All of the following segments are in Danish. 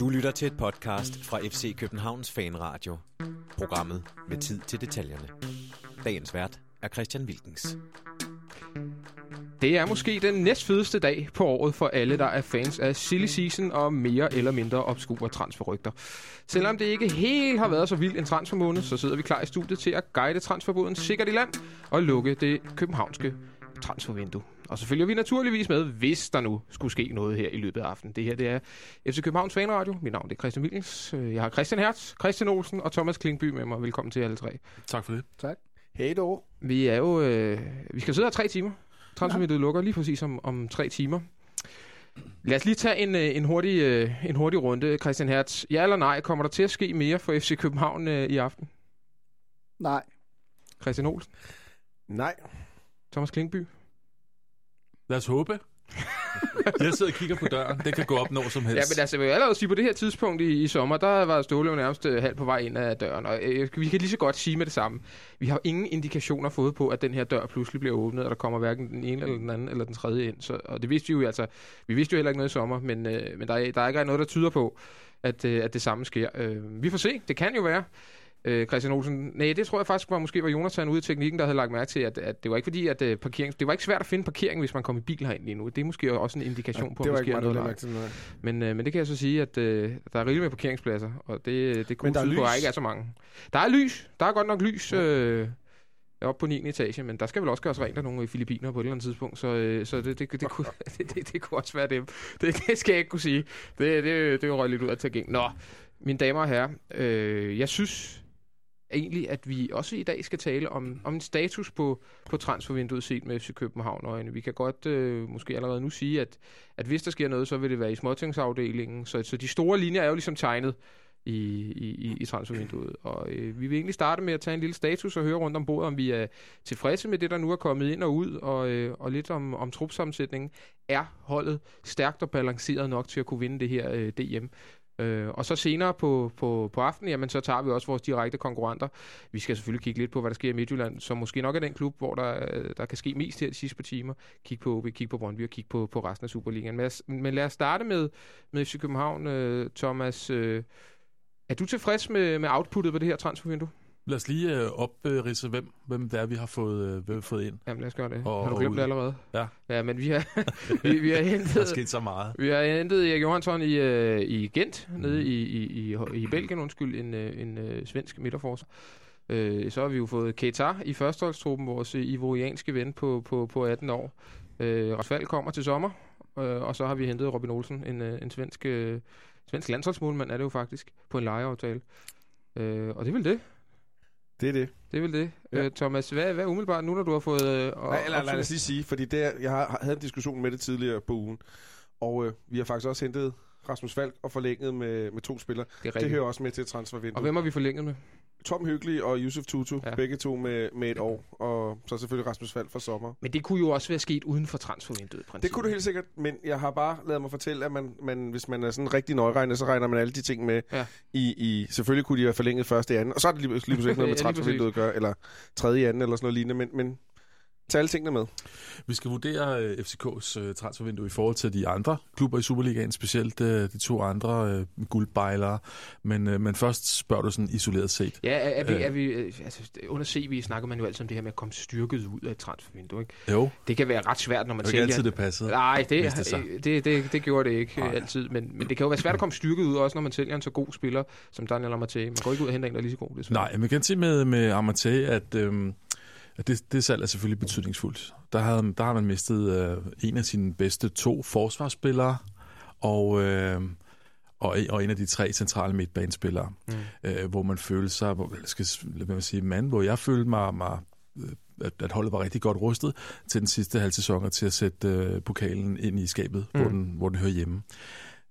Du lytter til et podcast fra FC Københavns Fanradio. Programmet med tid til detaljerne. Dagens vært er Christian Wilkens. Det er måske den næstfedeste dag på året for alle, der er fans af silly season og mere eller mindre obskure transferrygter. Selvom det ikke helt har været så vild en transfermåned, så sidder vi klar i studiet til at guide transferboden sikkert i land og lukke det københavnske transfervindue. Og så følger vi naturligvis med, hvis der nu skulle ske noget her i løbet af aftenen. Det her det er FC Københavns Fanradio. Mit navn er Christian Wilkens. Jeg har Christian Hertz, Christian Olsen og Thomas Klingby med mig. Velkommen til alle tre. Tak for det. Tak. Hej då. Vi er jo... Øh, vi skal sidde her tre timer. Transfervinduet ja. lukker lige præcis om, om tre timer. Lad os lige tage en, øh, en, hurtig, øh, en hurtig runde, Christian Hertz. Ja eller nej, kommer der til at ske mere for FC København øh, i aften? Nej. Christian Olsen? Nej. Thomas Klingby? Lad os håbe. jeg sidder og kigger på døren. Det kan gå op når som helst. Ja, men altså, jeg vil allerede sige, på det her tidspunkt i, i sommer, der var Ståle nærmest øh, halv på vej ind ad døren. Og øh, vi kan lige så godt sige med det samme. Vi har ingen indikationer fået på, at den her dør pludselig bliver åbnet, og der kommer hverken den ene eller den anden eller den tredje ind. Så, og det vidste vi jo altså. Vi vidste jo heller ikke noget i sommer, men, øh, men der, er, der er ikke noget, der tyder på, at, øh, at det samme sker. Øh, vi får se. Det kan jo være. Øh, Christian Olsen. Nej, det tror jeg faktisk var måske var Jonathan ude i teknikken, der havde lagt mærke til, at, at det var ikke fordi, at uh, parkering, det var ikke svært at finde parkering, hvis man kom i bil herind lige nu. Det er måske også en indikation ja, på, at der sker noget. Meget, men, uh, men det kan jeg så sige, at uh, der er rigeligt med parkeringspladser, og det, det kunne tyde på, at ikke er så mange. Der er lys. Der er godt nok lys. Ja. Øh, oppe på 9. etage, men der skal vel også gøres rent af nogle i Filippiner på et eller andet tidspunkt, så, øh, så det, det, det, det, kunne, det, det, det kunne også være dem. Det, det skal jeg ikke kunne sige. Det, det, det er jo røget lidt ud af tilgæng. Nå, mine damer og herrer, øh, jeg synes, egentlig, at vi også i dag skal tale om, om en status på, på transfervinduet set med FC København øjne. Vi kan godt øh, måske allerede nu sige, at, at hvis der sker noget, så vil det være i småtingsafdelingen. Så, så de store linjer er jo ligesom tegnet i, i, i transfervinduet. Og øh, vi vil egentlig starte med at tage en lille status og høre rundt om bordet, om vi er tilfredse med det, der nu er kommet ind og ud, og, øh, og lidt om, om trupsammensætningen. Er holdet stærkt og balanceret nok til at kunne vinde det her øh, DM? Øh, og så senere på, på, på aftenen, jamen, så tager vi også vores direkte konkurrenter. Vi skal selvfølgelig kigge lidt på, hvad der sker i Midtjylland, som måske nok er den klub, hvor der, der kan ske mest her de sidste par timer. Kig på OB, kig på Brøndby og kig på, på resten af Superligaen. Men, men lad os starte med, med FC København. Øh, Thomas, øh, er du tilfreds med, med outputtet på det her transfervindue? Lad os lige øh, opridse, hvem, hvem det er, vi har fået, øh, fået ind. Jamen lad os gøre det. Og, har du glemt det allerede? Ja. Ja, men vi har, vi, vi har hentet... Der er sket så meget. Vi har hentet Erik Johansson i, øh, i Gent, mm. nede i, i, i, i Belgien, undskyld, en, øh, en øh, svensk midterforser. Øh, så har vi jo fået Ketar i førsteholdstruppen, vores ivorianske ven på, på, på 18 år. Øh, Rasfald kommer til sommer, øh, og så har vi hentet Robin Olsen, en, øh, en svensk, øh, svensk landsholdsmålmand er det jo faktisk, på en lejeaftale. Øh, og det er vel det. Det er det. Det er vel det. Ja. Øh, Thomas, hvad, hvad umiddelbart nu, når du har fået... Øh, Nej, eller, lad os lige sige, fordi det, jeg har, havde en diskussion med det tidligere på ugen, og øh, vi har faktisk også hentet Rasmus Falk og forlænget med, med to spillere. Det, det hører også med til transfervinduet. Og hvem har vi forlænget med? Tom Hyggelig og Yusuf Tutu, ja. begge to med, med et år, og så selvfølgelig Rasmus Fald for sommer. Men det kunne jo også være sket uden for transfervinduet, Det kunne det helt sikkert, men jeg har bare lavet mig fortælle, at man, man, hvis man er sådan rigtig nøjregner, så regner man alle de ting med. Ja. I, i, selvfølgelig kunne de have forlænget første i anden, og så er det lige, lige pludselig ikke noget med transfervinduet at gøre, eller tredje i anden, eller sådan noget lignende, men, men Tag alle tingene med. Vi skal vurdere øh, FCK's øh, transfervindue i forhold til de andre klubber i Superligaen, specielt uh, de to andre guldbejlere. Men, men først spørger du sådan isoleret set. Ja, er, er vi, er vi, altså, under CV snakker man jo altid om det her med at komme styrket ud af et transfervindue. Ikke? Jo. Det kan være ret svært, når man sælger... Det altid det passede. Nej, det, det, det, det, det gjorde det ikke Nej. altid. Men, men det kan jo være svært at komme styrket ud, også når man sælger en så god spiller som Daniel Amate. Man går ikke ud og henter en, der er lige så god. Det Nej, man kan sige med, med Amate, at... Øhm, det, det salg er selvfølgelig betydningsfuldt. Der, havde, der har man mistet øh, en af sine bedste to forsvarsspillere, og, øh, og, og en af de tre centrale midtbanespillere, mm. øh, hvor man følte sig, hvor, skal man sige, mand, hvor jeg følte mig, mig øh, at, at holdet var rigtig godt rustet til den sidste halv sæson til at sætte øh, pokalen ind i skabet, mm. hvor, den, hvor den hører hjemme.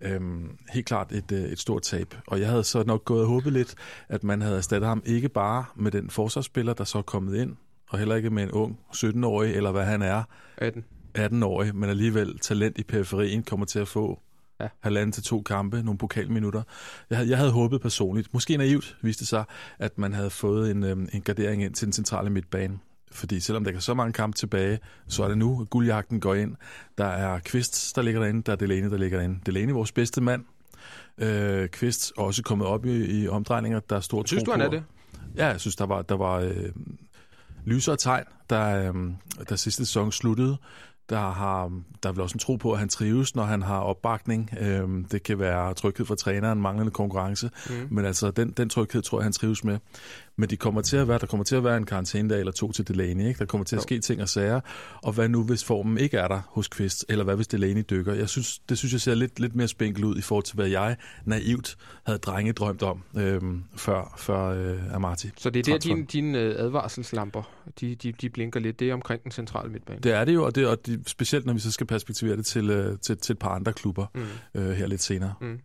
Øhm, helt klart et, øh, et stort tab. Og jeg havde så nok gået og håbet lidt, at man havde erstattet ham ikke bare med den forsvarsspiller, der så er kommet ind, og heller ikke med en ung 17-årig, eller hvad han er. 18. 18-årig, men alligevel talent i periferien kommer til at få ja. halvanden til to kampe, nogle pokalminutter. Jeg havde, jeg havde håbet personligt, måske naivt viste det sig, at man havde fået en, øhm, en gardering ind til den centrale midtbane. Fordi selvom der kan så mange kampe tilbage, så er det nu, at guldjagten går ind. Der er Kvist, der ligger derinde, der er Delaney, der ligger derinde. Delaney, vores bedste mand, Øh, Kvist er også kommet op i, i omdrejninger, der er stor Synes du, han er det? Ja, jeg synes, der var, der var øh, lysere tegn, der, øh, der sidste sæson sluttede der har der er vel også en tro på, at han trives, når han har opbakning. Øhm, det kan være tryghed for træneren, manglende konkurrence, mm. men altså den, den tryghed tror jeg, han trives med. Men de kommer til at være, der kommer til at være en karantænedag eller to til Delaney. Ikke? Der kommer til at ske ting og sager. Og hvad nu, hvis formen ikke er der hos Kvist? Eller hvad hvis Delaney dykker? Jeg synes, det synes jeg ser lidt, lidt mere spinkel ud i forhold til, hvad jeg naivt havde drenge drømt om øhm, før, før øh, Amati. Så det er der, dine din, øh, advarselslamper, de, de, de blinker lidt. Det er omkring den centrale midtbane. Det er det jo, og, det, og det, specielt når vi så skal perspektivere det til, øh, til, til et par andre klubber mm. øh, her lidt senere. Mm.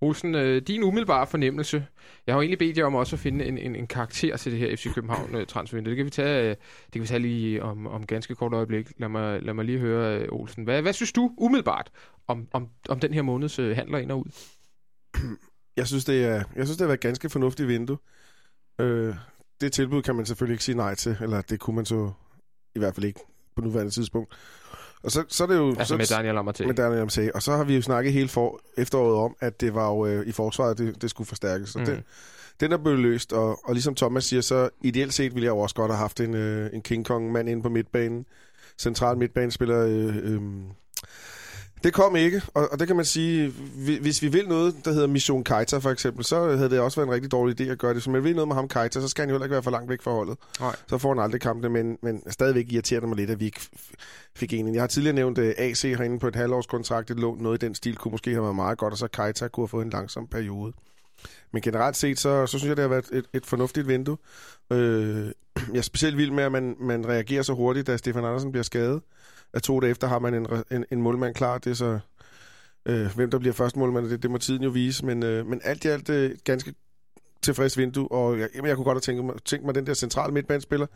Olsen, øh, din umiddelbare fornemmelse. Jeg har jo egentlig bedt jer om også at finde en, en, en karakter til det her FC København øh, transfervindue. Det kan vi tage, øh, det kan vi tage lige om, om ganske kort øjeblik. Lad mig, lad mig lige høre, øh, Olsen. Hvad, hvad synes du umiddelbart om, om, om den her måneds handler ind og ud? Jeg synes, det er, jeg synes, det har været et ganske fornuftigt vindue. Øh, det tilbud kan man selvfølgelig ikke sige nej til, eller det kunne man så i hvert fald ikke på nuværende tidspunkt. Og så, så er det jo... Altså så, med Daniel Amartey. Med Daniel Amartey. Og så har vi jo snakket hele for, efteråret om, at det var jo øh, i forsvaret, det, det skulle forstærkes. Så mm. det, den er blevet løst, og, og ligesom Thomas siger, så ideelt set ville jeg jo også godt have haft en, øh, en King Kong-mand inde på midtbanen. Central midtbanespiller... Øh, øh, det kom ikke, og, og det kan man sige, hvis vi vil noget, der hedder Mission Keita for eksempel, så havde det også været en rigtig dårlig idé at gøre det. Så man vil noget med ham Keita, så skal han jo heller ikke være for langt væk fra holdet. Nej. Så får han aldrig kampene, men, men stadigvæk irriterer mig lidt, at vi ikke fik en. Jeg har tidligere nævnt uh, øh, AC herinde på et halvårskontrakt, et lån, noget i den stil kunne måske have været meget godt, og så Keita kunne have fået en langsom periode. Men generelt set, så, så synes jeg, det har været et, et fornuftigt vindue. Øh, jeg er specielt vild med, at man, man reagerer så hurtigt, da Stefan Andersen bliver skadet at to dage efter har man en, en, en målmand klar. Det er så, øh, hvem der bliver første målmand, det, det må tiden jo vise. Men, øh, men alt i alt øh, ganske tilfreds vindue, og jeg, jamen, jeg kunne godt have tænkt mig, tænkt mig den der centrale midtbanespiller.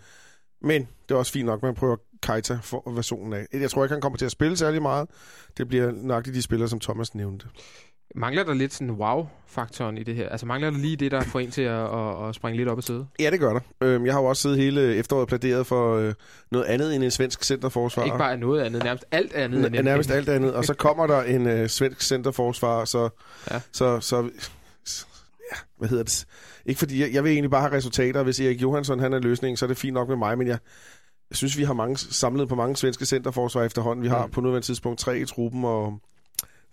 Men det er også fint nok, at man prøver Keita for versionen af. Jeg tror ikke, han kommer til at spille særlig meget. Det bliver nok de spillere, som Thomas nævnte. Mangler der lidt sådan wow-faktoren i det her? Altså mangler der lige det, der får en til at, at, at springe lidt op og sidde? Ja, det gør der. Øhm, jeg har jo også siddet hele efteråret pladeret for øh, noget andet end en svensk centerforsvar. Ikke bare noget andet, nærmest alt andet. N- nærmest alt andet. Og så kommer der en øh, svensk centerforsvar, så, ja. så, så ja, hvad hedder det? Ikke fordi, jeg, jeg vil egentlig bare have resultater. Hvis Erik Johansson han er løsningen, så er det fint nok med mig, men jeg, jeg synes, vi har mange, samlet på mange svenske centerforsvar efterhånden. Vi har mm. på nuværende tidspunkt tre i truppen, og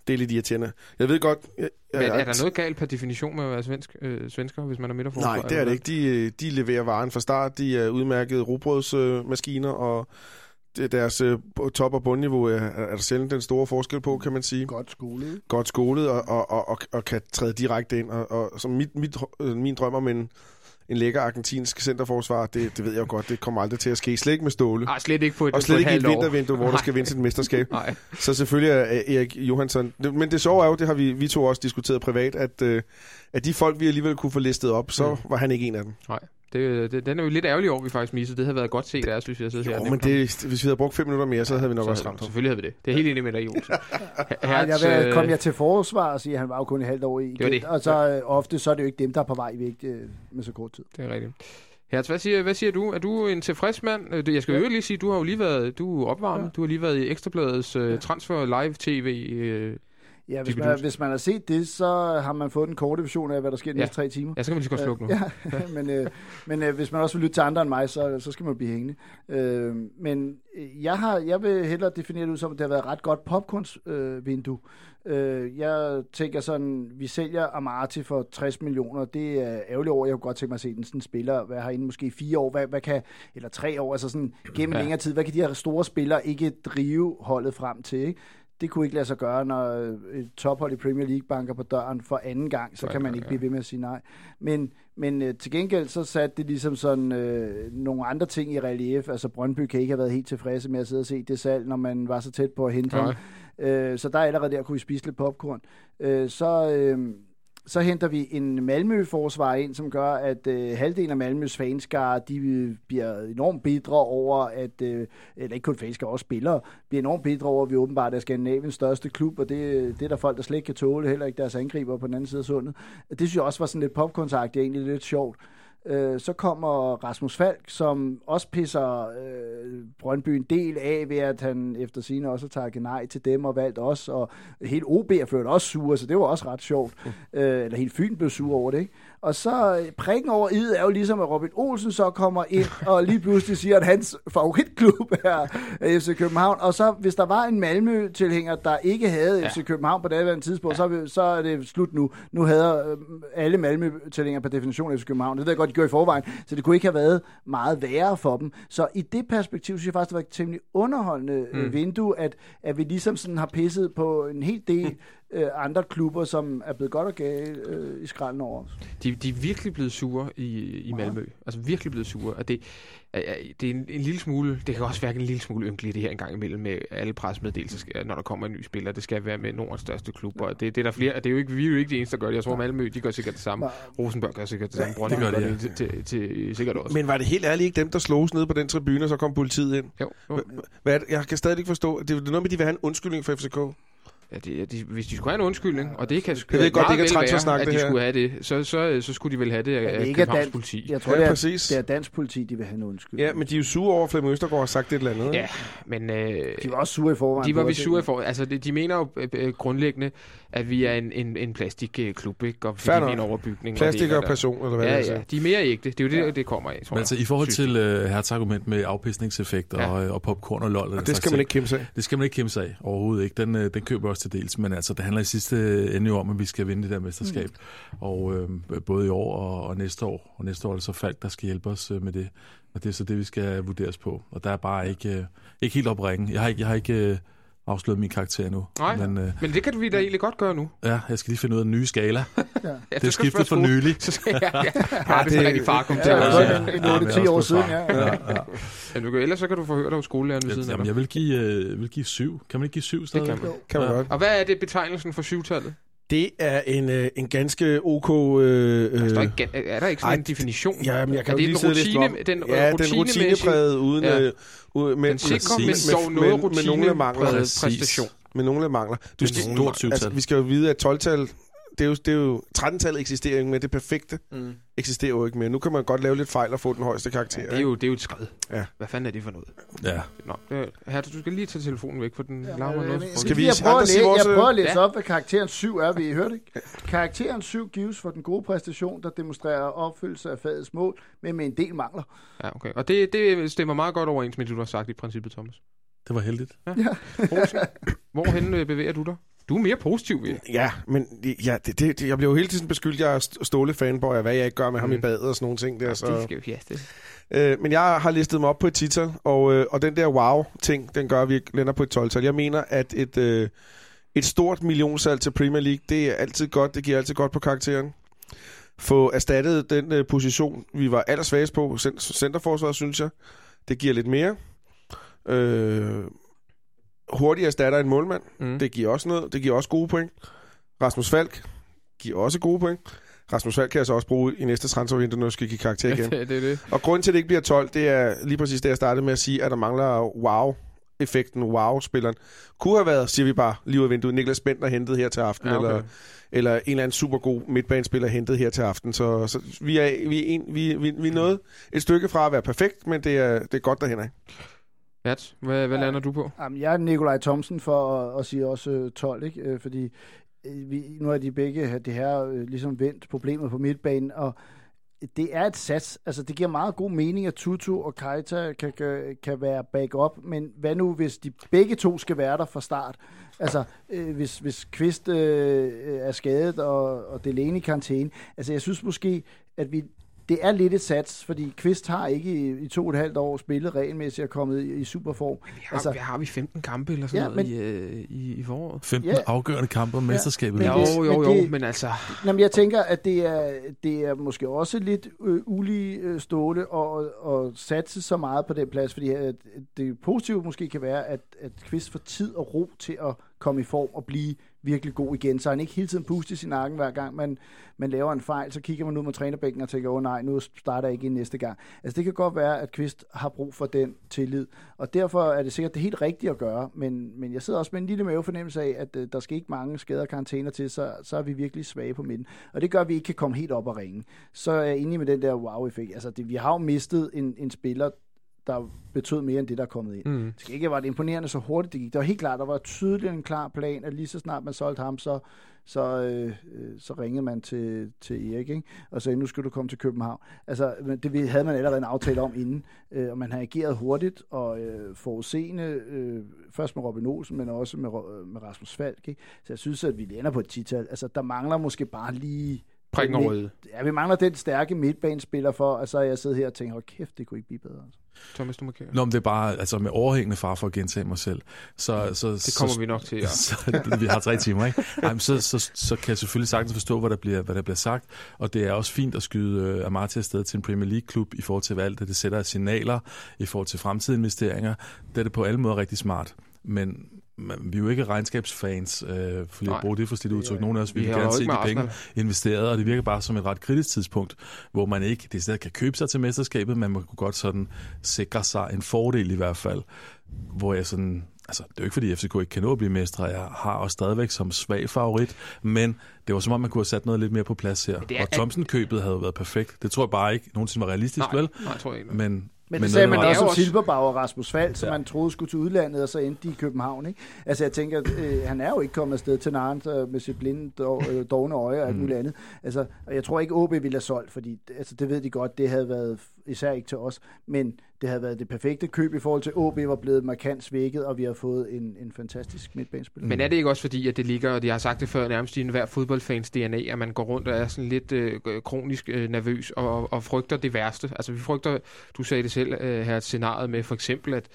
det er lidt irriterende. Jeg ved godt... Jeg, jeg, Men er der noget galt per definition med at være svensk, øh, svensker, hvis man er midterforsvar? Nej, det er det ikke. De, øh, de leverer varen fra start. De er udmærkede robrødsmaskiner, øh, og deres øh, top- og bundniveau er, er der sjældent den store forskel på, kan man sige. Godt skolet. Godt skolet, og, og, og, og, og kan træde direkte ind. Og, og som mit, mit, øh, min drøm om en en lækker argentinsk centerforsvar, det, det ved jeg jo godt, det kommer aldrig til at ske. Slet ikke med Ståle. Nej, slet ikke på et Og slet ikke i et vintervindue, hvor der skal vinde et mesterskab. Nej. Så selvfølgelig er Erik Johansson... Men det sjove er jo, det har vi, vi to også diskuteret privat, at, øh, at de folk, vi alligevel kunne få listet op, så mm. var han ikke en af dem. Nej. Det, det, den er jo lidt ærgerlig over, vi faktisk missede. Det havde været godt set af synes jeg. Jo, her men det, hvis vi havde brugt fem minutter mere, så havde vi nok så, også ramt Selvfølgelig havde vi det. Det er helt enig med dig, Jolsen. Hertz, jeg vil, kom jeg til forsvar og sige, at han var jo kun et halvt år i. Det det. Og så ja. Øh, ofte så er det jo ikke dem, der er på vej væk øh, med så kort tid. Det er rigtigt. Hertz, hvad siger, hvad siger du? Er du en tilfreds mand? Øh, jeg skal jo lige sige, du har jo lige været du er opvarmet. Ja. Du har lige været i Ekstrabladets uh, transfer live tv uh, Ja, hvis man, hvis man har set det, så har man fået en korte version af, hvad der sker de ja. næste tre timer. Ja, så kan man lige godt slukke nu. Ja, men, øh, men øh, hvis man også vil lytte til andre end mig, så, så skal man blive hængende. Øh, men øh, jeg, har, jeg vil hellere definere det ud som, at det har været et ret godt popcornsvindue. Øh, øh, jeg tænker sådan, vi sælger Amati for 60 millioner. Det er ærgerligt over. Jeg kunne godt tænke mig at se den sådan spiller, hvad har inden måske fire år, hvad, hvad kan, eller tre år, altså sådan gennem ja. længere tid. Hvad kan de her store spillere ikke drive holdet frem til? Ikke? Det kunne ikke lade sig gøre, når et tophold i Premier League banker på døren for anden gang, så kan man ikke blive ved med at sige nej. Men, men uh, til gengæld så satte det ligesom sådan uh, nogle andre ting i relief. Altså Brøndby kan ikke have været helt tilfredse med at sidde og se det salg, når man var så tæt på at hente ham. Uh, så der allerede der kunne vi spise lidt popcorn. Uh, så... Uh, så henter vi en Malmø-forsvar ind, som gør, at øh, halvdelen af Malmøs fanskare, de øh, bliver enormt bedre over, at, øh, eller ikke kun fanskare, også spillere, bliver enormt bedre over, at vi åbenbart er Skandinaviens største klub, og det, øh, det er der folk, der slet ikke kan tåle, heller ikke deres angriber på den anden side af sundet. Det synes jeg også var sådan lidt popkontakt, det er egentlig lidt sjovt. Øh, så kommer Rasmus Falk, som også pisser øh, Brøndby en del af, ved at han efter sine også har taget nej til dem og valgt os, og helt OB er ført også sure, så det var også ret sjovt. Mm. Øh, eller helt Fyn blev sur over det, ikke? Og så øh, prikken over i er jo ligesom, at Robin Olsen så kommer ind og lige pludselig siger, at hans favoritklub er FC København. Og så hvis der var en Malmø-tilhænger, der ikke havde ja. FC København på det andet tidspunkt, ja. så, så er det slut nu. Nu havde øh, alle Malmø-tilhængere per definition FC København. Det ved jeg godt, de gjorde i forvejen. Så det kunne ikke have været meget værre for dem. Så i det perspektiv synes jeg faktisk, det var et temmelig underholdende øh, mm. vindue, at, at vi ligesom sådan har pisset på en hel del øh, andre klubber, som er blevet godt og gale øh, i skralden over os. De, de er virkelig blevet sure i, i Malmø. Ja. Altså virkelig blevet sure. Og det, det er en, en lille smule, det kan også være en lille smule ynkeligt det her en gang imellem med alle presmeddelelser, når der kommer en ny spiller. Det skal være med Nordens største klub. Og det, det er der flere, det er jo ikke, vi er jo ikke de eneste, der gør det. Jeg tror, Malmø, de gør sikkert det samme. Rosenberg gør sikkert det samme. Ja, det gør det, ja. til, til, til, sikkert også. Men var det helt ærligt ikke dem, der sloges ned på den tribune, og så kom politiet ind? Jo. jo. Hvad, jeg kan stadig ikke forstå. Det er noget med, de vil have en undskyldning for FCK. Ja, de, de, hvis de skulle have en undskyldning, og det kan jeg ved godt, det kan være, at de her. skulle have det, så, så, så skulle de vel have det af ja, Københavns dan- politi. Jeg tror, ja, det, er, præcis. det er dansk politi, de vil have en undskyldning. Ja, men de er jo sure over, at Flemming Østergaard har sagt et eller andet. Ja, men... Øh, de var også sure i forvejen. De var vi sure i forvejen. Altså, de, de mener jo øh, øh, grundlæggende, at vi er en, en, en plastikklub, ikke? Og Færdig. en overbygning. Plastik og, og passion, eller hvad ja, det er. Ja, de er mere ægte. Det er jo det, ja. det kommer af, tror Men altså, i forhold til uh, Hertz argument med afpisningseffekter ja. og, og popcorn og lol. Og det skal man ikke kæmpe sig af. Det skal man ikke kæmpe sig af, overhovedet ikke. Den, den køber også til dels, men altså, det handler i sidste ende jo om, at vi skal vinde det der mesterskab. Mm. Og øh, både i år og, og næste år. Og næste år er det så Falk, der skal hjælpe os øh, med det. Og det er så det, vi skal vurderes på. Og der er bare ikke, øh, ikke helt opringen. Jeg har ikke, jeg har ikke øh, afsløret min karakter nu. Nej, men, øh, men det kan vi da egentlig godt gøre nu. Ja, jeg skal lige finde ud af den nye skala. ja. Det er skiftet for nylig. Ja, ja, ja, det er rigtig far kom til. Ja, ja, en 8-10 år siden, ja. ja, ja. ja du kan, ellers så kan du få hørt af skolelæreren ved siden af jeg vil give, øh, vil give syv. Kan man ikke give syv stadig? Det kan man. Kan man godt. Og hvad er det betegnelsen for syvtallet? Det er en, øh, en ganske ok... Øh, er, der ikke, er der ikke sådan ej, en definition? Ja, men jeg kan er jo lige sidde rutine, den, ja, den rutinepræget uden... Ja. Øh, med, den sikrer, men dog noget mangler. præstation. Med nogle mangler. Du skal, stort altså, vi skal jo vide, at 12-tal det er jo, det er jo 13-tallet eksisterer ikke mere. Det perfekte mm. eksisterer jo ikke mere. Nu kan man godt lave lidt fejl og få den højeste karakter. Ja, det, er jo, det er jo et skred. Ja. Hvad fanden er det for noget? Ja. Nå, det, her, du skal lige tage telefonen væk, for den ja, larmer noget. Men, skal vi jeg prøver, at læse, vores... jeg prøver at læse ja. op, hvad karakteren 7 er. Vi hørte ikke? Karakteren 7 gives for den gode præstation, der demonstrerer opfyldelse af fagets mål, men med en del mangler. Ja, okay. Og det, det stemmer meget godt overens med det, du har sagt i princippet, Thomas. Det var heldigt. Ja. ja. Hvorhen øh, bevæger du dig? Du er mere positiv, ved Ja, men ja, det, det, jeg bliver jo hele tiden beskyldt, jeg er Ståle fanboy, hvad jeg ikke gør med mm. ham i mm. badet og sådan nogle ting der. Så. Det skal jo ja, det. Øh, men jeg har listet mig op på et tital, og, øh, og den der wow-ting, den gør, at vi lander på et 12-tal. Jeg mener, at et, øh, et stort millionsalg til Premier League, det er altid godt, det giver altid godt på karakteren. Få erstattet den øh, position, vi var allersvagest på, centerforsvaret, synes jeg. Det giver lidt mere. Øh, hurtigt erstatter en målmand. Mm. Det giver også noget. Det giver også gode point. Rasmus Falk giver også gode point. Rasmus Falk kan jeg så også bruge i næste transfervindue, når jeg skal give karakter igen. det, det, det. Og grunden til, at det ikke bliver 12, det er lige præcis det, jeg startede med at sige, at der mangler wow effekten wow-spilleren. Kunne have været, siger vi bare, lige ud af vinduet, Niklas Bentner hentet her til aften, ja, okay. eller, eller en eller anden super god midtbanespiller hentet her til aften. Så, så vi, er, vi, er en, vi, vi, vi er nået et stykke fra at være perfekt, men det er, det er godt derhen af. Hvad, hvad lander du på? Jamen, jeg er Nikolaj Thomsen for at, at sige også 12, øh, ikke? Øh, fordi øh, vi, nu er de begge det her ligesom vendt problemet på midtbanen, og det er et sats. Altså, det giver meget god mening, at Tutu og Keita kan, kan, kan være backup, men hvad nu, hvis de begge to skal være der fra start? Altså, øh, hvis, hvis Kvist øh, er skadet, og, og Delaney i karantæne. Altså, jeg synes måske, at vi det er lidt et sats, fordi Kvist har ikke i, i to og et halvt år spillet regelmæssigt og kommet i, i superform. Vi har, altså, har vi 15 kampe eller sådan ja, noget men, i, øh, i, i foråret? 15 ja, afgørende kampe om ja, mesterskabet. Men jo, jo, jo, men, men altså... Jamen, jeg tænker, at det er, det er måske også lidt øh, ulige øh, ståle at, at satse så meget på den plads, fordi at det positive måske kan være, at, at Kvist får tid og ro til at komme i form og blive virkelig god igen, så han ikke hele tiden puster i sin nakken hver gang man, man laver en fejl, så kigger man ud mod trænerbænken og tænker, åh oh, nej, nu starter jeg ikke næste gang. Altså det kan godt være, at Kvist har brug for den tillid, og derfor er det sikkert det helt rigtige at gøre, men, men jeg sidder også med en lille mavefornemmelse af, at øh, der skal ikke mange skader og karantæner til, så, så er vi virkelig svage på midten. Og det gør, at vi ikke kan komme helt op og ringe. Så er jeg enig med den der wow-effekt. Altså det, vi har jo mistet en, en spiller, der betød mere end det, der er kommet ind. Mm. Det skal ikke være det imponerende så hurtigt det gik. Det var helt klart, der var tydeligt en klar plan, at lige så snart man solgte ham, så, så, øh, så ringede man til, til Erik, ikke? og sagde, nu skal du komme til København. Altså, det havde man allerede en aftale om inden, øh, og man har ageret hurtigt og øh, forudseende, øh, først med Robin Olsen, men også med, med Rasmus Falk. Ikke? Så jeg synes, at vi lander på et tital. Altså, der mangler måske bare lige prikken over Ja, vi mangler den stærke midtbanespiller for, og så er jeg siddet her og tænkt, hold kæft, det kunne ikke blive bedre. Altså. Thomas, du må kære. Nå, men det er bare altså med overhængende far for at gentage mig selv. Så, så, det kommer så, vi nok til, ja. så, vi har tre timer, ikke? Ej, så, så, så, kan jeg selvfølgelig sagtens forstå, hvad der, bliver, hvad der bliver sagt, og det er også fint at skyde uh, Amartya afsted til en Premier League-klub i forhold til, alt det, det sætter signaler i forhold til fremtidige investeringer. Det er det på alle måder rigtig smart. Men vi er jo ikke regnskabsfans, øh, for at bruge det for stillet udtryk. Nogle af os vil gerne se de penge investeret, og det virker bare som et ret kritisk tidspunkt, hvor man ikke det stedet kan købe sig til mesterskabet, men man kunne godt sådan sikre sig en fordel i hvert fald, hvor jeg sådan, altså det er jo ikke fordi FCK ikke kan nå at blive mestre, jeg har også stadigvæk som svag favorit, men det var som om, man kunne have sat noget lidt mere på plads her. Er, og Thomsen-købet havde været perfekt. Det tror jeg bare ikke nogensinde var realistisk, nej, vel? Nej, tror jeg ikke. Men men, men det sagde man også om Silberbauer og Rasmus Fald, som ja. man troede skulle til udlandet, og så endte de i København. Ikke? Altså jeg tænker, øh, han er jo ikke kommet afsted til øh, med sit blinde, øh, dogne øje og alt mm. muligt andet. Altså, og jeg tror ikke, OB ville have solgt, fordi altså, det ved de godt, det havde været især ikke til os, men det havde været det perfekte køb i forhold til OB var blevet markant svækket, og vi har fået en, en fantastisk midtbanespiller. Men er det ikke også fordi, at det ligger, og de har sagt det før, nærmest i enhver fodboldfans DNA, at man går rundt og er sådan lidt øh, kronisk øh, nervøs og, og frygter det værste? Altså vi frygter, du sagde det selv øh, her, scenariet med for eksempel, at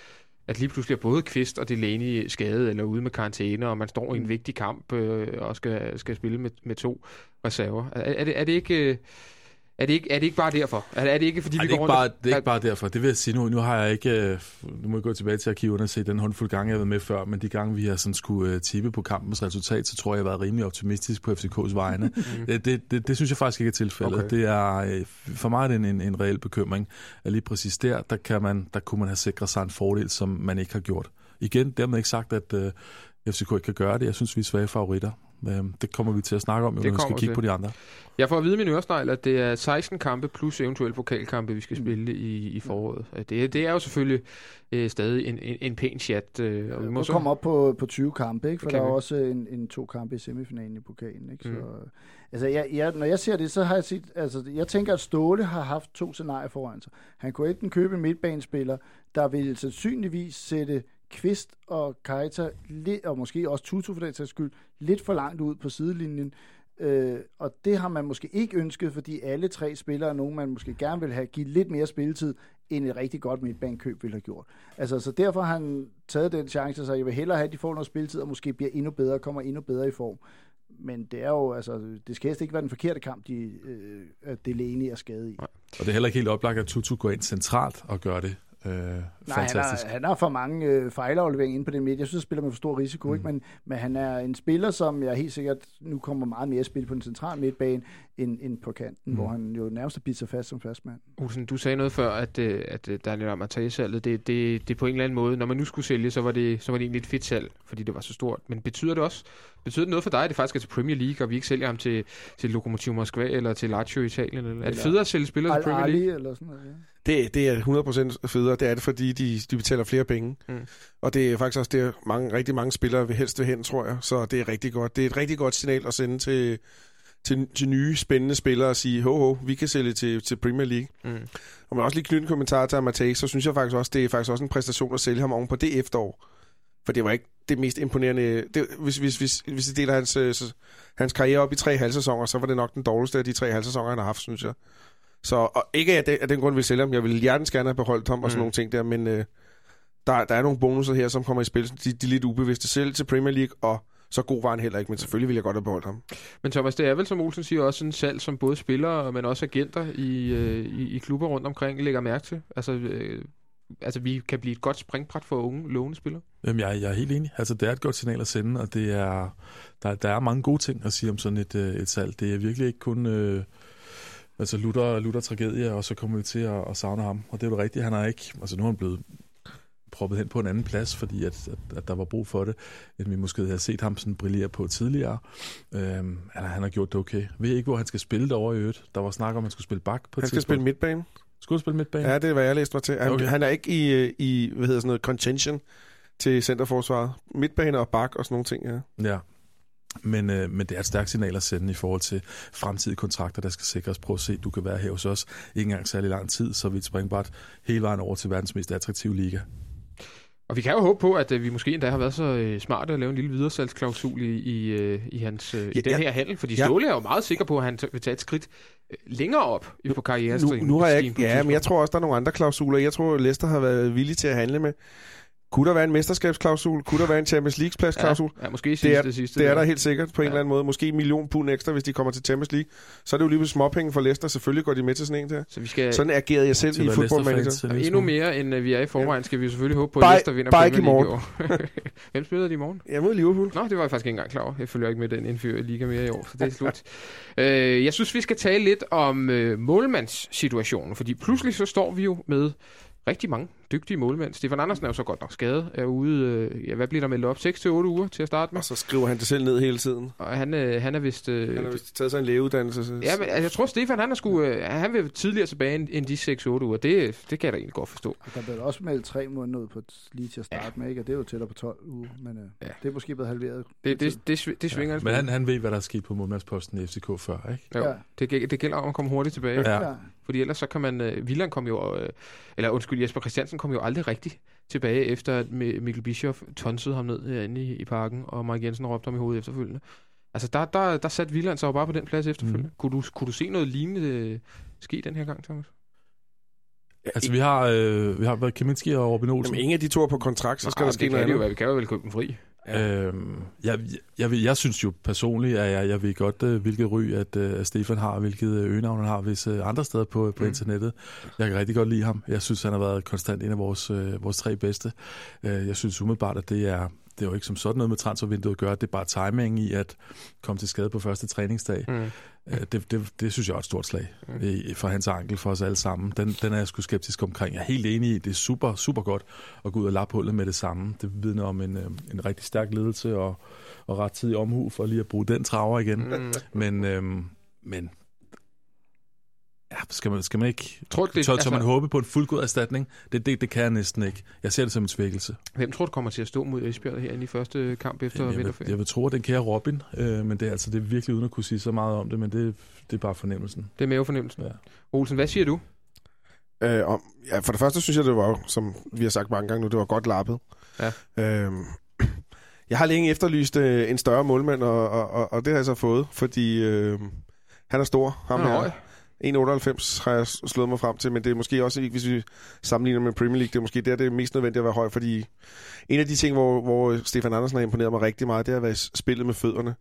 at lige pludselig er både Kvist og Delaney skadet eller ude med karantæne, og man står i en mm. vigtig kamp øh, og skal, skal spille med, med to reserver. Er, er, det, er det ikke... Øh, er det, ikke, er det ikke bare derfor? Er, er det ikke, fordi Ej, vi det går rundt... Bare, det er ikke bare derfor. Det vil jeg sige nu. Nu har jeg ikke... Øh, nu må jeg gå tilbage til arkiverne og se den håndfuld gange, jeg har været med før, men de gange, vi har sådan skulle uh, tippe på kampens resultat, så tror jeg, jeg har været rimelig optimistisk på FCK's vegne. mm. det, det, det, det, synes jeg faktisk ikke er tilfældet. Okay. Det er, øh, for mig er det en, en, en reel bekymring. At lige præcis der, der, kan man, der kunne man have sikret sig en fordel, som man ikke har gjort. Igen, dermed ikke sagt, at uh, FCK ikke kan gøre det. Jeg synes, vi er svage favoritter. Øhm, det kommer vi til at snakke om, når vi skal kigge til. på de andre. Jeg får at vide min øresnegl, at det er 16 kampe plus eventuelt pokalkampe, vi skal mm. spille i, i foråret. Det, det er jo selvfølgelig øh, stadig en, en, en pæn chat. Øh, og vi må så... komme op på, på 20 kampe, ikke? for der er vi. også en, en to kampe i semifinalen i pokalen. Ikke? Mm. Så, altså, jeg, jeg, når jeg ser det, så har jeg set, altså, jeg tænker, at Ståle har haft to scenarier foran sig. Han kunne enten købe en midtbanespiller, der vil sandsynligvis sætte Kvist og Keita, og måske også Tutu for den sags skyld, lidt for langt ud på sidelinjen. Øh, og det har man måske ikke ønsket, fordi alle tre spillere er nogen, man måske gerne vil have givet lidt mere spilletid, end et rigtig godt midtbanekøb ville have gjort. Altså, så derfor har han taget den chance, så jeg vil hellere have, at de får noget spilletid, og måske bliver endnu bedre, og kommer endnu bedre i form. Men det er jo, altså, det skal helst ikke være den forkerte kamp, de, øh, Delaney er skadet i. Og det er heller ikke helt oplagt, at Tutu går ind centralt og gør det. Øh, Nej, fantastisk. Han, har, han har for mange øh, fejlafleveringer inde på den midt. Jeg synes, han spiller med for stor risiko, mm. ikke? Men, men han er en spiller, som jeg helt sikkert nu kommer meget mere at spille på den centrale midtbane end, end på kanten, mm. hvor han jo nærmest bidt sig fast som fastmand. Olsen, du sagde noget før, at, øh, at øh, Daniel Amartey-salget, det, det, det på en eller anden måde, når man nu skulle sælge, så var det, så var det egentlig et fedt salg, fordi det var så stort. Men betyder det også, betyder det noget for dig, at det faktisk er til Premier League, og vi ikke sælger ham til, til Lokomotiv Moskva eller til Lazio i Italien? Eller, er det federe at sælge spillere til Premier League? Eller sådan noget, ja. Det, det er 100% federe. Det er det, fordi de, de betaler flere penge. Mm. Og det er faktisk også det, mange, rigtig mange spillere vil helst vil hen, tror jeg. Så det er rigtig godt. Det er et rigtig godt signal at sende til, til, til nye, spændende spillere og sige, ho, ho, vi kan sælge til, til Premier League. Mm. Og man også lige knytte en kommentar til Amadeus, så synes jeg faktisk også, det er faktisk også en præstation at sælge ham oven på det efterår. For det var ikke det mest imponerende. Det, hvis, hvis, hvis, hvis det deler hans, øh, hans karriere op i tre halvsæsoner, så var det nok den dårligste af de tre halvsæsoner, han har haft, synes jeg. Så og ikke af, det, af den grund, vi sælge ham. Jeg vil hjertens gerne have beholdt ham og sådan mm. nogle ting der, men øh, der, der er nogle bonusser her, som kommer i spil. De, de er lidt ubevidste selv til Premier League, og så god var han heller ikke, men selvfølgelig ville jeg godt have beholdt ham. Men Thomas, det er vel, som Olsen siger, også en salg, som både spillere, men også agenter i, øh, i, i klubber rundt omkring lægger mærke til. Altså, øh, altså, vi kan blive et godt springbræt for unge, lovende spillere? Jamen, jeg, jeg er helt enig. Altså, det er et godt signal at sende, og det er, der, der er mange gode ting at sige om sådan et, øh, et salg. Det er virkelig ikke kun... Øh, altså Luther, Luther tragedie, og så kommer vi til at, at savne ham. Og det er jo rigtigt, han er ikke... Altså nu er han blevet proppet hen på en anden plads, fordi at, at, at der var brug for det, end vi måske havde set ham sådan brillere på tidligere. Øhm, han, han har gjort det okay. Jeg ved ikke, hvor han skal spille det over i øvrigt. Der var snak om, at han skulle spille bak på Han skal spille midtbane. Skulle spille midtbane? Ja, det er, hvad jeg læste mig til. Han, okay. han er ikke i, i, hvad hedder sådan noget, contention til centerforsvaret. Midtbane og bak og sådan nogle ting, ja. Ja, men, øh, men det er et stærkt signal at sende i forhold til fremtidige kontrakter, der skal sikres. Prøv at se, du kan være her hos os ikke engang særlig lang tid, så vi et springbræt hele vejen over til verdens mest attraktive liga. Og vi kan jo håbe på, at øh, vi måske endda har været så øh, smarte at lave en lille videresalgsklausul i, i, øh, i, hans, øh, ja, i den her handel. Fordi ja. Ståle er jo meget sikker på, at han vil tage et skridt øh, længere op på karrieren. Nu, nu har jeg ikke, ja, men jeg tror også, der er nogle andre klausuler. Jeg tror, Leicester har været villig til at handle med kunne der være en mesterskabsklausul? Kunne der være en Champions League-pladsklausul? Ja, ja, måske sidste, det er, det sidste. Det er der helt sikkert på en ja. eller anden måde. Måske en million pund ekstra, hvis de kommer til Champions League. Så er det jo lige småpenge for Leicester. Selvfølgelig går de med til sådan en der. Så vi skal sådan agerede jeg selv i fodboldmanager. Endnu mere, end øh, vi er i forvejen, skal vi selvfølgelig håbe på, at Leicester vinder Premier League i morgen. Hvem spiller de i morgen? Ja, mod Liverpool. Nå, det var jeg faktisk ikke engang klar over. Jeg følger ikke med den indfører Liga mere i år, så det er slut. øh, jeg synes, vi skal tale lidt om øh, målmandssituationen, fordi pludselig så står vi jo med rigtig mange dygtige målmænd. Stefan Andersen er jo så godt nok skadet, er ude, øh, ja, hvad bliver der meldt op? 6-8 uger til at starte med. Og så skriver han det selv ned hele tiden. Og han, øh, han er vist... Øh, han har vist taget sig en lægeuddannelse. Så... Ja, men altså, jeg tror, Stefan, han, er sgu, øh, han vil tidligere tilbage end, end de 6-8 uger. Det, det kan jeg da egentlig godt forstå. Der bliver også meldt tre måneder ud på lige til at starte ja. med, ikke? og det er jo tættere på 12 uger, men øh, ja. det er måske blevet halveret. Det, det, det, det, det svinger ja. Men han, han ved, hvad der er sket på målmandsposten i FCK før, ikke? Jo, ja. det, det gælder om at komme hurtigt tilbage. Ja. Fordi ellers så kan man... Øh, Villand kom jo... Øh, eller undskyld, Jesper Christiansen kom jo aldrig rigtigt tilbage, efter at Mikkel Bischoff tonsede ham ned herinde i, i parken, og Mark Jensen råbte ham i hovedet efterfølgende. Altså, der, der, der satte Villand sig jo bare på den plads efterfølgende. Mm. Kunne, du, kunne du se noget lignende øh, ske den her gang, Thomas? Ja, altså, vi har, øh, vi har været Kaminski og Robin Olsen. Jamen, ingen af de to er på kontrakt, så skal Nå, der ske noget andet. Vi kan jo vel købe dem fri. Ja. Øhm, jeg, jeg, jeg, jeg synes jo personligt, at jeg, jeg ved godt, uh, hvilket ry, at, uh, at Stefan har, hvilket øh, øgenavn han har, hvis andre steder på, på mm. internettet. Jeg kan rigtig godt lide ham. Jeg synes, han har været konstant en af vores, vores tre bedste. Jeg synes umiddelbart, at det er, det er jo ikke som sådan noget med transfervinduet at gøre. Det er bare timing i at komme til skade på første træningsdag. Mm. Øh, det, det, det synes jeg er et stort slag mm. i, for hans ankel for os alle sammen. Den, den er jeg sgu skeptisk omkring. Jeg er helt enig i, det er super, super godt at gå ud og lappe hullet med det samme. Det vidner om en, øh, en rigtig stærk ledelse og, og ret tid omhu for lige at bruge den traver igen. Mm. Men, øhm, men Ja, skal man, skal man ikke... Tror du, det, tør, altså, man håbe på en fuldgod erstatning? Det, det, det kan jeg næsten ikke. Jeg ser det som en svækkelse. Hvem tror du kommer til at stå mod Esbjerg herinde i første kamp efter jeg vinterferien? Jeg vil tro, at den kære Robin, øh, men det er, altså, det er virkelig uden at kunne sige så meget om det, men det, det er bare fornemmelsen. Det er mavefornemmelsen. Ja. Olsen, hvad siger du? Øh, om, ja, for det første synes jeg, det var, som vi har sagt mange gange nu, det var godt lappet. Ja. Øh, jeg har længe efterlyst øh, en større målmand, og, og, og, og det har jeg så fået, fordi øh, han er stor, ham her. 1,98 har jeg slået mig frem til, men det er måske også ikke, hvis vi sammenligner med Premier League, det er måske der, det er mest nødvendigt at være høj, fordi en af de ting, hvor, hvor Stefan Andersen har imponeret mig rigtig meget, det er at være spillet med fødderne.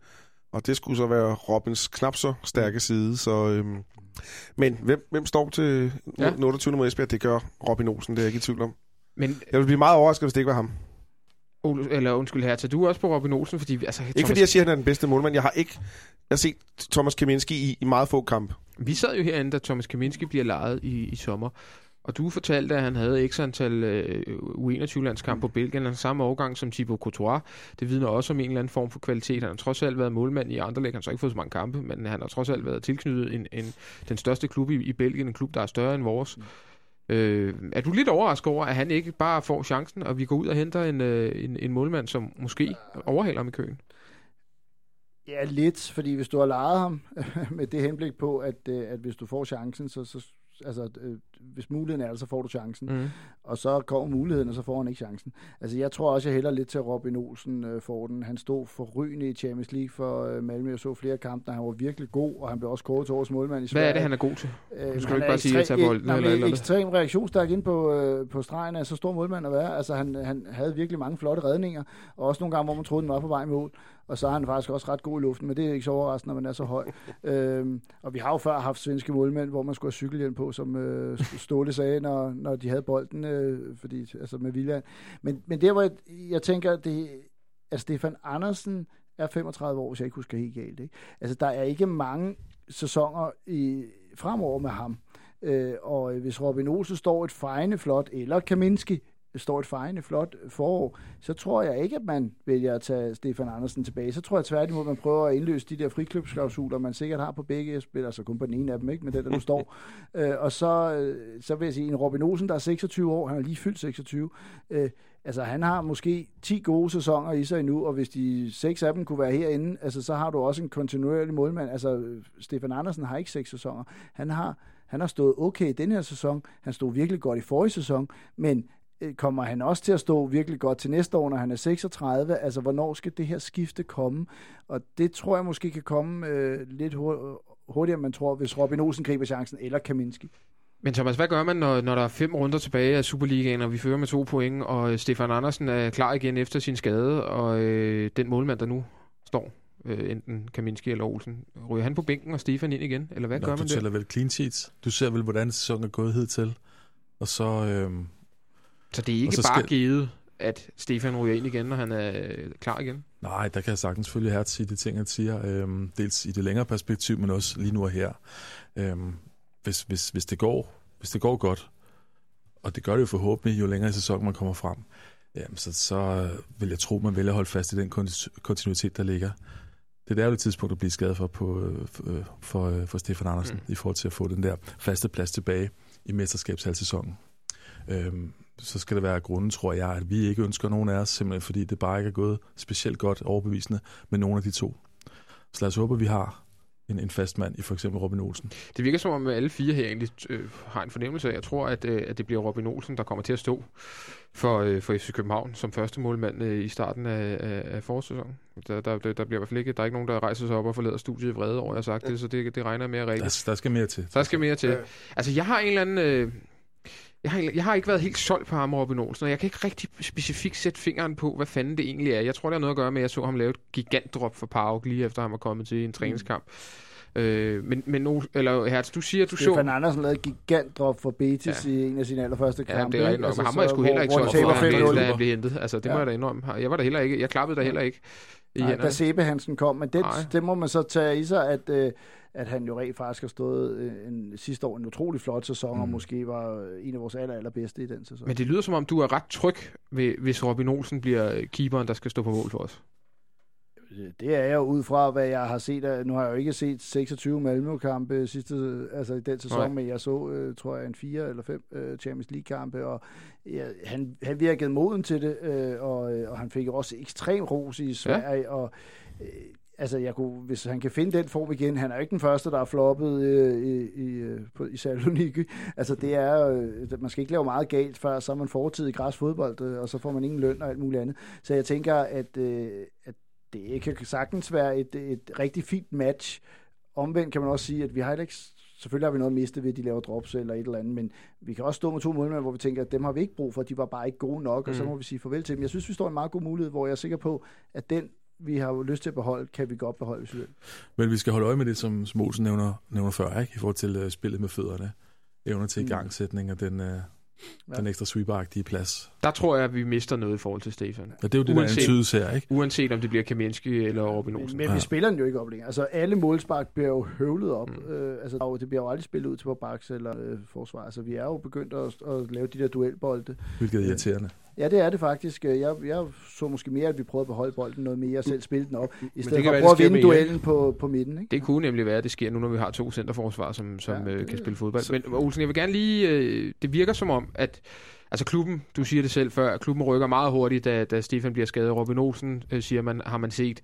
Og det skulle så være Robins knap så stærke side, så... Øhm, men hvem, hvem står til ja. 28. mod Esbjerg? Det gør Robin Olsen, det er jeg ikke i tvivl om. Men, jeg vil blive meget overrasket, hvis det ikke var ham. Eller undskyld her, tager du også på Robin Olsen? Fordi, altså, ikke fordi jeg siger, at han er den bedste målmand. Jeg har ikke jeg har set Thomas Kaminski i, i meget få kampe. Vi sad jo herinde, da Thomas Kaminski bliver lejet i, i sommer. Og du fortalte, at han havde x antal øh, U21-landskamp mm. på Belgien, han samme årgang som Thibaut Courtois. Det vidner også om en eller anden form for kvalitet. Han har trods alt været målmand i andre læg. Han har så ikke fået så mange kampe, men han har trods alt været tilknyttet en, en, den største klub i, i Belgien, en klub, der er større end vores. Mm. Øh, er du lidt overrasket over, at han ikke bare får chancen, og vi går ud og henter en, øh, en, en målmand, som måske overhaler ham i køen? Ja, lidt, fordi hvis du har lejet ham med det henblik på, at, øh, at hvis du får chancen, så, så altså, øh, hvis muligheden er der, så får du chancen. Mm. Og så kommer muligheden, og så får han ikke chancen. Altså, jeg tror også, jeg hælder lidt til Robin Olsen øh, for den. Han stod forrygende i Champions League for øh, Malmø og så flere kampe, der han var virkelig god, og han blev også kåret til årets målmand i Sverige. Hvad er det, han er god til? Øh, du skal ikke bare sige, at tage bolden. Han er ekstrem reaktionsstærk ind på, øh, på stregen af så stor målmand at være. Altså, han, han havde virkelig mange flotte redninger, og også nogle gange, hvor man troede, den var på vej med mål og så er han faktisk også ret god i luften, men det er ikke så overraskende, når man er så høj. øhm, og vi har jo før haft svenske målmænd, hvor man skulle have cykelhjelm på som, øh, Ståle sagde, når, når de havde bolden, øh, fordi, altså med Villand. Men, men der, hvor jeg, jeg tænker, det, at Stefan Andersen er 35 år, hvis jeg ikke husker helt galt. Ikke? Altså, der er ikke mange sæsoner i, fremover med ham. Øh, og hvis Robin Olsen står et fejende flot, eller Kaminski står et fejende flot forår, så tror jeg ikke, at man vælger at tage Stefan Andersen tilbage. Så tror jeg tværtimod, at man prøver at indløse de der friklubsklausuler, man sikkert har på begge spillere, altså kun på den ene af dem, ikke? med den, der nu står. øh, og så, øh, så vil jeg sige, en Robin Olsen, der er 26 år, han er lige fyldt 26, øh, altså han har måske 10 gode sæsoner i sig endnu, og hvis de seks af dem kunne være herinde, altså så har du også en kontinuerlig målmand. Altså Stefan Andersen har ikke seks sæsoner. Han har, han har stået okay i den her sæson. Han stod virkelig godt i forrige sæson, men kommer han også til at stå virkelig godt til næste år, når han er 36? Altså, hvornår skal det her skifte komme? Og det tror jeg måske kan komme øh, lidt hurtigere, end man tror, hvis Robin Olsen griber chancen, eller Kaminski. Men Thomas, hvad gør man, når, når der er fem runder tilbage af Superligaen, og vi fører med to point, og Stefan Andersen er klar igen efter sin skade, og øh, den målmand, der nu står, øh, enten Kaminski eller Olsen, ryger han på bænken og Stefan ind igen? Eller hvad Nå, gør man du tæller vel clean sheets. Du ser vel, hvordan sæsonen er gået hed til. Og så... Øh, så det er ikke bare skal... givet, at Stefan ryger ind igen, når han er øh, klar igen? Nej, der kan jeg sagtens følge her sige de ting, han siger. Øhm, dels i det længere perspektiv, men også lige nu og her. Øhm, hvis, hvis, hvis, det går, hvis det går godt, og det gør det jo forhåbentlig, jo længere i sæsonen man kommer frem, jamen, så, så vil jeg tro, man vælger at holde fast i den kontinuitet, der ligger. Det er det tidspunkt at blive skadet for, på, for, for, for Stefan Andersen, mm. i forhold til at få den der faste plads tilbage i mesterskabshalvsæsonen. Øhm, så skal det være grunden, tror jeg, at vi ikke ønsker nogen af os, simpelthen fordi det bare ikke er gået specielt godt overbevisende med nogle af de to. Så lad os håbe, at vi har en, en fast mand i for eksempel Robin Olsen. Det virker som om, at alle fire her egentlig øh, har en fornemmelse af, jeg tror, at, øh, at det bliver Robin Olsen, der kommer til at stå for, øh, for FC København som første målmand øh, i starten af, af, af forårssæsonen. Der, der, der, der bliver i hvert fald ikke, der er ikke nogen, der rejser sig op og forlader studiet i vrede over, jeg har sagt det, så det, det regner mere rigtigt. Der, der skal mere til. Der skal mere til. Altså, jeg har en eller anden... Øh, jeg har, jeg har ikke været helt solgt på ham, Robin Olsen, og jeg kan ikke rigtig specifikt sætte fingeren på, hvad fanden det egentlig er. Jeg tror, det har noget at gøre med, at jeg så ham lave et gigantdrop for Park lige efter han var kommet til en træningskamp. Mm. Øh, men, men eller Hertz, du siger, du Stefan så... Stefan Andersen lavede et gigantdrop for Betis ja. i en af sine allerførste kampe. Ja, det er rigtigt nok. Altså, ham var jeg sgu heller ikke solgt for, da han blev hentet. Altså, det ja. må jeg da indrømme. Jeg var der heller ikke. Jeg klappede der heller ikke. I Nej, da Sebe Hansen kom, men det, det må man så tage i sig, at... Øh, at han jo rent faktisk har stået øh, en, sidste år en utrolig flot sæson, mm. og måske var en af vores aller, allerbedste i den sæson. Men det lyder som om, du er ret tryg, ved, hvis Robin Olsen bliver keeperen, der skal stå på mål for os. Det er jeg ud fra, hvad jeg har set. Nu har jeg jo ikke set 26 Malmø-kampe sidste, altså i den sæson, Nej. men jeg så, øh, tror jeg, en fire eller fem øh, Champions League-kampe, og ja, han, han virkede moden til det, øh, og, og han fik også ekstrem ros i Sverige, ja. og øh, altså jeg kunne, hvis han kan finde den form igen, han er jo ikke den første, der er floppet øh, i, i, øh, på, i Saloniki. Altså det er, øh, man skal ikke lave meget galt, før så er man fortid i græsfodbold, øh, og så får man ingen løn og alt muligt andet. Så jeg tænker, at, øh, at det kan sagtens være et, et rigtig fint match. Omvendt kan man også sige, at vi har ikke Selvfølgelig har vi noget at miste ved, at de laver drops eller et eller andet, men vi kan også stå med to målmænd, hvor vi tænker, at dem har vi ikke brug for, de var bare ikke gode nok, og mm. så må vi sige farvel til dem. Jeg synes, vi står en meget god mulighed, hvor jeg er sikker på, at den vi har jo lyst til at beholde, kan vi godt beholde, hvis vi vil. Men vi skal holde øje med det, som, som Olsen nævner, nævner før, ikke? i forhold til uh, spillet med fødderne. Evner til mm. igangsætning og den, uh, ja. den ekstra sweeper plads. Der tror jeg, at vi mister noget i forhold til Stefan. Ja, det er jo det, uanset, der antydes her, ikke? Uanset om det bliver Kaminski eller Robin Olsen. Men, men ja. vi spiller den jo ikke op længere. Altså, alle målspark bliver jo høvlet op. Mm. Øh, altså, det bliver jo aldrig spillet ud til vores baks eller øh, forsvar. Altså, vi er jo begyndt at, at lave de der duelbolde. Hvilket er irriterende. Ja, det er det faktisk. Jeg, jeg så måske mere, at vi prøvede at beholde bolden noget mere og selv spille den op, i stedet for at prøve at vinde duellen på, på midten. Ikke? Det kunne nemlig være, at det sker nu, når vi har to centerforsvar, som, som ja, øh, kan spille fodbold. Så, Men Olsen, jeg vil gerne lige... Øh, det virker som om, at Altså klubben, du siger det selv før, klubben rykker meget hurtigt, da, da Stefan bliver skadet. Robin Olsen, øh, siger man, har man set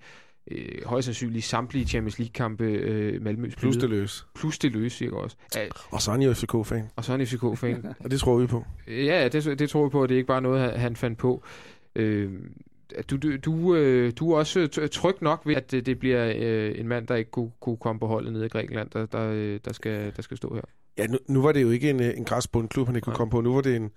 øh, højst sandsynligt samtlige Champions League-kampe øh, Malmø Plus det løs. Plus det løs, siger også. Æh, og så er han jo FCK-fan. Og så er han FCK-fan. og det tror vi på. Ja, det, det tror vi på, og det er ikke bare noget, han fandt på. Øh, du, du, du, øh, du er også tryg nok ved, at det, det bliver øh, en mand, der ikke kunne, kunne komme på holdet nede i Grækenland, der, der, der, skal, der skal stå her. Ja, nu, nu var det jo ikke en, en græsbundklub, han ikke kunne ja. komme på. Nu var det en,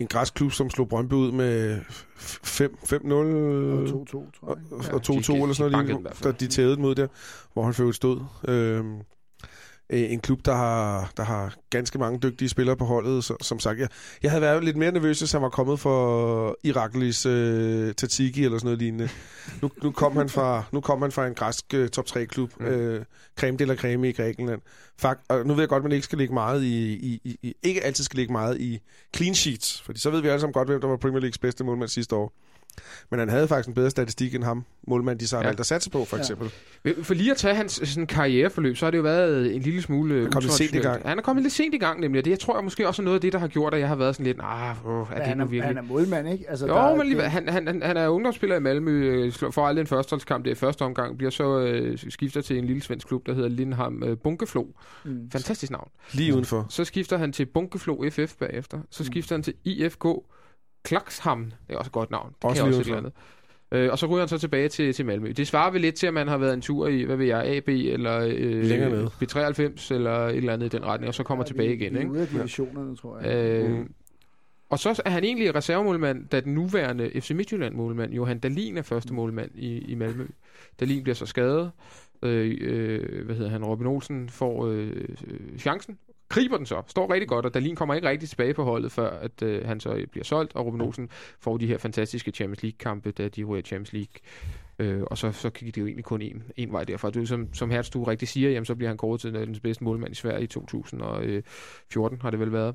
en græsklub, som slog Brøndby ud med 5-0 og 2-2, tror jeg. Og 2-2 ja, eller sådan noget, da de tævede mod der, hvor han et stod. Øhm, øh, en klub, der har, der har ganske mange dygtige spillere på holdet. Så, som sagt, jeg, jeg havde været lidt mere nervøs, hvis han var kommet for Iraklis øh, Tatiki eller sådan noget lignende. Nu, nu, kom han fra, nu kom han fra en græsk øh, top 3-klub, mm. øh, Creme de la Creme i Grækenland. Fakt, og nu ved jeg godt, at man ikke skal lægge meget i, i, i, i, ikke altid skal lægge meget i clean sheets, fordi så ved vi alle sammen godt, hvem der var Premier Leagues bedste målmand sidste år. Men han havde faktisk en bedre statistik end ham, målmand, de så har ja. valgt at satse på, for eksempel. Ja. For lige at tage hans sådan, karriereforløb, så har det jo været en lille smule... Han er kommet lidt sent i gang. Han er kommet lidt sent i gang, nemlig. Og det jeg tror jeg måske også er noget af det, der har gjort, at jeg har været sådan lidt... Ah, oh, er det han, er, virkelig... han er målmand, ikke? Altså, jo, der, men lige, det... han, han, han er ungdomsspiller i Malmø, øh, får aldrig en førsteholdskamp. Det er første omgang, bliver så øh, skifter til en lille svensk klub, der hedder Lindham øh, Bunkeflo. Mm. Fantastisk navn. Lige udenfor. Så skifter han til Bunkeflo FF bagefter. Så mm. skifter mm. han til IFK Klaxham. Det er også et godt navn. Det også kan også et andet. Øh, og så ryger han så tilbage til, til Malmø. Det svarer vel lidt til, at man har været en tur i, hvad ved jeg, AB eller øh, B93 eller et eller andet i den retning, og så kommer ja, tilbage igen. De ikke? ude af divisionerne, tror jeg. Øh, mm. Og så er han egentlig reservemålmand, da den nuværende FC Midtjylland-målmand, Johan Dalin, er første målmand i, i Malmø. Dalin bliver så skadet. Øh, øh, hvad hedder han? Robin Olsen får øh, chancen griber den så, står rigtig godt, og Dalin kommer ikke rigtig tilbage på holdet, før at øh, han så bliver solgt, og Ruben Olsen får de her fantastiske Champions League-kampe, da de ryger Champions League. Øh, og så, så gik det jo egentlig kun en, en vej derfra. Du, som, som Hertz, du rigtig siger, jamen, så bliver han kåret til den bedste målmand i Sverige i 2014, har det vel været.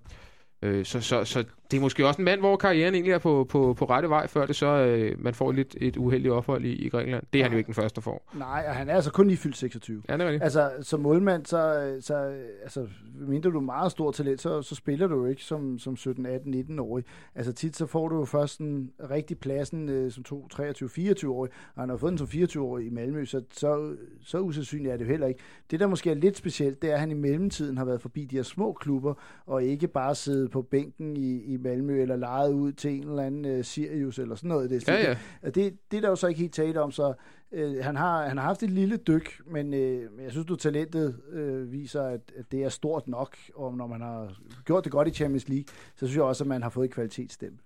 Øh, så, så, så det er måske også en mand, hvor karrieren egentlig er på, på, på rette vej, før det så øh, man får lidt et uheldigt ophold i, i Grækenland. Det er han jo ikke den første, der får. Nej, og han er altså kun lige fyldt 26. Ja, det er Altså, som målmand, så, så altså, mindre du er meget stor talent, så, så spiller du jo ikke som, som 17, 18, 19-årig. Altså tit så får du jo først en rigtig pladsen øh, som 2, 23, 24-årig, og han har fået den som 24-årig i Malmø, så, så, så usandsynligt er det jo heller ikke. Det, der måske er lidt specielt, det er, at han i mellemtiden har været forbi de her små klubber, og ikke bare siddet på bænken i, i Malmø, eller lejet ud til en eller anden uh, Sirius, eller sådan noget. Det, ja, ja. Det, det, det er der jo så ikke helt tale om, så uh, han, har, han har haft et lille dyk, men uh, jeg synes, du talentet uh, viser, at, at det er stort nok, og når man har gjort det godt i Champions League, så synes jeg også, at man har fået et kvalitetsstempel.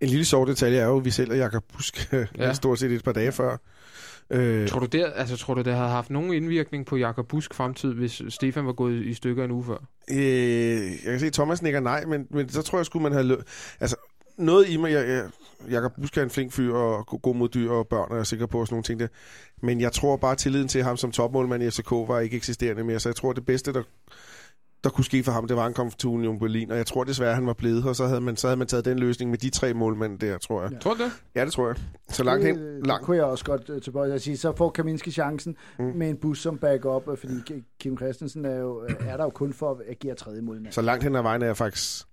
En lille sjov detalje er jo, at vi sælger Jakob Busk ja. stort set et par dage før. Øh, tror, du det, altså, tror du, det havde haft nogen indvirkning på Jakob Busk fremtid, hvis Stefan var gået i stykker en uge før? Øh, jeg kan se, at Thomas nikker nej, men, men så tror jeg skulle man have... Altså, noget i mig, jeg, jeg, Jakob Busk er en flink fyr og god mod dyr og børn, og jeg er sikker på sådan nogle ting der. Men jeg tror bare, at tilliden til ham som topmålmand i FCK var ikke eksisterende mere, så jeg tror, det bedste, der der kunne ske for ham, det var, at han kom til Union Berlin, og jeg tror desværre, at han var blevet og så havde man, så havde man taget den løsning med de tre målmænd der, tror jeg. Ja. Tror du det? Ja, det tror jeg. Så langt hen. Langt. Det kunne jeg også godt uh, tilbøje at sige. Så får Kaminski chancen mm. med en bus som backup, øh, fordi Kim Christensen er, jo, øh, er der jo kun for at agere tredje målmand. Så langt hen ad vejen er jeg faktisk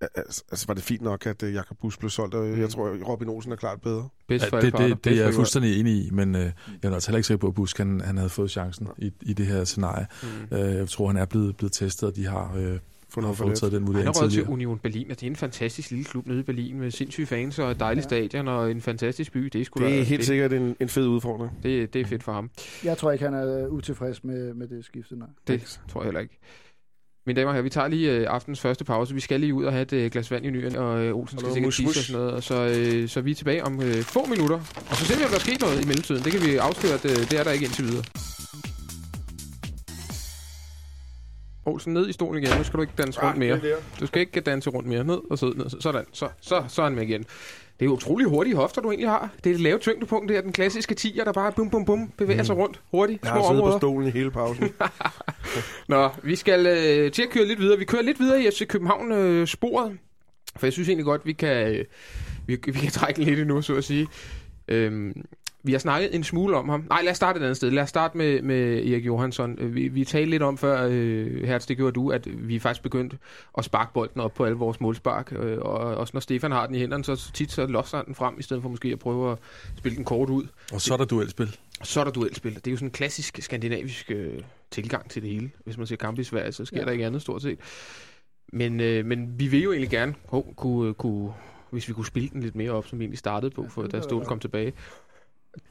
Altså, var det fint nok, at Jakob Bus blev solgt, og jeg mm. tror, at Robin Olsen er klart bedre. ja, det, det, det, det er jeg fuldstændig enig i, men øh, jeg er også heller ikke sikker på, at Busk han, han havde fået chancen i, i det her scenarie. Mm. Øh, jeg tror, han er blevet, blevet testet, og de har... Øh, har foretaget den vurdering Han har til Union Berlin, og det er en fantastisk lille klub nede i Berlin med sindssyge fans og et dejligt ja. stadion og en fantastisk by. Det er, sgu det er helt det, sikkert en, en fed udfordring. Det, det er fedt for ham. Jeg tror ikke, han er utilfreds med, med det skifte, nej. Det tror jeg heller ikke. Mine damer og herrer, vi tager lige øh, aftens første pause. Vi skal lige ud og have et øh, glas vand i nyen, og øh, Olsen skal sikkert tisse og sådan noget. Og så, øh, så er vi tilbage om øh, få minutter. Og så ser vi, om der er sket noget i mellemtiden. Det kan vi afsløre, at øh, det er der ikke indtil videre. Olsen, ned i stolen igen. Nu skal du ikke danse rundt mere. Du skal ikke danse rundt mere. Ned og sidde ned. Sådan. Så, så, så er han med igen. Det er utrolig hurtige hofter, du egentlig har. Det er det lave tyngdepunkt, det er den klassiske tiger, der bare bum bum bum bevæger mm. sig rundt hurtigt. Jeg har siddet på stolen i hele pausen. Nå, vi skal øh, til at køre lidt videre. Vi kører lidt videre i FC København-sporet. Øh, for jeg synes egentlig godt, vi kan, øh, vi, vi kan trække lidt endnu, så at sige. Øhm, vi har snakket en smule om ham. Nej, lad os starte et andet sted. Lad os starte med, med Erik Johansson. Øh, vi, vi talte lidt om før, øh, Hertz, det gjorde du, at vi faktisk begyndt at sparke bolden op på alle vores målspark. Øh, og også når Stefan har den i hænderne, så tit så losser han den frem, i stedet for måske at prøve at spille den kort ud. Og så er der duelspil. Så er der duelspil. Det er jo sådan en klassisk skandinavisk øh, tilgang til det hele. Hvis man ser kamp i Sverige, så sker ja. der ikke andet stort set. Men, øh, men vi vil jo egentlig gerne oh, kunne, kunne, hvis vi kunne spille den lidt mere op, som vi egentlig startede på, for, da Ståle kom tilbage.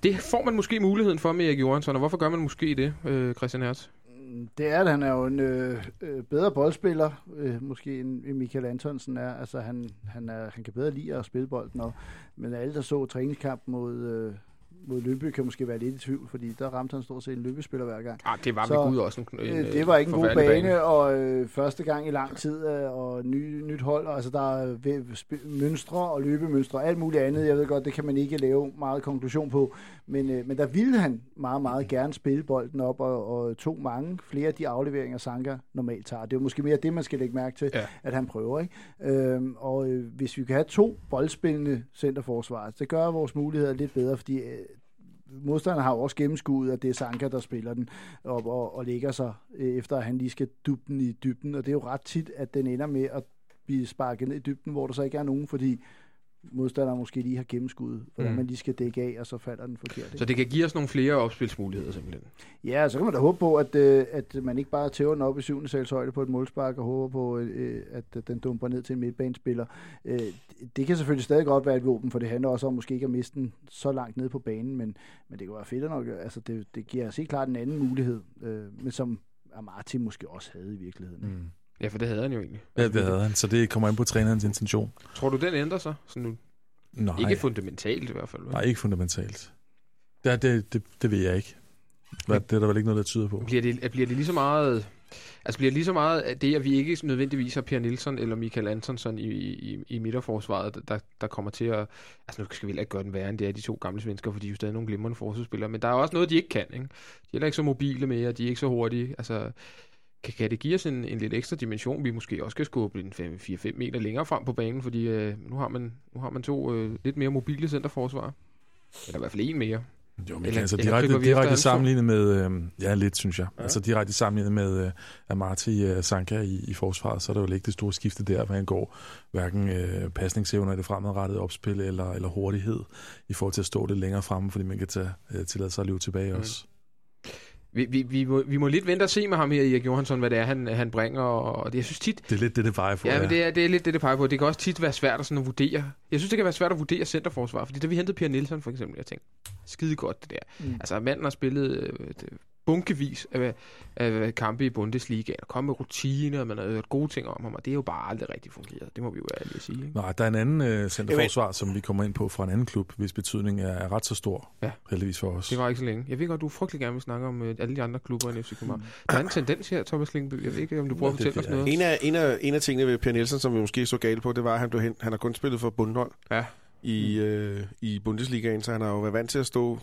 Det får man måske muligheden for med Erik Johansson, og hvorfor gør man måske det, øh, Christian Hertz? Mm, det er, at han er jo en øh, øh bedre boldspiller, øh, måske end Michael Antonsen er. Altså, han, han, er, han kan bedre lide at spille bolden, og, men alle, der så træningskamp mod, øh, mod Løbe kan måske være lidt i tvivl, fordi der ramte han stort set en løbespiller hver gang. Ah, det var så, ved Gud også en, en øh, Det var ikke en god bane, bane. og øh, første gang i lang tid, øh, og ny, nyt hold, altså der er mønstre og løbemønstre, alt muligt andet. Jeg ved godt, det kan man ikke lave meget konklusion på, men, øh, men der ville han meget, meget gerne spille bolden op, og, og tog mange flere af de afleveringer, Sanka normalt tager. Det er måske mere det, man skal lægge mærke til, ja. at han prøver. Ikke? Øhm, og øh, hvis vi kan have to boldspillende centerforsvar, det gør vores muligheder lidt bedre, fordi øh, modstanderne har også gennemskuet, at det er Sanka, der spiller den op og, og lægger sig, øh, efter at han lige skal dubbe den i dybden. Og det er jo ret tit, at den ender med at blive sparket ned i dybden, hvor der så ikke er nogen, fordi modstanderen måske lige har gennemskuddet, hvordan mm. man lige skal dække af, og så falder den forkert. Så det kan give os nogle flere opspilsmuligheder simpelthen? Ja, så kan man da håbe på, at, øh, at man ikke bare tæver den op i syvende sals højde på et målspark, og håber på, øh, at den dumper ned til en midtbanespiller. Øh, det kan selvfølgelig stadig godt være et våben, for det handler også om måske ikke at miste den så langt ned på banen, men, men det kan være fedt nok. Altså, det, det giver os helt klart en anden mulighed, men som Amati måske også havde i virkeligheden. Mm. Ja, for det havde han jo egentlig. Ja, det havde han, så det kommer ind på trænerens intention. Tror du, den ændrer sig? Sådan nu? Nej. Ikke fundamentalt i hvert fald. Vel? Nej, ikke fundamentalt. Det, det, det, det ved jeg ikke. Hvad, det er der vel ikke noget, der tyder på. Bliver det, bliver det lige så meget... Altså bliver det lige så meget af det, at vi ikke nødvendigvis har Per Nielsen eller Michael Antonsson i, i, i midterforsvaret, der, der kommer til at... Altså nu skal vi ikke gøre den værre, end det er de to gamle svensker, for de er jo stadig nogle glimrende forsvarsspillere, men der er også noget, de ikke kan. Ikke? De er heller ikke så mobile mere, de er ikke så hurtige. Altså, kan, kan det give os en, en lidt ekstra dimension, vi måske også skal skubbe en 4-5 meter længere frem på banen, fordi øh, nu, har man, nu har man to øh, lidt mere mobile centerforsvar. Eller i hvert fald en mere. Jo, men eller, altså direkte, direkte sammenlignet med, øh, ja lidt synes jeg, ja. altså direkte sammenlignet med øh, Amati øh, Sanka i, i forsvaret, så er der jo ikke det store skifte der, hvad han går, hverken øh, pasningsevner i det fremadrettede opspil eller, eller hurtighed i forhold til at stå lidt længere fremme, fordi man kan tage, øh, tillade sig at løbe tilbage mm. også. Vi, vi, vi, må, vi må lidt vente og se med ham her, Erik Johansson, hvad det er, han, han bringer. Og det, jeg synes tit... Det er lidt det, det peger på. Ja, ja. men det er, det er lidt det, det peger på. Det kan også tit være svært at, sådan at vurdere. Jeg synes, det kan være svært at vurdere centerforsvar, fordi da vi hentede Per Nielsen for eksempel, jeg tænkte, skide godt det der. Mm. Altså, manden har spillet øh, bunkevis af, af kampe i Bundesliga, og komme med rutiner, og man har hørt gode ting om ham, og det er jo bare aldrig rigtig fungeret. Det må vi jo ærligt sige. Ikke? Nej, der er en anden uh, centerforsvar, som vi kommer ind på fra en anden klub, hvis betydning er, er ret så stor, ja. heldigvis for os. Det var ikke så længe. Jeg ved godt, du frygtelig gerne vil snakke om uh, alle de andre klubber i FC København. Der er en tendens her, Thomas Lingby. Jeg ved ikke, om du prøver ja, at fortælle os noget. En af, en, af, en af tingene ved Per Nielsen, som vi måske så galt på, det var, at han, blev hen, han har kun spillet for Bundhold. Ja i, øh, i Bundesligaen, så han har jo været vant til at stå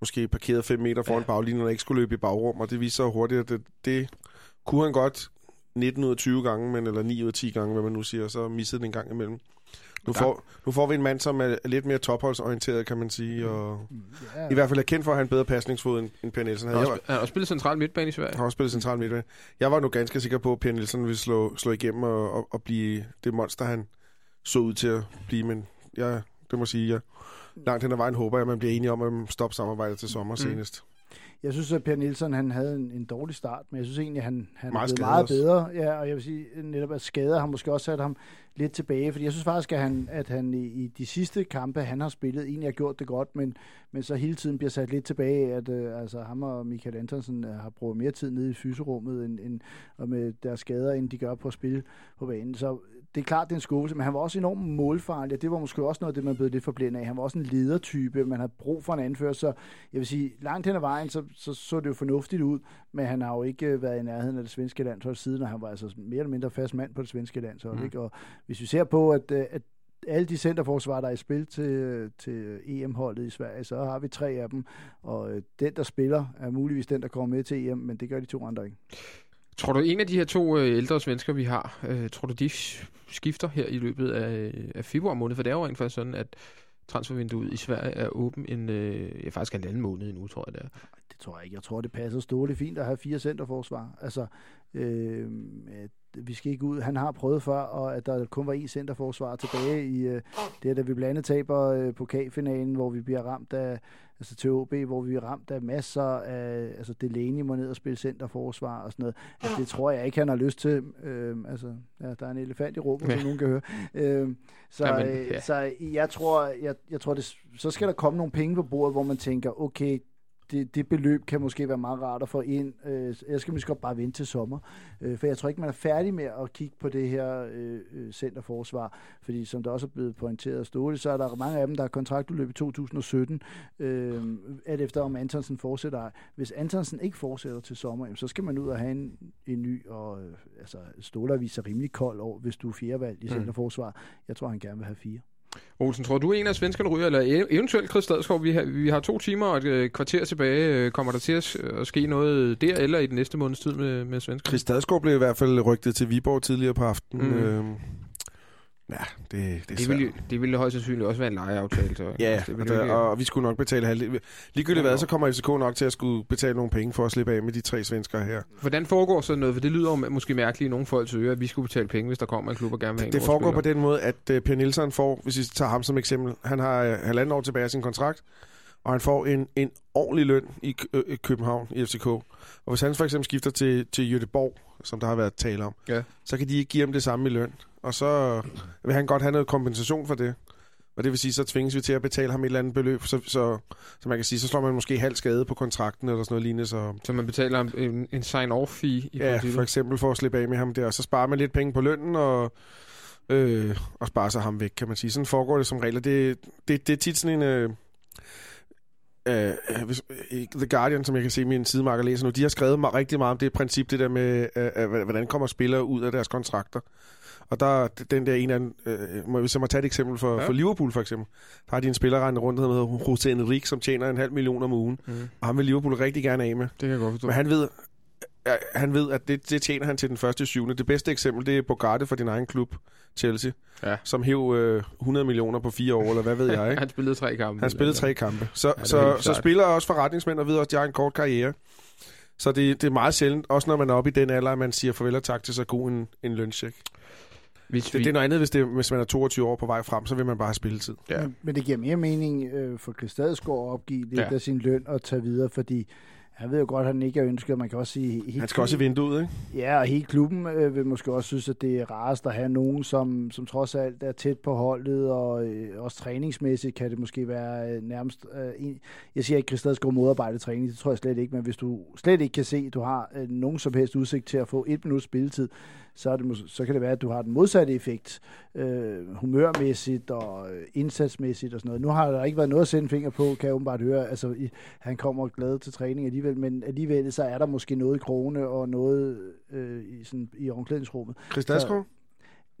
måske parkeret 5 meter foran ja. baglinjen og ikke skulle løbe i bagrum, og det viser sig hurtigt, at det, det kunne han godt 19 ud af 20 gange, men, eller 9 ud af 10 gange, hvad man nu siger, så missede det en gang imellem. Nu, ja. får, nu får vi en mand, som er lidt mere topholdsorienteret, kan man sige, og ja. i hvert fald er kendt for at have en bedre pasningsfod end, end Per Nielsen. Han har, også, spillet central midtbane i Sverige. Han har også spillet central midtbane. Jeg var nu ganske sikker på, at Per Nielsen ville slå, slå igennem og, og, og blive det monster, han så ud til at blive, men jeg, det må sige, jeg langt hen ad vejen håber jeg, at man bliver enige om at stoppe samarbejdet til sommer mm. senest. Jeg synes, at Per Nielsen han havde en, en dårlig start, men jeg synes egentlig, at han, han meget er blevet meget bedre. Ja, og jeg vil sige, netop at skader har måske også sat ham lidt tilbage, fordi jeg synes faktisk, at han, at han i, i de sidste kampe, han har spillet, egentlig har gjort det godt, men, men så hele tiden bliver sat lidt tilbage, at uh, altså, ham og Michael Antonsen uh, har brugt mere tid nede i fyserummet, end, end, og med deres skader, end de gør på at spille på banen. Så det er klart, det er en skuffelse, men han var også enormt målfarlig, og det var måske også noget af det, man blev lidt forblændet af. Han var også en ledertype, man havde brug for en anfører, så jeg vil sige, langt hen ad vejen, så, så, så det jo fornuftigt ud, men han har jo ikke øh, været i nærheden af det svenske landshold siden, og han var altså mere eller mindre fast mand på det svenske landshold. Mm. Ikke? Og hvis vi ser på, at, øh, at alle de centerforsvar, der er i spil til, til EM-holdet i Sverige, så har vi tre af dem, og øh, den, der spiller, er muligvis den, der kommer med til EM, men det gør de to andre ikke. Tror du, en af de her to øh, ældre svensker, vi har, øh, tror du, de skifter her i løbet af, af februar måned? For det er jo faktisk sådan, at transfervinduet i Sverige er åben en, øh, ja, faktisk en anden måned endnu, tror jeg det er. Det tror jeg ikke. Jeg tror, det passer stående fint at have fire centerforsvar. Altså, øh, vi skal ikke ud. Han har prøvet før, og at der kun var én centerforsvar tilbage i øh, det, da vi blandt andet taber øh, pokalfinalen, hvor vi bliver ramt af altså til OB, hvor vi er ramt af masser af, altså Delaney må ned og spille centerforsvar og sådan noget. Altså, det tror jeg ikke, han har lyst til. Øh, altså, ja, der er en elefant i rummet, som nogen kan høre. Øh, så, Jamen, ja. så jeg tror, jeg, jeg tror det, så skal der komme nogle penge på bordet, hvor man tænker, okay, det, det beløb kan måske være meget rart at få ind. Øh, jeg skal måske bare vente til sommer, øh, for jeg tror ikke, man er færdig med at kigge på det her øh, øh centerforsvar, fordi som der også er blevet pointeret af Ståle, så er der mange af dem, der har kontraktudløb i 2017, øh, at efter om Antonsen fortsætter. Hvis Antonsen ikke fortsætter til sommer, jamen, så skal man ud og have en, en ny, og øh, altså Ståle viser rimelig kold over, hvis du er fjerdevalg i mm. centerforsvar. Jeg tror, han gerne vil have fire. Olsen, tror du en af svenskerne ryger, eller e- eventuelt Chris Stadskov? Vi har, vi har to timer og et øh, kvarter tilbage. Øh, kommer der til at, ske noget der, eller i den næste måneds tid med, med svenskerne? Chris Stadskov blev i hvert fald rygtet til Viborg tidligere på aftenen. Mm. Øhm, Ja, det, det er det ville, det ville højst sandsynligt også være en lejeaftale. Så. ja, altså, det og, der, ikke... og vi skulle nok betale halvdelen. Ligegyldigt hvad, så kommer FCK nok til at skulle betale nogle penge for at slippe af med de tre svenskere her. Hvordan foregår sådan noget? For det lyder måske mærkeligt i nogle folks ører, at vi skulle betale penge, hvis der kommer en klub og gerne vil have Det foregår på den måde, at uh, Per Nielsen får, hvis vi tager ham som eksempel, han har uh, halvanden år tilbage af sin kontrakt, og han får en, en ordentlig løn i uh, København i FCK. Og hvis han for eksempel skifter til, til Jødeborg, som der har været tale om, ja. så kan de ikke give ham det samme i løn og så vil han godt have noget kompensation for det. Og det vil sige, så tvinges vi til at betale ham et eller andet beløb, så, så, så man kan sige, så slår man måske halv skade på kontrakten eller sådan noget lignende. Så, så man betaler en, en sign-off-fee i Ja, princippet. for eksempel for at slippe af med ham der, og så sparer man lidt penge på lønnen, og, øh, og sparer sig ham væk, kan man sige. Sådan foregår det som regel. Det, det, det er tit sådan en... Øh, Uh, hvis, The Guardian, som jeg kan se min sidemarker læser nu, de har skrevet rigtig meget om det princip, det der med, uh, uh, hvordan kommer spillere ud af deres kontrakter. Og der den der en anden, øh, må, hvis jeg må tage et eksempel for, ja. for Liverpool for eksempel, der har de en spiller rundt, der hedder Jose Enrique, som tjener en halv million om ugen. Mm. Og ham vil Liverpool rigtig gerne af med. Det kan jeg godt forstå. Men han ved, han ved, at det, det tjener han til den første syvende. Det bedste eksempel, det er Bogarde for din egen klub, Chelsea, ja. som hæv øh, 100 millioner på fire år, eller hvad ved jeg. Ikke? han spillede tre kampe. Han spillede tre kampe. Så, ja, så, så spiller også forretningsmænd og ved også, at de har en kort karriere. Så det, det er meget sjældent, også når man er oppe i den alder, at man siger farvel og tak til så god en, en løncheck. Hvis det, vi... det er noget andet, hvis, det, hvis man er 22 år på vej frem, så vil man bare have spilletid. Ja. Men, men det giver mere mening øh, for Christiansgaard at opgive lidt ja. af sin løn og tage videre, fordi jeg ved jo godt, at han ikke er ønsket, man kan også sige... Helt han skal også i vinduet, ikke? Ja, og hele klubben øh, vil måske også synes, at det er rarest at have nogen, som, som trods alt er tæt på holdet, og øh, også træningsmæssigt kan det måske være øh, nærmest... Øh, en, jeg siger ikke, at Christian skal modarbejde træning, det tror jeg slet ikke, men hvis du slet ikke kan se, at du har øh, nogen som helst udsigt til at få et minut spilletid, så, er det, så kan det være, at du har den modsatte effekt, øh, humørmæssigt og øh, indsatsmæssigt og sådan noget. Nu har der ikke været noget at sende finger på, kan jeg åbenbart høre. Altså, i, han kommer glad til træning alligevel, men alligevel så er der måske noget i krone og noget øh, i, sådan, i omklædningsrummet. Chris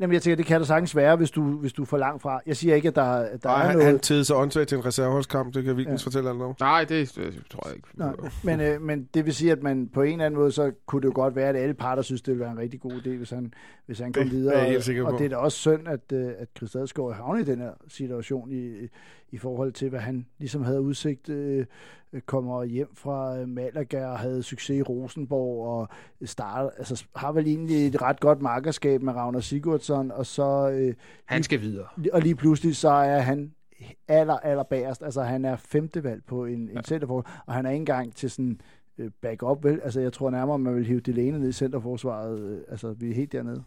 Jamen, jeg tænker, det kan der sagtens være, hvis du, hvis du er for langt fra. Jeg siger ikke, at der, der Nej, er han, noget... han tede sig åndssvagt til en reserveholdskamp, det kan vi ja. fortælle alt om. Nej, det, det tror jeg ikke. Nej, men, øh, men det vil sige, at man på en eller anden måde, så kunne det jo godt være, at alle parter synes, det ville være en rigtig god idé, hvis han, hvis han kom videre. Og, og det er da også synd, at, øh, at Christiansgaard havnet i den her situation i, i forhold til, hvad han ligesom havde udsigt. Øh, kommer hjem fra Malaga og havde succes i Rosenborg og starter, altså har vel egentlig et ret godt markerskab med Ragnar Sigurdsson, og så... Øh, han skal videre. Og lige pludselig så er han aller, aller bagerst. Altså han er femte valg på en, ja. en centerfor, og han er ikke engang til sådan øh, back-up, vel? Altså jeg tror nærmere, man vil hive Delaney ned i centerforsvaret. Øh, altså vi er helt dernede.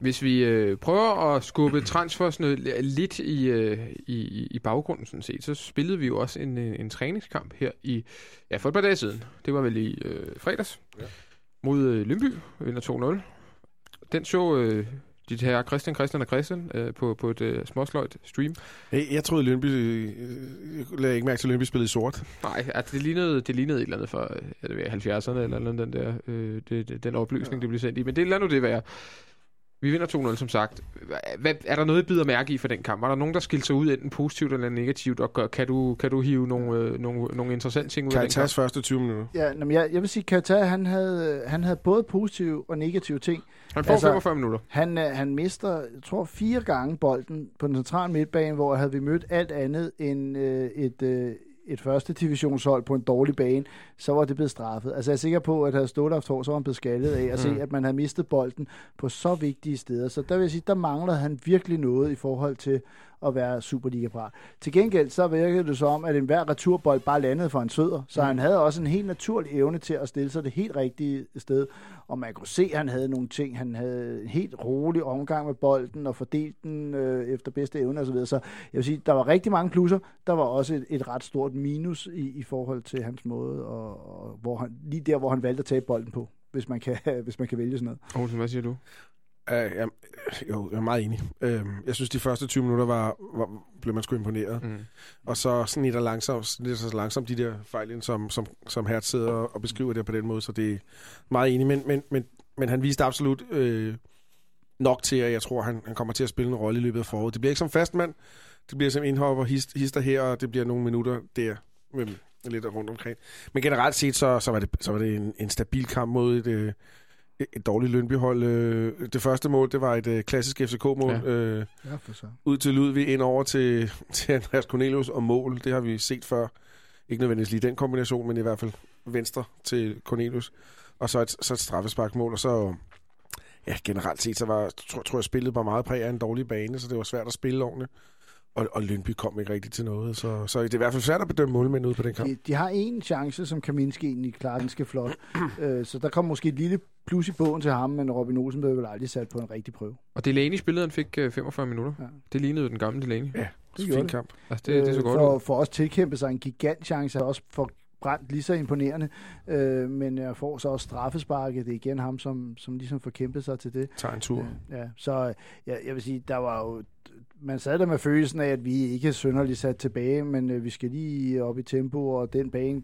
Hvis vi øh, prøver at skubbe transfers lidt i, øh, i, i baggrunden, sådan set, så spillede vi jo også en, en, en træningskamp her i, ja, for et par dage siden. Det var vel i øh, fredags ja. mod øh, Lyngby, vinder 2-0. Den så øh, dit her Christian, Christian og Christian øh, på, på et øh, småsløjt stream. Hey, jeg troede, Lyngby... Øh, jeg lagde ikke mærke til, at Lyngby spillede sort. Nej, altså, det, lignede, det lignede et eller andet fra ja, det 70'erne, eller, eller den der øh, det, den opløsning, ja. det blev sendt i. Men det, lad nu det være. Vi vinder 2-0, som sagt. Hvad, er der noget, I bider mærke i for den kamp? Var der nogen, der skilte sig ud, enten positivt eller negativt, og kan du, kan du hive nogle, øh, nogle, nogle interessante ting ud kan af den kamp? første 20 minutter? Ja, jamen jeg, jeg vil sige, Katar, han havde, han havde både positive og negative ting. Han får altså, 45 minutter. Han, øh, han mister, jeg tror, fire gange bolden på den centrale midtbane, hvor havde vi mødt alt andet end øh, et, øh, et første divisionshold på en dårlig bane, så var det blevet straffet. Altså jeg er sikker på, at havde Ståle haft hår, så var han blevet skaldet af at mm. se, at man havde mistet bolden på så vigtige steder. Så der vil jeg sige, der manglede han virkelig noget i forhold til at være Superliga-parat. Til gengæld så virkede det så om, at enhver returbold bare landede for en søder, så mm. han havde også en helt naturlig evne til at stille sig det helt rigtige sted, og man kunne se, at han havde nogle ting. Han havde en helt rolig omgang med bolden og fordelt den øh, efter bedste evne osv. Så jeg vil sige, der var rigtig mange plusser. Der var også et, et ret stort minus i, i forhold til hans måde, og, og hvor han, lige der, hvor han valgte at tage bolden på hvis man kan, hvis man kan vælge sådan noget. Olsen, hvad siger du? Uh, jeg, jo, jeg er meget enig. Uh, jeg synes, de første 20 minutter var, var blev man sgu imponeret. Mm. Og så sådan lidt langsomt, lidt så langsomt de der fejl, som, som, som Hertz sidder og beskriver det på den måde, så det er meget enig. Men, men, men, men han viste absolut øh, nok til, at jeg tror, han, han kommer til at spille en rolle i løbet af foråret. Det bliver ikke som fastmand. Det bliver som indhopper, hist, hister her, og det bliver nogle minutter der. Med, lidt rundt omkring. Men generelt set, så, så var det, så var det en, en stabil kamp mod et, øh, et dårligt Lønbyhold. Øh, det første mål, det var et øh, klassisk FCK-mål. Ja. Øh, ja, for så. Ud til Ludvig, ind over til, til Andreas Cornelius og mål. Det har vi set før. Ikke nødvendigvis lige den kombination, men i hvert fald venstre til Cornelius. Og så et, så et straffesparkmål, og så... Ja, generelt set, så var, tror, tror jeg, spillet var meget præg af en dårlig bane, så det var svært at spille ordentligt. Og, og Lyngby kom ikke rigtigt til noget. Så, så det er i hvert fald svært at bedømme målmænd ud på den kamp. De, de har en chance, som Kaminski egentlig klarer den skal flot. øh, så der kommer måske et lille plus i bogen til ham, men Robin Olsen blev vel aldrig sat på en rigtig prøve. Og Delaney spillede, han fik 45 øh, minutter. Ja. Det lignede den gamle Delaney. Ja, det er en kamp. Altså, det, det så øh, godt for, for os tilkæmpe sig en gigant chance, også for brændt lige så imponerende, øh, men jeg får så også straffesparket. Det er igen ham, som, som ligesom får kæmpet sig til det. Tager en tur. Ja, ja. så ja, jeg vil sige, der var jo man sad der med følelsen af, at vi ikke er synderligt sat tilbage, men øh, vi skal lige op i tempo, og den bane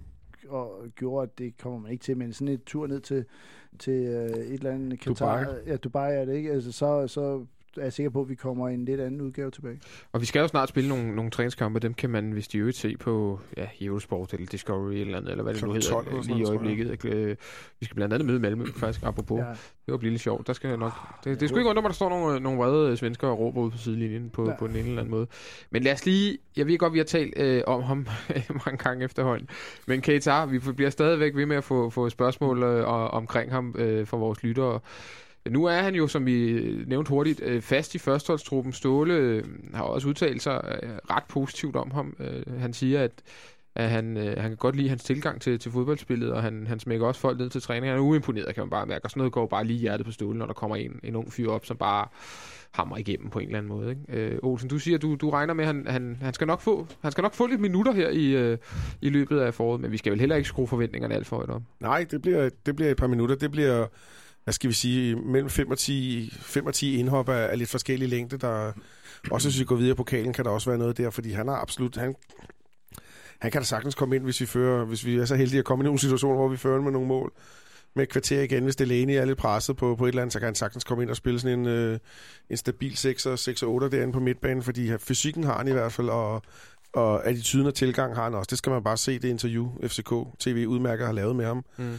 og gjorde, at det kommer man ikke til, men sådan et tur ned til, til øh, et eller andet Qatar, Dubai. Ja, Dubai er det ikke, altså så, så er jeg sikker på, at vi kommer en lidt anden udgave tilbage. Og vi skal jo snart spille nogle, nogle træningskampe. Dem kan man, hvis de øvrigt se på ja, Eurosport eller Discovery eller andet, eller hvad det nu hedder, lige i øjeblikket. Øh, vi skal blandt andet møde Malmø, faktisk, apropos. Ja. Det var blive lidt sjovt. Der skal nok, det, det skulle ikke undre mig, der står nogle, nogle vrede svensker og råber ud på sidelinjen på, ja. på en eller anden måde. Men lad os lige, jeg ved godt, vi har talt øh, om ham mange gange efterhånden. Men Keita, vi bliver stadigvæk ved med at få, få spørgsmål øh, omkring ham øh, fra vores lyttere. Nu er han jo, som vi nævnte hurtigt, øh, fast i førsteholdstruppen. Ståle øh, har også udtalt sig øh, ret positivt om ham. Han siger, at at han, han kan godt lide hans tilgang til, til fodboldspillet, og han, han smækker også folk ned til træning. Han er uimponeret, kan man bare mærke. Og sådan noget går bare lige hjertet på stolen, når der kommer en, en ung fyr op, som bare hammer igennem på en eller anden måde. Ikke? Øh, Olsen, du siger, du, du regner med, at han, han, han, skal nok få, han skal nok få lidt minutter her i, øh, i løbet af foråret, men vi skal vel heller ikke skrue forventningerne alt for højt op. Nej, det bliver, det bliver et par minutter. Det bliver hvad skal vi sige, mellem 5 og 10, 5 og 10 indhop af, af lidt forskellige længde. Der, også hvis vi går videre på pokalen, kan der også være noget der, fordi han har absolut... Han, han kan da sagtens komme ind, hvis vi, fører, hvis vi er så heldige at komme i nogle situationer, hvor vi fører med nogle mål. Med et kvarter igen, hvis Delaney er lidt presset på, på et eller andet, så kan han sagtens komme ind og spille sådan en, øh, en stabil 6'er, 6 8 derinde på midtbanen, fordi fysikken har han i hvert fald, og, og attituden og tilgang har han også. Det skal man bare se, det interview, FCK TV udmærker har lavet med ham. Mm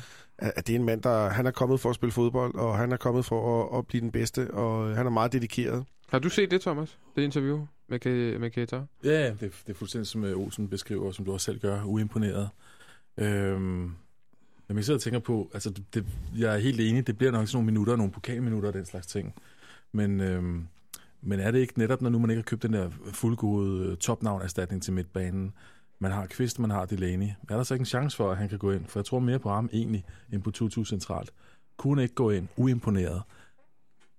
at det er en mand, der han er kommet for at spille fodbold, og han er kommet for at, at blive den bedste, og han er meget dedikeret. Har du set det, Thomas? Det interview med, med Keita? Ja, det, det er fuldstændig som øh, Olsen beskriver, som du også selv gør, uimponeret. Øhm, men jeg sidder og tænker på, altså det, det, jeg er helt enig, det bliver nok sådan nogle minutter, nogle pokalminutter og den slags ting. Men, øhm, men er det ikke netop, når nu man ikke har købt den der fuldgode øh, topnavn-erstatning til midtbanen, man har Kvist, man har Delaney. Er der så ikke en chance for, at han kan gå ind? For jeg tror mere på ham egentlig, end på 2 centralt. Kunne ikke gå ind, uimponeret.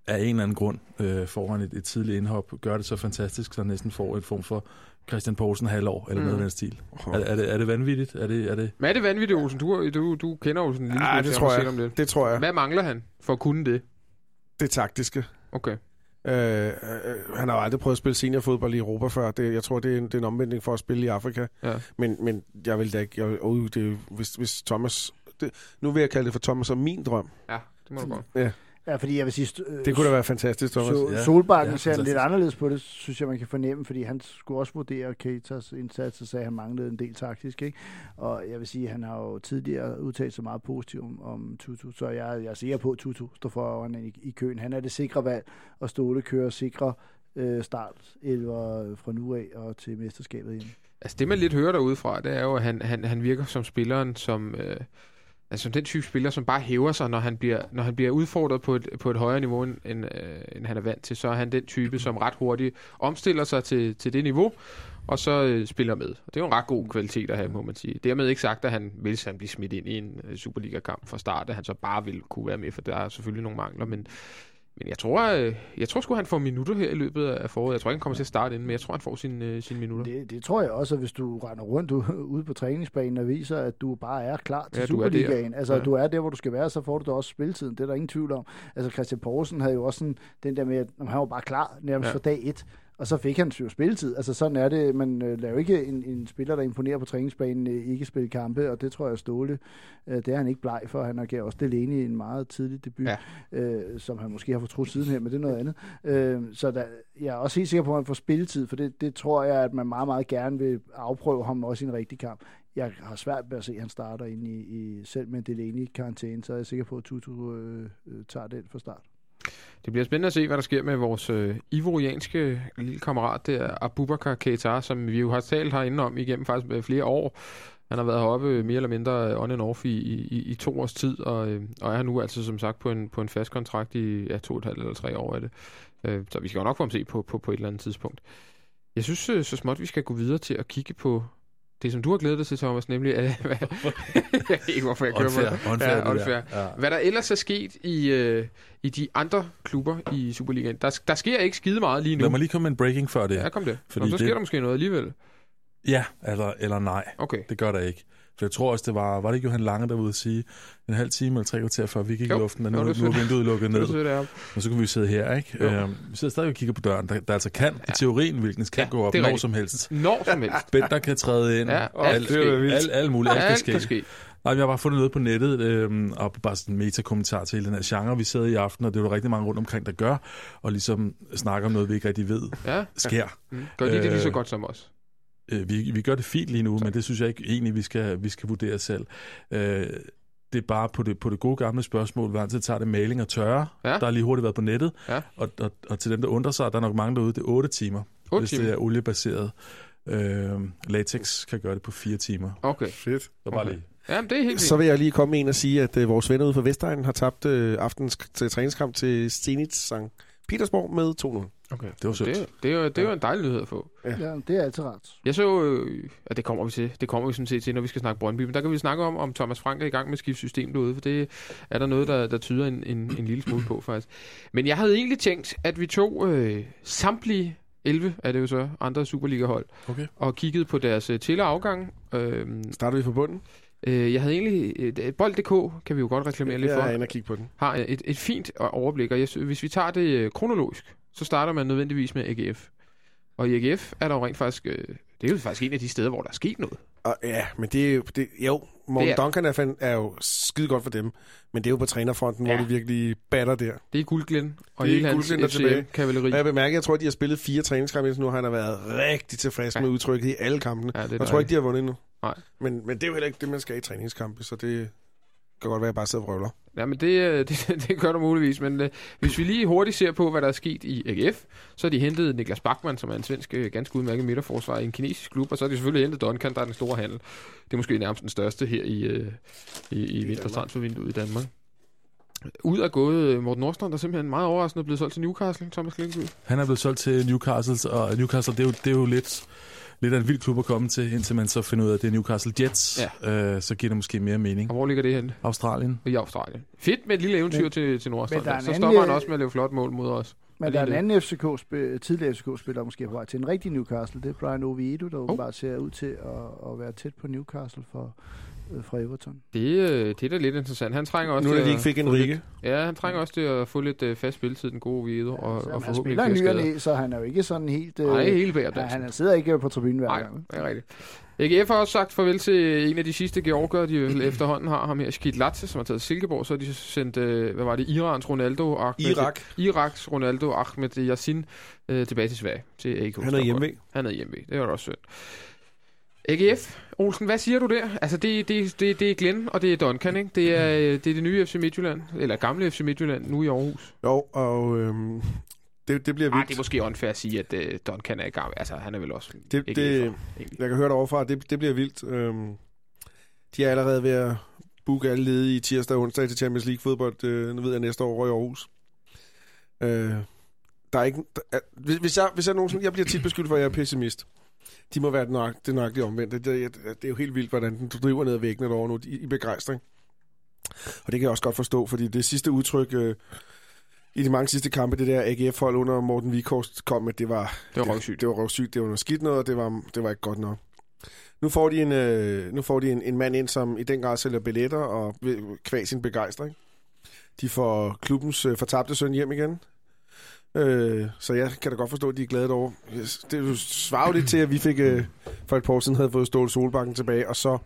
Af en eller anden grund øh, får han et, et tidligt indhop, gør det så fantastisk, så han næsten får en form for Christian Poulsen halvår, eller mm. noget af den stil. Er, er, det, er det vanvittigt? Er det, er det... Men er det vanvittigt, Olsen? Du, du, du kender Olsen en lille ja, det tror jeg. Om det. det tror jeg. Hvad mangler han for at kunne det? Det taktiske. Okay. Øh, øh, han har aldrig prøvet at spille seniorfodbold i Europa før. Det, jeg tror, det er, en, det er en omvending for at spille i Afrika. Ja. Men, men jeg vil da ikke... Jeg, oh, det, hvis, hvis Thomas... Det, nu vil jeg kalde det for Thomas som min drøm. Ja, det må du godt. Ja. Ja, fordi jeg vil sige... Øh, det kunne da være fantastisk, Thomas. So, ja. Solbakken ja, ser lidt anderledes på det, synes jeg, man kan fornemme, fordi han skulle også vurdere Ketas indsats, og sagde, at han manglede en del taktisk, ikke? Og jeg vil sige, at han har jo tidligere udtalt sig meget positivt om, om Tutu, så jeg, jeg er sikker på, at Tutu står foran i, i køen. Han er det sikre valg, og Ståle kører sikre øh, start fra nu af og til mesterskabet igen. altså det man lidt hører derudefra, det er jo, at han, han, han virker som spilleren, som... Øh, altså den type spiller, som bare hæver sig, når han bliver, når han bliver udfordret på et, på et højere niveau, end, end, øh, end han er vant til, så er han den type, som ret hurtigt omstiller sig til, til det niveau, og så øh, spiller med. Og det er jo en ret god kvalitet at have, må man sige. Dermed ikke sagt, at han, hvis han bliver smidt ind i en øh, Superliga-kamp fra start, at han så bare vil kunne være med, for der er selvfølgelig nogle mangler, men men jeg tror, øh, jeg tror sgu, han får minutter her i løbet af foråret. Jeg tror ikke, han kommer til at starte inden, men jeg tror, han får sine, øh, sine minutter. Det, det tror jeg også, hvis du render rundt ude på træningsbanen og viser, at du bare er klar til ja, Superligaen. Altså, ja. du er der, hvor du skal være, så får du da også spilletiden. Det er der ingen tvivl om. Altså, Christian Poulsen havde jo også sådan, den der med, at han var bare klar nærmest ja. fra dag et. Og så fik han jo spilletid. Altså sådan er det. Man øh, laver ikke en, en spiller, der imponerer på træningsbanen, øh, ikke spille kampe, og det tror jeg Ståle, øh, det er han ikke bleg for. Han har givet også Delaney en meget tidlig debut, ja. øh, som han måske har fortrudt siden her, men det er noget andet. Øh, så der, jeg er også helt sikker på, at han får spilletid, for det, det tror jeg, at man meget, meget gerne vil afprøve ham også i en rigtig kamp. Jeg har svært ved at se, at han starter ind i, i selv med Delaney-karantæne, så er jeg sikker på, at Tutu øh, øh, tager den fra start. Det bliver spændende at se, hvad der sker med vores øh, ivorianske lille kammerat, der Abubakar Keita, som vi jo har talt herinde om igennem faktisk øh, flere år. Han har været heroppe øh, mere eller mindre øh, on and off i, i, i to års tid, og, øh, og er nu altså som sagt på en, på en fast kontrakt i ja, to og et halvt eller tre år af det. Øh, så vi skal jo nok få ham se på, på, på et eller andet tidspunkt. Jeg synes øh, så småt, vi skal gå videre til at kigge på det, som du har glædet dig til, Thomas, nemlig... At, hvad, jeg ved ikke, hvorfor jeg kører unfair, med unfair, ja, unfair. Ja. Hvad der ellers er sket i, øh, i de andre klubber i Superligaen. Der, der sker ikke skide meget lige nu. Lad mig lige komme med en breaking før det. Ja, kom det. Fordi Nå, så sker det... der måske noget alligevel. Ja, eller, eller nej. Okay. Det gør der ikke. For jeg tror også, det var, var det ikke Johan Lange, der var ude at sige, en halv time eller tre kvarter før vi gik jo. i luften, og nu, jo, nu er vinduet lukket ned. Og så kan vi sidde her, ikke? Øhm, vi sidder stadig og kigger på døren, der, der altså kan, ja. i teorien, hvilken kan ja, gå op når rigtigt. som helst. Når som helst. Bender kan træde ind. Ja, alt, alt, alt, alt muligt, alt, alt kan ske. Nej, vi har bare fundet noget på nettet, øhm, og bare sådan en metakommentar til hele den her genre, vi sidder i aften, og det er jo rigtig mange rundt omkring, der gør, og ligesom snakker om noget, vi ikke rigtig ved, ja. sker. Mm. Gør de det lige så godt som os? Øh, vi, vi gør det fint lige nu, så. men det synes jeg ikke egentlig, vi skal, vi skal vurdere selv. Øh, det er bare på det, på det gode gamle spørgsmål, hvor til tager det maling og tørre. Ja. Der har lige hurtigt været på nettet. Ja. Og, og, og til dem, der undrer sig, der er nok mange derude, det er 8 timer, 8 hvis timer. det er oliebaseret. Øh, latex kan gøre det på 4 timer. Okay. Fedt. Så bare okay. lige. Jamen, det er helt Så vil jeg lige komme med en og sige, at uh, vores venner ude fra Vestegnen har tabt uh, aftens til træningskamp til Zenit St. Petersborg med 2-0. Okay, det var sødt. Det, det, er, det er jo en dejlig nyhed at få. Ja, ja det er altid rart. Jeg så, øh, at det kommer vi til, det kommer vi sådan set til, når vi skal snakke Brøndby, men der kan vi snakke om, om Thomas Frank er i gang med skiftsystem derude, for det er der noget, der, der tyder en, en, en lille smule på faktisk. Men jeg havde egentlig tænkt, at vi tog øh, samtlige 11 er det jo så andre Superliga-hold, okay. og kiggede på deres uh, til- afgang. Øh, Starter vi fra bunden? Øh, jeg havde egentlig... Bold.dk kan vi jo godt reklamere lidt for. Jeg er inde og kigge på den. Har et, et fint overblik, og jeg, hvis vi tager det øh, kronologisk, så starter man nødvendigvis med AGF. Og i AGF er der jo rent faktisk... Øh, det er jo faktisk en af de steder, hvor der er sket noget. Og, ja, men det er jo... Det, jo, Morten er, Duncan er, fan, er jo skide godt for dem, men det er jo på trænerfronten, ja. hvor de virkelig batter der. Det er Guldglen og det hele hans FCM-kavaleri. Og jeg bemærker, jeg tror, de har spillet fire træningskampe indtil nu, han har været rigtig tilfreds ja. med udtrykket i alle kampene. Ja, jeg tror ikke, de har vundet endnu. Nej. Men, men det er jo heller ikke det, man skal i træningskampe, så det kan godt være, at jeg bare sidder og vrøvler. Ja, men det, øh, det, det gør du muligvis. Men uh, hvis vi lige hurtigt ser på, hvad der er sket i AGF, så har de hentet Niklas Bachmann, som er en svensk øh, ganske udmærket midterforsvar i en kinesisk klub, og så har de selvfølgelig hentet Duncan, der er den store handel. Det er måske nærmest den største her i, uh, i, i vintertransfervinduet i Danmark. Ud af gået Morten Nordstrand, der er simpelthen meget overraskende er blevet solgt til Newcastle, Thomas Klinkby. Han er blevet solgt til Newcastle, og Newcastle, det er jo, det er jo lidt lidt af en vild klub at komme til, indtil man så finder ud af, at det er Newcastle Jets. Ja. Øh, så giver det måske mere mening. Og hvor ligger det hen? Australien. I Australien. Fedt med et lille eventyr men, til, til Nordstrand. Så stopper han også med at lave flot mål mod os. Men der er en anden FCK tidligere FCK-spiller måske på vej til en rigtig Newcastle. Det er Brian Oviedo, der oh. bare ser ud til at, at være tæt på Newcastle for, øh, fra Everton. Det, øh, det er da lidt interessant. Han trænger også nu, til de ikke fik en rige. Ja, han trænger også til at få lidt uh, fast spilletid, den gode Oviedo. Ja, og, og han spiller ny så han er jo ikke sådan helt... Uh, Nej, helt bag ja, Han sidder ikke på tribunen hver Nej, gang. det er rigtigt. AGF har også sagt farvel til en af de sidste georger, de efterhånden har ham her, Skid Latze, som har taget Silkeborg. Så har de sendt, øh, hvad var det, Irans Ronaldo, Ahmed, Irak. Iraks Ronaldo, Ahmed Yassin, øh, tilbage til Sverige, til AGF. Han er hjemme. Han er hjemme. Det var også synd. AGF, Olsen, hvad siger du der? Altså, det, det, det, det er Glenn, og det er Duncan, ikke? Det er, det er det nye FC Midtjylland, eller gamle FC Midtjylland, nu i Aarhus. Jo, og øhm, det, det bliver vildt. Ej, det er måske unfair at sige, at uh, Duncan er i gang. Altså, han er vel også det, ikke det, for, Jeg kan høre det overfra, det, det bliver vildt. Øhm, de er allerede ved at booke alle ledige i tirsdag og onsdag til Champions League fodbold. Øh, nu ved jeg næste år i Aarhus. Øh, der er ikke... Der, hvis, jeg, hvis jeg nogensinde... Jeg bliver tit beskyldt for, at jeg er pessimist. De må være nok, det nøjagtige omvendt. Det, det, det, er jo helt vildt, hvordan den driver ned ad væggene derovre nu i, i begejstring. Og det kan jeg også godt forstå, fordi det sidste udtryk... Øh, i de mange sidste kampe, det der AGF-hold under Morten Vikhorst kom med, det var... Det var røvsygt. Det, det var røvsygt, det var noget skidt noget, og det var, det var ikke godt nok. Nu får de, en, øh, nu får de en, en mand ind, som i den grad sælger billetter og kvæg sin begejstring. De får klubbens øh, fortabte søn hjem igen. Øh, så jeg kan da godt forstå, at de er glade over. Det svarer jo lidt til, at vi fik øh, for et par år siden havde fået Ståle Solbakken tilbage, og så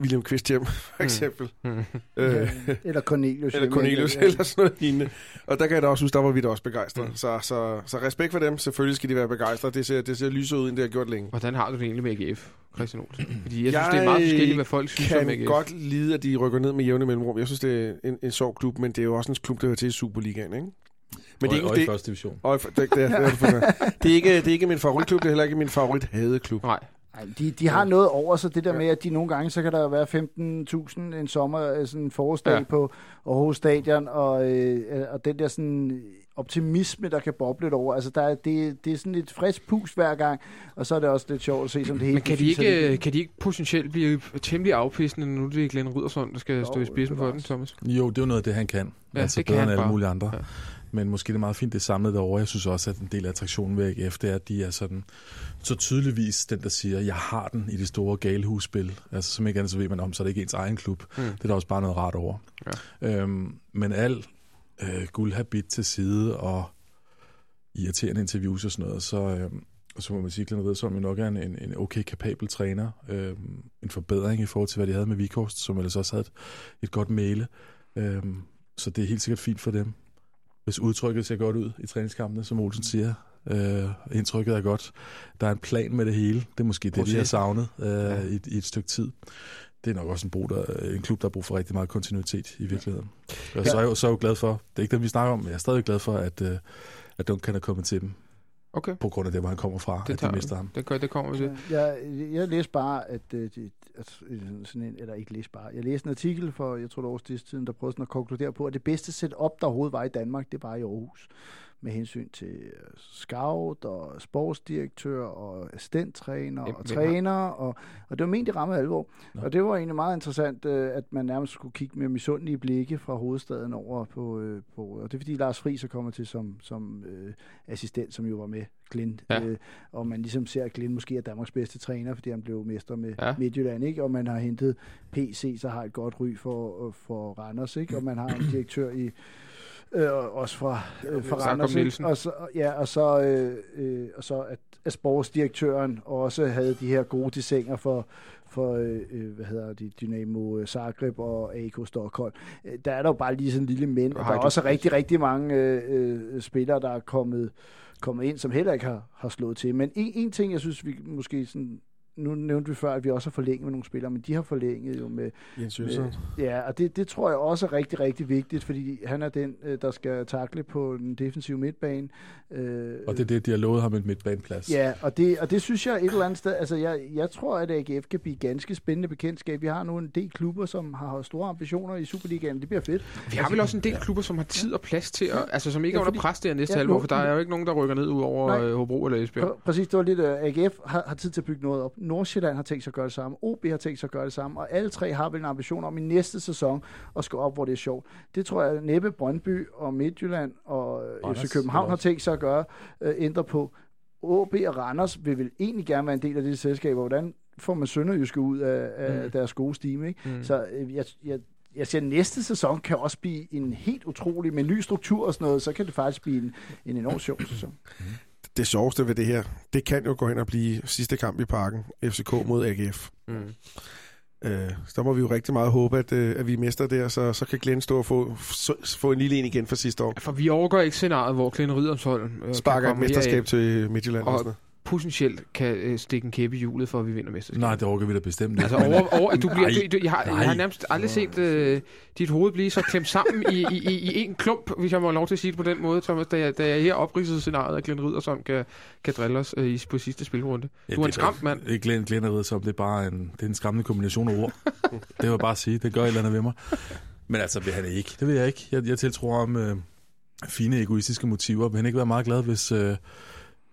William Kvist hjem, for mm. eksempel. Mm. Øh, eller Cornelius. Eller Cornelius, ja. eller sådan noget lignende. Og der kan jeg da også huske, der var vi da også begejstrede. Mm. Så, så, så respekt for dem. Selvfølgelig skal de være begejstrede. Det ser, det ser lyset ud, end det har gjort længe. Hvordan har du det egentlig med AGF, Christian Olsen? Fordi jeg, jeg synes, det er meget forskelligt, hvad folk synes om AGF. Jeg kan godt lide, at de rykker ned med jævne mellemrum. Jeg synes, det er en, en sjov klub, men det er jo også en klub, der hører til i Superligaen, ikke? Men det er ikke, og det, i første division. Og, det, det, det, det, er, det, er ikke, det er ikke min favoritklub, det er heller ikke min favorit hadeklub. Nej. Ej, de, de har noget over sig, det der med, at de nogle gange, så kan der være 15.000 en sommer, øh, sådan en forårsdag ja. på Aarhus Stadion, og, øh, og den der sådan optimisme, der kan boble lidt over. Altså, der er, det, det er sådan et frisk pus hver gang, og så er det også lidt sjovt at se, som det hele... Men kan de, ikke, kan de ikke potentielt blive temmelig afpissende, nu det er Glenn Riddersson, der skal jo, stå i spidsen for den, Thomas? Jo, det er jo noget af det, han kan. Ja, altså, det kan han end alle mulige andre. Ja. Men måske det er meget fint, det er samlet derovre. Jeg synes også, at en del af attraktionen ved AGF, det er, at de er sådan, så tydeligvis den, der siger, jeg har den i det store galehusspil. Altså som ikke andet, så ved man om, så er det ikke ens egen klub. Mm. Det er der også bare noget rart over. Ja. Øhm, men al øh, guldhabit til side og irriterende interviews og sådan noget, så, øh, så må man sige, at som jo nok er en, en okay kapabel træner. Øh, en forbedring i forhold til, hvad de havde med Vikhorst, som ellers også havde et, et godt male. Øh, så det er helt sikkert fint for dem hvis udtrykket ser godt ud i træningskampene, som Olsen siger. Øh, indtrykket er godt. Der er en plan med det hele. Det er måske Projekt. det, vi har savnet øh, ja. i, i et stykke tid. Det er nok også en, brug, der, en klub, der har brug for rigtig meget kontinuitet i virkeligheden. Ja. Og så er, jeg, så er jeg jo glad for, det er ikke det, vi snakker om, men jeg er stadig glad for, at, øh, at Duncan er kommet til dem. Okay. På grund af det, hvor han kommer fra, det at de mister ham. Det, gør, det kommer vi til. Jeg, jeg læste bare, at, at, at, sådan en, eller ikke læste bare, jeg læste en artikel for, jeg tror det års tiden, der prøvede sådan at konkludere på, at det bedste setup, der overhovedet var i Danmark, det var i Aarhus med hensyn til øh, scout og sportsdirektør og assistenttræner og træner, og, og det var ment i ramme alvor. Nå. Og det var egentlig meget interessant, øh, at man nærmest skulle kigge med misundelige blikke fra hovedstaden over på, øh, på og det er fordi Lars Friis er kommet til som, som øh, assistent, som jo var med Glint, ja. øh, og man ligesom ser, at Glint måske er Danmarks bedste træner, fordi han blev mester med ja. Midtjylland, ikke? og man har hentet PC, så har et godt ry for, for Randers, ikke? og man har en direktør i øh, også fra, øh, fra Randers. Nielsen. Og så, ja, og så, øh, øh, og så at, at sportsdirektøren også havde de her gode designer for, for øh, øh hvad hedder de, Dynamo Zagreb og AK Stockholm. Øh, der er der jo bare lige sådan en lille mænd, og der er også rigtig, rigtig mange øh, øh, spillere, der er kommet, kommet ind, som heller ikke har, har slået til. Men en, en ting, jeg synes, vi måske sådan nu nævnte vi før, at vi også har forlænget med nogle spillere, men de har forlænget jo med... Jens med, Ja, og det, det tror jeg også er rigtig, rigtig vigtigt, fordi han er den, øh, der skal takle på den defensive midtbane. Øh, og det er det, de har lovet ham en midtbaneplads. Ja, og det, og det synes jeg et eller andet sted... Altså, jeg, jeg tror, at AGF kan blive ganske spændende bekendtskab. Vi har nu en del klubber, som har store ambitioner i Superligaen. Det bliver fedt. Vi har altså, vel også en del klubber, som har tid og plads til, at, altså som ikke ja, er under pres der næste ja, halvår, for der er jo ikke nogen, der rykker ned ud over øh, Hobro eller Esbjerg. Præcis, det var lidt, uh, AGF har, har tid til at bygge noget op. Nordsjælland har tænkt sig at gøre det samme, OB har tænkt sig at gøre det samme, og alle tre har vel en ambition om i næste sæson at skal op, hvor det er sjovt. Det tror jeg, næppe Brøndby og Midtjylland og FC København har tænkt sig at gøre, uh, ændre på. OB og Randers vil vel egentlig gerne være en del af det selskab, hvordan får man Sønderjyske ud af, af mm. deres gode stime. Ikke? Mm. Så øh, jeg, jeg, jeg siger, næste sæson kan også blive en helt utrolig, med ny struktur og sådan noget, så kan det faktisk blive en, en enorm sjov sæson. Det sjoveste ved det her, det kan jo gå hen og blive sidste kamp i parken, FCK mod AGF. Mm. Øh, så må vi jo rigtig meget håbe, at, øh, at vi mister der, så, så kan Glenn stå og få, så, få en lille en igen for sidste år. For vi overgår ikke scenariet, hvor Glenn Riddersholm øh, sparker et mesterskab til Midtjylland. Og, og potentielt kan øh, stikke en kæppe i hjulet for, at vi vinder mesterskabet? Nej, det overgår vi da bestemt ikke. Altså, over, over, du bliver, du, du, jeg, har, jeg har nærmest aldrig set øh, dit hoved blive så klemt sammen i, i, i, i en klump, hvis jeg må lov til at sige det på den måde, Thomas, da jeg, da jeg her opridsede scenariet, at Glenn Riddersson kan, kan drille os øh, på sidste spilrunde. Ja, du er en skræmt mand. Ikke Glenn, Glenn Riddersson, det er bare en, det er en skræmmende kombination af ord. det jeg bare sige. Det gør et eller andet ved mig. Men altså, vil han ikke. Det vil jeg ikke. Jeg, jeg tiltror ham øh, fine egoistiske motiver. Vil han ikke være meget glad, hvis... Øh,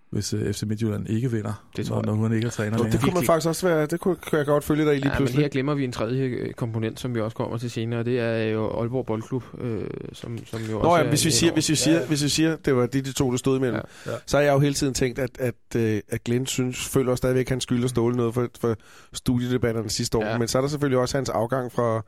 hvis øh, FC Midtjylland ikke vinder, det tror når, når hun ikke er træner. Det, det kunne man faktisk også være, det kunne, kan jeg godt følge dig i lige ja, pludselig. men her glemmer vi en tredje øh, komponent, som vi også kommer til senere, det er jo Aalborg Boldklub, øh, som, som jo Nå, også ja, hvis vi, siger, hvis, vi siger, ja. hvis vi siger, det var de, de to, der stod imellem, ja. Ja. så har jeg jo hele tiden tænkt, at, at, at, at Glenn synes, føler stadigvæk, at han skylder Ståle noget for, for studiedebatterne sidste år. Ja. Men så er der selvfølgelig også hans afgang fra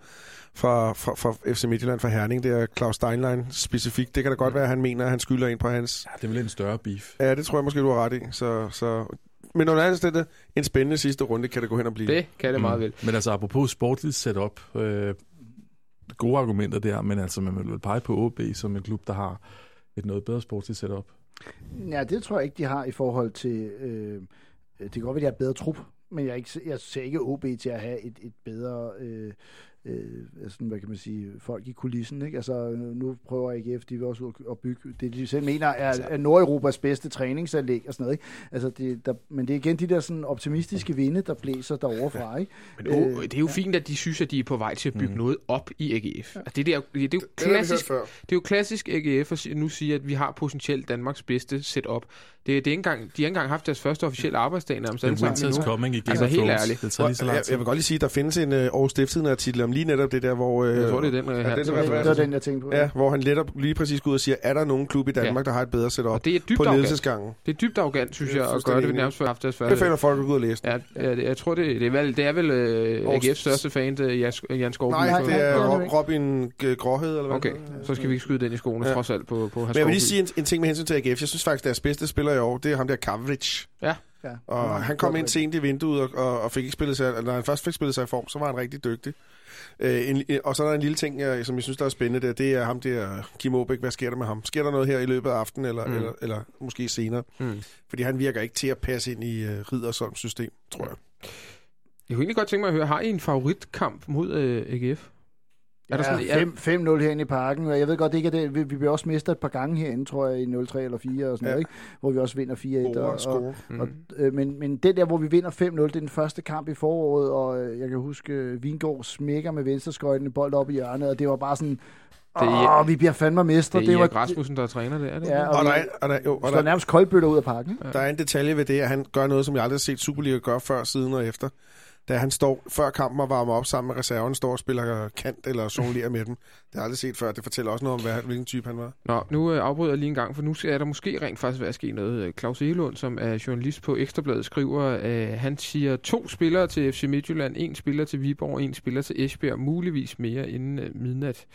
fra, fra, fra FC Midtjylland fra Herning, det er Claus Steinlein specifikt. Det kan da godt være, at han mener, at han skylder ind på hans... Ja, det er vel en større beef. Ja, det tror jeg måske, du har ret i. Så, så... Men under andet det en spændende sidste runde kan det gå hen og blive. Det kan det meget mm. vel. Men altså, apropos sportligt setup, øh, gode argumenter der, men altså, man vil pege på OB som en klub, der har et noget bedre sportligt setup. Ja, det tror jeg ikke, de har i forhold til... Øh, det kan godt være, at de har bedre trup, men jeg, ikke, jeg ser ikke OB til at have et, et bedre... Øh, øh, sådan, hvad kan man sige, folk i kulissen. Ikke? Altså, nu prøver AGF, de vil også at bygge det, de selv mener er, altså- er Nordeuropas bedste træningsanlæg og sådan noget. Ikke? Altså, det, der, men det er igen de der sådan optimistiske vinde, der blæser derovre fra. Ikke? Men det, øh, det er jo ja. fint, at de synes, at de er på vej til at bygge mm. noget op i AGF. Ja. Altså, det, der, det, det, er jo klassisk, det, det er jo klassisk AGF at nu sige, at vi har potentielt Danmarks bedste setup. Det, det er ikke engang, de har ikke engang haft deres første officielle arbejdsdag nærmest sammen. Winter's coming i Altså helt ærligt. Det tager lige så lang tid. Jeg, jeg vil godt lige sige, at der findes en uh, Aarhus Stiftstidende artikel om lige netop det der, hvor... Uh, jeg tror, det er den, ja, her. Det, det, det, var den, jeg tænkte på. Ja, hvor han netop lige præcis går ud og siger, er der nogen klub i Danmark, ja. der har et bedre setup og det er dybt på ledelsesgangen? Det er dybt arrogant, synes jeg, at gøre det nærmest for haft deres første. Det finder folk ud og læse ja, ja, jeg tror, det, det er vel, det er vel uh, AGF's største fan, Jan Skovby. Nej, det er Robin Gråhed, eller hvad Okay, så skal vi ikke skyde den i skoene, trods alt, på Men jeg vil lige sige en ting med hensyn til AGF. Jeg synes faktisk, deres bedste spiller i år, det er ham der Kavric. Ja. Ja. Og han kom ind sent i vinduet og, og, og fik ikke spillet sig, når han først fik spillet sig i form, så var han rigtig dygtig. Øh, en, og så er der en lille ting, jeg, som jeg synes, der er spændende der, det er ham der, Kim Aabæk, hvad sker der med ham? Sker der noget her i løbet af aftenen, eller, mm. eller, eller måske senere? Mm. Fordi han virker ikke til at passe ind i uh, Riddersholms system, tror jeg. Jeg kunne egentlig godt tænke mig at høre, har I en favoritkamp mod uh, AGF? Er der ja, 5-0 herinde i parken, og jeg ved godt, det ikke er det. Vi, vi bliver også mestet et par gange herinde, tror jeg, i 0-3 eller 4 og sådan ja. noget, ikke? hvor vi også vinder 4-1. Og, og, mm. og, øh, men, men det der, hvor vi vinder 5-0, det er den første kamp i foråret, og øh, jeg kan huske, øh, Vingård smækker med venstreskøjten bold op i hjørnet, og det var bare sådan, det er, Åh, vi bliver fandme mestre. Det er Erik Rasmussen, der er træner, det er det? Ja, og, og, der, er, og, der, jo, og der, nærmest koldbøtter ud af parken. Ja. Der er en detalje ved det, at han gør noget, som jeg aldrig har set Superliga gøre før, siden og efter da han står før kampen og varmer op sammen med reserven, står og spiller kant eller jonglerer med dem. Det har jeg aldrig set før. Det fortæller også noget om, hvad, hvilken type han var. Nå, nu øh, afbryder jeg lige en gang, for nu er der måske rent faktisk ved at ske noget. Claus Elund, som er journalist på Ekstrabladet, skriver, at han siger to spillere til FC Midtjylland, en spiller til Viborg, en spiller til Esbjerg, muligvis mere inden øh, midnat.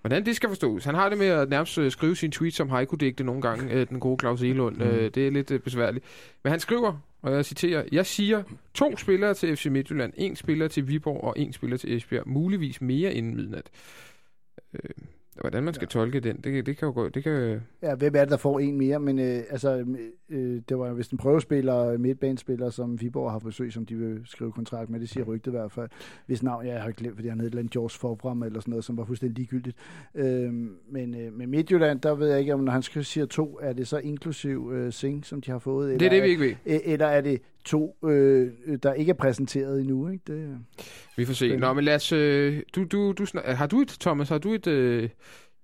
Hvordan det skal forstås? Han har det med at nærmest øh, skrive sin tweet som haiku-digte nogle gange, den gode Claus Elund. Mm. Det er lidt besværligt. Men han skriver, og jeg citerer, jeg siger to spillere til FC Midtjylland, en spiller til Viborg og en spiller til Esbjerg, muligvis mere inden midnat. Øh, Hvordan man skal ja. tolke den, det, det kan jo gå... Det kan... Ja, hvem er det, der får en mere? Men øh, altså, øh, det var vist en prøvespiller, midtbanespiller, som Viborg har besøg, som de vil skrive kontrakt med. Det siger rygtet i hvert fald. Hvis navn jeg har glemt, fordi han hed et George Forbram eller sådan noget, som var fuldstændig ligegyldigt. Øh, men øh, med Midtjylland, der ved jeg ikke, om når han siger to, er det så inklusiv øh, Sing, som de har fået? Eller det er det, vi ikke ved. Er, eller er det to, øh, der ikke er præsenteret endnu? Ikke? Det, vi får se. Nå, men lad os... Øh, du, du, du, har du et, Thomas, har du et... Øh,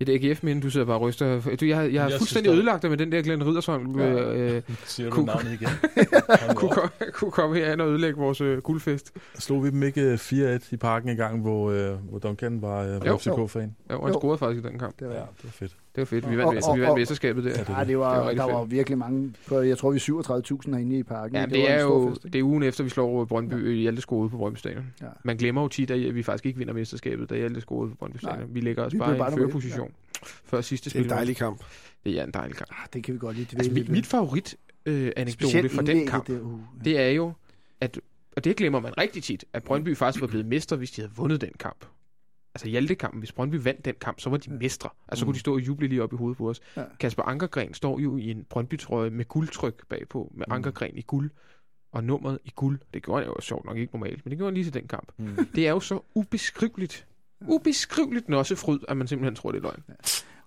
et AGF-minde, du sidder bare og ryster. Du, jeg, jeg, jeg har fuldstændig ødelagt dig med den der Glenn Riddersholm. Ja. Øh, Siger du navnet igen? kunne, komme, kunne komme herhen og ødelægge vores øh, guldfest. Slog vi dem ikke 4-1 øh, i parken en gang, hvor, øh, hvor Duncan var øh, FCK-fan? Ja, og han scorede faktisk i den kamp. Det var, ja, det var fedt. Det var fedt. Vi vandt, og, vi vandt mesterskabet der. Ja, det var, det var der var virkelig mange. Jeg tror, vi er 37.000 herinde i parken. Ja, det, det er jo fest, det er ugen efter, vi slår Brøndby ja. i Hjalte Skole på Brøndby Stadion. Ja. Man glemmer jo tit, at vi faktisk ikke vinder mesterskabet, da Hjalte Skole på Brøndby Stadion. Vi ligger os bare i en førerposition før sidste spil. Det er en dejlig kamp. Det er en dejlig kamp. Ah, det kan vi godt lide. Det altså, mit, mit favorit øh, anekdote fra den kamp, det, uh, det er jo, at, og det glemmer man rigtig tit, at Brøndby faktisk var blevet mester, hvis de havde vundet den kamp. Altså Hjalte-kampen, hvis Brøndby vandt den kamp, så var de mestre. Altså, så kunne de mm. stå og juble lige op i hovedet på os. Ja. Kasper Ankergren står jo i en Brøndby-trøje med guldtryk bagpå, med mm. Ankergren i guld og nummeret i guld. Det gjorde han jo sjovt nok ikke normalt, men det gjorde han lige til den kamp. Mm. Det er jo så ubeskriveligt, ubeskriveligt nossefryd, at man simpelthen tror, det er løgn. Ja.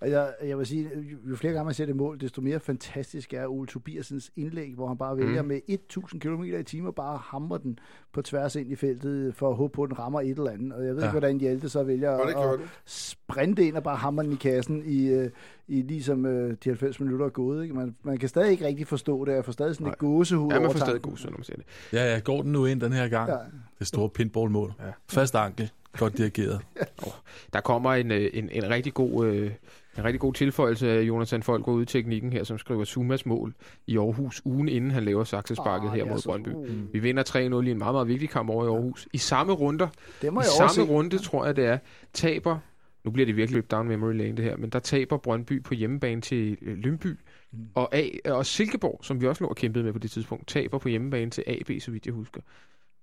Og jeg, jeg vil sige, jo flere gange man ser det mål, desto mere fantastisk er Ole Tobiasens indlæg, hvor han bare vælger mm. med 1000 km i timen bare hamrer den på tværs ind i feltet, for at håbe på, at den rammer et eller andet. Og jeg ved ja. ikke, hvordan Hjalte så vælger at, at sprinte ind og bare hamre den i kassen i, øh, i ligesom uh, de 90 minutter er gået. Ikke? Man, man kan stadig ikke rigtig forstå det. Jeg får stadig sådan Nej. et gåsehud Ja, man får stadig gåsehud, når man ser det. Ja, ja, går den nu ind den her gang. Ja. Det store pinballmål. Ja. Fast ankel. Godt dirigeret. ja. oh, der kommer en, øh, en, en rigtig god... Øh, en rigtig god tilføjelse af Jonathan Folk går ud i teknikken her, som skriver Sumas mål i Aarhus, ugen inden han laver saksesparket oh, her mod Brøndby. Mm. Vi vinder 3-0 i en meget, meget vigtig kamp over i Aarhus. I samme runder, det må i samme se. runde, tror jeg det er, taber, nu bliver det virkelig løbet down memory lane det her, men der taber Brøndby på hjemmebane til øh, Lønby, mm. og, A, og Silkeborg, som vi også lå og kæmpede med på det tidspunkt, taber på hjemmebane til AB, så vidt jeg husker.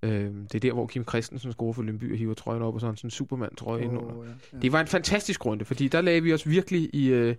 Øh, det er der, hvor Kim Christensen scorer for Lønby og hiver trøjen op, og sådan en Superman-trøje oh, indenunder. Ja, ja. Det var en fantastisk runde, fordi der lagde vi os virkelig i, øh,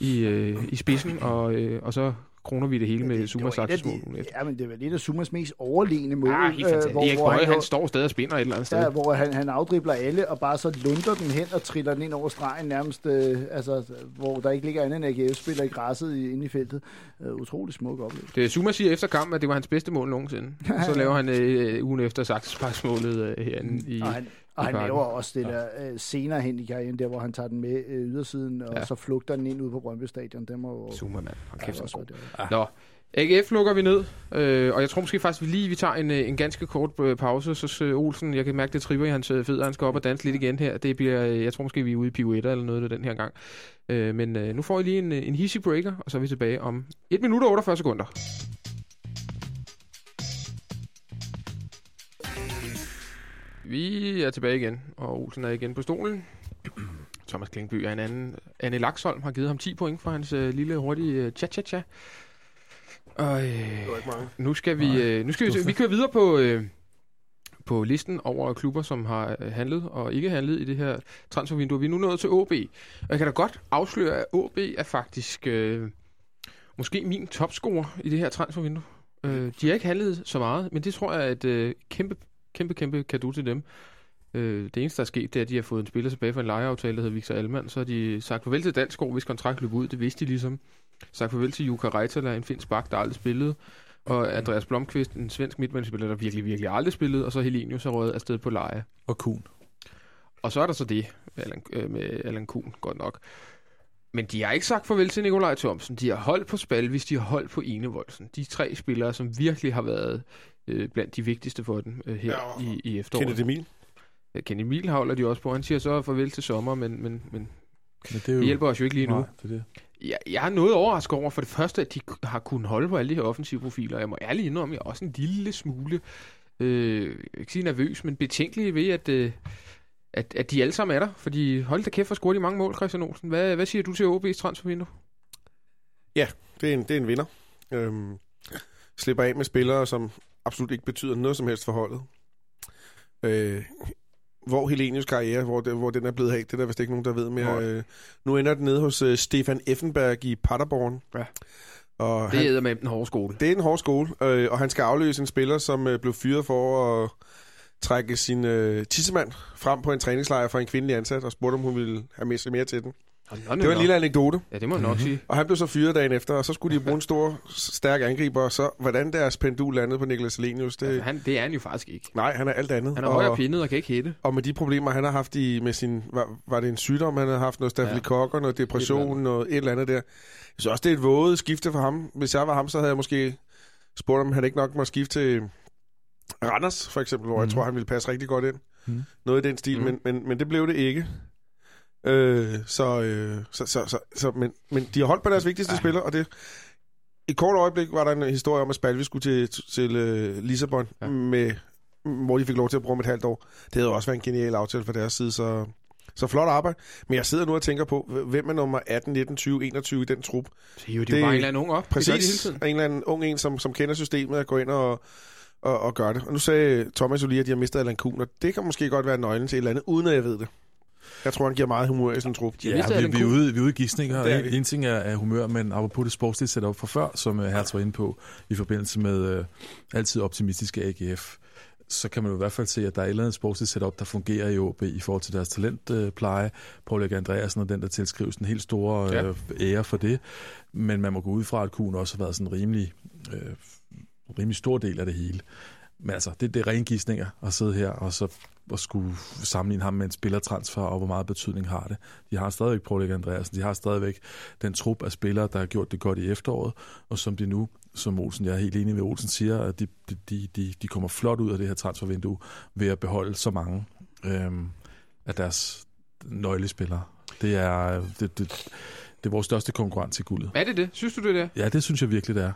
i, øh, i spidsen, og, øh, og så kroner vi det hele med Sumas mål. Ja, men det var lidt af Sumas mest overlegne mål. Ja, helt fantastisk. Øh, hvor, Erik Bøje, han, han står stadig og spinner et eller andet sted. Ja, hvor han, han afdribler alle, og bare så lunder den hen og triller den ind over stregen nærmest, øh, altså, hvor der ikke ligger andet end AGF-spiller i græsset inde i feltet. Uh, utrolig smuk oplevelse. Det Suma siger efter kampen, at det var hans bedste mål nogensinde. så laver han øh, ugen efter Saxesparksmålet øh, herinde i... Og han, og han laver også det der øh, senere hen i karrieren, der hvor han tager den med øh, ydersiden, og ja. så flugter den ind ud på Brøndby Stadion. Den må jo... Mand. Han kæft, ja, så ja. Nå, AGF lukker vi ned, øh, og jeg tror måske faktisk, vi lige vi tager en, øh, en ganske kort øh, pause, så øh, Olsen, jeg kan mærke, det tripper i hans fødder, han skal op og danse lidt igen her. Det bliver, jeg tror måske, vi er ude i pirouetter eller noget den her gang. Øh, men øh, nu får I lige en, en hissy breaker, og så er vi tilbage om 1 minut og 48 sekunder. Vi er tilbage igen, og Olsen er igen på stolen. Thomas Klingby er en anden. Anne Laksholm har givet ham 10 point for hans øh, lille hurtige øh, cha-cha-cha. Og øh, nu skal vi, øh, nu skal vi, vi kører videre på, øh, på listen over klubber, som har øh, handlet og ikke handlet i det her transfervindue. Vi er nu nået til OB. Og jeg kan da godt afsløre, at OB er faktisk øh, måske min topscorer i det her transfervindue. Øh, de har ikke handlet så meget, men det tror jeg er et øh, kæmpe kæmpe, kæmpe kado til dem. Øh, det eneste, der er sket, det er, at de har fået en spiller tilbage fra en lejeaftale, der hedder Victor Alman. Så har de sagt farvel til Dansk hvis kontrakt løb ud. Det vidste de ligesom. Sagt farvel til Jukka Reitala, en finsk bak, der aldrig spillede. Og Andreas Blomqvist, en svensk midtbanespiller, der virkelig, virkelig aldrig spillede. Og så Helenius har røget afsted på leje. Og Kuhn. Og så er der så det med Allan, øh, med Allan Kuhn, godt nok. Men de har ikke sagt farvel til Nikolaj Thomsen. De har holdt på Spalvis, de har holdt på Enevoldsen. De tre spillere, som virkelig har været øh, blandt de vigtigste for dem øh, her ja, i, i efteråret. Kenneth Emil? Ja, Kenneth Emil holder de også på. Han siger så farvel til sommer, men, men, men, men det, er jo... det hjælper os jo ikke lige nu. Nej, det er det. Jeg, jeg er noget overrasket over for det første, at de har kunnet holde på alle de her offensive profiler. Jeg må ærligt indrømme, at jeg er også en lille smule, øh, jeg vil ikke sige nervøs, men betænkelig ved, at, øh, at, at de alle sammen er der. Fordi hold da kæft, for scoret de mange mål, Christian Olsen. Hvad, hvad siger du til OB's transfervindue? Ja, det er en, det er en vinder. Øhm, slipper af med spillere, som absolut ikke betyder noget som helst for holdet. Øh, hvor Helenius karriere, hvor, det, hvor den er blevet af, det er der vist ikke nogen, der ved mere. Øh, nu ender den nede hos uh, Stefan Effenberg i Paderborn. Ja. Og det er med en hård skole. Det er en hård skole, øh, og han skal afløse en spiller, som øh, blev fyret for at trække sin øh, tissemand frem på en træningslejr for en kvindelig ansat, og spurgte, om hun ville have med sig mere til den. Det var en lille anekdote. Ja, det må jeg nok mm-hmm. sige. Og han blev så fyret dagen efter, og så skulle de bruge en stor, stærk angriber, og så hvordan deres pendul landede på Niklas Selenius, det... Altså, han, det er han jo faktisk ikke. Nej, han er alt andet. Han er højere pindet og kan ikke hætte. Og med de problemer, han har haft i, med sin... Var, var det en sygdom, han har haft? Noget stafylokokker, ja. noget depression, et noget et eller andet der. Jeg synes også, det er et våget skifte for ham. Hvis jeg var ham, så havde jeg måske spurgt, om han ikke nok må skifte til Randers, for eksempel, hvor mm. jeg mhm. tror, han ville passe rigtig godt ind. Mm. Noget i den stil, mm. men, men, men det blev det ikke. Øh, så, øh, så, så, så, så men, men de har holdt på deres vigtigste ja. spiller, og det... I kort øjeblik var der en historie om, at Spalvi skulle til, til, uh, Lissabon, ja. med, hvor de fik lov til at bruge et halvt år. Det havde også været en genial aftale fra deres side, så, så flot arbejde. Men jeg sidder nu og tænker på, hvem er nummer 18, 19, 20, 21 i den trup? Det er jo det, det bare en eller anden ung op. Præcis, det de en eller anden ung en, som, som kender systemet og går ind og, og, og gør det. Og nu sagde Thomas jo lige, at de har mistet Alan Kuhn, og det kan måske godt være nøglen til et eller andet, uden at jeg ved det. Jeg tror, han giver meget humør i sådan en trup. Ja, ja vi, vi, er ude, vi er ude i gidsninger. En, en ting er, er humør, men apropos det sportslige setup fra før, som uh, Hertz var inde på, i forbindelse med uh, altid optimistiske AGF, så kan man jo i hvert fald se, at der er et eller andet sportsligt setup, der fungerer i OB i forhold til deres talentpleje. Paul Erik Andreasen og den, der tilskrives en helt stor uh, ja. ære for det. Men man må gå ud fra, at Kuhn også har været sådan en rimelig, uh, rimelig stor del af det hele. Men altså, det, det er rene gidsninger at sidde her og så at skulle sammenligne ham med en spillertransfer, og hvor meget betydning har det. De har stadigvæk Paul Andreasen, de har stadigvæk den trup af spillere, der har gjort det godt i efteråret, og som de nu, som Olsen, jeg er helt enig med Olsen siger, at de, de, de, de kommer flot ud af det her transfervindue ved at beholde så mange øhm, af deres nøglespillere. Det er, det, det, det er vores største konkurrent til guldet. Er det det? Synes du det er? Ja, det synes jeg virkelig, det er.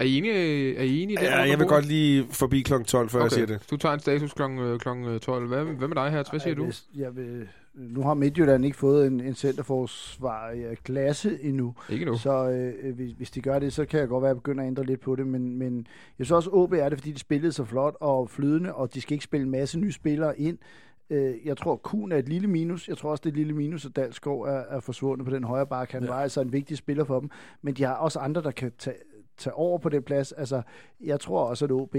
Er I enige, er I enige i det? Ja, jeg vil godt lige forbi kl. 12, før okay. jeg siger det. Du tager en status kl. kl. 12. Hvad, hvad med dig her? Hvad siger du? Jeg vil, nu har Midtjylland ikke fået en, en centerforsvar i klasse endnu. Ikke nu. Så øh, hvis, hvis de gør det, så kan jeg godt være, at jeg begynder at ændre lidt på det. Men, men jeg synes også, at OB er det, fordi de spillede så flot og flydende, og de skal ikke spille en masse nye spillere ind. Øh, jeg tror, Kuhn er et lille minus. Jeg tror også, det er et lille minus, at Dalsgaard er, er forsvundet på den højre bakke. Han ja. var altså en vigtig spiller for dem. Men de har også andre, der kan tage, tage over på den plads. Altså, jeg tror også, at OB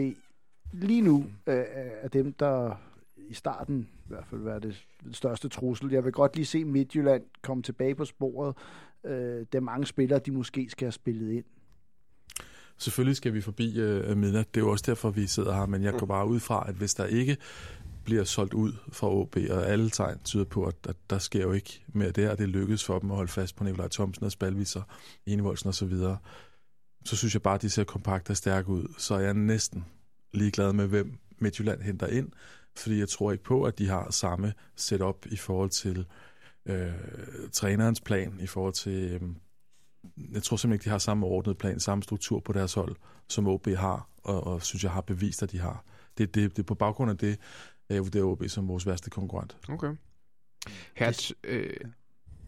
lige nu øh, er dem, der i starten i hvert fald være det største trussel. Jeg vil godt lige se Midtjylland komme tilbage på sporet. Øh, der er mange spillere, de måske skal have spillet ind. Selvfølgelig skal vi forbi øh, midnat. Det er jo også derfor, vi sidder her. Men jeg går bare ud fra, at hvis der ikke bliver solgt ud fra OB, og alle tegn tyder på, at, at der sker jo ikke mere der, og det lykkes for dem at holde fast på Nikolaj Thomsen og Spalviser, Enevoldsen og så videre så synes jeg bare, at de ser kompakt og stærke ud. Så er jeg næsten ligeglad med, hvem Midtjylland henter ind, fordi jeg tror ikke på, at de har samme setup i forhold til øh, trænerens plan, i forhold til... Øh, jeg tror simpelthen ikke, de har samme ordnet plan, samme struktur på deres hold, som OB har, og, og synes jeg har bevist, at de har. Det, det, det er på baggrund af det, at jeg vurderer OB som vores værste konkurrent. Okay. Hertz, øh,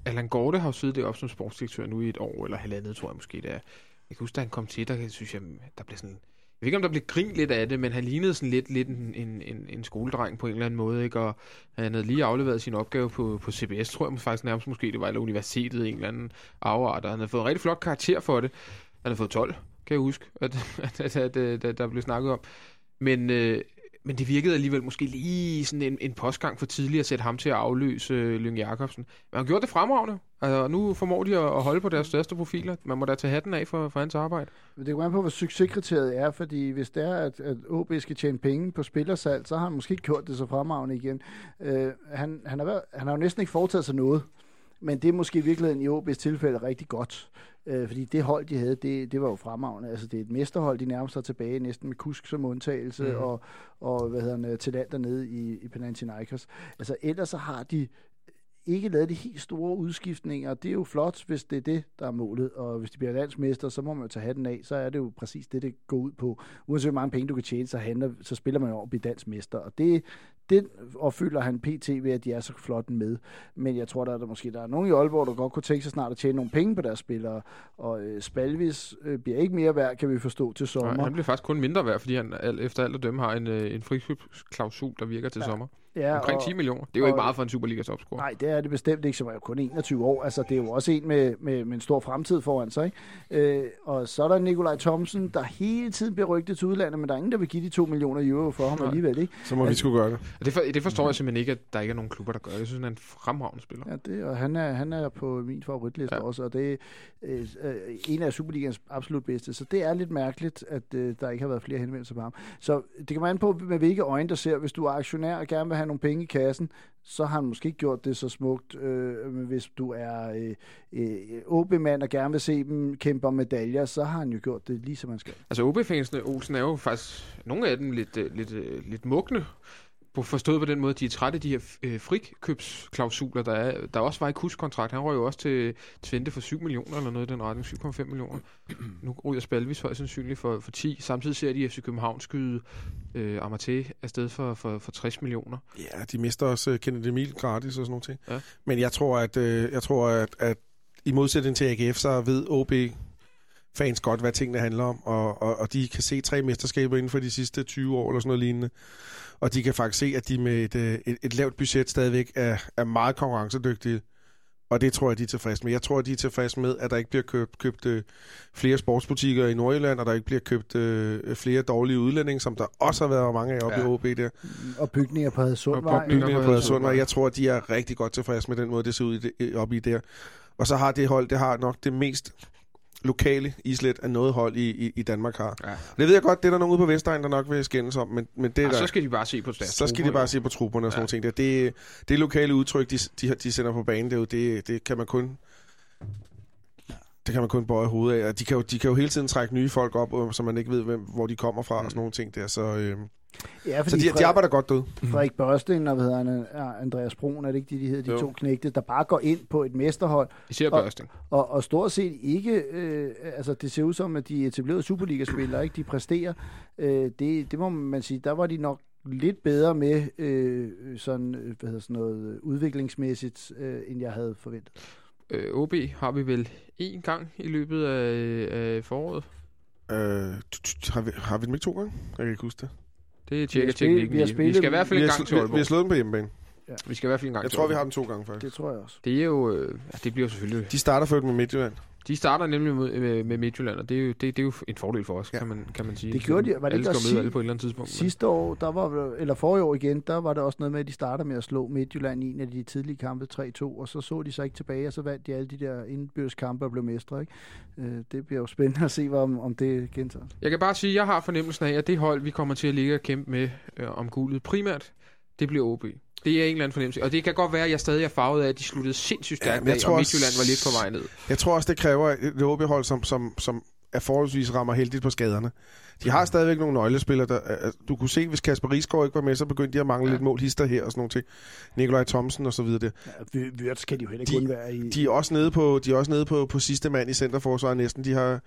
Allan Gorte har jo siddet deroppe som sportsdirektør nu i et år, eller halvandet, tror jeg måske det er. Jeg kan huske, da han kom til, der synes jeg, der blev sådan... Jeg ved ikke, om der blev grin lidt af det, men han lignede sådan lidt, lidt en, en, en, en skoledreng på en eller anden måde, ikke? Og han havde lige afleveret sin opgave på, på CBS, tror jeg faktisk nærmest måske, det var, eller universitetet, en eller anden afart, og han havde fået en rigtig flot karakter for det. Han havde fået 12, kan jeg huske, at, at, at, at, at, at der blev snakket om. Men, øh, men det virkede alligevel måske lige sådan en, en postgang for tidligt at sætte ham til at afløse øh, Lyng Jacobsen. Men han gjorde det fremragende, altså, nu formår de at, at holde på deres største profiler. Man må da tage hatten af for, for hans arbejde. Men det går an på, hvad succeskriteriet er, fordi hvis det er, at, at OB skal tjene penge på spillersalg, så har han måske ikke gjort det så fremragende igen. Øh, han, han, har været, han har jo næsten ikke foretaget sig noget. Men det er måske i virkeligheden i OB's tilfælde rigtig godt. Øh, fordi det hold, de havde, det, det var jo fremragende. Altså, det er et mesterhold, de nærmest er tilbage, næsten med Kusk som undtagelse, mm. og, og hvad hedder han, talenter nede i, i Panathinaikos. Altså, ellers så har de ikke lavet de helt store udskiftninger. Det er jo flot, hvis det er det, der er målet. Og hvis de bliver landsmester, så må man jo tage hatten af. Så er det jo præcis det, det går ud på. Uanset hvor mange penge du kan tjene, så, handler, så spiller man jo over at blive dansk Og det, det opfylder han pt. ved, at de er så flot med. Men jeg tror, der er der måske der er nogen i Aalborg, der godt kunne tænke sig snart at tjene nogle penge på deres spillere. Og øh, Spalvis øh, bliver ikke mere værd, kan vi forstå, til sommer. Nej, han bliver faktisk kun mindre værd, fordi han efter alt at dømme har en, øh, en frikøbsklausul, der virker til ja. sommer. Ja, Omkring og, 10 millioner. Det er jo og, ikke meget for en Superliga topscorer. Nej, det er det bestemt ikke, som er kun 21 år. Altså, det er jo også en med, med, med en stor fremtid foran sig. Ikke? Øh, og så er der Nikolaj Thomsen, der hele tiden bliver rygtet til udlandet, men der er ingen, der vil give de 2 millioner euro for ham Nej. alligevel. Ikke? Så må altså, vi skulle gøre det. Det, for, det forstår jeg simpelthen ikke, at der ikke er nogen klubber, der gør det. Jeg synes, han er en fremragende spiller. Ja, det, og han er, han er på min favoritliste ja. også, og det er øh, øh, en af Superligans absolut bedste. Så det er lidt mærkeligt, at øh, der ikke har været flere henvendelser på ham. Så det kan man an på, med hvilke øjne der ser. Hvis du er aktionær og gerne vil have nogle penge i kassen, så har han måske ikke gjort det så smukt. Øh, hvis du er øh, øh, OB-mand og gerne vil se dem kæmpe om medaljer, så har han jo gjort det lige som man skal. Altså OB-fansene, Olsen, er jo faktisk nogle af dem lidt, øh, lidt, øh, lidt mugne forstået på den måde, de er trætte af de her øh, frikøbsklausuler, der er. Der også var i kuskontrakt. Han røg jo også til Twente for 7 millioner eller noget i den retning, 7,5 millioner. nu ryger Spalvis højst sandsynligt for, for 10. Samtidig ser de FC København skyde øh, Amaté afsted for, for, for 60 millioner. Ja, de mister også uh, Kenneth Emil gratis og sådan noget ting. Ja. Men jeg tror, at, øh, jeg tror at, at i modsætning til AGF, så ved OB fans godt, hvad tingene handler om, og, og, og de kan se tre mesterskaber inden for de sidste 20 år, eller sådan noget lignende. Og de kan faktisk se, at de med et, øh, et, et lavt budget stadigvæk er, er meget konkurrencedygtige. Og det tror jeg, de er tilfredse med. Jeg tror, de er tilfredse med, at der ikke bliver købt, købt øh, flere sportsbutikker i Nordjylland, og der ikke bliver købt øh, flere dårlige udlændinge, som der også har været mange af oppe ja. i OB der. Og bygninger på Hadsundvej. Og bygninger på Hadsundvej. Jeg tror, de er rigtig godt tilfredse med den måde, det ser ud i, op i der. Og så har det hold, det har nok det mest lokale islet af noget hold i, i, i Danmark har. Ja. Det ved jeg godt, det er der nogen ude på Vestegn, der nok vil skændes om, men, men det ja, der, så skal de bare se på deres Så skal de bare se på trupperne og sådan ja. noget ting. Det, det lokale udtryk, de, de, de sender på banen, det, det, det kan man kun det kan man kun bøje hovedet af. De kan, jo, de kan jo hele tiden trække nye folk op, så man ikke ved, hvem, hvor de kommer fra mm. og sådan nogle ting der. Så, øh, Ja, så de, Frederik, de arbejder godt ud. Frederik Børsten og hvad hedder han, Andreas Brun, er det ikke de, de hedder, de jo. to knægte, der bare går ind på et mesterhold. Især Børsten. Og, og, og stort set ikke, øh, altså det ser ud som, at de etablerede Superliga-spillere, ikke, de præsterer. Øh, det, det må man sige, der var de nok lidt bedre med øh, sådan, øh, hvad hedder sådan noget, udviklingsmæssigt, øh, end jeg havde forventet. Øh, OB har vi vel en gang i løbet af, af foråret? Øh, har, vi, har vi dem ikke to gange? Jeg kan ikke huske det. Det tjekker teknikken. Vi, har spillet, vi skal i hvert fald en gang til Aalborg. Vi har slået dem på hjemmebane. Ja. Vi skal i hvert fald en gang Jeg tror, vi har dem to gange, faktisk. Det tror jeg også. Det er jo... Øh, ja, det bliver selvfølgelig... De starter først med Midtjylland. De starter nemlig med, med, med Midtjylland, og det er, jo, det, det er jo en fordel for os, ja. kan, man, kan man sige. Det gjorde de, var det alle ikke skal alle på et eller andet tidspunkt. Sidste år, der var, eller forrige år igen, der var der også noget med, at de starter med at slå Midtjylland i en af de tidlige kampe 3-2, og så så de sig ikke tilbage, og så vandt de alle de der indbyrdes kampe og blev mestre. Ikke? Øh, det bliver jo spændende at se, om, om det gentager. Jeg kan bare sige, at jeg har fornemmelsen af, at det hold, vi kommer til at ligge og kæmpe med øh, om guldet primært, det bliver OB. Det er en eller anden fornemmelse. Og det kan godt være, at jeg stadig er farvet af, at de sluttede sindssygt stærkt ja, jeg tror og Midtjylland var lidt på vej ned. Jeg tror også, det kræver et OB-hold, som, som, som er forholdsvis rammer heldigt på skaderne. De har stadigvæk nogle nøglespillere. Der, du kunne se, hvis Kasper Rigsgaard ikke var med, så begyndte de at mangle ja. lidt mål hister her og sådan nogle ting. Nikolaj Thomsen og så videre. Ja, Wirtz kan de jo heller ikke de, være i... De er også nede på, de er også nede på, på sidste mand i centerforsvaret næsten. De har,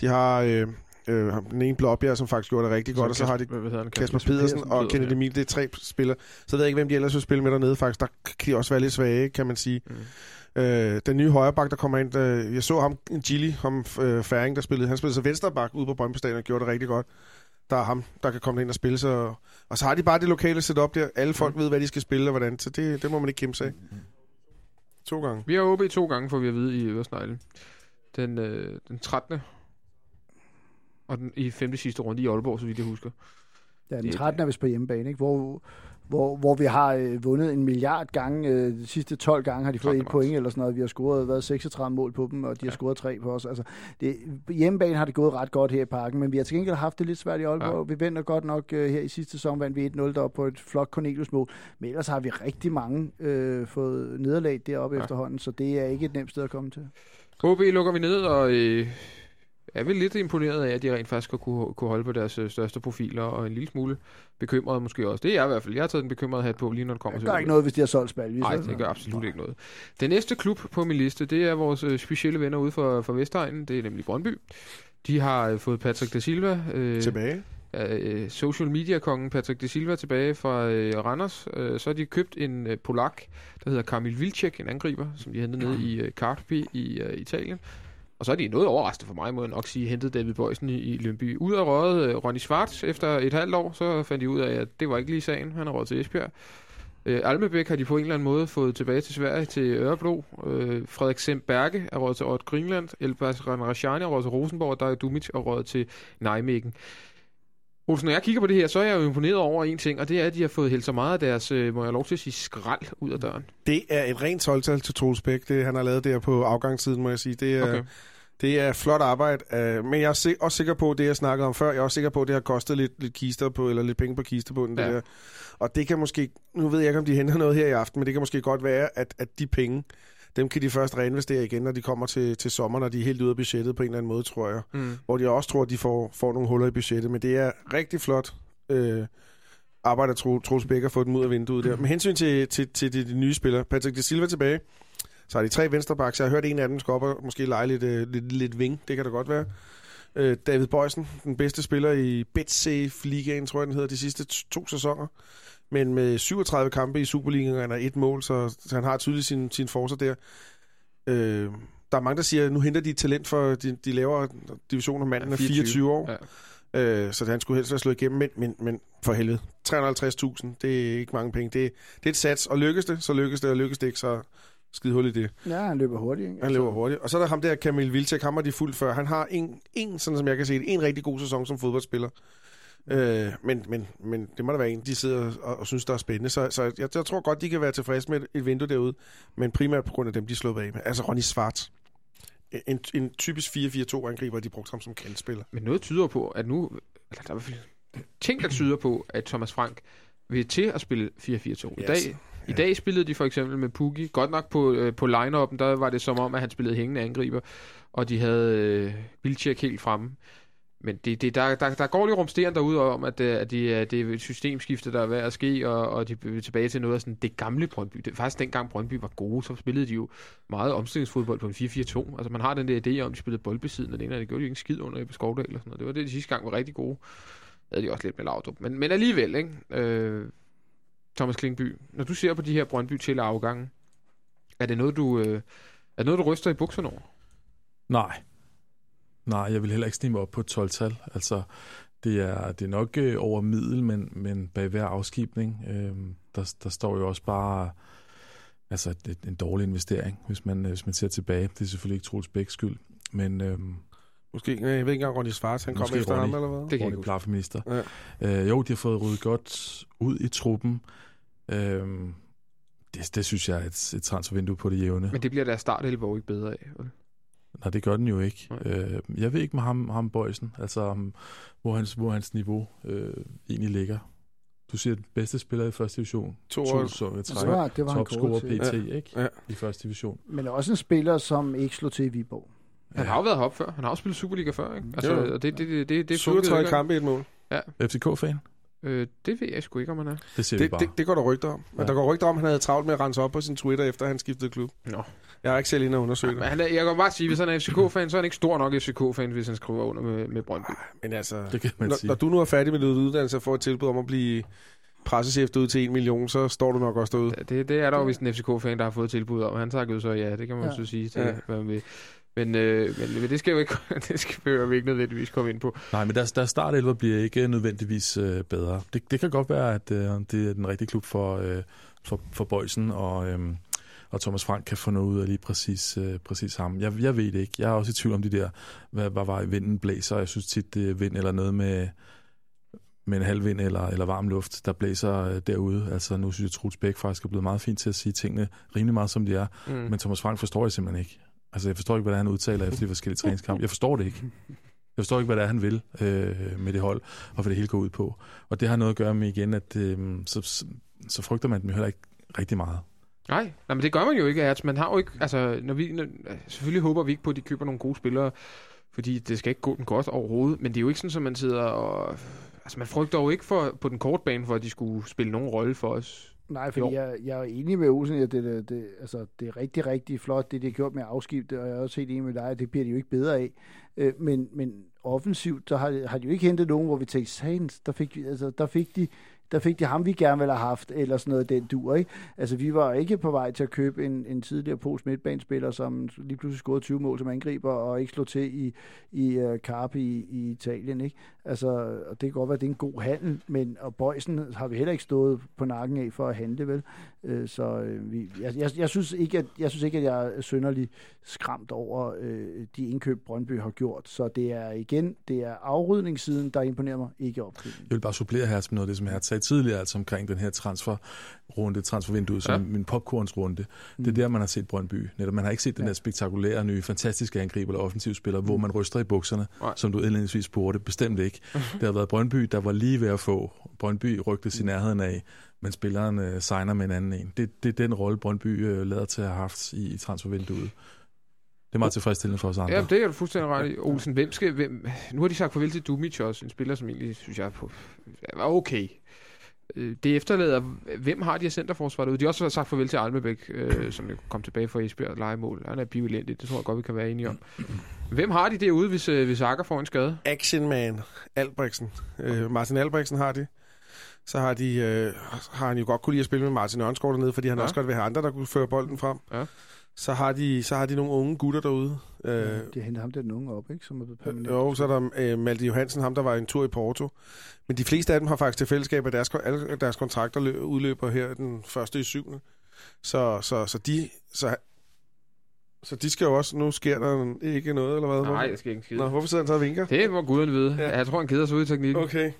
de har øh, Øh, den ene Blåbjerg, som faktisk gjorde det rigtig godt, og så har de Kasper, Kasper Pedersen og Kennedy Emil, det er tre spillere. Så ved jeg ikke, hvem de ellers vil spille med dernede faktisk. Der kan de også være lidt svage, kan man sige. Mm. Øh, den nye højreback, der kommer ind, øh, jeg så ham, Gilly, ham øh, Færing, der spillede, han spillede så venstreback ude på Brøndby Stadion og gjorde det rigtig godt. Der er ham, der kan komme ind og spille så Og så har de bare det lokale setup der. Alle folk mm. ved, hvad de skal spille og hvordan, så det, det må man ikke kæmpe sig. To gange. Vi har OB to gange, får vi at vide i Øresneglen. Den, øh, den 13 og den, i femte sidste runde i Aalborg, så vidt jeg husker. Ja, den 13 er vist på hjemmebane, ikke? Hvor, hvor, hvor vi har øh, vundet en milliard gange. Øh, de sidste 12 gange har de fået et point eller sådan noget. Vi har scoret været 36 mål på dem, og de ja. har scoret tre på os. Altså, det, hjemmebane har det gået ret godt her i parken, men vi har til gengæld haft det lidt svært i Aalborg. Ja. Vi venter godt nok øh, her i sidste sæson, vandt vi 1-0 der på et flot Cornelius-mål. Men ellers har vi rigtig mange øh, fået nederlag deroppe ja. efterhånden, så det er ikke et nemt sted at komme til. HB lukker vi ned, og øh, er vi lidt imponeret af, at de rent faktisk kunne, kunne holde på deres øh, største profiler, og en lille smule bekymret måske også. Det er jeg i hvert fald. Jeg har taget den bekymrede hat på, lige når det kommer til Det gør ikke noget, hvis de har solgt spil. Nej, det gør absolut ikke noget. Den næste klub på min liste, det er vores øh, specielle venner ude for, for Vestegnen. Det er nemlig Brøndby. De har øh, fået Patrick da Silva. Øh, tilbage. Øh, social media-kongen Patrick de Silva tilbage fra øh, Randers. Øh, så har de købt en øh, polak, der hedder Kamil Vilcek, en angriber, som de hentede ned i øh, Carpi i øh, Italien. Og så er de noget overraskende for mig, må jeg nok sige, hentede David Bøjsen i, i Lønby. Ud af røget øh, Ronny Schwartz efter et halvt år, så fandt de ud af, at det var ikke lige sagen. Han har røget til Esbjerg. Øh, Almebæk har de på en eller anden måde fået tilbage til Sverige, til Ørebro. Øh, Frederik Sem Berge er røget til Odd Greenland. Elbas Ranrashani er røget til Rosenborg, og der er Dumic er røget til Nijmegen. Olsen, når jeg kigger på det her, så er jeg jo imponeret over en ting, og det er, at de har fået helt så meget af deres, øh, må jeg lov til at sige, skrald ud af døren. Det er et rent solgtal til Troels Bæk, det han har lavet der på afgangssiden, må jeg sige. Det er, okay. det er flot arbejde, uh, men jeg er også sikker på, det jeg snakkede om før, jeg er også sikker på, at det har kostet lidt, lidt kister på, eller lidt penge på kistebunden. Ja. Det der. Og det kan måske, nu ved jeg ikke, om de henter noget her i aften, men det kan måske godt være, at, at de penge, dem kan de først reinvestere igen, når de kommer til, til sommer, når de er helt ude af budgettet på en eller anden måde, tror jeg. Mm. Hvor de også tror, at de får, får nogle huller i budgettet. Men det er rigtig flot øh, arbejde at Troels Bæk at få dem ud af vinduet der. Mm. Med hensyn til, til, til de, de nye spillere, Patrick de Silva tilbage, så har de tre venstrebacks. Jeg har hørt, en af dem skal op og måske lege lidt, øh, lidt, lidt ving. Det kan da godt være. Øh, David Bøjsen, den bedste spiller i BetSafe-ligaen, tror jeg, den hedder, de sidste to sæsoner men med 37 kampe i Superligaen og et mål, så, så han har tydeligt sin, sin forser der. Øh, der er mange, der siger, at nu henter de talent for de, de lavere divisioner. Manden ja, 24. er 24 år. Ja. Øh, så han skulle helst være slået igennem, men, men, men for helvede. 350.000, det er ikke mange penge. Det, det er et sats, og lykkes det, så lykkes det, og lykkes det ikke, så skide hul i det. Ja, han løber hurtigt. Ikke? Han løber hurtigt. Og så er der ham der, Kamil Vilcek, ham har de fuldt før. Han har en, en, sådan som jeg kan se det, en rigtig god sæson som fodboldspiller. Øh, men, men, men det må da være en, de sidder og, og synes, der er spændende. Så, så jeg, jeg tror godt, de kan være tilfredse med et, vindue derude, men primært på grund af dem, de slår bag med. Altså Ronny Svart. En, en typisk 4-4-2-angriber, de brugte ham som kandspiller. Men noget tyder på, at nu... Eller der er ting, der tyder på, at Thomas Frank vil til at spille 4-4-2. I yes. dag i dag spillede de for eksempel med Puggi. Godt nok på, øh, på line-up'en, der var det som om, at han spillede hængende angriber, og de havde øh, Vilcek helt fremme. Men det, det, der, der, der går lige rumsteren derude om, at, øh, at, det, øh, det er et systemskifte, der er ved at ske, og, og de er tilbage til noget af sådan det gamle Brøndby. Det, faktisk dengang Brøndby var gode, så spillede de jo meget omstillingsfodbold på en 4-4-2. Altså man har den der idé om, at de spillede boldbesiddende alene, og det gjorde de ikke en skid under i Skovdal og sådan noget. Det var det, de sidste gang var rigtig gode. Det havde de også lidt med Laudrup. Men, men alligevel, ikke? Øh, Thomas Klingby, når du ser på de her Brøndby til afgange, er det noget, du, øh, er det noget, du ryster i bukserne over? Nej. Nej, jeg vil heller ikke snige mig op på et 12-tal. Altså, det er, det er nok øh, over middel, men, men bag hver afskibning, øh, der, der står jo også bare altså et, en dårlig investering, hvis man, øh, hvis man ser tilbage. Det er selvfølgelig ikke Troels Bæks skyld, men... Øh, Måske, jeg ved ikke engang, Ronny Svart, han kom efter Ronny, ham, eller hvad? Det kan Ronny Plafminister. Ja. Øh, jo, de har fået ryddet godt ud i truppen. Øhm, det, det synes jeg er et, et transfervindue på det jævne. Men det bliver deres startelver ikke bedre af, vel? Nej, det gør den jo ikke. Øh, jeg ved ikke med ham, ham Bøjsen, altså um, hvor, hans, hvor hans niveau øh, egentlig ligger. Du siger, at bedste spiller i første division. To år. Så, jeg trækker, ja, det var Topscorer PT, ja. ikke? Ja. I første division. Men også en spiller, som ikke slog til i Viborg. Han ja. har jo været hop før. Han har også spillet Superliga før, ikke? Altså, det, det, det, det, det, det 37 kampe i et mål. Ja. FCK-fan? Øh, det ved jeg sgu ikke, om han er. Det siger det, bare. Det, det går der rygter om. Men ja. der går rygter om, at han havde travlt med at rense op på sin Twitter, efter han skiftede klub. Nå. Jeg har ikke selv inde og undersøgt ja, det. Han er, jeg kan bare sige, hvis han er FCK-fan, så er han ikke stor nok FCK-fan, hvis han skriver under med, med Brøndby. Ej, men altså, det kan man når, sige. når du nu er færdig med dit uddannelse og får et tilbud om at blive pressechef ud til en million, så står du nok også derude. Ja, det, det er der jo, hvis en FCK-fan, der har fået tilbud om. Han takker jo så ja, det kan man ja. så sige til, ja. hvad man vil. Men, øh, men, men det skal jo ikke, det skal vi ikke nødvendigvis komme ind på. Nej, men deres, deres startelver bliver ikke nødvendigvis øh, bedre. Det, det kan godt være, at øh, det er den rigtige klub for, øh, for, for Bøjsen, og, øh, og Thomas Frank kan få noget ud af lige præcis, øh, præcis ham. Jeg, jeg ved det ikke. Jeg er også i tvivl om de der, hvad, hvad var i vinden blæser. Jeg synes tit, det er vind eller noget med, med en halv vind eller, eller varm luft, der blæser øh, derude. Altså nu synes jeg, at Truls Bæk faktisk er blevet meget fint til at sige tingene rimelig meget, som de er. Mm. Men Thomas Frank forstår jeg simpelthen ikke. Altså, jeg forstår ikke, hvad han udtaler efter de forskellige træningskampe. Jeg forstår det ikke. Jeg forstår ikke, hvad det er, han vil øh, med det hold, og hvad det hele går ud på. Og det har noget at gøre med igen, at øh, så, så frygter man dem heller ikke rigtig meget. Nej, nej, men det gør man jo ikke, at man har jo ikke, altså, når vi, når, selvfølgelig håber vi ikke på, at de køber nogle gode spillere, fordi det skal ikke gå den godt overhovedet, men det er jo ikke sådan, at man sidder og, altså man frygter jo ikke for, på den korte bane, for at de skulle spille nogen rolle for os. Nej, fordi jeg, jeg er enig med Olsen, at det, det, det, altså, det er rigtig, rigtig flot, det de har gjort med at afskifte, og jeg er også helt enig med dig, at det bliver de jo ikke bedre af. Øh, men, men offensivt, så har, har de jo ikke hentet nogen, hvor vi tænkte, Saints, der fik, altså, der fik de der fik de ham, vi gerne ville have haft, eller sådan noget den dur, ikke? Altså, vi var ikke på vej til at købe en, en tidligere pols midtbanespiller, som lige pludselig scorede 20 mål som angriber, og ikke slog til i, i øh, uh, Carpi i, i Italien, ikke? Altså, og det kan godt være, at det er en god handel, men og Bøjsen har vi heller ikke stået på nakken af for at handle, vel? Øh, så øh, vi, jeg, jeg, jeg, synes ikke, at, jeg synes ikke, at jeg er synderlig skræmt over øh, de indkøb, Brøndby har gjort. Så det er igen, det er afrydningssiden, der imponerer mig, ikke opkøbningen. Jeg vil bare supplere her med noget af det, som jeg sagde tidligere, altså omkring den her transferrunde, transfervindue, som ja. min popcornsrunde. Mm. Det er der, man har set Brøndby. Netop, man har ikke set den ja. der spektakulære, nye, fantastiske angriber eller offensivspiller, mm. hvor man ryster i bukserne, Nej. som du indledningsvis spurgte. Bestemt ikke. det har været Brøndby, der var lige ved at få. Brøndby rygte sin nærheden af, men spilleren uh, signer med en anden en. Det, det er den rolle, Brøndby uh, lader til at have haft i, i transfervinduet. Det er meget tilfredsstillende for os andre. Ja, det er du fuldstændig ret i. Olsen, hvem skal, hvem, nu har de sagt farvel til Dumic også, en spiller, som egentlig, synes jeg, på, var okay. Øh, det efterlader, hvem har de her centerforsvaret ude? De har også sagt farvel til Almebæk, øh, som jo kom tilbage fra Esbjerg legemål. Han er bivilendig, det tror jeg godt, vi kan være enige om. Hvem har de derude, hvis, øh, hvis Akker får en skade? Action Man, Albrechtsen. Øh, Martin Albrechtsen har de. Så har, de, øh, har han jo godt kunne lide at spille med Martin Ørnskov dernede, fordi han ja. også godt vil have andre, der kunne føre bolden frem. Ja. Så har de, så har de nogle unge gutter derude. Øh, ja, de har hentet ham den unge op, ikke? Som er permanent. Jo, så er der øh, Malte Johansen, ham der var en tur i Porto. Men de fleste af dem har faktisk til fællesskab, at deres, alle deres kontrakter løb, udløber her den første i syvende. Så, så, så de... Så, så de skal jo også... Nu sker der ikke noget, eller hvad? Nej, det skal ikke skide. Nå, hvorfor sidder han så og vinker? Det må guden vide. Ja. Jeg tror, han keder sig ud i teknikken. Okay.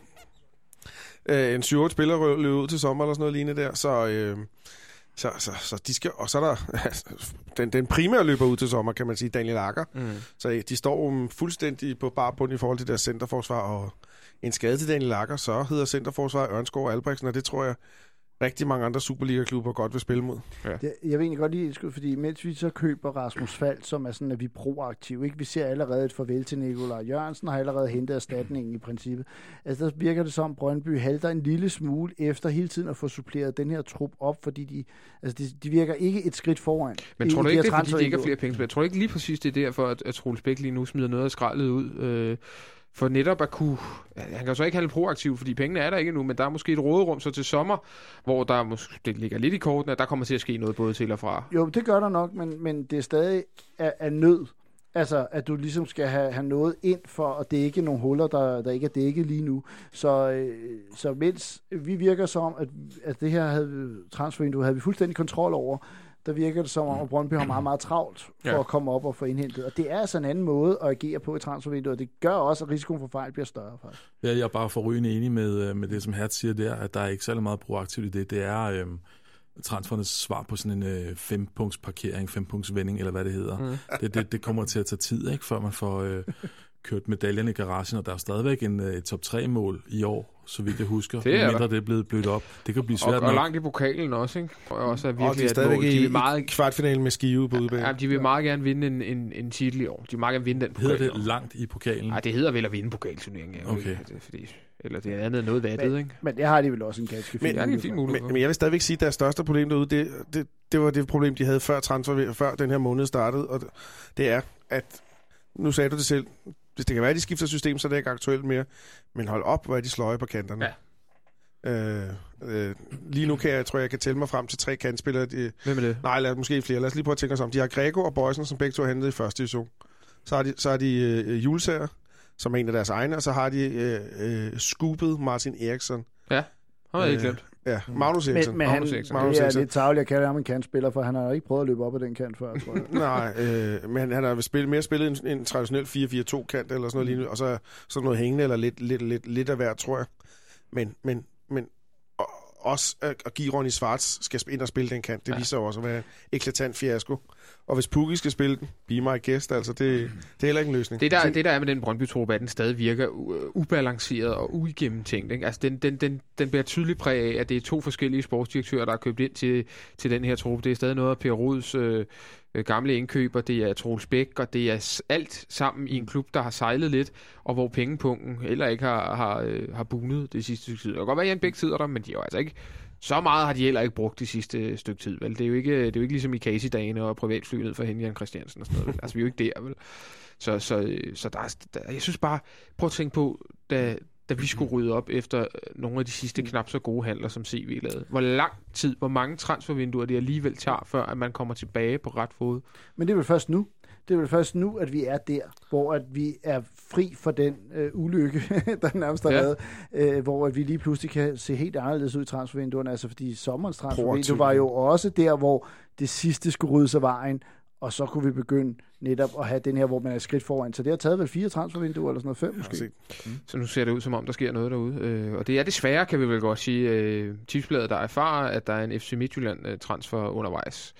Øh, en 7 spiller løb ud til sommer, eller sådan noget lignende der, så... Øh, så, så, så de skal, og så er der den, den primære løber ud til sommer, kan man sige, Daniel Akker. Mm. Så de står fuldstændig på barbund i forhold til deres centerforsvar, og en skade til Daniel Akker, så hedder centerforsvar Ørnskov Albrechtsen, og det tror jeg rigtig mange andre Superliga-klubber godt vil spille mod. Ja. Det, jeg vil egentlig godt lide, fordi mens vi så køber Rasmus Fald, som er sådan, at vi er proaktive, ikke? vi ser allerede et farvel til Nikolaj Jørgensen, har allerede hentet erstatningen i princippet. Altså der virker det som, Brøndby halter en lille smule efter hele tiden at få suppleret den her trup op, fordi de, altså de, de virker ikke et skridt foran. Men tror du ikke, det er, fordi de ikke har flere penge? Jeg tror ikke lige præcis, det er derfor, at, at Troels Bæk lige nu smider noget af skraldet ud. Øh, for netop at kunne... Han kan jo så ikke have proaktiv, fordi pengene er der ikke nu, men der er måske et råderum så til sommer, hvor der måske, det ligger lidt i kortene, at der kommer til at ske noget både til og fra. Jo, det gør der nok, men, men det er stadig af, af nød. Altså, at du ligesom skal have, have noget ind for at dække nogle huller, der, der ikke er dækket lige nu. Så, øh, så mens vi virker som, at, at det her havde, transfervindue havde vi fuldstændig kontrol over, der virker det som om, at Brøndby har meget, meget travlt for ja. at komme op og få indhentet. Og det er altså en anden måde at agere på i transfervinduet, og det gør også, at risikoen for fejl bliver større. Faktisk. Ja, jeg er bare forrygende enig med, øh, med det, som Hertz siger der, at der er ikke særlig meget proaktivt i det. Det er øhm, transfernes svar på sådan en øh, fempunkts parkering, fempunkts vending, eller hvad det hedder. Mm. Det, det, det kommer til at tage tid, ikke, før man får øh, kørt medaljerne i garagen, og der er stadigvæk en, øh, et top 3-mål i år så vidt jeg husker. Det er mindre det er blevet blødt op. Det kan blive svært Og, og langt i pokalen også, ikke? Og også er virkelig og de er stadigvæk i, de vil meget, kvartfinalen med Skive på udbanen. Ja, de vil meget gerne vinde en, en, en titel i år. De vil meget gerne vinde den pokal. Hedder det langt i pokalen? Nej, det hedder vel at vinde pokalturneringen. Okay. Det, fordi, eller det er andet noget vattet, men, ikke? Men det har de vel også en ganske fin men, mulighed. Men, men, jeg vil stadigvæk sige, at deres største problem derude, det, det, det var det problem, de havde før transfer, før den her måned startede. Og det er, at nu sagde du det selv, hvis det kan være, at de skifter system, så er det ikke aktuelt mere. Men hold op, hvor er de sløje på kanterne. Ja. Øh, øh, lige nu kan jeg, tror jeg, jeg kan tælle mig frem til tre kantspillere. De, Hvem er det? Nej, lad, måske flere. Lad os lige prøve at tænke os om. De har Grego og Bøjsen, som begge to har hentet i første division. Så har de, så har de øh, Julesager, som er en af deres egne, og så har de øh, øh, Scoopet Martin Eriksson. Ja, har jeg ikke glemt. Ja, Magnus Eriksen. Men, men Magnus han, Eriksen. Magnus det er lidt tageligt at kalde ham en kantspiller, for han har ikke prøvet at løbe op ad den kant før, tror jeg. Nej, øh, men han har spillet, mere spillet en, en traditionel 4-4-2-kant, eller sådan noget mm. lignende, og så sådan noget hængende, eller lidt, lidt, lidt, lidt af hver, tror jeg. Men, men, men også at give Ronny Svarts skal ind og spille den kant, det ja. viser også at være en eklatant fiasko. Og hvis Pukki skal spille den, be my guest, altså det, det er heller ikke en løsning. Det der, det der er med den brøndby at den stadig virker ubalanceret og uigennemtænkt. Ikke? Altså den, den, den, den bliver tydeligt præg af, at det er to forskellige sportsdirektører, der har købt ind til, til den her trup. Det er stadig noget af Per Rods øh, gamle indkøber, det er Troels Bæk, og det er alt sammen i en klub, der har sejlet lidt, og hvor pengepunkten heller ikke har, har, øh, har bunet det sidste stykke tid. Det kan godt være, at Jan Bæk sidder der, men de har jo altså ikke så meget har de heller ikke brugt det sidste stykke tid, vel? Det er jo ikke, det er jo ikke ligesom i Casey-dagene og privatflyet for Henrik Christiansen og sådan noget. Vel? Altså, vi er jo ikke der, vel? Så, så, så der, der, jeg synes bare, prøv at tænke på, da, da vi skulle rydde op efter nogle af de sidste knap så gode handler, som CV lavede. Hvor lang tid, hvor mange transfervinduer det alligevel tager, før at man kommer tilbage på ret fod. Men det er vel først nu? det er vel først nu, at vi er der, hvor at vi er fri for den øh, ulykke, der nærmest har ja. været, øh, hvor at vi lige pludselig kan se helt anderledes ud i transfervinduerne, altså fordi sommerens transfervindue var jo også der, hvor det sidste skulle rydde sig vejen, og så kunne vi begynde netop at have den her, hvor man er skridt foran. Så det har taget vel fire transfervinduer, eller sådan noget, fem måske. Mm. Så nu ser det ud, som om der sker noget derude. Øh, og det er desværre, kan vi vel godt sige, øh, tipsbladet, der erfarer, at der er en FC Midtjylland-transfer øh, undervejs.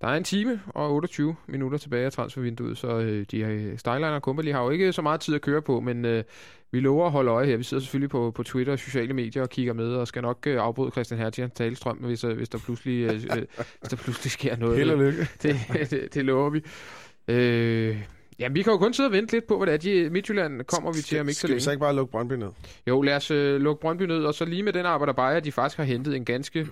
Der er en time og 28 minutter tilbage af transfervinduet, så øh, de her Styliner og Company har jo ikke så meget tid at køre på, men øh, vi lover at holde øje her. Vi sidder selvfølgelig på, på Twitter og sociale medier og kigger med, og skal nok øh, afbryde Christian Hertjans talestrøm, hvis, øh, hvis, der pludselig, øh, øh, hvis der pludselig sker noget. Held og lykke. Det, det, det lover vi. Øh, Ja, vi kan jo kun sidde og vente lidt på, hvad det er. De, Midtjylland kommer vi til om ikke så længe. Skal vi så ikke bare lukke Brøndby ned? Jo, lad os uh, lukke Brøndby ned, og så lige med den arbejder bare, at de faktisk har hentet en ganske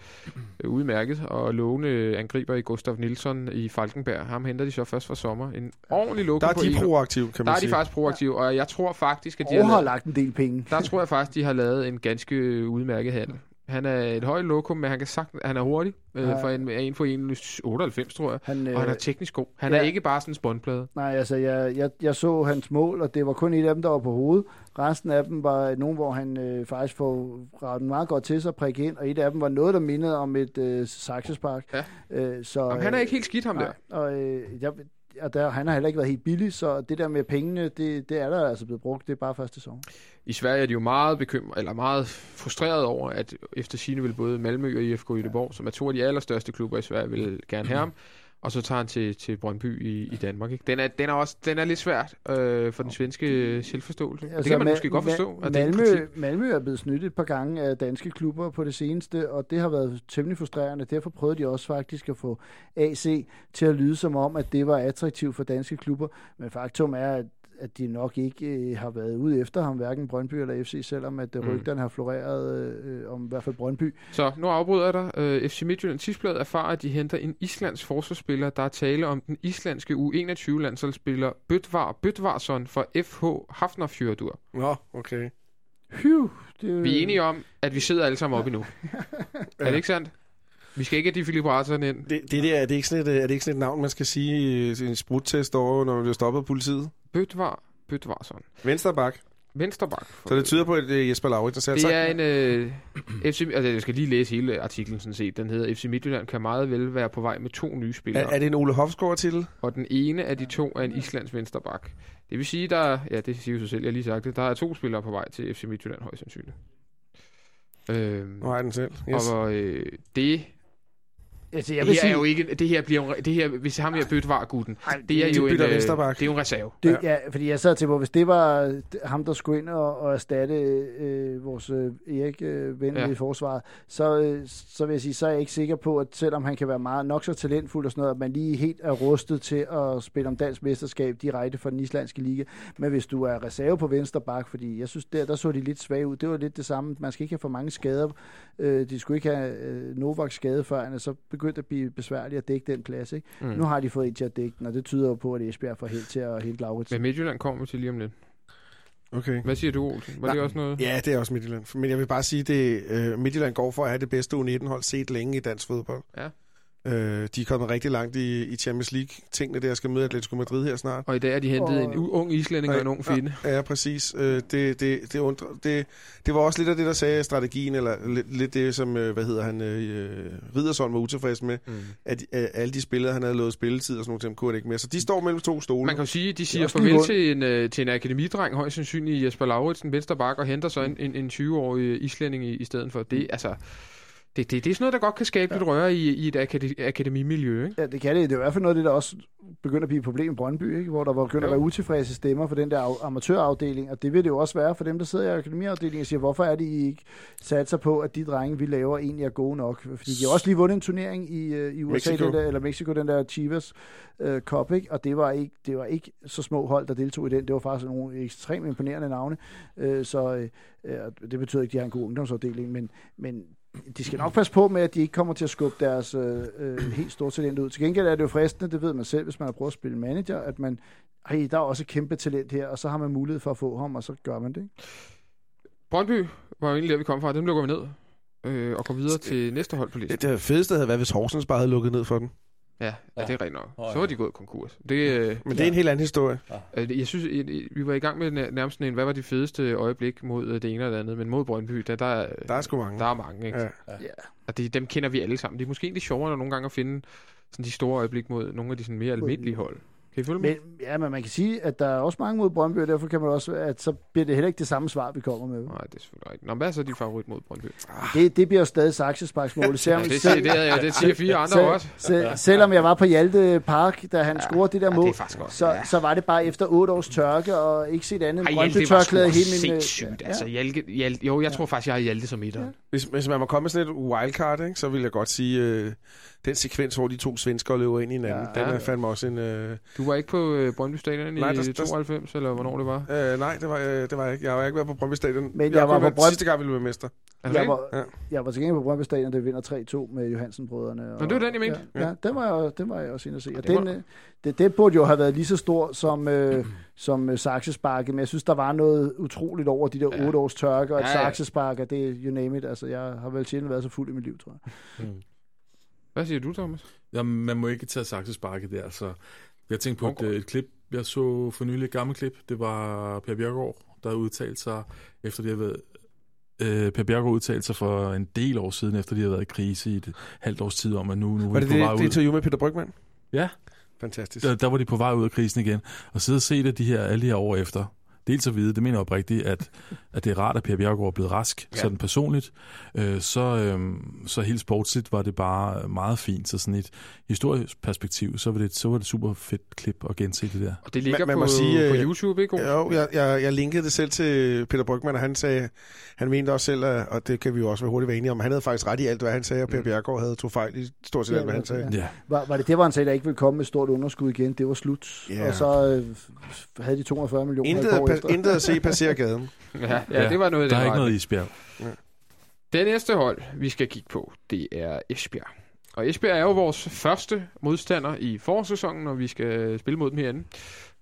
uh, udmærket og lovende angriber i Gustav Nilsson i Falkenberg. Ham henter de så først fra sommer. En ordentlig lukke Der er de proaktive, kan man sige. Der er de faktisk proaktive, og jeg tror faktisk, at de har, lavet, lagt en del penge. Der tror jeg faktisk, de har lavet en ganske udmærket handel. Han er et højt lokum, men han kan sagt, han er hurtig. Øh, ja. for en, en for en 98, tror jeg. Han, og han er øh, teknisk god. Han ja. er ikke bare sådan en spåndplade. Nej, altså, jeg, jeg, jeg så hans mål, og det var kun et af dem, der var på hovedet. Resten af dem var nogen, hvor han øh, faktisk får ret meget godt til sig at prikke ind, og et af dem var noget, der mindede om et øh, saksespark. Ja. Øh, så, Jamen, han er ikke helt skidt, ham nej, der. Og, øh, jeg, og der, han har heller ikke været helt billig, så det der med pengene, det, det er der altså blevet brugt. Det er bare første sæson. I Sverige er de jo meget bekymret, eller meget frustreret over, at efter sine vil både Malmø og IFK Göteborg, ja. som er to af de allerstørste klubber i Sverige, vil gerne have ham og så tager han til, til Brøndby i, i Danmark. Ikke? Den, er, den, er også, den er lidt svært øh, for den svenske selvforståelse. Altså, det kan man måske godt forstå. At Malmø, er Malmø er blevet snyttet et par gange af danske klubber på det seneste, og det har været temmelig frustrerende. Derfor prøvede de også faktisk at få AC til at lyde som om, at det var attraktivt for danske klubber. Men faktum er, at at de nok ikke øh, har været ude efter ham, hverken Brøndby eller FC, selvom at øh, mm. rygterne har floreret øh, om i hvert fald Brøndby. Så nu afbryder jeg dig. Øh, FC Midtjylland Tidsblad erfarer, at de henter en islands forsvarsspiller, der er tale om den islandske U21-landsholdsspiller Bøtvar Bøtvarsson fra FH Hafnarfjörður. Nå, okay. Hyv, det... Vi er enige om, at vi sidder alle sammen oppe nu. ja. Er det ikke sandt? Vi skal ikke have de Philip Ratson ind. Det, det der, er, det ikke sådan et, er det ikke sådan et navn, man skal sige i en spruttest over, når man bliver stoppet af politiet? Bøtvar Bøtvarsson. Venstre bak. Venstre bak. Så det tyder på, at det er Jesper Lauritz, der selv Det er en... Øh, FC, altså, jeg skal lige læse hele artiklen sådan set. Den hedder FC Midtjylland kan meget vel være på vej med to nye spillere. Er, er det en Ole Hofsgaard-titel? Og den ene af de to er en Islands venstre bak. Det vil sige, der... Ja, det siger jo sig selv, jeg har lige sagt det. Der er to spillere på vej til FC Midtjylland, højst sandsynligt. Øh, har jeg den selv. Yes. Og øh, det Altså, jeg det her sige... er jo ikke, det her bliver det her, hvis ham her bytte var gutten, det er jo en, øh, det er jo en reserve. Det, ja. ja. fordi jeg sad til, hvor hvis det var ham, der skulle ind og, og erstatte øh, vores øh, Erik øh, ven ja. i forsvaret, så, øh, så vil jeg sige, så er jeg ikke sikker på, at selvom han kan være meget nok så talentfuld og sådan noget, at man lige helt er rustet til at spille om dansk mesterskab direkte for den islandske liga. Men hvis du er reserve på venstre bak, fordi jeg synes, der, der så de lidt svage ud, det var lidt det samme. Man skal ikke have for mange skader. Øh, de skulle ikke have øh, Novak skade før, så begyndt at blive besværligt at dække den plads. Ikke? Mm. Nu har de fået en til at dække den, og det tyder jo på, at Esbjerg får helt til at hente Laurits. Men Midtjylland kommer til lige om lidt. Okay. Hvad siger du, Olsen? Var Nej, det også noget? Ja, det er også Midtjylland. Men jeg vil bare sige, at uh, Midtjylland går for at have det bedste U19-hold set længe i dansk fodbold. Ja. Øh, de er kommet rigtig langt i, i Champions League-tingene der, skal møde Atletico Madrid her snart. Og i dag er de hentet og, en ung islænding og, og en ung finde. Ja, ja præcis. Øh, det, det, det, undre, det, det var også lidt af det, der sagde strategien, eller lidt, lidt det, som, øh, hvad hedder han, øh, Ridersson var utilfreds med, mm. at øh, alle de spillere, han havde lovet spilletid og sådan noget, kunne ikke mere. Så de står mellem to stole. Man kan jo sige, de siger farvel til en, øh, til en akademidreng, højst sandsynligt Jesper Lauritsen, venstre bak, og henter så en, en, en 20-årig islænding i, i stedet for. Det, altså, det, det, det er sådan noget, der godt kan skabe ja. lidt røre i, i et akademi, akademimiljø, ikke? Ja, det kan det. Det er i hvert fald noget af det, der også begynder at blive et problem i Brøndby, ikke? hvor der begynder ja. at være utilfredse stemmer for den der amatørafdeling, og det vil det jo også være for dem, der sidder i akademiafdelingen og siger, hvorfor er de ikke sat sig på, at de drenge, vi laver, egentlig er gode nok? Fordi de har også lige vundet en turnering i, uh, i USA, Mexico. Den der, eller Mexico, den der Chivas uh, Cup, ikke? og det var, ikke, det var ikke så små hold, der deltog i den. Det var faktisk nogle ekstremt imponerende navne, uh, så uh, det betyder ikke, at de har en god ungdomsafdeling, men, men de skal nok passe på med, at de ikke kommer til at skubbe deres øh, øh, helt store talent ud. Til gengæld er det jo fristende, det ved man selv, hvis man har prøvet at spille manager, at man, hey, der er også kæmpe talent her, og så har man mulighed for at få ham, og så gør man det. Ikke? Brøndby var jo egentlig der, vi kom fra. Dem lukker vi ned øh, og går videre til næste hold på listen. Det, det fedeste havde været, hvis Horsens bare havde lukket ned for den. Ja, ja, det er rigtigt nok. Oh, ja. Så var de gået konkurs. Det, øh, Men det er ja. en helt anden historie. Ja. Øh, jeg synes, vi var i gang med nærmest en, hvad var de fedeste øjeblik mod øh, det ene eller det andet, men mod Brøndby, der, der, der er sgu mange. Der er mange, ikke? Ja. ja. Og det, dem kender vi alle sammen. Det er måske lidt sjovere nogle gange at finde sådan de store øjeblik mod nogle af de sådan mere almindelige hold. Kan I følge med? Men, ja, men man kan sige, at der er også mange mod Brøndby, og derfor kan man også, at så bliver det heller ikke det samme svar, vi kommer med. Nej, det er selvfølgelig ikke. Nå, hvad er så din favorit mod Brøndby? Det, det bliver jo stadig saksesparksmål. ja, det, siger, det, er, det siger fire andre selv, også. Selv, selvom jeg var på Hjalte Park, da han ja, scorede det der mål, ja, det så, ja. så var det bare efter otte års tørke, og ikke set andet end Brøndby-tørklæde hele min... Sindssygt, ja. altså. Hjalte, Hjalte, jo, jeg tror faktisk, jeg har Hjalte som etter. Ja. Hvis, hvis man må komme med sådan et wildcard, ikke, så vil jeg godt sige... Øh, den sekvens, hvor de to svensker løber ind i hinanden, ja, den er fandme også en... Øh... Du var ikke på øh, Brøndby Stadion nej, i der, 92, der, eller hvornår det var? Øh, nej, det var, øh, det var jeg ikke. Jeg har ikke været på Brøndby Stadion. Men jeg, jeg var på Brøndby... Sidste gang, vi blev mester. Jeg var, ja. jeg var til gengæld på Brøndby Stadion, der vinder 3-2 med Johansen-brødrene. Og, det var den, jeg mente? Ja, ja den, var jeg, den var jeg også inde at se. Og den, øh, det, det burde jo have været lige så stor som, øh, som øh, saksesparket, men jeg synes, der var noget utroligt over de der ja. 8 års tørke, og et ja, ja. saksespark, og det you name it. Altså, jeg har vel sjældent været så fuld i mit liv, tror jeg. Mm. Hvad siger du, Thomas? Jamen, man må ikke tage saksesparket der, så jeg tænkte på et, et klip, jeg så for nylig et gammelt klip. Det var Per Bjergård, der udtalte sig, efter de havde været øh, Per Bjergård udtalte sig for en del år siden, efter de havde været i krise i et halvt års tid om, at nu, nu var de på vej ud. Var det det interview med Peter Brygman? Ja. Fantastisk. Der, der var de på vej ud af krisen igen. Og sidde og se det de her, alle de her år efter, dels at vide, det mener jeg oprigtigt, at, at det er rart, at Per Bjergård er blevet rask, ja. sådan personligt. Øh, så, øh, så helt sportsligt var det bare meget fint. Så sådan et historisk perspektiv, så var det, så var det super fedt klip at gense det der. Og det ligger man, man på, sige, på øh, YouTube, ikke? Jo, jeg, jeg, jeg linkede det selv til Peter Brygman, og han sagde, han mente også selv, og det kan vi jo også være hurtigt være enige om, han havde faktisk ret i alt, hvad han sagde, og Per mm. Bjergård havde to fejl i stort set ja, alt, hvad han sagde. Ja. Var, var det det, hvor han sagde, der ikke ville komme med stort underskud igen? Det var slut. Ja. Og så øh, havde de 240 millioner Intet, pa- intet at se passere gaden. ja, ja, ja, det var noget Der er ikke noget isbjerg. Ja. Det næste hold, vi skal kigge på, det er Esbjerg. Og Esbjerg er jo vores første modstander i forårssæsonen, når vi skal spille mod dem herinde.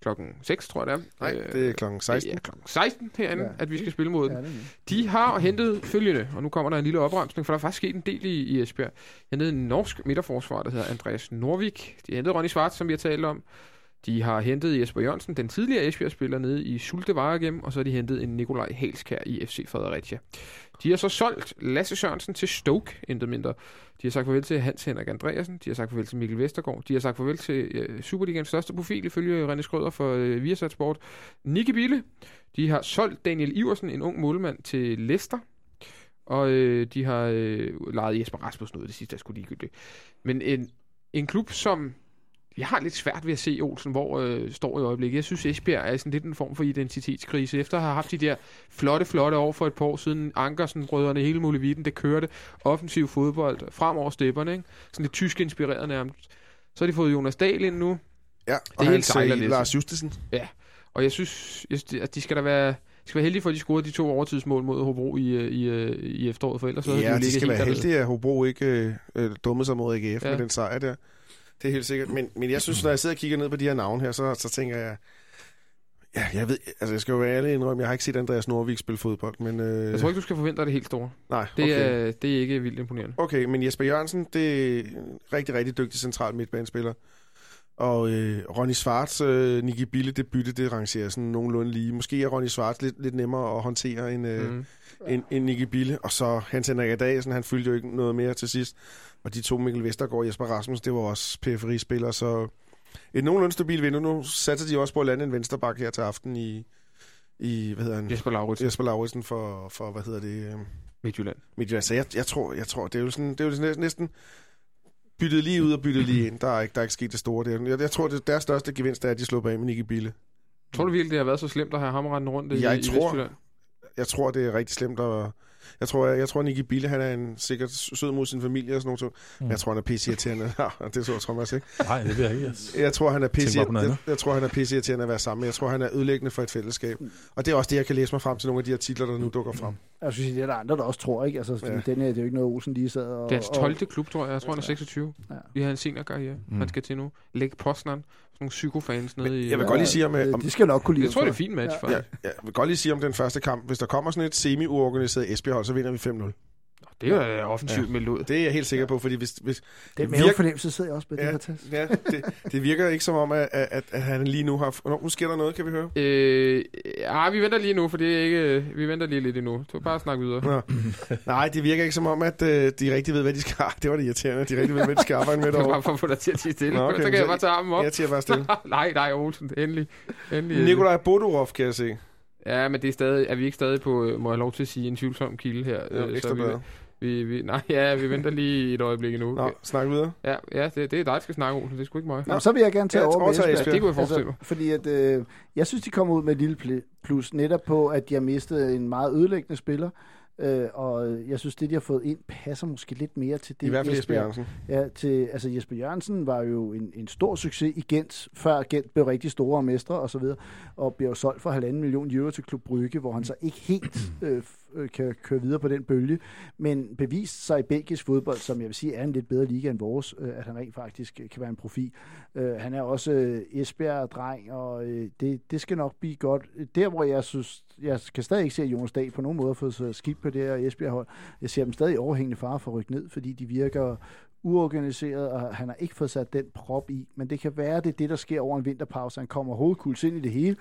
Klokken 6, tror jeg det er. Nej, det er klokken 16. Det er klokken 16 herinde, ja. at vi skal spille mod dem. De har hentet følgende, og nu kommer der en lille opremsning, for der er faktisk sket en del i, i Esbjerg. Hentet en norsk midterforsvar, der hedder Andreas Norvik. De har hentet Ronny Svart, som vi har talt om. De har hentet Jesper Jørgensen, den tidligere Esbjerg-spiller, nede i Sulte Varegem, og så har de hentet en Nikolaj Halskær i FC Fredericia. De har så solgt Lasse Sørensen til Stoke, intet mindre. De har sagt farvel til Hans Henrik Andreasen, de har sagt farvel til Mikkel Vestergaard, de har sagt farvel til øh, Superligans største profil, ifølge René Skrøder for øh, Viasat Sport, Nicky Bille. De har solgt Daniel Iversen, en ung målmand, til Leicester. Og øh, de har øh, lejet Jesper Rasmussen ud, det sidste er sgu ligegyldigt. Men en, en klub, som jeg har lidt svært ved at se Olsen, hvor øh, står i øjeblikket. Jeg synes, Esbjerg er sådan lidt en form for identitetskrise. Efter at have haft de der flotte, flotte år for et par år siden, Ankersen, brødrene, hele muligheden, det kørte offensiv fodbold, fremover stepperne, ikke? sådan lidt tysk inspireret nærmest. Så har de fået Jonas Dahl ind nu. Ja, og det er helt Lars Justesen. Ja, og jeg synes, at de skal da være de skal være heldige for, at de scorede de to overtidsmål mod Hobro i, øh, i, øh, i efteråret, for ellers så ja, de, de skal være heldige, at Hobro ikke øh, dummede sig mod AGF ja. med den sejr der. Det er helt sikkert. Men, men jeg synes, når jeg sidder og kigger ned på de her navne her, så, så tænker jeg... Ja, jeg ved, altså jeg skal jo være ærlig indrømme, jeg har ikke set Andreas Norvig spille fodbold, men... Øh... Jeg tror ikke, du skal forvente dig det helt store. Nej, det, okay. er, det er ikke vildt imponerende. Okay, men Jesper Jørgensen, det er en rigtig, rigtig dygtig central midtbanespiller. Og øh, Ronny Svarts, øh, Nicky Bille, det bytte, det rangerer sådan nogenlunde lige. Måske er Ronny Svarts lidt, lidt nemmere at håndtere end, øh, mm. end, end Nicky Bille. Og så Hans Henrik Adagsen, han fyldte jo ikke noget mere til sidst. Og de to Mikkel Vestergaard og Jesper Rasmus, det var også periferispillere, så et nogenlunde stabilt vindue. Nu satte de også på at lande en vensterbak her til aften i, i hvad hedder han? Jesper Lauritsen. Jesper Lauritsen for, for hvad hedder det? Øh, Midtjylland. Midtjylland. Så jeg, jeg, tror, jeg tror, det er jo sådan, det er jo sådan næsten byttet lige ud og byttet lige ind. Der er ikke, der er ikke sket det store der. Jeg, jeg tror, det deres største gevinst er, at de slår bag med Nicky Bille. Tror du virkelig, det har været så slemt at have ham rundt jeg i, tror, i Vestjylland? Jeg tror, det er rigtig slemt at jeg tror, jeg, jeg tror Nicky Bille, han er en sikkert sød mod sin familie og sådan noget. Mm. Men jeg tror, han er pisse-irriterende. Ja, det så Thomas ikke. Nej, det vil jeg ikke. Jeg tror, han er pisse jeg, jeg tror, han er pisse at være sammen. Jeg tror, han er ødelæggende for et fællesskab. Og det er også det, jeg kan læse mig frem til nogle af de her titler, der nu dukker frem. Jeg synes, det er der andre, der også tror, ikke? Altså, ja. den her, det er jo ikke noget, Olsen lige sad og... Det er hans 12. Og... klub, tror jeg. Jeg tror, han er 26. Ja. Vi har en seniorkarriere. Mm. Han skal til nu. Lægge Poznan nogle psykofans nede i... Jeg vil godt lige sige om... om de skal nok kunne lide Jeg tror, det er et fint match, ja. Ja, jeg vil godt lige sige om den første kamp. Hvis der kommer sådan et semi-uorganiseret Esbjerg, så vinder vi 5-0. Det er jo offensivt ja. ud. Det er jeg helt sikker på, fordi hvis... hvis det er mavefornemmelse, sidder jeg også med ja, det her Ja, det, det virker ikke som om, at, at, at han lige nu har... Nå, nu sker der noget, kan vi høre? Øh, ja, vi venter lige nu, for det er ikke... Vi venter lige lidt endnu. Du bare snakke videre. Nå. Nej, det virker ikke som om, at uh, de rigtig ved, hvad de skal... Det var det irriterende. De rigtig ved, hvad de skal arbejde med derovre. Det var bare for at få dig til at sige stille. Nå, okay, så kan jeg bare tage armen op. Jeg siger bare stille. nej, nej, Olsen. Endelig. endelig Nikolaj Bodorov, kan jeg se. Ja, men det er stadig, er vi ikke stadig på, må jeg lov til at sige, en tvivlsom kilde her. Ja, øh, ekstra så vi, vi, vi, nej, ja, vi venter lige et øjeblik endnu. Nå, snak videre. Ja, ja det, det er dig, der skal snakke, Olsen. Det er sgu ikke mig. Nå, så vil jeg gerne tage ja, over med Ja, det kunne jeg forestille mig. Altså, fordi at, øh, jeg synes, de kommer ud med et lille plus, netop på, at de har mistet en meget ødelæggende spiller. Øh, og jeg synes, det, de har fået ind, passer måske lidt mere til det. I hvert fald Jesper Jørgensen. Ja, til, altså Jesper Jørgensen var jo en, en stor succes i Gent, før Gent blev rigtig store og mestre og så videre, og blev solgt for halvanden million euro til Klub Brygge, hvor han så ikke helt øh, øh, kan køre videre på den bølge, men bevist sig i belgisk fodbold, som jeg vil sige er en lidt bedre liga end vores, øh, at han rent faktisk øh, kan være en profil. Øh, han er også øh, Esbjerg-dreng, og øh, det, det skal nok blive godt. Der, hvor jeg synes, jeg kan stadig ikke se, at Jonas Dahl på nogen måde har fået skidt på det her Esbjerg-hold. Jeg ser dem stadig overhængende fare for at rykke ned, fordi de virker uorganiseret, og han har ikke fået sat den prop i. Men det kan være, det er det, der sker over en vinterpause. Han kommer hovedkuls ind i det hele.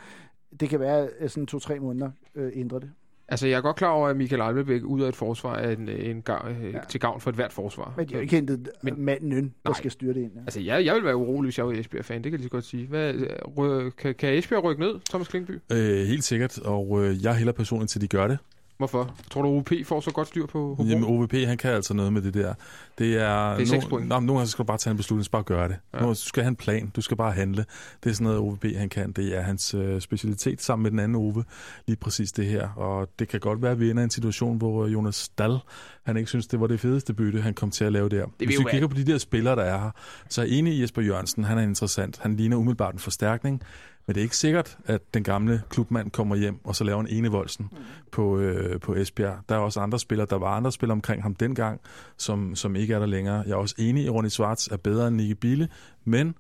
Det kan være, at sådan to-tre måneder øh, ændrer det. Altså, jeg er godt klar over, at Michael Almebæk ud af et forsvar er en, en gavn, øh, ja. til gavn for et hvert forsvar. Men de har jo ikke hentet Men, manden, der nej. skal styre det ind. Ja. Altså, jeg, jeg vil være urolig, hvis jeg var Esbjerg-fan. Det kan jeg lige godt sige. Hvad, øh, kan, kan Esbjerg rykke ned, Thomas Klingby? Øh, helt sikkert, og øh, jeg hælder personligt til, de gør det. Hvorfor? Tror du, OVP får så godt styr på Hobro? Jamen, OVP, han kan altså noget med det der. Det er, det er 6 point. Nå, nogle gange skal du bare tage en beslutning, bare gøre det. Ja. Nu, du skal have en plan, du skal bare handle. Det er sådan noget, OVP han kan. Det er hans øh, specialitet sammen med den anden Ove. Lige præcis det her. Og det kan godt være, at vi ender i en situation, hvor Jonas Dahl, han ikke synes, det var det fedeste bytte, han kom til at lave der. Det Hvis vi kigger på de der spillere, der er her, så er enig Jesper Jørgensen, han er interessant. Han ligner umiddelbart en forstærkning. Men det er ikke sikkert, at den gamle klubmand kommer hjem og så laver en enevoldsen mm. på, øh, på Esbjerg. Der er også andre spillere, der var andre spillere omkring ham dengang, som, som ikke er der længere. Jeg er også enig i, at Ronny Schwartz er bedre end Nicky Bille, men...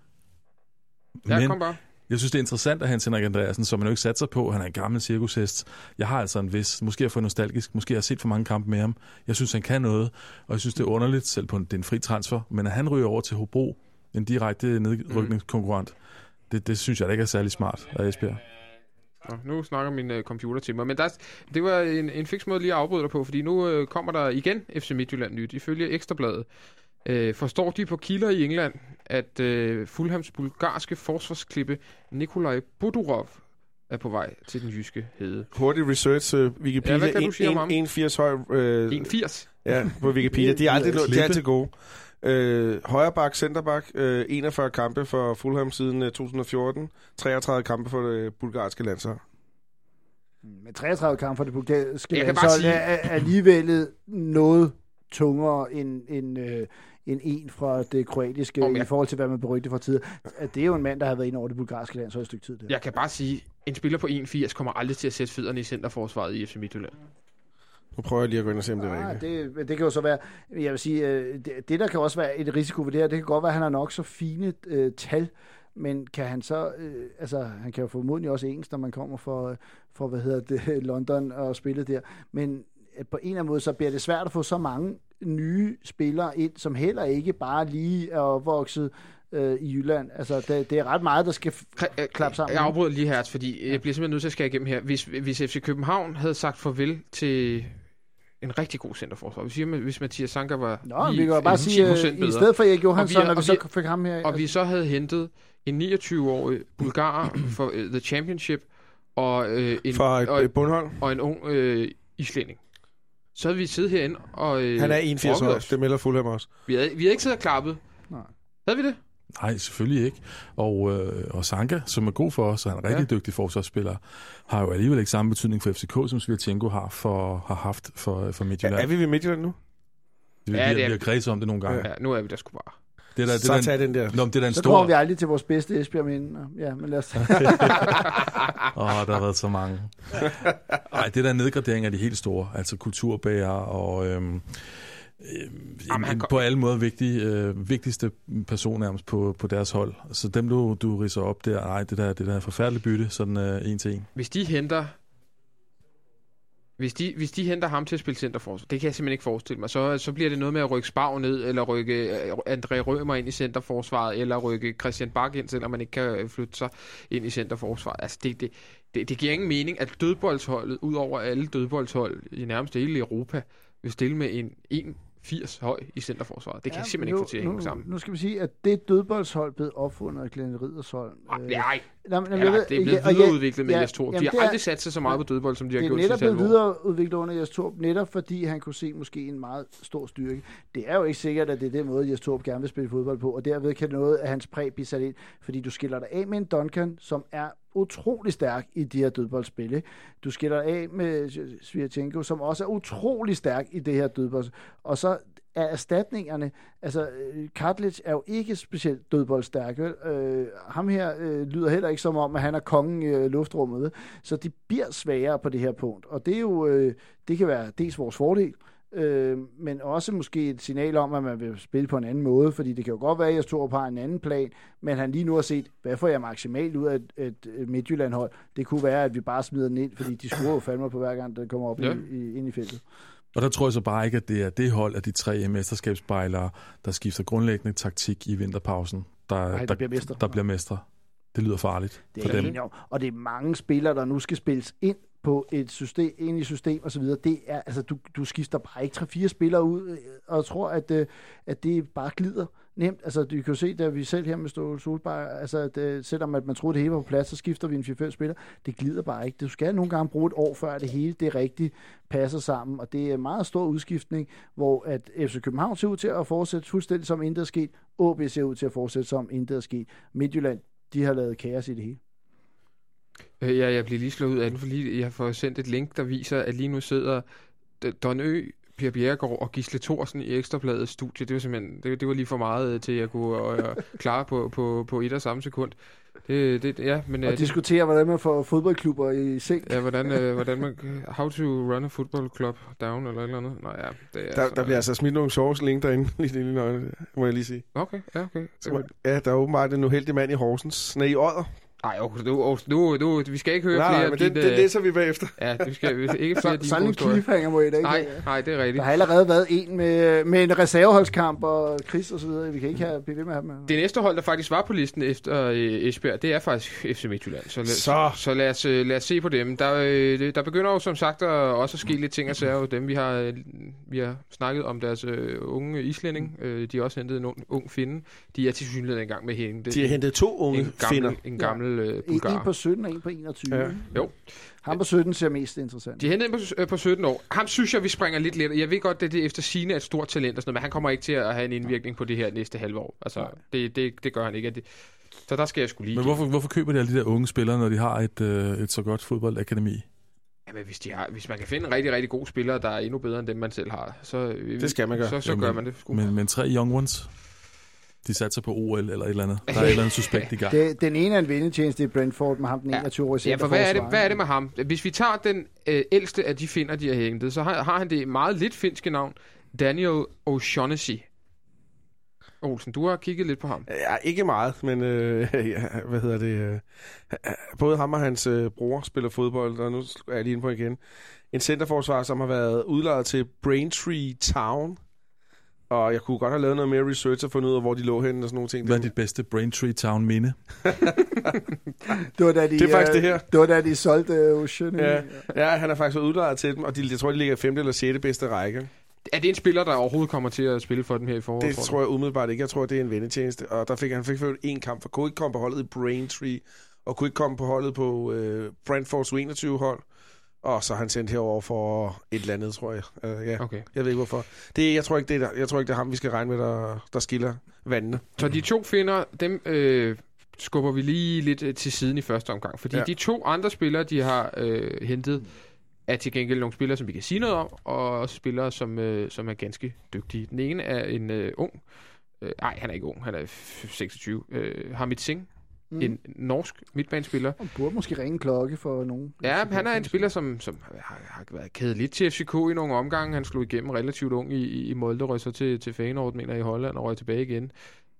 Ja, men, kom bare. Jeg synes, det er interessant, at Hans Henrik Andreasen, som man jo ikke satser på, han er en gammel cirkushest. Jeg har altså en vis, måske er for nostalgisk, måske har jeg set for mange kampe med ham. Jeg synes, han kan noget, og jeg synes, det er underligt, selv på en, det er en fri transfer, men at han ryger over til Hobro, en direkte nedrykningskonkurrent, mm det, det synes jeg da ikke er særlig smart af Esbjerg. Nå, nu snakker min uh, computer til mig, men der, det var en, en fix måde lige at afbryde dig på, fordi nu uh, kommer der igen FC Midtjylland nyt. Ifølge Ekstrabladet uh, forstår de på kilder i England, at uh, Fulhams bulgarske forsvarsklippe Nikolaj Budurov er på vej til den jyske hede. Hurtig research, uh, Wikipedia. Ja, hvad kan du sige om ham? 1,80 høj. Uh, 1,80? Ja, på Wikipedia. De er aldrig de er til gode. Øh, højre bak, centerback, øh, 41 kampe for Fulham siden øh, 2014, 33 kampe for det bulgarske landshold. Men 33 kampe for det bulgarske landshold sige... er, alligevel noget tungere end, end, øh, end en fra det kroatiske, oh, jeg... i forhold til, hvad man berygte fra tid. Det er jo en mand, der har været ind over det bulgarske landshold et stykke tid. Der. Jeg kan bare sige, en spiller på 81 kommer aldrig til at sætte fødderne i centerforsvaret i FC Midtjylland. Nu prøver jeg lige at gå ind og se, om det er ah, rigtigt. Det, det kan jo så være, jeg vil sige, øh, det, det der kan også være et risiko ved det her, det kan godt være, at han har nok så fine øh, tal, men kan han så, øh, altså han kan jo formodentlig også engelsk, når man kommer for, for hvad hedder det, London og spille der, men øh, på en eller anden måde, så bliver det svært at få så mange nye spillere ind, som heller ikke bare lige er opvokset øh, i Jylland. Altså, det, det er ret meget, der skal øh, klappe sammen. Jeg afbryder lige her, fordi jeg bliver simpelthen nødt til at skære igennem her. Hvis, hvis FC København havde sagt farvel til en rigtig god centerforsvar. Hvis, hvis Mathias Sanka var Nå, vi kan bare sige, bedre. i stedet for Erik Johansson, og vi, og vi så fik ham her. Og vi så havde hentet en 29-årig bulgarer for uh, The Championship, og, uh, en, fra et, og, et bundhold. og en ung uh, islænding. Så havde vi siddet herinde og... Uh, Han er 81 år, det melder Fulham også. Vi havde, vi havde ikke siddet og klappet. Nej. Havde vi det? Nej, selvfølgelig ikke. Og, øh, og Sanka, som er god for os, og han er en rigtig ja. dygtig forsvarsspiller, har jo alligevel ikke samme betydning for FCK, som Svirtjenko har, for, har haft for, for Midtjylland. Ja, er vi ved Midtjylland nu? Vi, ja, vi, det er vi har kredset om det nogle gange. Ja, nu er vi der sgu bare. Det der, det så tag den der. Nå, det er en så stor... kommer vi aldrig til vores bedste Esbjerg med Ja, men lad os Åh, oh, der har været så mange. Nej, det der er nedgradering af de helt store, altså kulturbærer og øhm, øh, Jamen, en, på alle måder vigtig, øh, vigtigste person nærmest på, på deres hold. Så dem, du, du riser op der, nej, det der, det der er forfærdeligt bytte, sådan øh, en til en. Hvis de henter hvis de, hvis de henter ham til at spille centerforsvar, det kan jeg simpelthen ikke forestille mig, så, så bliver det noget med at rykke Spav ned, eller rykke uh, André Rømer ind i centerforsvaret, eller rykke Christian Bak ind, selvom man ikke kan flytte sig ind i centerforsvaret. Altså, det, det, det, det giver ingen mening, at dødboldsholdet, ud over alle dødboldshold i nærmest hele Europa, vil stille med en, en 80 høj i centerforsvaret. Det kan ja, jeg simpelthen nu, ikke få til at hænge sammen. Nu skal vi sige, at det dødboldshold blev opfundet af Glenn Riddersholm. Nej, øh, nej. Jamen, jamen, ja, det er blevet videreudviklet med ja, Jes Torp. De har aldrig sat sig så meget på dødbold, som de har gjort sidste Det er netop blevet videreudviklet under Jes Torp, netop fordi han kunne se måske en meget stor styrke. Det er jo ikke sikkert, at det er den måde, Jes Torp gerne vil spille fodbold på, og derved kan noget af hans præg blive sat ind, fordi du skiller dig af med en Duncan, som er utrolig stærk i de her dødboldspil. Du skiller af med Svirchenko, som også er utrolig stærk i det her dødbold. Og så er erstatningerne, altså Kartlich er jo ikke specielt dødboldstærk. Øh, ham her øh, lyder heller ikke som om, at han er kongen i øh, luftrummet. Så de bliver sværere på det her punkt. Og det er jo, øh, det kan være dels vores fordel, øh, men også måske et signal om, at man vil spille på en anden måde, fordi det kan jo godt være, at jeg står på en anden plan, men han lige nu har set, hvad får jeg maksimalt ud af et, et, et Midtjylland-hold? Det kunne være, at vi bare smider den ind, fordi de skruer jo fandme på hver gang, der kommer op ja. i, i, ind i feltet. Og der tror jeg så bare ikke, at det er det hold af de tre mesterskabsspejlere, der skifter grundlæggende taktik i vinterpausen, der, Ej, der, der, bliver, mestre. der bliver mestre. Det lyder farligt det er for dem. Og det er mange spillere, der nu skal spilles ind på et system, ind i system og så videre. Det er, altså, du, du skifter bare ikke 3-4 spillere ud, øh, og tror, at, øh, at det bare glider nemt. Altså, du kan jo se, da vi selv her med Ståle Solberg, altså, det, øh, selvom at man troede, det hele var på plads, så skifter vi en 4-5 spiller. Det glider bare ikke. Du skal nogle gange bruge et år, før det hele det rigtigt passer sammen, og det er en meget stor udskiftning, hvor at FC København ser ud til at fortsætte fuldstændig som intet er sket. OB ser ud til at fortsætte som intet er sket. Midtjylland, de har lavet kaos i det hele. Øh, ja, jeg bliver lige slået ud af den, fordi jeg har fået sendt et link, der viser, at lige nu sidder Don Ø, Per Bjerregaard og Gisle Thorsen i Ekstrabladets studie. Det var simpelthen, det, det var lige for meget øh, til, at jeg kunne øh, klare på, på, på et og samme sekund. Det, det, ja, men, og uh, diskutere, hvordan man får fodboldklubber i seng. Ja, hvordan, uh, hvordan man... How to run a football club down, eller et eller andet. Nå, ja, det er der, altså, der bliver altså smidt nogle sjove link derinde, lige lige nøgne, må jeg lige sige. Okay, ja, okay. Så, ja, der er åbenbart en uheldig mand i Horsens. Nej, i Odder. Nej, nu, nu, nu, vi skal ikke høre nej, flere nej, men det, det, det, så vi bagefter. Ja, vi skal vi ikke flere så, Sådan en cliffhanger må I da ikke Nej, nej, det er rigtigt. Der har allerede været en med, med en reserveholdskamp og Chris og så videre. Vi kan ikke have, blive ved med at have Det næste hold, der faktisk var på listen efter øh, Esbjerg, det er faktisk FC Midtjylland. Så, lad, så. så lad, os, øh, lad os se på dem. Der, øh, der begynder jo som sagt at, også at ske lidt ting og sager dem. Vi har, øh, vi har snakket om deres øh, unge islænding. Øh, de har også hentet en ung, ung finde. De er til synligheden engang med hende. De har hentet to unge en gammel, finder. En gammel øh, bulgar på 17 og en på 21. Ja. Jo. Ham på 17 ser mest interessant. De hentede en på, øh, på 17 år. Ham synes jeg, vi springer lidt let. Jeg ved godt, at det efter sine er et stort talent, og sådan noget, men han kommer ikke til at have en indvirkning på det her næste halve år. Altså, det, det, det gør han ikke. Det, så der skal jeg skulle lige... Men hvorfor, hvorfor køber de alle de der unge spillere, når de har et, øh, et så godt fodboldakademi? Jamen, hvis, de har, hvis man kan finde en rigtig, rigtig god spiller, der er endnu bedre end dem, man selv har, så, det skal man gøre. så, så jo, gør man det. Men, men tre young ones? De satser på OL eller et eller andet. Der er et eller andet suspekt i gang. Det, den ene er en vindetjeneste i Brentford med ham, den 21-årige Ja, for hvad er, det, hvad er det med ham? Hvis vi tager den øh, ældste af de finder, de har hentet, så har, har han det meget lidt finske navn, Daniel O'Shaughnessy. Olsen, du har kigget lidt på ham. Ja, ikke meget, men øh, ja, hvad hedder det? Øh, både ham og hans øh, bror spiller fodbold, og nu er jeg lige inde på igen. En centerforsvar, som har været udlejet til Braintree Town og jeg kunne godt have lavet noget mere research og fundet ud af, hvor de lå henne og sådan nogle ting. Hvad er dit bedste Braintree Town minde? det, var da de, det er faktisk det her. Det var da de solgte Ocean. Ja, ja han er faktisk udlejet til dem, og de, jeg tror, de ligger i femte eller sjette bedste række. Er det en spiller, der overhovedet kommer til at spille for dem her i foråret? Det tror jeg umiddelbart ikke. Jeg tror, det er en vendetjeneste. Og der fik han fik en kamp, for kunne ikke komme på holdet i Braintree, og kunne ikke komme på holdet på øh, Brentfords 21 hold. Og så har han sendt herover for et eller andet, tror jeg. Uh, ja. okay. Jeg ved ikke hvorfor. Det, jeg, tror ikke, det er, jeg tror ikke, det er ham, vi skal regne med, der, der skiller vandene. Så de to finder, dem øh, skubber vi lige lidt øh, til siden i første omgang. Fordi ja. de to andre spillere, de har øh, hentet, er til gengæld nogle spillere, som vi kan sige noget om, og også spillere, som, øh, som er ganske dygtige. Den ene er en øh, ung, øh, nej, han er ikke ung, han er 26, øh, Hamid Singh, Mm. En norsk midtbanespiller. Og burde måske ringe klokke for nogen. Ja, han er en spiller, som, som har, har været kædet lidt til FCK i nogle omgange. Han slog igennem relativt ung i, i Molde, røg så til, til Feyenoord, mener i Holland, og røg tilbage igen.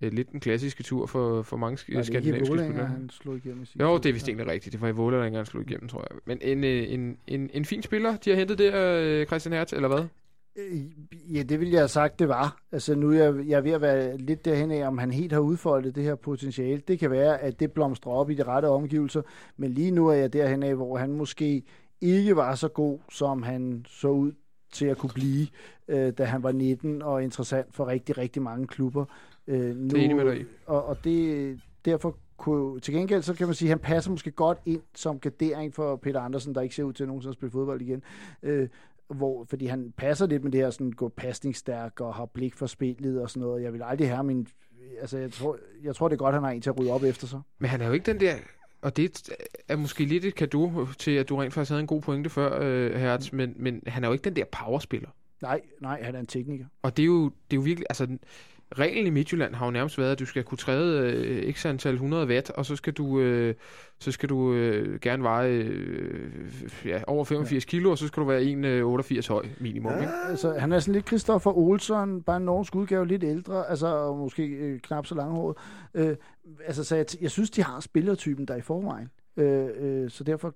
Lidt den klassiske tur for, for mange ja, skandinaviske spillere. han slog igennem Jo, det er vist egentlig rigtigt. Det var i Vålerenga, han slog igennem, tror jeg. Men en, øh, en, en, en fin spiller, de har hentet der, øh, Christian Hertz, eller hvad? Øh, ja, det ville jeg have sagt, det var. Altså nu er jeg, jeg er ved at være lidt derhen af, om han helt har udfoldet det her potentiale. Det kan være, at det blomstrer op i de rette omgivelser, men lige nu er jeg derhen af, hvor han måske ikke var så god, som han så ud til at kunne blive, øh, da han var 19 og interessant for rigtig, rigtig mange klubber. Øh, nu, det er enig med dig Og, og det, derfor kunne, til gengæld, så kan man sige, at han passer måske godt ind som gardering for Peter Andersen, der ikke ser ud til at nogensinde spille fodbold igen. Øh, hvor, fordi han passer lidt med det her sådan, gå pasningsstærk og har blik for spillet og sådan noget. Jeg vil aldrig have min... Altså, jeg tror, jeg tror, det er godt, han har en til at rydde op efter sig. Men han er jo ikke den der og det er måske lidt et kado til, at du rent faktisk havde en god pointe før, øh, Hertz, men, men han er jo ikke den der powerspiller. Nej, nej, han er en tekniker. Og det er jo, det er jo virkelig, altså reglen i Midtjylland har jo nærmest været, at du skal kunne træde øh, x antal 100 watt, og så skal du, øh, så skal du øh, gerne veje øh, ja, over 85 ja. kilo, og så skal du være 1,88 øh, høj minimum. Ja, ikke? Altså, han er sådan lidt Christoffer Olsson, bare en norsk udgave, lidt ældre, altså og måske øh, knap så langhåret. Øh, altså, så jeg, jeg synes, de har spillertypen der i forvejen. Øh, øh, så derfor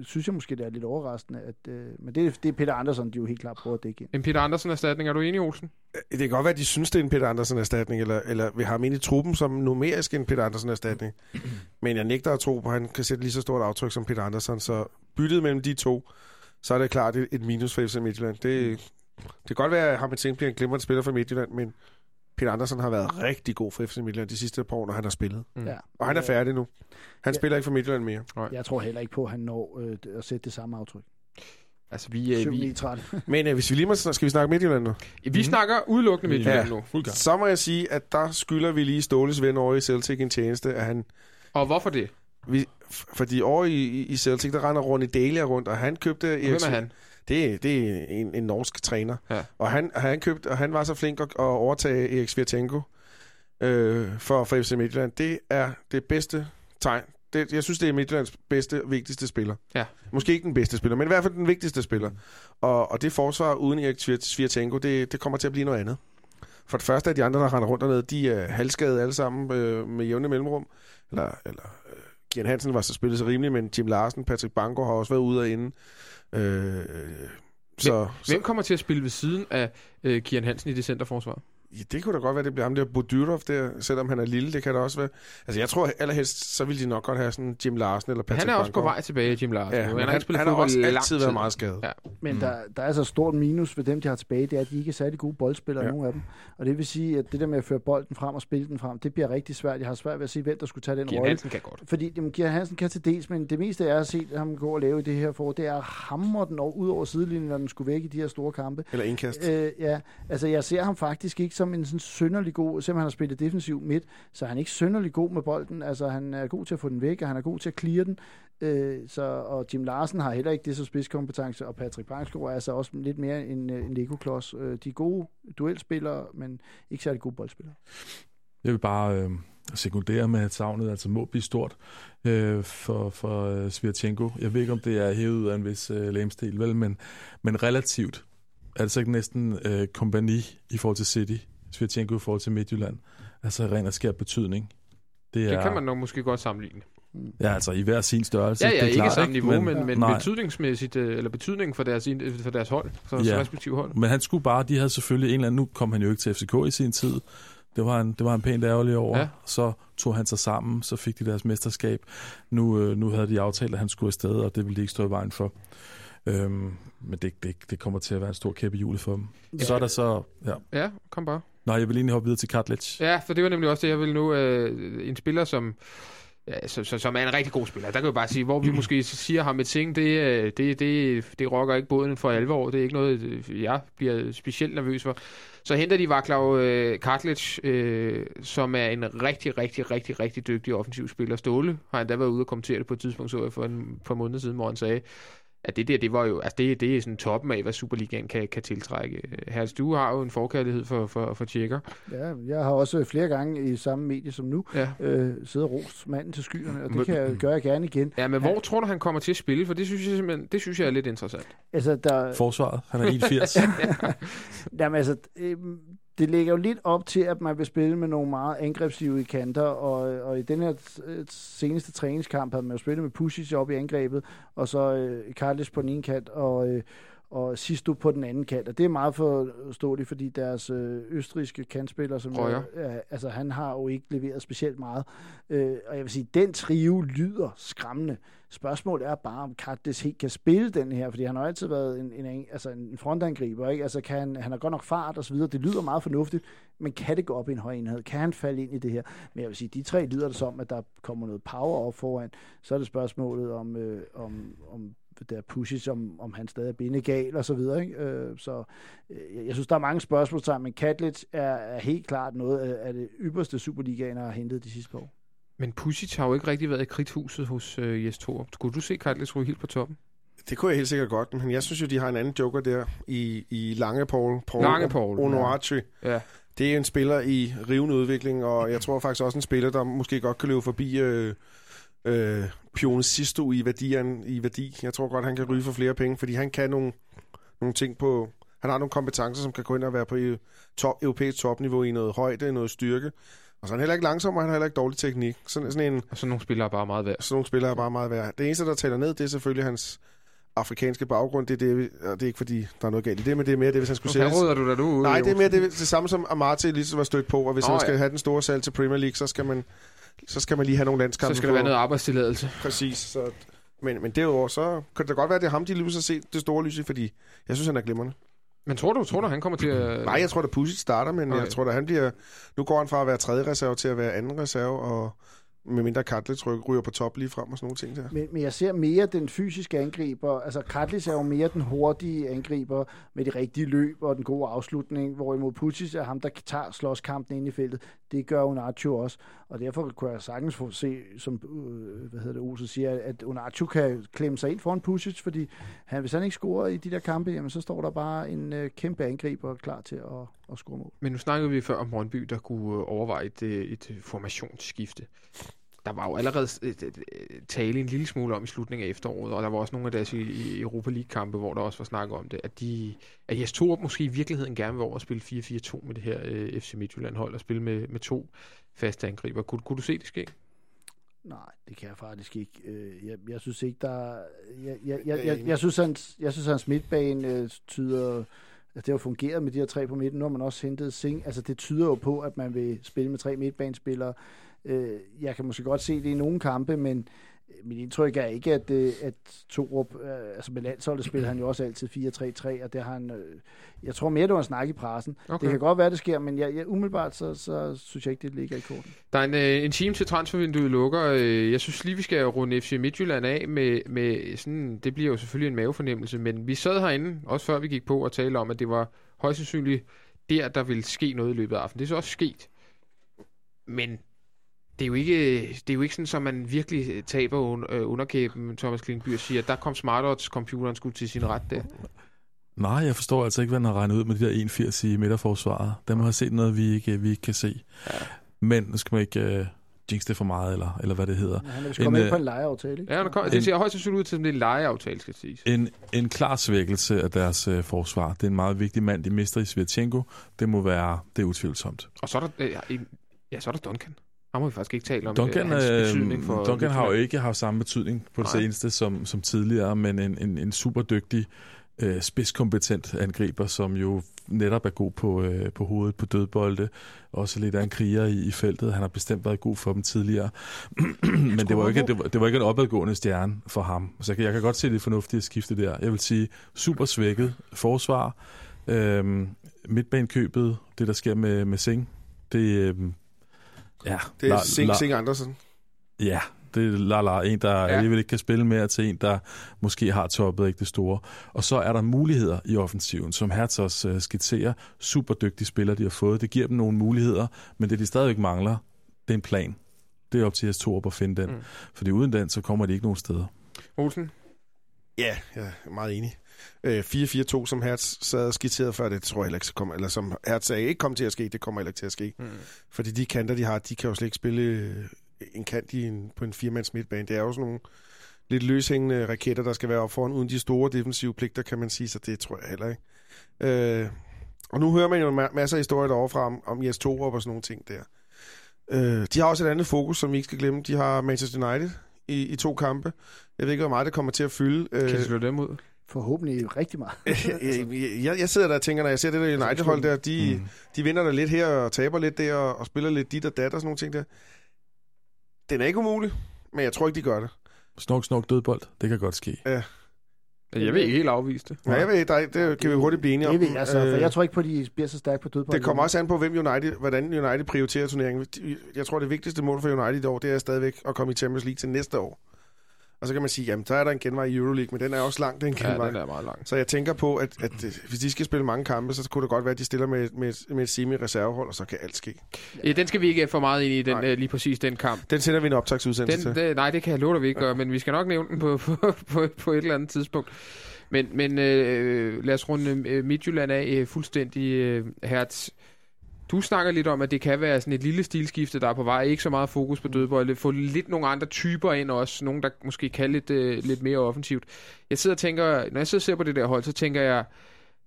synes jeg måske, det er lidt overraskende. At, øh, men det, det er Peter Andersen, de jo helt klart prøver at dække ind. En Peter Andersen-erstatning, er du enig, Olsen? Øh, det kan godt være, at de synes, det er en Peter Andersen-erstatning, eller, eller vi har ham ind i truppen som numerisk en Peter Andersen-erstatning. men jeg nægter at tro på, at han kan sætte lige så stort aftryk som Peter Andersen, så byttet mellem de to, så er det klart et, minus for FC Midtjylland. Det, det kan godt være, at Hamid bliver en glimrende spiller for Midtjylland, men Peter Andersen har været rigtig god for FC Midtjylland de sidste par år, når han har spillet. Mm. Ja. Og han er færdig nu. Han ja. spiller ikke for Midtjylland mere. Nej. Jeg tror heller ikke på, at han når øh, at sætte det samme aftryk. Altså, vi, øh, vi... Men øh, hvis vi lige må, skal vi snakke Midtjylland nu? Vi mm. snakker udelukkende Midtjylland ja. nu. Så må jeg sige, at der skylder vi lige Ståles ven over i Celtic en tjeneste, at han... Og hvorfor det? Vi, fordi over i, i Celtic, der render rundt i Dalia rundt, og han købte... Erik, Hvem er han? Det, det er en, en norsk træner. Ja. Og, han, han købte, og han var så flink at, at overtage Erik Svirtenko øh, for, for FC Midtjylland. Det er det bedste tegn. Det, jeg synes, det er Midtjyllands bedste og vigtigste spiller. Ja. Måske ikke den bedste spiller, men i hvert fald den vigtigste spiller. Og, og det forsvar uden Erik Svirtenko, det, det kommer til at blive noget andet. For det første er de andre, der render rundt dernede, de er halvskadede alle sammen øh, med jævne mellemrum. Eller, eller øh, Kian Hansen var så spillet så rimelig, men Jim Larsen, Patrick Banko har også været ude og inde. Øh, så, hvem, så, hvem kommer til at spille ved siden af øh, Kian Hansen i det centerforsvar? Ja, det kunne da godt være, det bliver ham der Bodyrov der, selvom han er lille, det kan da også være. Altså jeg tror allerhelst, så vil de nok godt have sådan Jim Larsen eller Patrick Han er også på vej tilbage, Jim Larsen. Ja, han, han, har, han har også altid været meget skadet. Ja. Men mm. der, der er så stort minus for dem, de har tilbage, det er, at de ikke er særlig gode boldspillere, ja. nogen af dem. Og det vil sige, at det der med at føre bolden frem og spille den frem, det bliver rigtig svært. Jeg har svært ved at se, hvem der skulle tage den rolle. Hansen kan godt. Fordi jamen, Kian Hansen kan til dels, men det meste, jeg har set ham gå og lave i det her for, det er at hamre den over, ud over sidelinjen, når den skulle væk i de her store kampe. Eller indkast. Øh, ja, altså jeg ser ham faktisk ikke som en sådan sønderlig god, selvom han har spillet defensiv midt, så er han ikke sønderlig god med bolden. Altså, han er god til at få den væk, og han er god til at clear den. Øh, så, og Jim Larsen har heller ikke det så spidskompetence, og Patrick Bangsgaard er altså også lidt mere en, øh, en Lego-klods. Øh, de er gode duelspillere, men ikke særlig gode boldspillere. Jeg vil bare øh, sekundere med, at savnet altså må blive stort øh, for, for uh, Svirtjenko. Jeg ved ikke, om det er hævet af en vis øh, læmstil, vel, men, men relativt er det så ikke næsten øh, kompani i forhold til City Svirtjenko i forhold til Midtjylland. Altså ren og skær betydning. Det, er, det kan man nok måske godt sammenligne. Ja, altså i hver sin størrelse. Ja, ja, det er ikke klart, samme niveau, men, men, men betydningsmæssigt, øh, eller betydningen for deres, for deres hold, for ja. respektive hold. Men han skulle bare, de havde selvfølgelig en eller anden, nu kom han jo ikke til FCK i sin tid, det var han, det var han pænt ærgerlig over. Ja. Så tog han sig sammen, så fik de deres mesterskab. Nu, øh, nu havde de aftalt, at han skulle afsted, og det ville de ikke stå i vejen for. Øhm, men det, det, det kommer til at være en stor kæppe jule for dem. Ja. Så er der så... Ja, ja kom bare. Nej, jeg vil egentlig hoppe videre til Kartlic. Ja, for det var nemlig også det, jeg vil nu. Øh, en spiller, som, ja, så, som er en rigtig god spiller. Der kan jeg bare sige, hvor vi måske siger ham et ting, det, øh, det, det, det rokker ikke båden for alvor. Det er ikke noget, jeg bliver specielt nervøs for. Så henter de Vaclav øh, Kartlic, øh, som er en rigtig, rigtig, rigtig, rigtig dygtig offensiv spiller. Ståle har endda været ude og kommentere det på et tidspunkt, så jeg for en par måneder siden, hvor han sagde, at det der, det var jo, altså det, det er sådan toppen af, hvad Superligaen kan, kan tiltrække. Herres, du har jo en forkærlighed for, for, for tjekker. Ja, jeg har også flere gange i samme medie som nu ja. øh, siddet og rost manden til skyerne, og det kan jeg, gøre jeg gerne igen. Ja, men hvor tror du, han kommer til at spille? For det synes jeg simpelthen, det synes jeg er lidt interessant. Altså, der... Forsvaret, han er 81. ja. Jamen altså, øh, det ligger jo lidt op til, at man vil spille med nogle meget angrebslive kanter, og, og i den her seneste træningskamp havde man jo spillet med Pusic op i angrebet, og så øh, Karlis på den ene kant, og, øh, og Sisto på den anden kant. Og det er meget forståeligt, fordi deres øh, østriske kantspiller, som Røger. er, altså han har jo ikke leveret specielt meget. Øh, og jeg vil sige, den trio lyder skræmmende. Spørgsmålet er bare, om Kattis helt kan spille den her, fordi han har altid været en, en, altså en frontangriber. Ikke? Altså kan han, han har godt nok fart og så videre. Det lyder meget fornuftigt, men kan det gå op i en høj enhed? Kan han falde ind i det her? Men jeg vil sige, de tre lyder det som, at der kommer noget power op foran. Så er det spørgsmålet om, øh, om, om der pushes, om, om han stadig er bindegal og så videre. Ikke? Øh, så øh, jeg synes, der er mange spørgsmål, men Katlitz er, er helt klart noget af, af det ypperste Superligaen, har hentet de sidste par år. Men Pusic har jo ikke rigtig været i kridthuset hos øh, Jes Thor. Skulle du se Katlitz ryge helt på toppen? Det kunne jeg helt sikkert godt, men jeg synes jo, de har en anden joker der i, i Lange Paul. Paul Lange Paul. Onoachi. Ja. Det er en spiller i rivende udvikling, og jeg tror faktisk også en spiller, der måske godt kan løbe forbi øh, øh, Pione Sisto i, værdien, i værdi. Jeg tror godt, han kan ryge for flere penge, fordi han kan nogle, nogle ting på... Han har nogle kompetencer, som kan gå ind og være på top, europæisk topniveau i noget højde, noget styrke. Og så er han heller ikke langsom, og han har heller ikke dårlig teknik. Sådan, sådan en, og så nogle spillere er bare meget værd. Så nogle spillere er bare meget værd. Det eneste, der tæller ned, det er selvfølgelig hans afrikanske baggrund. Det er, det, og det er ikke, fordi der er noget galt i det, men det er mere det, hvis han skulle sælges. Hvad du da du Nej, det er mere det, det samme som Amarte lige var stødt på, og hvis oh, han skal ja. have den store salg til Premier League, så skal man så skal man lige have nogle landskampe. Så skal der være noget arbejdstilladelse. Præcis. Så, men, men derudover, så kan det da godt være, at det er ham, de lige så se det store lys i, fordi jeg synes, han er glimrende. Men tror du, tror du, han kommer til at... Nej, jeg tror, at Pusic starter, men okay. jeg tror, at han bliver... Nu går han fra at være tredje reserve til at være anden reserve, og med mindre Katlis ryger på top lige frem og sådan nogle ting der. Men, men jeg ser mere den fysiske angriber. Altså Katlis er jo mere den hurtige angriber med de rigtige løb og den gode afslutning, hvorimod Putis er ham, der tager slåskampen ind i feltet. Det gør Unacho også. Og derfor kunne jeg sagtens få se, som øh, hvad hedder det, Ose siger, at Unacho kan klemme sig ind foran Pusic, fordi han, hvis han ikke scorer i de der kampe, jamen, så står der bare en øh, kæmpe angriber klar til at, at score mål. Men nu snakkede vi før om Brøndby, der kunne øh, overveje et, øh, et formationsskifte der var jo allerede øh, tale en lille smule om i slutningen af efteråret, og der var også nogle af deres i, Europa League-kampe, hvor der også var snak om det, at, de, at Jes Torup måske i virkeligheden gerne vil over at spille 4-4-2 med det her øh, FC Midtjylland-hold, og spille med, med to faste angriber. Kunne, kunne du se det ske? Nej, det kan jeg faktisk ikke. Øh, jeg, jeg synes ikke, der... Jeg, jeg, jeg, jeg, jeg, synes, hans, jeg synes, hans midtbane tyder... Altså, det har fungeret med de her tre på midten. Nu har man også hentet Sing. Altså, det tyder jo på, at man vil spille med tre midtbanespillere. Øh, jeg kan måske godt se det i nogle kampe, men mit indtryk er ikke, at, øh, at Torup, øh, altså med landsholdet spiller han jo også altid 4-3-3, og det har han, øh, jeg tror mere, det var en snak i pressen. Okay. Det kan godt være, det sker, men jeg, jeg, umiddelbart, så, så synes jeg ikke, det ligger i korten. Der er en, en time til transfervinduet lukker. Jeg synes lige, vi skal runde FC Midtjylland af med, med sådan, det bliver jo selvfølgelig en mavefornemmelse, men vi sad herinde, også før vi gik på, og talte om, at det var højst sandsynligt der, der ville ske noget i løbet af aftenen. Det er så også sket. Men det er jo ikke, det er jo ikke sådan, at man virkelig taber øh, underkæben, Thomas Klingby, og siger, at der kom Smartwatch computeren skulle til sin ret der. Nej, jeg forstår altså ikke, hvad han har regnet ud med de der 81 i midterforsvaret. Dem har set noget, vi ikke, vi ikke kan se. Ja. Men nu skal man ikke uh, jinx det for meget, eller, eller hvad det hedder. Ja, han er kommet ind på en lejeaftale, ikke? Ja, der kom, det ser højst sandsynligt ud til, at det er en lejeaftale, skal siges. En, en klar svækkelse af deres uh, forsvar. Det er en meget vigtig mand, de mister i Svirtjenko. Det må være, det er utvivlsomt. Og så er der, øh, ja, så er der Duncan. Har vi faktisk ikke talt om Duncan, det, hans betydning for... Duncan har jo ikke haft samme betydning på det Nej. seneste som, som tidligere, men en, en, en super dygtig, øh, spidskompetent angriber, som jo netop er god på, øh, på hovedet, på dødbolde, også lidt af en kriger i, i feltet. Han har bestemt været god for dem tidligere. men det var, ikke, det, var, det var ikke en opadgående stjerne for ham. Så jeg kan, jeg kan godt se det fornuftige skifte der. Jeg vil sige, super svækket forsvar. Øhm, midtbanekøbet, det der sker med, med Sing, det, øh, Ja. Det er Sing, Sing Andersen. Ja, det er la, la, en, der ja. alligevel ikke kan spille mere, til en, der måske har toppet ikke det store. Og så er der muligheder i offensiven, som Hertz også uh, skitserer. Super dygtige spillere, de har fået. Det giver dem nogle muligheder, men det, de stadigvæk mangler, det er en plan. Det er op til Torup at finde den. Mm. Fordi uden den, så kommer de ikke nogen steder. Olsen? Ja, jeg er meget enig. 4-4-2, som Hertz sad og skitserede før, det tror jeg heller ikke kommer, eller som Hertz sagde, ikke kommer til at ske, det kommer heller ikke til at ske. Mm. Fordi de kanter, de har, de kan jo slet ikke spille øh, en kant i en, på en firemands midtbane. Det er jo sådan nogle lidt løshængende raketter, der skal være op foran, uden de store defensive pligter, kan man sige, så det tror jeg heller ikke. Øh, og nu hører man jo masser af historier derovre fra om, om Jes Torup og sådan nogle ting der. Øh, de har også et andet fokus, som vi ikke skal glemme. De har Manchester United i, i to kampe. Jeg ved ikke, hvor meget det kommer til at fylde. Kan de slå dem ud? Forhåbentlig rigtig meget. jeg, jeg, jeg sidder der og tænker, når jeg ser det der United-hold der, de, mm. de vinder der lidt her og taber lidt der og, og spiller lidt dit og dat og sådan nogle ting der. Den er ikke umulig, men jeg tror ikke, de gør det. Snok, snok, dødbold. Det kan godt ske. Ja. Jeg vil ikke helt afvise det. Ja, jeg ved, der, det kan vi hurtigt blive enige om. Det vil, altså, for øh, jeg tror ikke på, at de bliver så stærke på dødbold. Det kommer også an på, hvem United, hvordan United prioriterer turneringen. Jeg tror, det vigtigste mål for United i år, det er stadigvæk at komme i Champions League til næste år. Og så kan man sige, jamen, så er der en genvej i Euroleague, men den er også lang, den genvej. Ja, den er meget lang. Så jeg tænker på, at, at hvis de skal spille mange kampe, så kunne det godt være, at de stiller med, med, med et semi-reservehold, og så kan alt ske. Ja, den skal vi ikke for meget ind i, den, uh, lige præcis den kamp. Den sender vi en optagsudsendelse den, til. Det, nej, det kan jeg love dig, vi ikke gør, men vi skal nok nævne den på, på, på, på et eller andet tidspunkt. Men, men øh, lad os runde øh, Midtjylland af øh, fuldstændig øh, Hertz. Du snakker lidt om, at det kan være sådan et lille stilskifte, der er på vej. Ikke så meget fokus på dødbold. Få lidt nogle andre typer ind også. Nogle, der måske kan lidt, øh, lidt mere offensivt. Jeg sidder og tænker, når jeg sidder og ser på det der hold, så tænker jeg,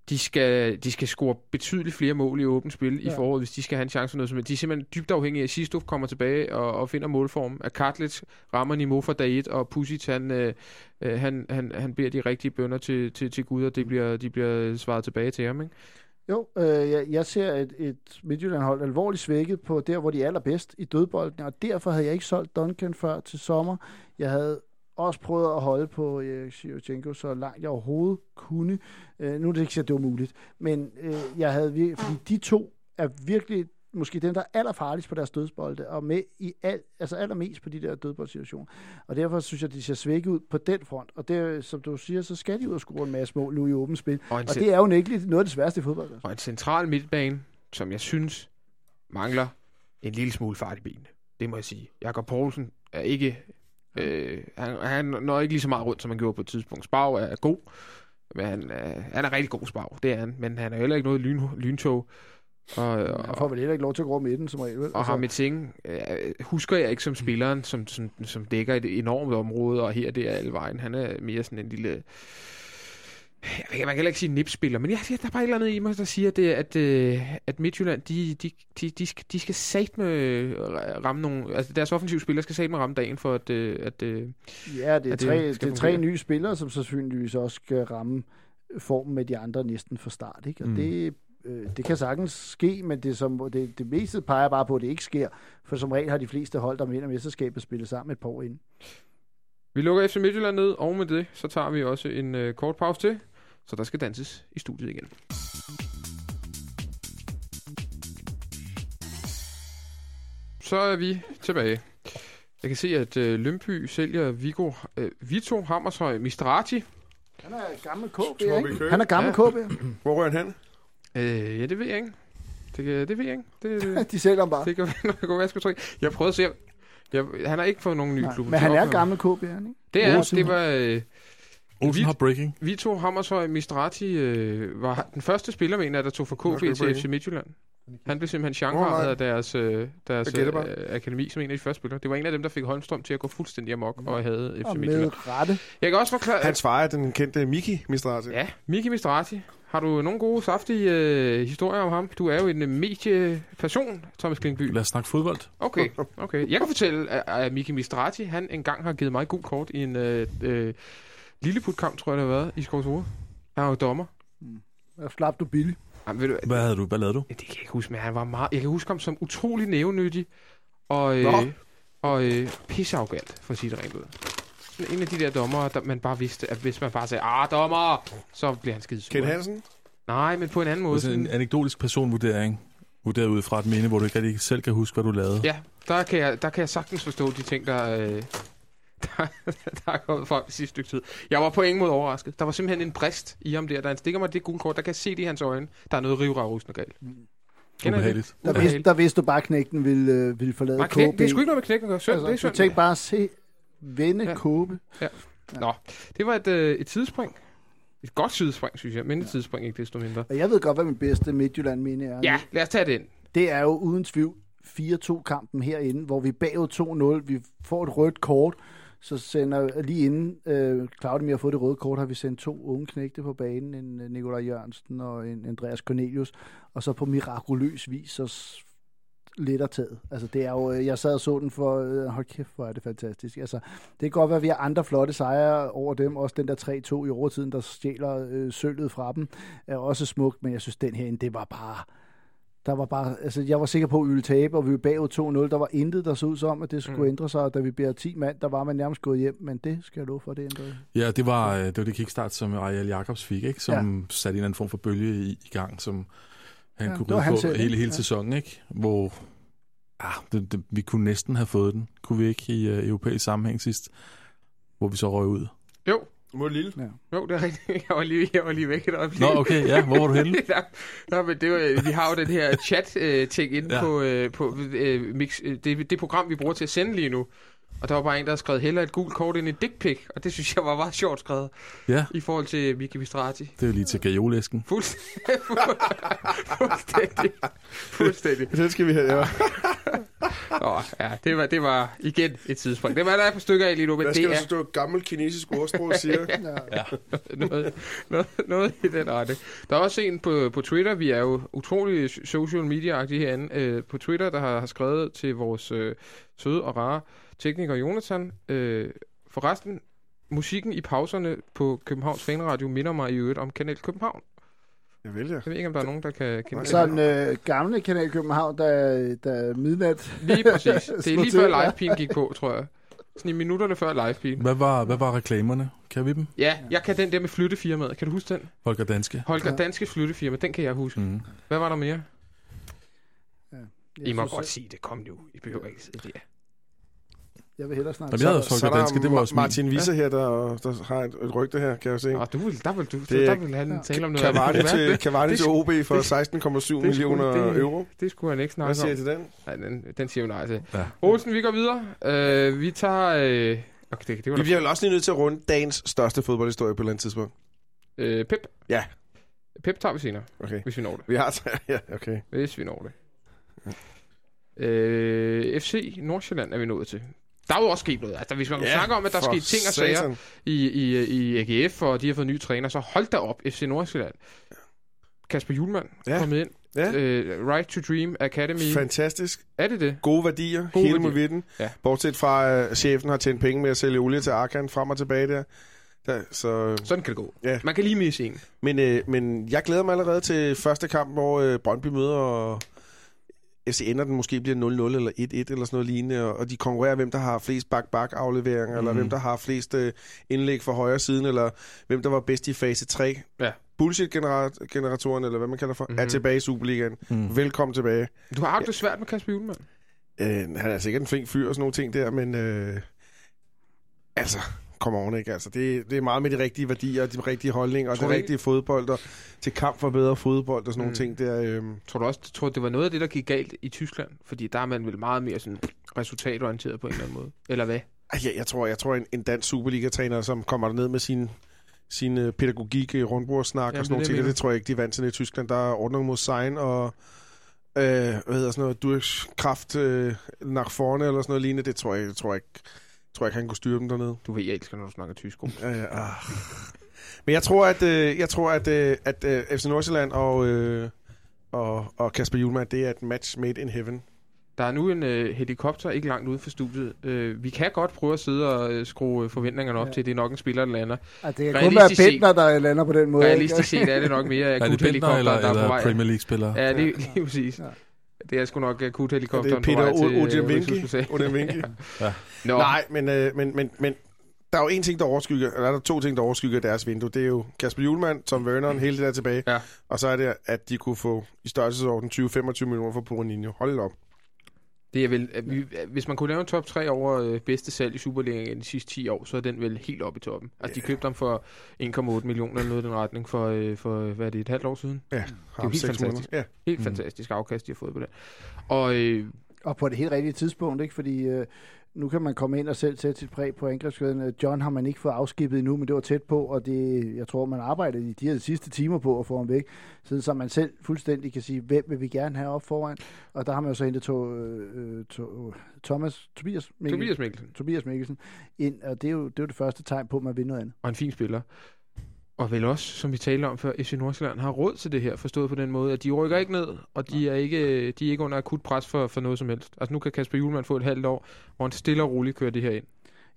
de skal, de skal score betydeligt flere mål i åbent spil ja. i foråret, hvis de skal have en chance for noget. Som, de er simpelthen dybt afhængige af, at Sistuf kommer tilbage og, og finder målform. At Kartlitz rammer niveau for dag 1, og Pusic, han, øh, øh, han, han, han beder de rigtige bønder til, til, til Gud, og det bliver, de bliver svaret tilbage til ham. Ikke? Jo, øh, jeg, jeg ser et, et Midtjylland-hold alvorligt svækket på der, hvor de er allerbedst i dødbolden, og derfor havde jeg ikke solgt Duncan før til sommer. Jeg havde også prøvet at holde på Erik Shevchenko så langt jeg overhovedet kunne. Øh, nu er det ikke så, det var muligt, men øh, jeg havde virkelig, fordi de to er virkelig måske dem, der er allerfarligst på deres dødsbolde, og med i al, altså allermest på de der dødboldsituationer. Og derfor synes jeg, de ser svækket ud på den front. Og det, som du siger, så skal de ud og score en masse mål nu i åbent spil. Og, og det er jo ikke noget af det sværeste i fodbold. Altså. Og en central midtbane, som jeg synes mangler en lille smule fart i benene. Det må jeg sige. Jakob Poulsen er ikke... Øh, han, han når ikke lige så meget rundt, som han gjorde på et tidspunkt. Spag er god, men han, øh, han er rigtig god Spag, det er han. Men han er heller ikke noget lyn, lyntog. Og, og, han får vel heller ikke lov til at gå midten som regel. Og altså. Singh øh, husker jeg ikke som spilleren, som, som, som dækker et enormt område, og her det er alle vejen. Han er mere sådan en lille... Jeg ved, man kan heller ikke sige nipspiller, men jeg, der er bare et eller andet i mig, der siger, det, at, øh, at Midtjylland, de, de, de, de, skal, de skal sat med ramme nogle... Altså deres offensive spillere skal sat med ramme dagen for, at... Øh, at ja, det er, at tre, det, det er tre nye spillere, som sandsynligvis også skal ramme formen med de andre næsten fra start. Ikke? Og mm. det øh, det kan sagtens ske, men det, som, det, det meste peger bare på, at det ikke sker. For som regel har de fleste hold, der vinder mesterskabet, spillet sammen et par år inden. Vi lukker FC Midtjylland ned, og med det, så tager vi også en øh, kort pause til, så der skal danses i studiet igen. Så er vi tilbage. Jeg kan se, at øh, Lømby sælger Vigo, øh, Vito Hammershøj Mistrati. Han er gammel KB, ikke? Han er gammel ja. KB. Hvor rører han hen? Øh, ja, det ved jeg ikke. Det, det ved jeg ikke. Det, de sælger ham bare. Det kan, være, jeg Jeg prøvede at se... Jeg, han har ikke fået nogen nye klubber. Men han er gammel KB, han, ikke? Det er, det var... Øh, Olsen har breaking. Vito Hammershøj Mistrati øh, var den første spiller, mener der tog fra KV til FC Midtjylland. Han blev simpelthen chancret af deres, øh, deres øh, akademi som en af de første spillere. Det var en af dem, der fik Holmstrøm til at gå fuldstændig amok og havde FC Midtjylland. med rette. Jeg kan også forklare... Hans far er den kendte Miki Mistrati. Ja, Miki Mistrati. Har du nogle gode, saftige øh, historier om ham? Du er jo en øh, medieperson, Thomas Klingby. Lad os snakke fodbold. Okay, okay. Jeg kan fortælle, at, at Miki Mistrati, han engang har givet mig god kort i en øh, øh, Lilleput-kamp, tror jeg, det har været, i Skovsure. Han var jo dommer. Mm. Jeg slap du billigt. Jamen, du, hvad havde du? Hvad lavede du? Det kan jeg ikke huske, men han var meget... Jeg kan huske ham som utrolig nævnyttig og, øh, og øh, pisseafgalt, for at sige det rent ud en af de der dommer, der man bare vidste, at hvis man bare sagde, ah, dommer, så bliver han skide sur. Ken Hansen? Nej, men på en anden måde. Det er en anekdotisk personvurdering, vurderet ud fra et minde, hvor du ikke rigtig selv kan huske, hvad du lavede. Ja, der kan jeg, der kan jeg sagtens forstå de ting, der, øh, der, der er kommet frem i sidste stykke tid. Jeg var på ingen måde overrasket. Der var simpelthen en brist i ham der. Da han stikker mig det gule kort, der kan jeg se det i hans øjne. Der er noget rivragrusende galt. Mm. Ubehageligt. Der, vidste, der vidste du bare, at knægten ville, øh, ville forlade KB. Det er sgu ikke noget med knækken. Altså, det er synd. Du tænkte bare, se, Vende ja. kåbe. Ja. Nå, det var et, øh, et tidsspring. Et godt tidsspring, synes jeg, men et ja. tidsspring ikke desto mindre. Og jeg ved godt, hvad min bedste Midtjylland mine er. Ja, lad os tage den. Det er jo uden tvivl 4-2-kampen herinde, hvor vi bagud 2-0. Vi får et rødt kort, så sender lige inden øh, Claudia har fået det røde kort, har vi sendt to unge knægte på banen, en øh, Nikolaj Jørgensen og en Andreas Cornelius, og så på mirakuløs vis, så letter taget. Altså, det er jo, øh, jeg sad og så den for, øh, hold kæft, hvor er det fantastisk. Altså, det kan godt være, at vi har andre flotte sejre over dem. Også den der 3-2 i overtiden, der stjæler øh, sølvet fra dem, er også smukt, men jeg synes, den her, det var bare der var bare, altså jeg var sikker på, at vi ville tabe, og vi var bagud 2-0. Der var intet, der så ud som, at det skulle mm. ændre sig, og da vi bliver 10 mand, der var man nærmest gået hjem, men det skal jeg love for, det ændrede. Ja, det var det, var det kickstart, som Ariel Jacobs fik, ikke? som ja. satte en eller anden form for bølge i, i gang, som han ja, kunne ride på selv, hele, hele ja. sæsonen, ikke? hvor ah, det, det, vi kunne næsten have fået den, kunne vi ikke i uh, europæisk sammenhæng sidst, hvor vi så røg ud. Jo, mod Lille? Ja. Jo, det er rigtigt. Jeg var lige, jeg var lige væk et øjeblik. Nå, okay, ja. Hvor var du henne? der, der, men det var, vi har jo den her chat-ting inde ja. på, øh, på øh, mix, det, det program, vi bruger til at sende lige nu. Og der var bare en, der havde skrevet heller et gult kort ind i dick pic, og det synes jeg var meget sjovt skrevet. Ja. I forhold til Miki Vistrati. Det er jo lige til gajolæsken. Fuldstændig. Fuldstændig. Fuldstændig. Det skal vi have, ja. Åh, ja, det var, det var igen et tidsspring. Det var der er på stykker af lige nu, men Hvad skal det er... stå gammel kinesisk ordsprog siger? ja. ja. noget, noget, noget, i den rette. Der er også en på, på Twitter, vi er jo utrolig social media-agtige herinde, øh, på Twitter, der har, har skrevet til vores øh, søde og rare tekniker Jonathan. Øh, forresten, musikken i pauserne på Københavns Fanradio minder mig i øvrigt om Kanal København. Jeg vil ja. Jeg ved ikke, om der er nogen, der kan kende Sådan øh, gamle Kanal København, der, der er midnat. Lige præcis. Det er lige før live gik på, tror jeg. Sådan i minutterne før live Hvad var, hvad var reklamerne? Kan vi dem? Ja, jeg kan den der med flyttefirmaet. Kan du huske den? Holger Danske. Holger ja. Danske flyttefirma, den kan jeg huske. Mm. Hvad var der mere? Ja, I må godt sige det. Kom nu. I behøver ikke sidde der. Jeg vil hellere snakke. Jamen, jeg så, så der danske, det var også Martin Wieser ja. her, der, der har et, et rygte her, kan jeg se. Ah, du vil, der vil, du, det, der vil han ja. tale om noget. Cavani til, Cavani til OB for 16,7 millioner det, euro. Det skulle han ikke snakke om. Hvad siger til den? Nej, den, den siger jo nej til. Ja. Olsen, vi går videre. Uh, vi tager... Uh, okay, det, det var vi bliver vel også lige nødt til at runde dagens største fodboldhistorie på et eller andet tidspunkt. Uh, Pep. Ja. Pep tager vi senere, okay. hvis vi når det. Vi har ja, okay. Hvis vi når det. Uh, FC Nordsjælland er vi nået til der er jo også sket noget. Altså, hvis man ja, snakker om, at der er sket ting og sager i, i, i AGF, og de har fået nye træner, så hold da op, FC Nordsjælland. Kasper Julemand ja. kommet ind. Ja. Uh, right to Dream Academy. Fantastisk. Er det det? Gode værdier, Gode hele med vidden. Ja. Bortset fra, at uh, chefen har tjent penge med at sælge olie til Arkan frem og tilbage der. der så, Sådan kan det gå. Ja. Man kan lige misse en. Men, uh, men jeg glæder mig allerede til første kamp, hvor uh, Brøndby møder FC ender den måske bliver 0-0 eller 1-1 eller sådan noget lignende, og, de konkurrerer, hvem der har flest bak-bak-afleveringer, mm. eller hvem der har flest uh, indlæg fra højre siden, eller hvem der var bedst i fase 3. Ja. Bullshit-generatoren, eller hvad man kalder for, mm. er tilbage i Superligaen. Mm. Velkommen tilbage. Du har haft det svært med Kasper Julemand. Uh, han er sikkert en flink fyr og sådan nogle ting der, men uh, altså, come on, ikke? Altså, det, det er meget med de rigtige værdier, de rigtige holdninger, og det rigtige fodbold, og til kamp for bedre fodbold og sådan mm. nogle ting der. Øhm. Tror du også, tror det var noget af det, der gik galt i Tyskland? Fordi der er man vel meget mere sådan resultatorienteret på en eller anden måde. Eller hvad? Ja, jeg tror, jeg tror en, en dansk Superliga-træner, som kommer ned med sin sin øh, pædagogik, øh, rundbordssnak og sådan nogle ting, det, det tror jeg ikke, de er vant til i Tyskland. Der er ordning mod sign og øh, hvad hedder sådan noget, Durchkraft øh, nach vorne eller sådan noget lignende. Det tror jeg, det tror jeg ikke tror jeg ikke, han kunne styre dem dernede. Du ved, jeg elsker, når du snakker tysk. Ja, ja, ah. Men jeg tror, at, øh, jeg tror, at, øh, at øh, FC Nordsjælland og, øh, og, og Kasper Julemand, det er et match made in heaven. Der er nu en øh, helikopter ikke langt ude for studiet. Øh, vi kan godt prøve at sidde og øh, skrue forventningerne op ja. til, at det er nok en spiller, der lander. Ja, det kan kun være Bentner, der lander på den måde. Realistisk set er det nok mere akut helikopter, eller, der er på vej. Premier League-spiller. Ja, det er lige præcis. Ja. Det er sgu nok akut helikopteren på vej til... Det er Peter Odemwinki. ja. ja. Nej, men, øh, men, men, men der er jo en ting, der overskygger, eller der er to ting, der overskygger deres vindue. Det er jo Kasper Julemand, Tom Werner, hele det der tilbage. Ja. Og så er det, at de kunne få i størrelsesorden 20-25 millioner for Porinho. Hold op. Det er vel, vi, hvis man kunne lave en top 3 over øh, bedste salg i Superligaen de sidste 10 år, så er den vel helt oppe i toppen. Altså, yeah. de købte dem for 1,8 millioner eller noget i den retning for, øh, for, hvad er det, et halvt år siden? Ja, det er jo helt fantastisk. Ja. Helt mm. fantastisk afkast, de har fået på det. Og, øh, og på det helt rigtige tidspunkt, ikke? Fordi øh, nu kan man komme ind og selv sætte sit præg på angrebskæden. John har man ikke fået afskibet endnu, men det var tæt på, og det, jeg tror, man arbejdede i de her sidste timer på at få ham væk, siden så man selv fuldstændig kan sige, hvem vil vi gerne have op foran. Og der har man jo så hentet to, øh, to, Thomas, Tobias, Mikkel, Tobias Mikkelsen. Tobias Mikkelsen ind, og det er, jo, det er jo det første tegn på, at man vil noget andet. Og en fin spiller. Og vel også, som vi talte om før, FC Nordsjælland har råd til det her, forstået på den måde, at de rykker ikke ned, og de er ikke, de er ikke under akut pres for, for noget som helst. Altså nu kan Kasper Julemand få et halvt år, hvor han stille og roligt kører det her ind.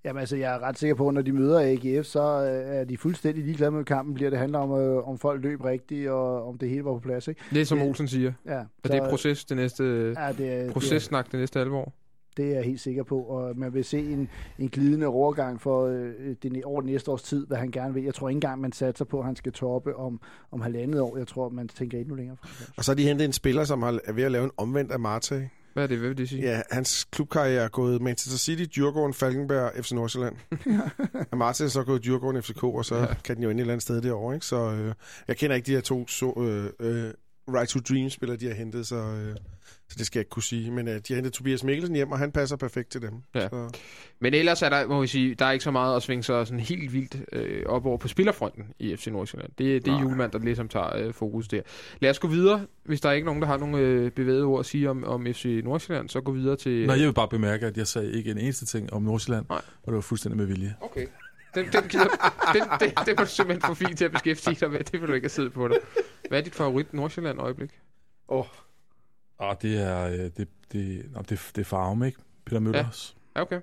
Jamen altså, jeg er ret sikker på, at når de møder AGF, så øh, er de fuldstændig ligeglade med kampen. Bliver det handler om, øh, om folk løb rigtigt, og om det hele var på plads. Ikke? Det er som Olsen siger. Ja, og så, det er proces det næste, ja, det er, processnak det, er, det næste alvor. Det er jeg helt sikker på, og man vil se en, en glidende overgang for øh, det, over det næste års tid, hvad han gerne vil. Jeg tror ikke engang, man satser på, at han skal toppe om, om halvandet år. Jeg tror, man tænker endnu længere frem. Og så har de hentet en spiller, som er ved at lave en omvendt af Marte. Hvad er det, hvad vil det sige? Ja, hans klubkarriere er gået Manchester City, Djurgården, Falkenberg, FC Nordsjælland. og Martin er så gået Djurgården, FCK, og så ja. kan den jo ind et eller andet sted derovre. Ikke? Så øh, jeg kender ikke de her to så, øh, øh, Right to Dream spillere, de har hentet, så, øh, så det skal jeg ikke kunne sige. Men øh, de har hentet Tobias Mikkelsen hjem, og han passer perfekt til dem. Ja. Så. Men ellers er der, må vi sige, der er ikke så meget at svinge sig sådan helt vildt øh, op over på spillerfronten i FC Nordsjælland. Det, det er julemand, der ligesom tager øh, fokus der. Lad os gå videre. Hvis der er ikke nogen, der har nogle øh, bevægede ord at sige om, om FC Nordsjælland, så gå videre til... Øh... Nej, jeg vil bare bemærke, at jeg sagde ikke en eneste ting om Nordsjælland, Nej. og det var fuldstændig med vilje. Okay. Den, den, den, den, den, det var du simpelthen for fint til at beskæftige dig med. Det vil du ikke have siddet på dig. Hvad er dit favorit Nordsjælland-øjeblik? Åh. Oh. Ah, det er, øh, det, det, det, det er farven, ikke? Peter Møllers. Ja, okay.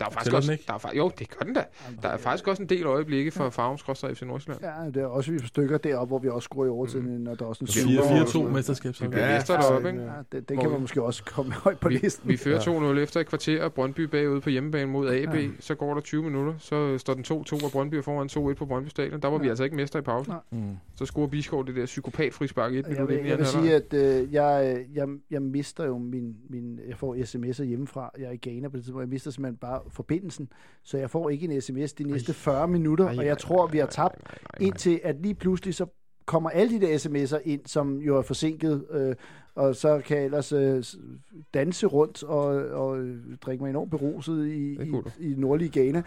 Der er faktisk også, ikke? Der er, jo, det gør den da. Der er faktisk også en del øjeblikke for ja. Farum FC Nordsjælland. Ja, det er også vi stykker deroppe, hvor vi også går i overtiden, mm. og der er også en 4-2 mesterskab. Vi ja, mester deroppe, ikke? Ja, det, det kan man måske også komme højt på vi, listen. Vi fører 2-0 efter et kvarter, og Brøndby bagud på hjemmebane mod AB. Ja. Så går der 20 minutter, så står den 2-2, og Brøndby er foran 2-1 på Brøndby Stadion. Der var ja. vi altså ikke mester i pausen. Ja. Mm. Så scorer Biskov det der psykopat frispark i et minut. Jeg, jeg vil sige, at øh, jeg, jeg, jeg mister jo min, min... Jeg får sms'er hjemmefra. Jeg er i Ghana på det tidspunkt. Jeg mister simpelthen bare forbindelsen så jeg får ikke en sms de næste 40 minutter, og jeg tror, vi har tabt indtil, at lige pludselig så kommer alle de der sms'er ind, som jo er forsinket, øh, og så kan jeg ellers øh, danse rundt og, og drikke mig enormt beruset i, i, i nordlige Ghana.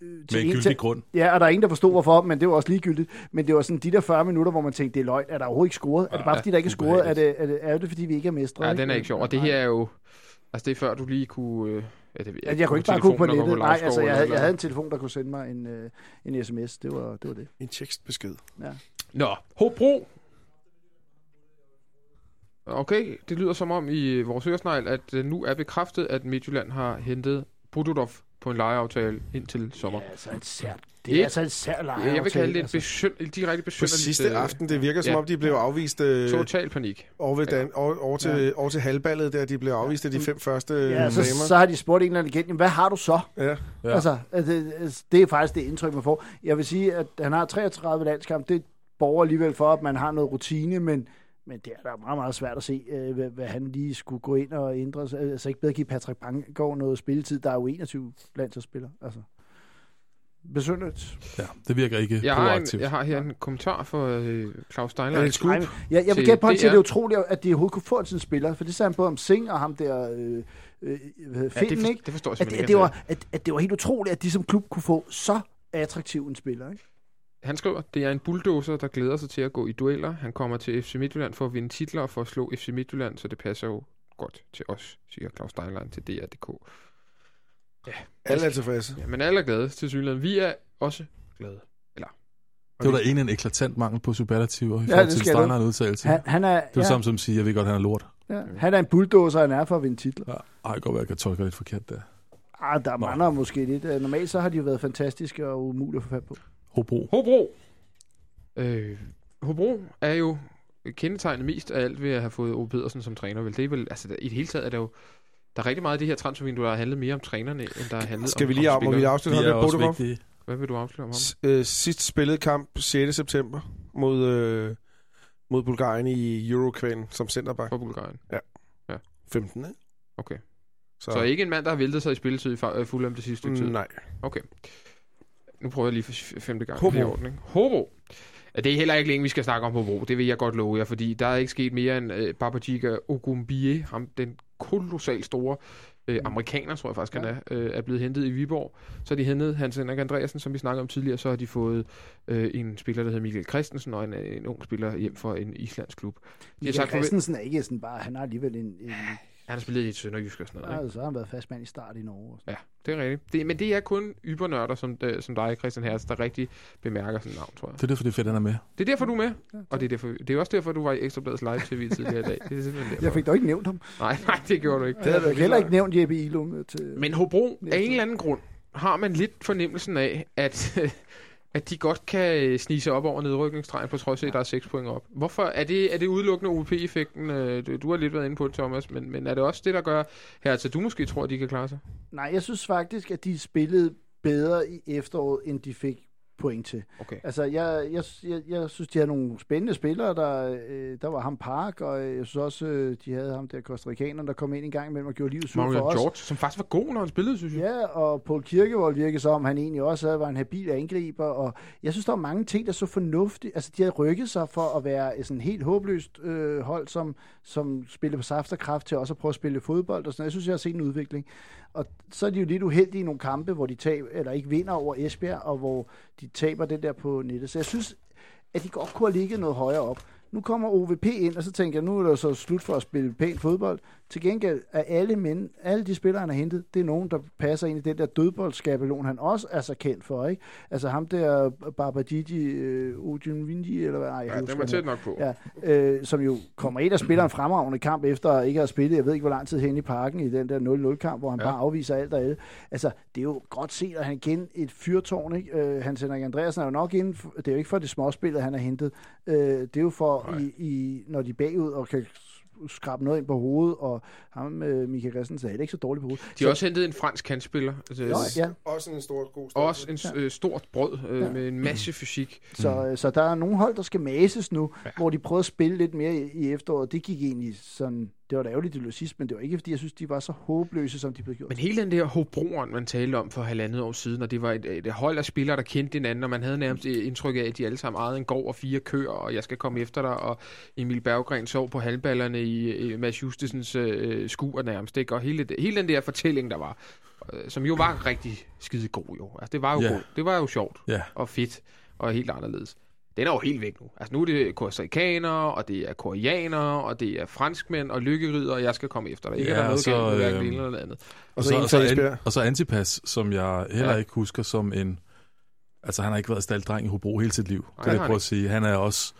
Øh, med en gyldig grund. Ja, og der er ingen, der forstod hvorfor, men det var også ligegyldigt. Men det var sådan de der 40 minutter, hvor man tænkte, det er løgn. Er der overhovedet ikke scoret? Ja, er det bare, fordi der ikke er scoret? Er det, er, det, er det, fordi vi ikke er mestre? Ja, den er ikke sjov. Og det her er jo... Altså, det er før, du lige kunne... Øh Ja, det, jeg, jeg kunne ikke bare gå på nettet. Nej, altså, jeg havde, jeg havde en telefon, der kunne sende mig en, øh, en sms. Det var, det var det. En tekstbesked. Ja. Nå, Hobro. Okay, det lyder som om i vores høresnegl, at øh, nu er bekræftet, at Midtjylland har hentet Bududov på en lejeaftale indtil sommer. Ja, altså et sært det er altså en sær Ja, jeg vil kalde det altså. besøn, direkte besønderligt. På sidste øh, aften, det virker som ja. om, de blev afvist... Øh, Total panik. Over, ved Dan, over, over, til, ja. over til halvballet, der de blev afvist af de fem første ja, så, så har de spurgt en eller anden igen, hvad har du så? Ja. ja. Altså, det, det er faktisk det indtryk, man får. Jeg vil sige, at han har 33 landskamp. Det borger alligevel for, at man har noget rutine, men men det er da meget, meget svært at se, øh, hvad, hvad han lige skulle gå ind og ændre. Altså ikke bedre give Patrick Banggaard noget spilletid. Der er jo 21 landsholdsspillere. Altså besynderligt. Ja, det virker ikke jeg proaktivt. Har en, jeg har her en kommentar for øh, Claus Steiner. Ja, scoop ja, jeg vil gætte på, at det er utroligt, at de overhovedet kunne få en sådan spiller, for det sagde han både om Sing og ham der øh, øh, Finn, ja, det, for, ikke? det forstår jeg at, at, det var, at, at det var helt utroligt, at de som klub kunne få så attraktiv en spiller, ikke? Han skriver, det er en bulldozer, der glæder sig til at gå i dueller. Han kommer til FC Midtjylland for at vinde titler og for at slå FC Midtjylland, så det passer jo godt til os, siger Claus Steinlein til DR.dk. Ja. Alle er tilfredse. Ja, men alle er glade til synligheden. Vi er også glade. Eller, det var da en en eklatant mangel på superlativer i forhold ja, til Steiner udtalelse. Han, han er, det er ja. samme som siger, jeg ved godt, han er lort. Ja. Han er en bulldozer, han er for at vinde titler. Ja. Ej, det kan godt være, jeg kan tolke lidt forkert der. Ah, der mangler måske lidt. Øh, normalt så har de jo været fantastiske og umulige at få fat på. Hobro. Hobro. Øh, Hobro er jo kendetegnet mest af alt ved at have fået Ove Pedersen som træner. Vel, det er vel, altså, i det hele taget er der jo der er rigtig meget af det her transfervindue, der har handlet mere om trænerne, end der har handlet Skal om vi lige om, må vi afslutte ham med Bodogov? Hvad vil du afsløre om ham? S- øh, sidst spillet kamp 6. september mod, øh, mod Bulgarien i Eurokvæden som centerback. For Bulgarien? Ja. ja. 15, ikke? Okay. Så. så ikke en mand, der har væltet sig i spilletid i øh, fuldt det sidste stykke tid? Nej. Okay. Nu prøver jeg lige for femte gang. Hobo. Ordning. Hobo. Ja, det er heller ikke længe, vi skal snakke om Hobo. Det vil jeg godt love jer, fordi der er ikke sket mere end uh, Babajiga Ogumbie, ham den kolossalt store øh, mm. amerikaner, tror jeg faktisk, ja. han er, øh, er blevet hentet i Viborg. Så har de hentet Hans Henrik Andreasen, som vi snakkede om tidligere. Så har de fået øh, en spiller, der hedder Michael Christensen, og en, en ung spiller hjem for en islandsk klub. Michael sagt, Christensen er ikke sådan bare, han har alligevel en, en Han har spillet i Sønderjysk og sådan noget. Ja, så har han været fastmand i start i Norge. Ja, det er rigtigt. Det, men det er kun ybernørder som, øh, som dig, Christian Hertz, der rigtig bemærker sådan navn, tror jeg. Det er derfor, det er fedt, han er med. Det er derfor, du er med. Ja, og det er, derfor, det er også derfor, du var i Ekstrabladets live-tv tidligere i dag. Det er simpelthen derfor. Jeg fik dog ikke nævnt ham. Nej, nej, det gjorde du ikke. Det havde du heller ikke nævnt Jeppe Ilum til... Men Hobro, af en eller anden grund, har man lidt fornemmelsen af, at at de godt kan øh, snige sig op over nedrykningsstregen, på trods af, at der er 6 point op. Hvorfor? Er det, er det udelukkende OVP-effekten? Øh, du, du har lidt været inde på det, Thomas, men, men er det også det, der gør her, altså du måske tror, at de kan klare sig? Nej, jeg synes faktisk, at de spillede bedre i efteråret, end de fik point til. Okay. Altså, jeg, jeg, jeg, jeg synes, de har nogle spændende spillere. Der, øh, der var ham Park, og jeg synes også, øh, de havde ham der Kostarikaneren, der kom ind en gang imellem og gjorde livet surt for os. George, som faktisk var god, når han spillede, synes jeg. Ja, og Paul Kirkevold virkede som, han egentlig også havde, var en habil angriber, og jeg synes, der var mange ting, der så fornuftigt. Altså, de havde rykket sig for at være sådan helt håbløst øh, hold, som, som spiller på saft og kraft til også at prøve at spille fodbold og sådan Jeg synes, jeg har set en udvikling. Og så er de jo lidt uheldige i nogle kampe, hvor de taber, eller ikke vinder over Esbjerg, og hvor de taber den der på nettet. Så jeg synes, at de godt kunne have ligget noget højere op. Nu kommer OVP ind, og så tænker jeg, nu er det så slut for at spille pænt fodbold. Til gengæld er alle mænd, alle de spillere, han har hentet, det er nogen, der passer ind i den der dødboldskabelon, han også er så kendt for, ikke? Altså ham der Babajiji øh, Ujunvinji, eller hvad? Ej, ja, den var tæt nok på. Ja, øh, som jo kommer ind og spiller en fremragende kamp, efter at ikke have spillet, jeg ved ikke, hvor lang tid hen i parken, i den der 0-0-kamp, hvor han ja. bare afviser alt og alle. Altså, det er jo godt set, at han igen et fyrtårn, ikke? Øh, Hans Henrik Andreasen er jo nok inden, for, det er jo ikke for det småspillet, han har hentet. Øh, det er jo for, i, i, når de er bagud og kan skrabe noget ind på hovedet, og ham, med Michael Christensen, er ikke så dårligt på hovedet. De har så, også hentet en fransk kantspiller. Altså, ja, ja. Også en stor, god stort Også en ja. stort brød øh, ja. med en masse fysik. Så, mm. så der er nogle hold, der skal mases nu, ja. hvor de prøver at spille lidt mere i, i efteråret. Det gik egentlig sådan det var da ærgerligt, det blev sidst, men det var ikke, fordi jeg synes, de var så håbløse, som de blev gjort. Men hele den der Hobroen, man talte om for halvandet år siden, og det var et, et hold af spillere, der kendte hinanden, og man havde nærmest indtryk af, at de alle sammen ejede en gård og fire køer, og jeg skal komme efter dig, og Emil Berggren sov på halvballerne i, i Mads Justesens øh, skuer nærmest, ikke? og hele, hele den der fortælling, der var, øh, som jo var rigtig skide god jo. Altså, det var jo yeah. god. Det var jo sjovt yeah. og fedt og helt anderledes den er jo helt væk nu. Altså nu er det kostarikanere, og det er koreanere, og det er franskmænd og lykkerider, og jeg skal komme efter dig. Ikke ja, er der noget så, galt med øh, det ene eller andet. Og så, og, så, an, og så Antipas, som jeg heller ja. ikke husker som en... Altså han har ikke været staldreng i Hobro hele sit liv. Det kan jeg prøve at sige. Han er også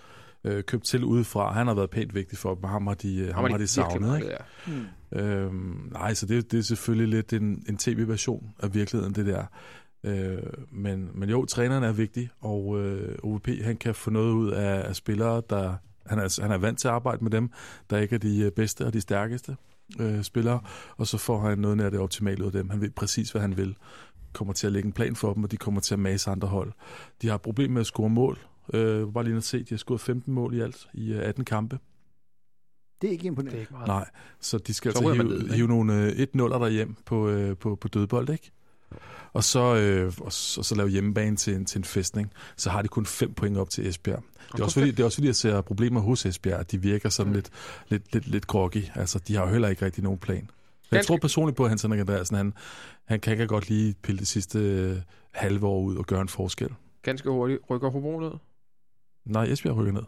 øh, købt til udefra. Han har været pænt vigtig for dem. Ham har de, ham, ham har de savnet. Ikke? Ja. Hmm. Øhm, nej, så det, det er selvfølgelig lidt en, en tv-version af virkeligheden, det der. Øh, men, men jo, træneren er vigtig, og øh, OVP han kan få noget ud af, af spillere, der han er, han er vant til at arbejde med dem, der ikke er de øh, bedste og de stærkeste øh, spillere, og så får han noget af det optimale ud af dem. Han ved præcis, hvad han vil. Kommer til at lægge en plan for dem, og de kommer til at mase andre hold. De har problemer med at score mål. Øh, bare lige at se, de har scoret 15 mål i alt i 18 øh, kampe. Det er ikke imponerende. Det er ikke meget. Nej, så de skal så altså hive, ned, hive nogle 1-0'er derhjem på, øh, på, på dødbold, ikke? Og så, øh, og så, og så lave hjemmebane til en, til en festning, så har de kun fem point op til Esbjerg. Det er, også fordi, det er også fordi, jeg ser problemer hos Esbjerg, at de virker sådan mm. lidt, lidt, lidt, lidt groggy. Altså, de har jo heller ikke rigtig nogen plan. Jeg tror personligt på, at Hans Henrik Andreasen, han, han kan ikke godt lige pille det sidste øh, halve år ud og gøre en forskel. Ganske hurtigt. Rykker Hobro ned? Nej, Esbjerg rykker ned.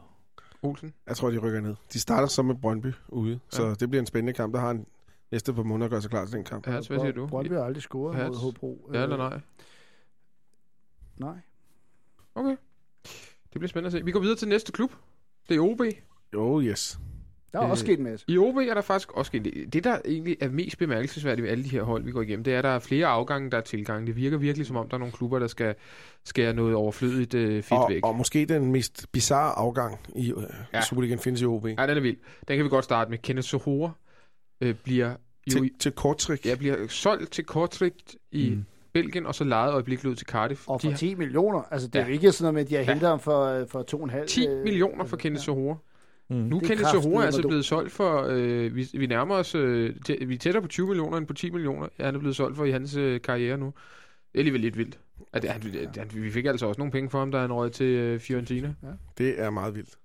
Olsen? Jeg tror, de rykker ned. De starter så med Brøndby ude, ja. så det bliver en spændende kamp. Der har en næste par måneder gør sig klar til den kamp. Ja, hvad siger du? Brøndby har aldrig scoret ja. mod Hobro. Ja eller nej? Nej. Okay. Det bliver spændende at se. Vi går videre til næste klub. Det er OB. Oh, yes. Der er øh, også sket en masse. I OB er der faktisk også sket det. der egentlig er mest bemærkelsesværdigt ved alle de her hold, vi går igennem, det er, at der er flere afgange, der er tilgang. Det virker virkelig, som om der er nogle klubber, der skal skære noget overflødigt øh, fedt og, væk. Og måske den mest bizarre afgang i øh, ja. Superligaen findes i OB. Ja, den er vild. Den kan vi godt starte med. Kenneth Sohora øh, bliver jo... Til, til Kortrik? Ja, bliver solgt til Kortrik i... Mm. Belgien, og så lejet øjeblikkeligt ud til Cardiff. Og for de 10 har... millioner. Altså, det er ja. jo ikke sådan noget med, at de har hentet ja. ham for, øh, for 2,5. 10 øh, millioner for Kenneth Sohora. Mm. Nu er Kenneth Sohora er altså blevet solgt for, øh, vi, vi nærmer os, øh, tæ, vi er tættere på 20 millioner end på 10 millioner. Ja, han er blevet solgt for i hans øh, karriere nu. Det er alligevel lidt vildt. At, han, han, vi fik altså også nogle penge for ham, der er en røg til øh, Fiorentina. Ja. Det er meget vildt.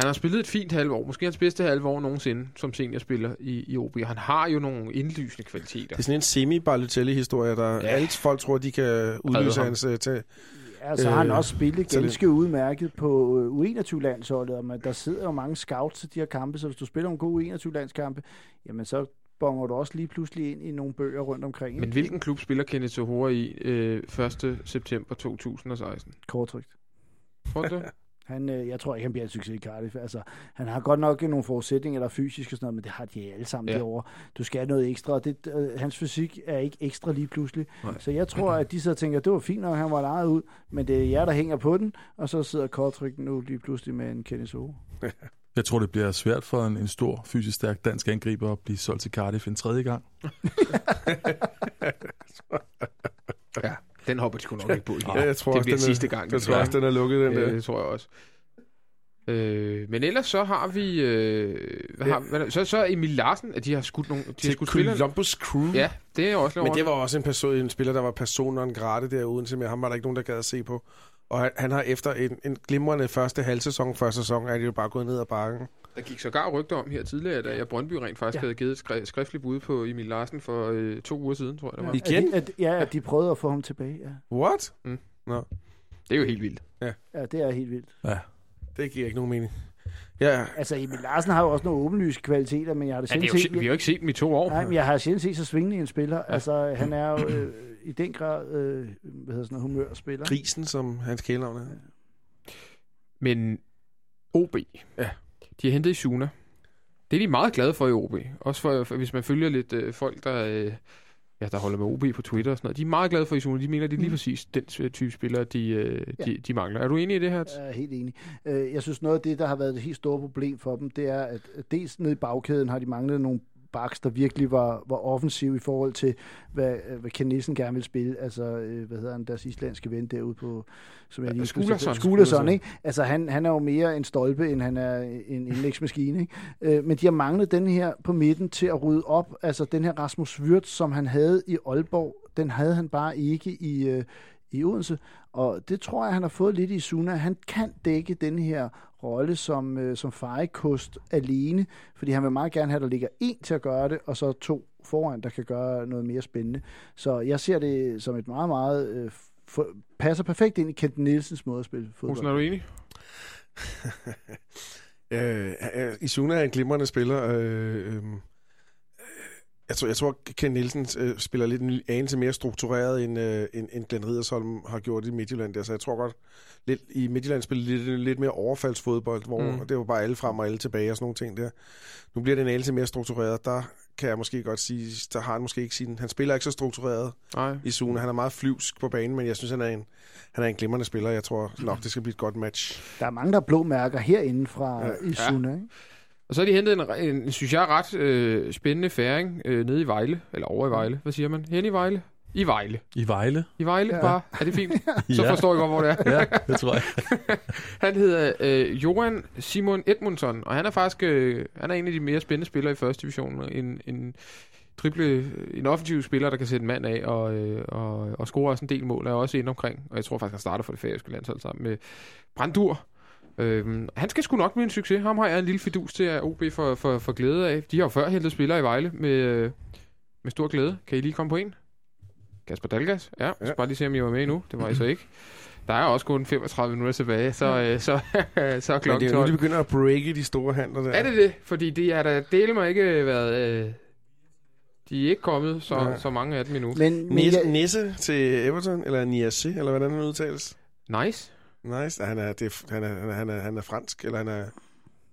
Han har spillet et fint halvt år, måske hans bedste halve år nogensinde som seniorspiller i, i OB. Han har jo nogle indlysende kvaliteter. Det er sådan en semi balotelli historie der ja. alle folk tror, de kan udløse hans uh, til... Ja, så har han øh, også spillet ganske udmærket på øh, U21-landsholdet, men der sidder jo mange scouts til de her kampe, så hvis du spiller en god U21-landskampe, jamen så bonger du også lige pludselig ind i nogle bøger rundt omkring. Men hvilken klub spiller Kenneth Sohora i øh, 1. september 2016? Kortrygt. Tror du Han, øh, jeg tror ikke, han bliver en succes i Cardiff. Altså, han har godt nok nogle forudsætninger, der er fysiske og sådan noget, men det har de alle sammen ja. derovre. Du skal have noget ekstra, og det, øh, hans fysik er ikke ekstra lige pludselig. Nej. Så jeg tror, at de så tænker, det var fint nok, han var lejet ud, men det er jer, der hænger på den, og så sidder Kortryk nu lige pludselig med en Kenny Soho. Jeg tror, det bliver svært for en, en stor, fysisk stærk dansk angriber at blive solgt til Cardiff en tredje gang. den hopper de sgu nok ikke på. Ja, jeg tror det også, bliver den sidste er, gang. Jeg tror også, den er lukket, den ja, der. det tror jeg også. Øh, men ellers så har vi... Øh, hvad har, hvad, så, så Emil Larsen, at de har skudt nogle... De til har skudt spillere. Columbus Crew. Ja, det er også Men det var også en, person, en spiller, der var person non grate der uden til med. Ham var der ikke nogen, der gad at se på. Og han, han har efter en, en glimrende første halvsæson, første sæson, er det jo bare gået ned ad bakken. Der gik sågar rygter om her tidligere, at jeg Brøndby rent faktisk ja. havde givet skri- skriftligt bud på Emil Larsen for øh, to uger siden, tror jeg det var. Igen? At de, at, ja, at de prøvede at få ham tilbage, ja. What? Mm. Nå. Det er jo helt vildt. Ja, det er helt vildt. Ja. Det giver ikke nogen mening. Ja, Altså, Emil Larsen har jo også nogle åbenlyse kvaliteter, men jeg har det Ja, det er jo, set... se- vi har jo ikke set dem i to år. Nej, men jeg har sjældent set så svingende en spiller. Ja. Altså, han er jo øh, i den grad, øh, hvad hedder sådan noget, humørspiller. grisen, som hans kælenavn er. Men OB, Ja. De har hentet i Suna. Det er de meget glade for i OB. Også for, for hvis man følger lidt øh, folk, der, øh, ja, der holder med OB på Twitter og sådan noget. De er meget glade for Isuna. De mener, det er lige Mm. præcis den øh, type spillere, de, øh, Ja. de, de mangler. Er du enig i det her? Jeg er helt enig. Øh, Jeg synes, noget af det, der har været det helt store problem for dem, det er, at dels nede i bagkæden har de manglet nogle backs, der virkelig var, var offensiv i forhold til, hvad, hvad Ken Nielsen gerne vil spille. Altså, øh, hvad hedder han, deres islandske ven derude på... Som jeg lige Skulason. Skulason, ikke? Altså, han, han er jo mere en stolpe, end han er en indlægsmaskine, ikke? Øh, Men de har manglet den her på midten til at rydde op. Altså, den her Rasmus Wirtz, som han havde i Aalborg, den havde han bare ikke i, øh, i Odense. Og det tror jeg, han har fået lidt i Suna. Han kan dække den her rolle som, øh, som fejkost alene, fordi han vil meget gerne have, at der ligger en til at gøre det, og så to foran, der kan gøre noget mere spændende. Så jeg ser det som et meget, meget... Øh, for, passer perfekt ind i Kent Nielsens måde at spille fodbold. Olsen, er du enig? Øh, øh, Isuna er en glimrende spiller. Øh, øh, jeg tror, jeg tror Ken Nielsen øh, spiller lidt en anelse mere struktureret, end, øh, end, end Glenn Ridersholm har gjort i Midtjylland. Der. Så jeg tror godt, lidt, i Midtjylland spiller lidt, lidt mere overfaldsfodbold, hvor Mm. det var bare alle frem og alle tilbage og sådan nogle ting der. Nu bliver det en anelse mere struktureret. Der kan jeg måske godt sige, der har han måske ikke sin... Han spiller ikke så struktureret Nej. i Suna. Han er meget flyvsk på banen, men jeg synes, han er en, han er en glimrende spiller. Jeg tror nok, det skal blive et godt match. Der er mange, der har blå mærker herinde fra Ja. ja. i Suna. Ikke? Og så har de hentet en, en synes jeg, ret øh, spændende færing øh, nede i Vejle. Eller over i Vejle. Hvad siger man? Hen i Vejle? I Vejle. I Vejle? I Vejle, ja. Bare. Er det fint? Så Ja. forstår jeg godt, hvor det er. Ja, det tror jeg. Han hedder øh, Johan Simon Edmundsson, og han er faktisk øh, han er en af de mere spændende spillere i første division. En, en triple, en offensiv spiller, der kan sætte en mand af og, øh, og, og score også en del mål, er også inde omkring. Og jeg tror faktisk, han starter for det færøske landshold sammen med Brandur. Øhm, han skal sgu nok blive en succes. Ham har jeg en lille fidus til at OB for, for, for glæde af. De har jo før hentet spillere i Vejle med, øh, med stor glæde. Kan I lige komme på en? Kasper Dalgas? Ja, Ja. bare lige se, om I var med endnu. Det var I så ikke. Der er også kun 35 minutter tilbage, så, øh, så, så er Men klokken det er jo nu, 12. de begynder at breake de store handler der. Er det det? Fordi de er der dele mig ikke været... Øh, de er ikke kommet, så, Nej. så mange af dem endnu. Men, men Nisse, jeg, Nisse til Everton, eller Niasse, eller hvordan han udtales. Nice. Nice. Han er, det, han, er, han, er, han, er, han er fransk, eller han er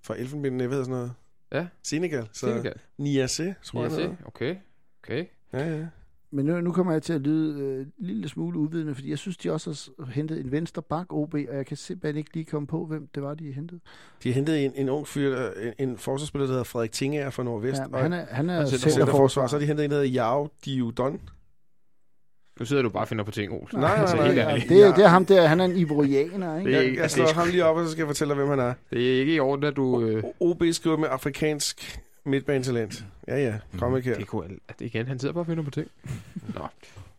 fra Elfenbenen, jeg ved sådan noget. Ja. Senegal. Så Senegal. Niasse, tror jeg. Han hedder. okay. Okay. Ja, ja. men nu, nu kommer jeg til at lyde øh, en lille smule uvidende, fordi jeg synes, de også har hentet en venstre bak OB, og jeg kan simpelthen ikke lige komme på, hvem det var, de hentede. De har hentet en, en ung fyr, en, en forsvarsspiller, der hedder Frederik Tingager fra Nordvest. Ja, han er, han er Og center- centerforsvar. Så har de hentet en, der hedder Yao Diudon. Nu sidder du bare og finder på ting, Olsen. Nej, nej, Altså, nej, helt nej. ærligt. Det, er- det er ham der, han er en ivorianer, ikke? Det er Jeg, ikke- jeg slår det er ham lige op, og så skal jeg fortælle dig, hvem han er. Det er ikke i orden, at du... Øh, O- OB skriver med afrikansk midtbanetalent. Ja, ja. Kom ikke her. det kunne at igen, han sidder bare og finder på ting. Nå.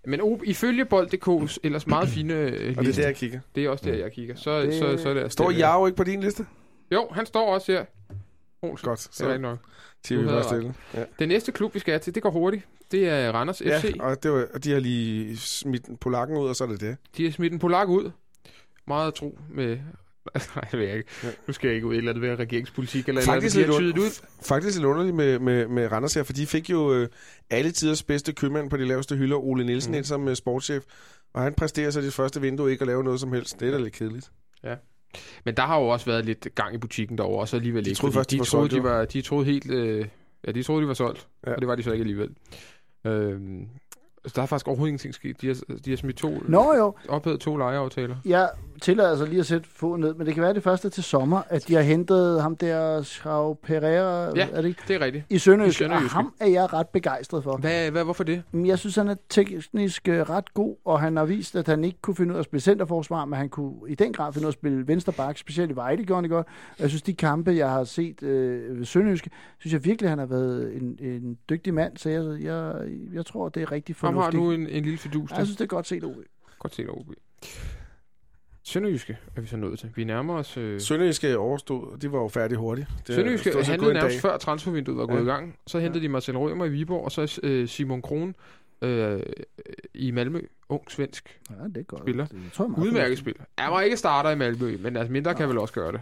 Men o, ifølge bold.dk's ellers meget fine øh, Og det er der, jeg kigger. det er også der, jeg kigger. Så, Det- så, så er det Står Yao ikke på din liste? Jo, han står også her. Olsen. Godt, Det er så ikke nok. bare ret. stille. Ja. Den næste klub, vi skal til, det går hurtigt. Det er Randers Ja, FC. og det var, og de har lige smidt polakken ud, og så er det det. De har smidt en polak ud. Meget tro med Nej, det ved jeg ikke. Nu skal jeg ikke ud i et eller andet ved regeringspolitik, eller faktisk eller andet, lidt, ud. Faktisk lidt underligt med, med, med Randers her, for de fik jo øh, alle tiders bedste købmand på de laveste hylder, Ole Nielsen, mm. ind som uh, sportschef, og han præsterer så det første vindue ikke at lave noget som helst. Det er da lidt kedeligt. Ja. Men der har jo også været lidt gang i butikken derovre, og så alligevel de ikke. Troede faktisk, de, de, troede, de, var, de troede helt... Øh, ja, de troede, de var solgt, ja. og det var de så ikke alligevel. Øh, Altså, der er faktisk overhovedet ingenting sket. De har, de har smidt to, Nå, jo. ophævet to lejeaftaler. Jeg tillader altså lige at sætte foden ned, men det kan være det første til sommer, at de har hentet ham der, Chau Pereira, ja, er det ikke? det er rigtigt. I Sønderjysk, og ham er jeg ret begejstret for. Hvad, hvad, hvorfor det? Jeg synes, han er teknisk øh, ret god, og han har vist, at han ikke kunne finde ud af at spille centerforsvar, men han kunne i den grad finde ud af at spille vensterbak, specielt i Vejle gjorde han godt. Og jeg synes, de kampe, jeg har set øh, ved Sønderjysk, synes jeg virkelig, han har været en, en dygtig mand, så jeg, jeg, jeg tror, det er rigtig fornuftigt. Ham har du en, en lille fidus Jeg synes, det er godt set, OB. Godt set, OB. Sønderjyske er vi så nået til. Vi nærmer os... Øh... Sønderjyske overstod, de var jo færdige hurtigt. Det Sønderjyske handlede nærmest før transfervinduet var gået ja. i gang. Så hentede ja. de Marcel Rømer i Viborg, og så øh, Simon Kron øh, i Malmø. Ung svensk ja, det er godt. spiller. Det, jeg tror, Udmærket spiller. Jeg var ikke starter i Malmø, men altså mindre ja. kan vel også gøre det.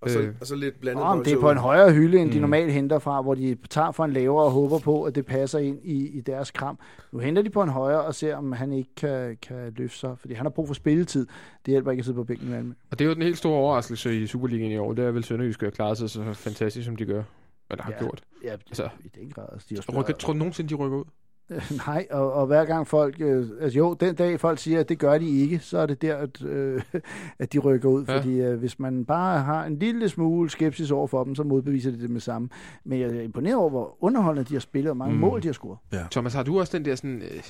Og så, øh. og så lidt blandet Nå, det er på en højere hylde, end mm. de normalt henter fra, hvor de tager for en lavere og håber på, at det passer ind i, i deres kram. Nu henter de på en højere og ser, om han ikke kan, kan løfte sig, fordi han har brug for spilletid. Det hjælper ikke at sidde på bænken med Og det er jo den helt store overraskelse i Superligaen i år. Det er vel Sønderjysk at klare sig så fantastisk, som de gør. Eller har ja, gjort. Ja, altså, i den grad. Altså, de har rykker, tror du nogensinde, de rykker ud? Nej, og, og hver gang folk, øh, altså jo, den dag folk siger, at det gør de ikke, så er det der, at, øh, at de rykker ud. Ja. Fordi øh, hvis man bare har en lille smule skepsis over for dem, så modbeviser de det med samme. Men jeg er imponeret over, hvor underholdende de har spillet, og mange mm. mål de har scoret. Ja. Thomas, har du også den der sådan... Øh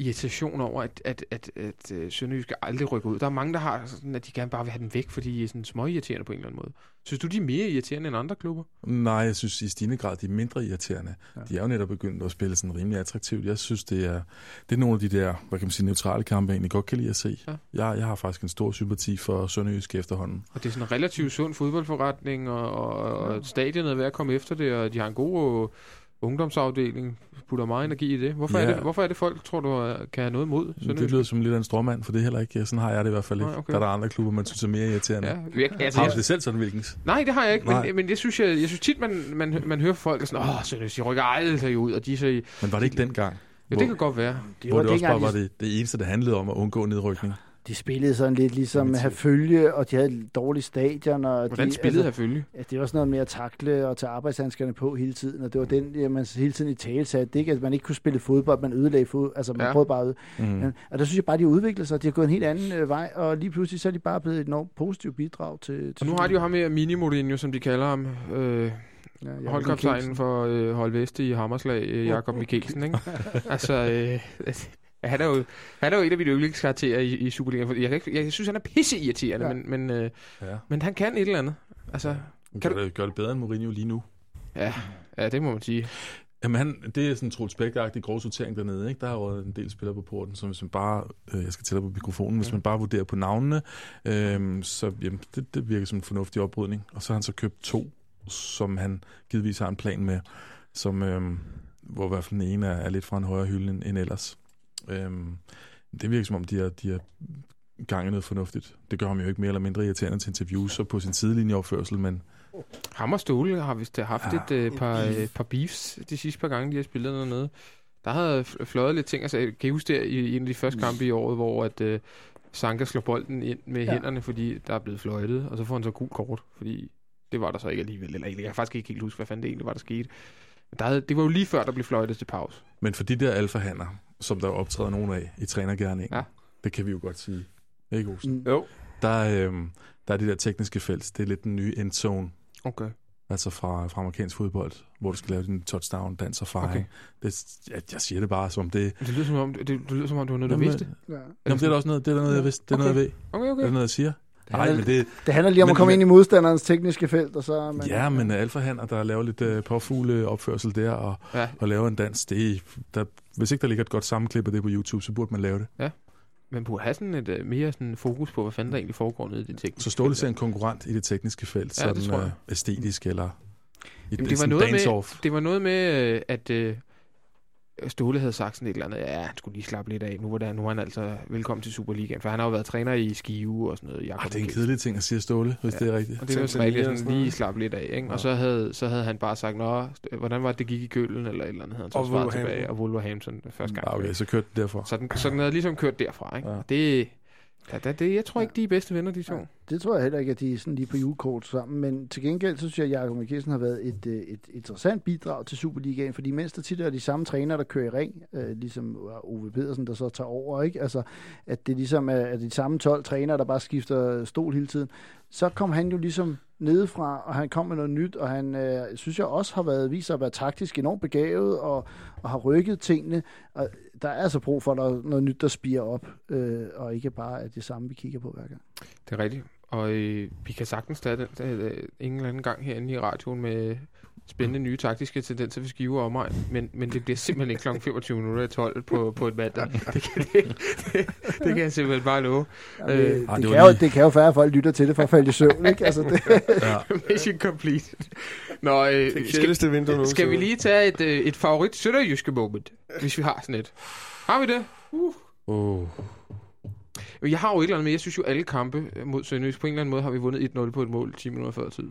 irritation over, at, at, at, at, at øh, Sønderjysk skal aldrig rykke ud. Der er mange, der har sådan, at de gerne bare vil have den væk, fordi de er sådan små irriterende på en eller anden måde. Synes du, de er mere irriterende end andre klubber? Nej, jeg synes i stigende grad, de er mindre irriterende. Ja. De er jo netop begyndt at spille sådan rimelig attraktivt. Jeg synes, det er, det er nogle af de der, hvad kan man sige, neutrale kampe, jeg egentlig godt kan lide at se. Ja. Jeg, jeg har faktisk en stor sympati for Sønderjysk efterhånden. Og det er sådan en relativt sund fodboldforretning, og, og, og stadionet er ved at komme efter det, og de har en god ungdomsafdeling putter meget energi i det. Hvorfor, ja. er, det, hvorfor er det folk, tror du, kan have noget? Sådan det lyder som lidt af en stråmand, for det er heller ikke. Sådan har jeg det i hvert fald ikke. okay. Der er der andre klubber, man synes er mere irriterende. Ja, jeg, altså, har du det selv sådan, Wilkens? Nej, det har jeg ikke, men, men jeg, synes, jeg, jeg synes tit, man, man, man hører folk sådan, åh, så de rykker aldrig ud, og de så... Men var det ikke dengang? Ja, det kan godt være. Det var hvor det også bare var det, det eneste, der handlede om at undgå nedrykning de spillede sådan lidt ligesom have følge, og de havde dårlige stadion. Og Hvordan de, spillede altså, følge? Ja, det var sådan noget med at takle og tage arbejdshandskerne på hele tiden, og det var den, ja, man hele tiden i tale sagde, det ikke, at man ikke kunne spille fodbold, man ødelagde fod, altså man ja. prøvede bare at mm. ja, Og der synes jeg bare, de har udviklet sig, de har gået en helt anden øh, vej, og lige pludselig så er de bare blevet et enormt positivt bidrag til, til Og nu har de jo ham med Mini Mourinho, som de kalder ham, øh, Ja, Holdkaptajnen for øh, Hold Veste i Hammerslag, øh, Jakob Mikkelsen, ikke? altså, øh, han er jo, han er jo en af mine yndlingskarakterer i, i Superligaen. Jeg, jeg, jeg synes, han er pisse irriterende, ja. men, men, øh, ja. men han kan et eller andet. Altså, kan, kan du gøre det bedre end Mourinho lige nu? Ja, ja det må man sige. Jamen, han, det er sådan en Troels Bæk-agtig grov sortering dernede. Ikke? Der er jo en del spillere på porten, så hvis man bare, øh, jeg skal tælle på mikrofonen, hvis man bare vurderer på navnene, øh, så jamen, det, det virker som en fornuftig oprydning. Og så har han så købt to, som han givetvis har en plan med, som, øh, hvor i hvert fald den ene er, er lidt fra en højere hylde end, end ellers. Øhm, det virker som om, de har, de har gang i noget fornuftigt. Det gør ham jo ikke mere eller mindre irriterende til interviews og på sin sidelinjeopførsel, men... Ham og Ståle har vist haft ja, et, uh, par, uh, par beefs de sidste par gange, de har spillet noget. Der havde fløjet lidt ting. Altså, kan I huske der i en af de første kampe i året, hvor at, uh, Sanka slår bolden ind med ja. hænderne, fordi der er blevet fløjtet, og så får han så gul kort, fordi det var der så ikke alligevel. Eller jeg kan faktisk ikke helt huske, hvad fanden det egentlig var, der skete. Der havde, det var jo lige før, der blev fløjtet til pause. Men for de der alfahander, som der optræder nogen af i trænergærningen. Ja. Det kan vi jo godt sige. Ikke, Olsen? Mm. Jo. Der, øhm, der er det der tekniske felt. Det er lidt den nye endzone. Okay. Altså fra, fra amerikansk fodbold, hvor du skal lave din touchdown, dans og fejring. Okay. Det, jeg, jeg siger det bare som det... Det lyder som om, det, det lyder som om du har noget, du vidste. Ja. Jamen, det er også noget, det er noget, jeg vidste. Det er okay. noget, jeg ved. Okay, okay. Det er noget, jeg siger. Det handler, Nej, men det, det handler lige om men, at komme ind i modstanderens tekniske felt. Og så man, ja, men alfahander, der laver lidt uh, påfugle opførsel der, og, ja. og laver en dans, det, der, hvis ikke der ligger et godt sammenklip af det på YouTube, så burde man lave det. Ja. Man burde have sådan et uh, mere sådan fokus på, hvad fanden der egentlig foregår nede i det tekniske Så Ståle ser en konkurrent i det tekniske felt, ja, sådan uh, æstetisk eller i Jamen, det, var noget med, det var noget med, at... Uh, Ståle havde sagt sådan et eller andet, ja, han skulle lige slappe lidt af. Nu var, der, nu er han altså velkommen til Superligaen, for han har jo været træner i Skive og sådan noget. Jacob ah, det er en kedelig ting at sige Ståle, hvis ja. det er rigtigt. Og det var sådan, sådan lige slappe lidt af, ikke? Ja. Og så havde, så havde han bare sagt, nå, hvordan var det, det gik i køllen, eller et eller andet, havde han så svaret tilbage, og Wolverhampton første gang. Ah, okay, så kørte det derfra. Så den, så den havde ligesom kørt derfra, ikke? Ja. Det, Ja, det, det, jeg tror ikke, de er bedste venner, de to. Ja, det tror jeg heller ikke, at de er sådan lige på julekort sammen. Men til gengæld, så synes jeg, at Jacob Mikkelsen har været et, øh, et, interessant bidrag til Superligaen, fordi mens der tit er de samme trænere, der kører i ring, øh, ligesom Ove Pedersen, der så tager over, ikke? Altså, at det ligesom er, er de samme 12 trænere, der bare skifter stol hele tiden, så kom han jo ligesom nedefra, og han kom med noget nyt, og han øh, synes jeg også har været vist at være taktisk enormt begavet, og, og har rykket tingene. Og der er altså brug for noget, noget nyt, der spiger op, øh, og ikke bare at det samme, vi kigger på hver gang. Det er rigtigt. Og øh, vi kan sagtens tage den øh, en eller anden gang herinde i radioen med spændende nye taktiske tendenser ved skive og omegn, men, men det bliver simpelthen ikke kl. 25 minutter i 12 på, på et mandag. Det kan, det, det, det kan jeg simpelthen bare love. Ja, det, øh, det, det, kan jo, det kan jo færre folk lytter til det for at falde i søvn, ikke? Altså, det. ja. Mission complete. Nå, øh, det skal, vindue skal vi lige tage et, øh, et favorit sønderjyske moment, hvis vi har sådan et? Har vi det? Uh. Uh. Jeg har jo et eller andet med, jeg synes jo alle kampe mod Sønderjysk, på en eller anden måde har vi vundet 1-0 på et mål 10 minutter før tid.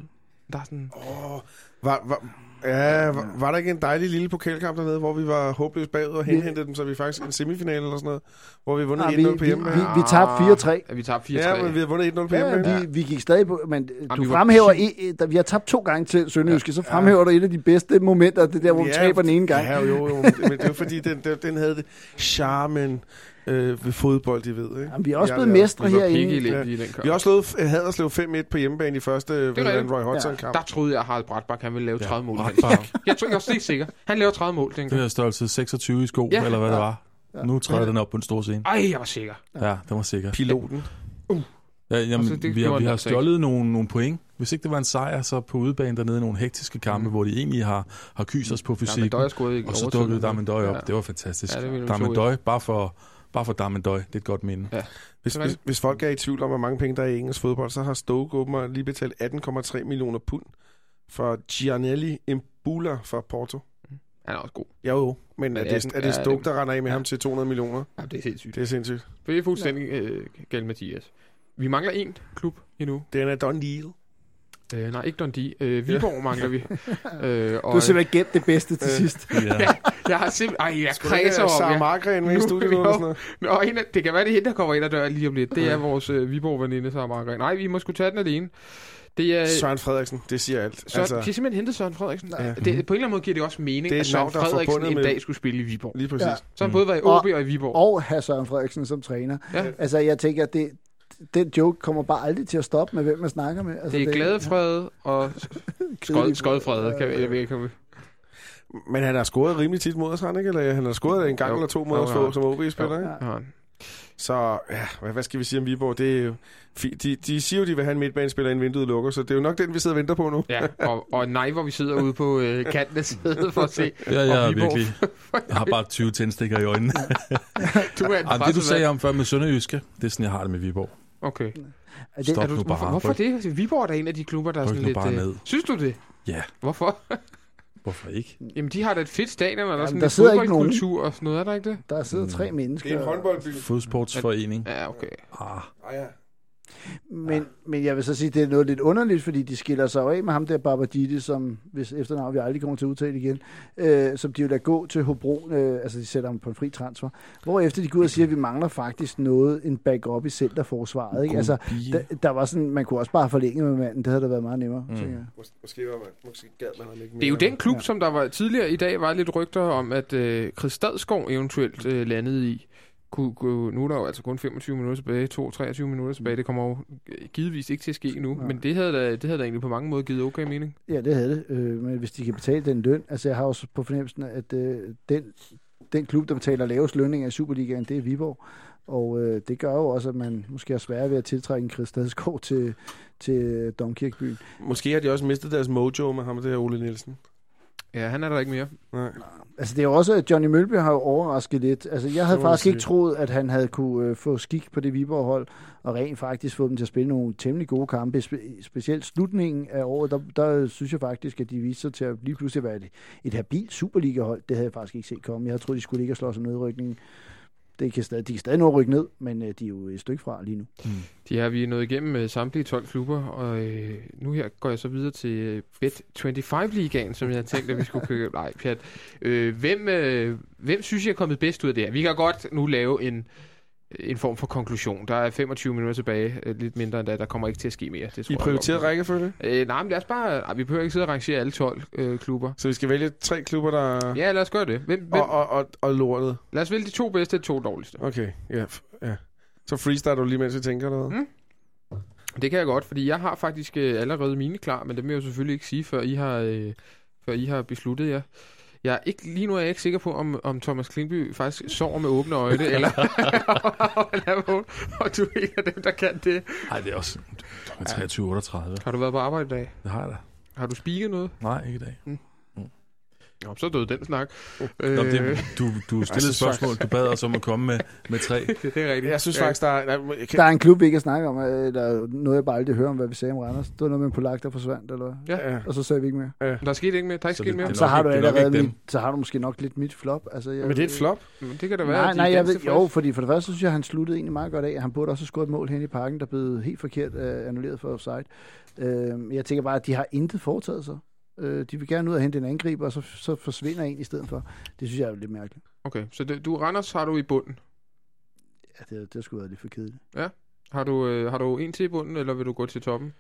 Der er sådan... Oh, var, var, ja, var, var der ikke en dejlig lille pokalkamp dernede, hvor vi var håbløst bagud og henhentede dem, så vi faktisk en semifinal eller sådan noget, hvor vi vundet 1-0 på hjemme. Vi, vi, vi tabte 4-3. Ja, vi tabte 4-3. Ja, men vi har vundet 1-0 på hjemme. Ja, vi, vi gik stadig på, men Jamen, du fremhæver, i, da vi har tabt to gange til Sønderjyske, ja. så fremhæver du et af de bedste momenter, det der, hvor ja, vi taber den ene gang. Ja, jo, jo, men det er jo fordi, den, den, den havde det charmen, øh, ved fodbold, de ved. Ikke? Jamen, vi er også blevet mestre herinde. Ja. I den kamp. Vi har også slået øh, Haderslev 5-1 på hjemmebane i første ved Roy Hodgson-kamp. Ja. Der troede jeg, at Harald Bratbak han ville lave 30 ja. mål. jeg tror, jeg er helt sikker. Han laver 30 mål. Det er størrelse 26 i sko, ja. eller hvad ja. det var. Ja. Nu træder ja. den op på en stor scene. Ej, jeg var sikker. Ja, den var sikker. Piloten. Uh. Ja, jamen, altså, det, vi, har, vi har stjålet nogle, nogle point. Hvis ikke det var en sejr, så på udebane dernede nogle hektiske kampe, mm. hvor de egentlig har, har kyst os på fysik. Og så dukkede Damendøj op. Ja. Det var fantastisk. Ja, Damendøj, bare for Bare for Damendøj, det er et godt minde. Ja. Hvis, hvis, hvis folk er i tvivl om, hvor mange penge der er i engelsk fodbold, så har Stoke åbenbart lige betalt 18,3 millioner pund for Gianelli Imbula fra Porto. Han er også god. Jo, jo. Men er, det, er det Stoke, der render af med ja. ham til 200 millioner? Ja, det er sindssygt. Det er sindssygt. Det er fuldstændig ja. øh, galt, Mathias. Vi mangler én klub endnu. Den er Dundee. Øh, nej, ikke Dundee. Øh, Viborg ja. mangler vi. øh, og, du har simpelthen gæt det bedste til øh, sidst. ja. Jeg har simpelthen... Ej, jeg kredser om... Sarah Margren med i studiet eller sådan noget? Nå, en af, det kan være, det er hende, der kommer ind ad døren lige om lidt. Det er vores øh, Viborg-veninde, Sarah Margren. Nej, vi må sgu tage den alene. Det er, Søren Frederiksen, det siger alt. Søren, altså, de har simpelthen hentet Søren Frederiksen. Ja. Det, på en eller anden måde giver det også mening, det at Søren Frederiksen en dag skulle spille i Viborg. Lige præcis. Ja. Så han både var i OB og, og i Viborg. Og have Søren Frederiksen som træner. Ja. Altså, jeg tænker, at det, den joke kommer bare aldrig til at stoppe med, hvem man snakker med. Altså, det er det, glædefred og skod, skodfred, kan jeg, jeg kan Men han har scoret rimelig tit mod os, han ikke? Eller han har scoret en gang jo. eller to mod os som OB-spiller, ikke? Ja. Så ja, hvad, hvad skal vi sige om Viborg? Det er jo, de, de siger jo, de vil have en midtbanespiller, inden vinduet lukker, så det er jo nok den, vi sidder og venter på nu. Ja, og, og nej, hvor vi sidder ude på øh, kanten af sædet for at se. Ja, ja, virkelig. Jeg har bare 20 tændstikker i øjnene. du er Jamen, det, du sagde om før med Sønderjyske, det er sådan, jeg har det med Viborg. Okay. Er det, Stop er du, nu bare. Hvorfor, hvorfor det? Viborg er da en af de klubber, der er sådan lidt... Bare øh, ned. Synes du det? Ja. Hvorfor? Hvorfor ikke? Jamen, de har da et fedt stadion, og der er sådan der lidt fodboldkultur og sådan noget, er der ikke det? Der sidder tre mennesker. Det er en håndboldby. Fodsportsforening. Ja, okay. Ah. ah ja. Men, ja. men jeg vil så sige, at det er noget lidt underligt, fordi de skiller sig af med ham der Babadidi, som hvis efternavn vi aldrig kommer til at udtale igen, øh, som de vil lade gå til Hobro, øh, altså de sætter ham på en fri transfer. Hvor efter de går ud og siger, at vi mangler faktisk noget, en backup i centerforsvaret. Ikke? Altså, der, der, var sådan, man kunne også bare forlænge med manden, det havde da været meget nemmere. Mm. Jeg. Mås- måske var man, måske gad man ikke mere. Det er jo den klub, ja. som der var tidligere i dag, var lidt rygter om, at øh, Chris Stadskov eventuelt øh, landede i kunne, kunne, nu er der jo altså kun 25 minutter tilbage, 2-23 minutter tilbage. Det kommer jo givetvis ikke til at ske nu, men det havde, da, det havde da egentlig på mange måder givet okay mening. Ja, det havde det. Øh, men hvis de kan betale den løn, altså jeg har også på fornemmelsen, at øh, den, den klub, der betaler lavest lønninger i Superligaen, det er Viborg. Og øh, det gør jo også, at man måske har svært ved at tiltrække en Chris til, til Domkirkbyen. Måske har de også mistet deres mojo med ham, det her Ole Nielsen. Ja, han er der ikke mere. Nej. Altså det er jo også, at Johnny Mølby har jo overrasket lidt. Altså jeg havde faktisk ikke troet, at han havde kunne øh, få skik på det Viborg-hold, og rent faktisk få dem til at spille nogle temmelig gode kampe. Spe- specielt slutningen af året, der, der synes jeg faktisk, at de viste sig til at lige pludselig være et, et habilt Superliga-hold. Det havde jeg faktisk ikke set komme. Jeg havde troet, de skulle ikke slå sig nedrykningen det kan stadig, de kan stadig nå at rykke ned, men øh, de er jo et stykke fra lige nu. Mm. De har vi nået igennem med samtlige 12 klubber, og øh, nu her går jeg så videre til øh, Bet25-ligaen, som jeg havde tænkt, at vi skulle købe. Nej, pjat. Øh, hvem, øh, hvem synes jeg er kommet bedst ud af det her? Vi kan godt nu lave en en form for konklusion. Der er 25 minutter tilbage, øh, lidt mindre end da. Der kommer ikke til at ske mere. Det tror I prioriterer rækkefølge? Øh, nej, men lad os bare... Nej, vi behøver ikke sidde og rangere alle 12 øh, klubber. Så vi skal vælge tre klubber, der... Ja, lad os gøre det. Hvem, hvem? Og, og, og, og lortet. Lad os vælge de to bedste og de to dårligste. Okay, ja. ja. Så freestyle du lige, mens vi tænker noget. Mm. Det kan jeg godt, fordi jeg har faktisk øh, allerede mine klar, men det vil jeg jo selvfølgelig ikke sige, før I har, øh, før I har besluttet jer. Jeg er ikke, lige nu er jeg ikke sikker på, om, om Thomas Klingby faktisk sover med åbne øjne, eller og du er en af dem, der kan det. Nej, det er også 23-38. Har du været på arbejde i dag? Det har jeg da. Har du spiket noget? Nej, ikke i dag. Mm. Nå, så døde den snak. Nå, det, øh. du, du stillede et spørgsmål. Du bad os om at komme med, med tre. det er rigtigt. Jeg synes faktisk, der er... kan... Der er en klub, vi ikke kan snakke om. Der er noget, jeg bare aldrig hører om, hvad vi sagde om Randers. Det var noget med en polak, der forsvandt, eller Ja. Og så sagde vi ikke mere. Ja. Der er sket ikke mere. Der er ikke sket mere. Så har, du allerede mit, så har du måske nok lidt mit flop. Altså, jeg, men det er et flop? Men det kan da være, Nej, nej, jeg ved, jo, fordi for det første synes jeg, han sluttede egentlig meget godt af. Han burde også have scoret et mål hen i parken, der blev helt forkert uh, annulleret for offside. Uh, jeg tænker bare, at de har intet foretaget sig. Øh, de vil gerne ud og hente en angriber, og så, så forsvinder en i stedet for. Det synes jeg er lidt mærkeligt. Okay, så det, du Randers har du i bunden? Ja, det, det skulle være lidt for kedeligt. Ja. Har du, øh, har du en til i bunden, eller vil du gå til toppen?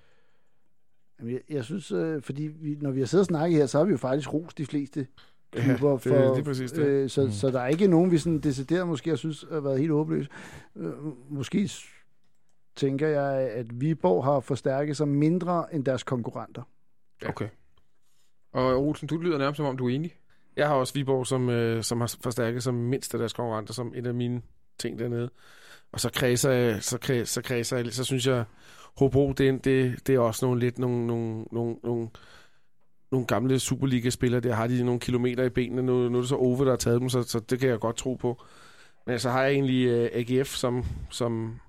Jamen, jeg, jeg synes, øh, fordi vi, når vi har siddet og snakket her, så har vi jo faktisk rost de fleste klubber. Ja, det, for, det er præcis det. Øh, så, mm. så der er ikke nogen, vi sådan decideret måske har synes har været helt håbløs. Øh, måske tænker jeg, at Viborg har forstærket sig mindre end deres konkurrenter. Okay. Og Olsen, du lyder nærmest som om, du er enig. Jeg har også Viborg, som, øh, som har forstærket som mindst af deres konkurrenter, som en af mine ting dernede. Og så kredser jeg, så, kredser, så, kredser jeg, så synes jeg, Hobro, det, det, det er også nogle lidt nogle, nogle, nogle, nogle, nogle gamle Superliga-spillere. Der har de nogle kilometer i benene. Nu, nu er det så Ove, der har taget dem, så, så det kan jeg godt tro på. Men så har jeg egentlig øh, AGF, som, som,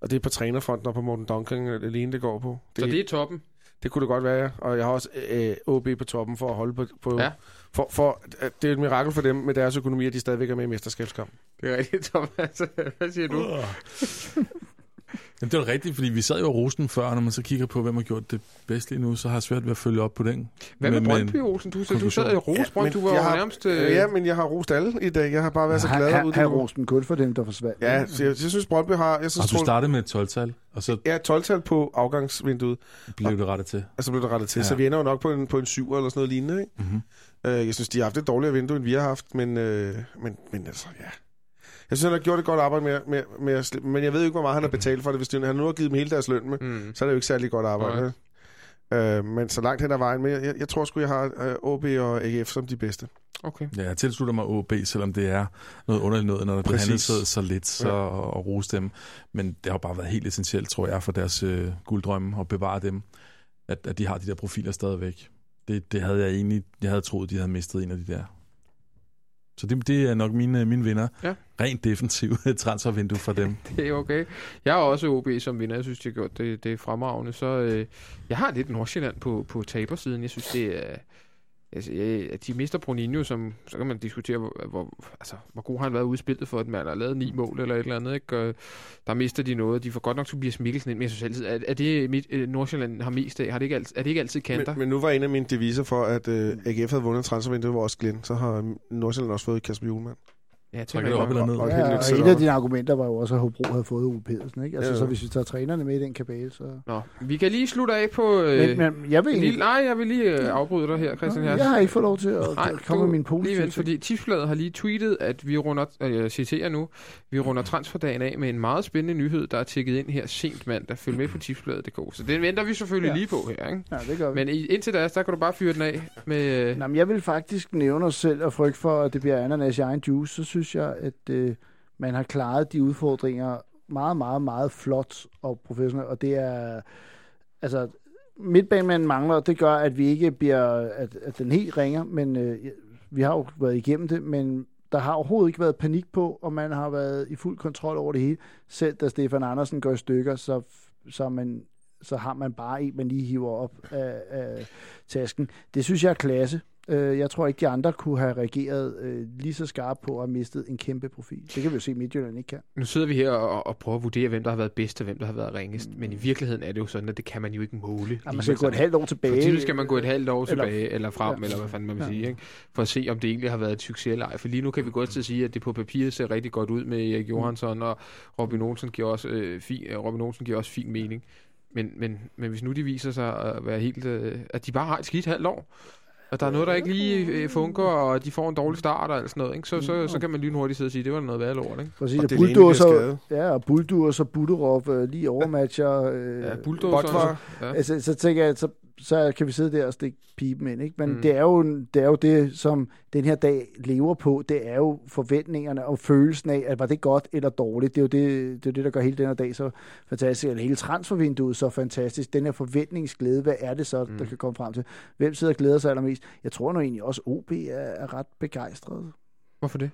og det er på trænerfronten og på Morten Duncan alene, det går på. Det, så det er toppen? Det kunne det godt være, ja. Og jeg har også øh, OB på toppen for at holde på... på ja. for, for, det er et mirakel for dem med deres økonomi, at de stadigvæk er med i mesterskabskampen. Det er rigtigt, Thomas. Hvad siger du? Jamen, det er rigtigt, fordi vi sad jo rosen før, når man så kigger på, hvem har gjort det bedst lige nu, så har jeg svært ved at følge op på den. Hvad med, med Brøndby, Olsen? Du, du sad i ros, ja, du var har, nærmest... Øh... Ja, men jeg har rost alle i dag. Jeg har bare været så glad ud. Har rost den kun for dem, der forsvandt. Ja, så jeg, jeg synes, Brøndby har... Jeg synes, og du startede med et 12-tal? Og så ja, 12-tal på afgangsvinduet. Blev det rettet til? Og så blev det rettet til. Ja. Så vi ender jo nok på en, på en 7 eller sådan noget lignende. Ikke? Mm-hmm. Uh, jeg synes, de har haft et dårligere vindue, end vi har haft. Men, uh, men, men altså, ja jeg synes, han har gjort et godt arbejde med, med, med at men jeg ved ikke, hvor meget han har betalt for det. Hvis det, han nu har givet dem hele deres løn med, mm. så er det jo ikke særlig godt arbejde. Okay. Øh, men så langt hen ad vejen. Men jeg, jeg tror sgu, jeg har øh, OB og AGF som de bedste. Okay. Ja, jeg tilslutter mig OB, selvom det er noget underligt noget, når der bliver handlet så, så lidt så, ja. og, og rose dem. Men det har bare været helt essentielt, tror jeg, for deres øh, gulddrømme at bevare dem, at, at de har de der profiler stadigvæk. Det, det havde jeg egentlig, jeg havde troet, de havde mistet en af de der så det, det er nok mine, mine vinder. Ja. Rent defensiv transfervindue for dem. det er okay. Jeg har også OB som vinder. Jeg synes, de har gjort det, det er fremragende. Så øh, jeg har lidt Nordsjælland på, på tabersiden. Jeg synes, det er altså, at de mister Bruninho, som, så kan man diskutere, hvor, hvor, altså, hvor god har han været udspillet for, at man har lavet ni mål eller et eller andet. Ikke? Der mister de noget. De får godt nok Tobias Mikkelsen ind, men jeg synes altid, er, er det mit, øh, Nordsjælland har mest af? Har det ikke altid, er det ikke altid kanter? Men, men nu var en af mine deviser for, at øh, AGF havde vundet transfervinduet, var også Glenn. Så har Nordsjælland også fået Kasper Julemand. Ja, trækker det op eller ned. Og, ja, og et af dine argumenter var jo også, at Hobro havde fået Uwe Pedersen. Ikke? Altså, ja, ja. Så hvis vi tager trænerne med i den kabale, så... Nå, vi kan lige slutte af på... Øh, men, men jeg vil lige, Nej, jeg vil lige øh, afbryde dig her, Christian Nå, Jeg har ikke fået lov til at nej, komme med min pose. Lige vent, fordi Tipsbladet har lige tweetet, at vi runder, øh, jeg citerer nu, vi runder transferdagen af med en meget spændende nyhed, der er tækket ind her sent mandag. Følg med på tipsbladet.dk. Så den venter vi selvfølgelig ja. lige på her, ikke? Ja, det gør vi. Men indtil da, der kan du bare fyre den af med... Øh... Nå, men jeg vil faktisk nævne os selv og frygt for, at det bliver ananas i egen juice. Så synes jeg, at... Øh, man har klaret de udfordringer meget, meget, meget flot og professionelt, og det er, altså, midtbanen mangler, og det gør, at vi ikke bliver, at, at den helt ringer, men øh, vi har jo været igennem det, men der har overhovedet ikke været panik på, og man har været i fuld kontrol over det hele. Selv da Stefan Andersen går i stykker, så, så, man, så har man bare en, man lige hiver op af, af tasken. Det synes jeg er klasse. Øh, jeg tror ikke, de andre kunne have reageret øh, lige så skarpt på at have mistet en kæmpe profil. Det kan vi jo se, at Midtjylland ikke kan. Nu sidder vi her og, og prøver at vurdere, hvem der har været bedst og hvem der har været ringest. Mm. Men i virkeligheden er det jo sådan, at det kan man jo ikke måle. Ja, man skal gå et halvt år tilbage. For skal man gå et halvt år tilbage, eller, frem, ja. eller hvad fanden man vil ja. sige, ikke? for at se, om det egentlig har været et succes eller ej. For lige nu kan vi godt til at sige, at det på papiret ser rigtig godt ud med Erik Johansson, og Robin Olsen giver også, øh, fin, Robin Olsen giver også fin mening. Men, men, men hvis nu de viser sig at være helt, øh, at de bare har et skidt halvt år, og der er noget, der ikke lige øh, funker, og de får en dårlig start og alt sådan noget, ikke? Så, så, så kan man lynhurtigt sidde og sige, det var noget værre lort, ikke? Præcis, og, og Bulldozer, ja, og Bulldozer og Budorov øh, lige overmatcher. Øh, ja, Bulldozer. Ja. Altså, så tænker jeg, så så kan vi sidde der og stikke pipen ind. Ikke? Men mm. det, er jo, det er jo det, som den her dag lever på. Det er jo forventningerne og følelsen af, at var det godt eller dårligt. Det er jo det, det, er det der gør hele den her dag så fantastisk. Eller hele transfervinduet så fantastisk. Den her forventningsglæde, hvad er det så, mm. der kan komme frem til? Hvem sidder og glæder sig allermest? Jeg tror nu egentlig også, OB er, er ret begejstret. Hvorfor det?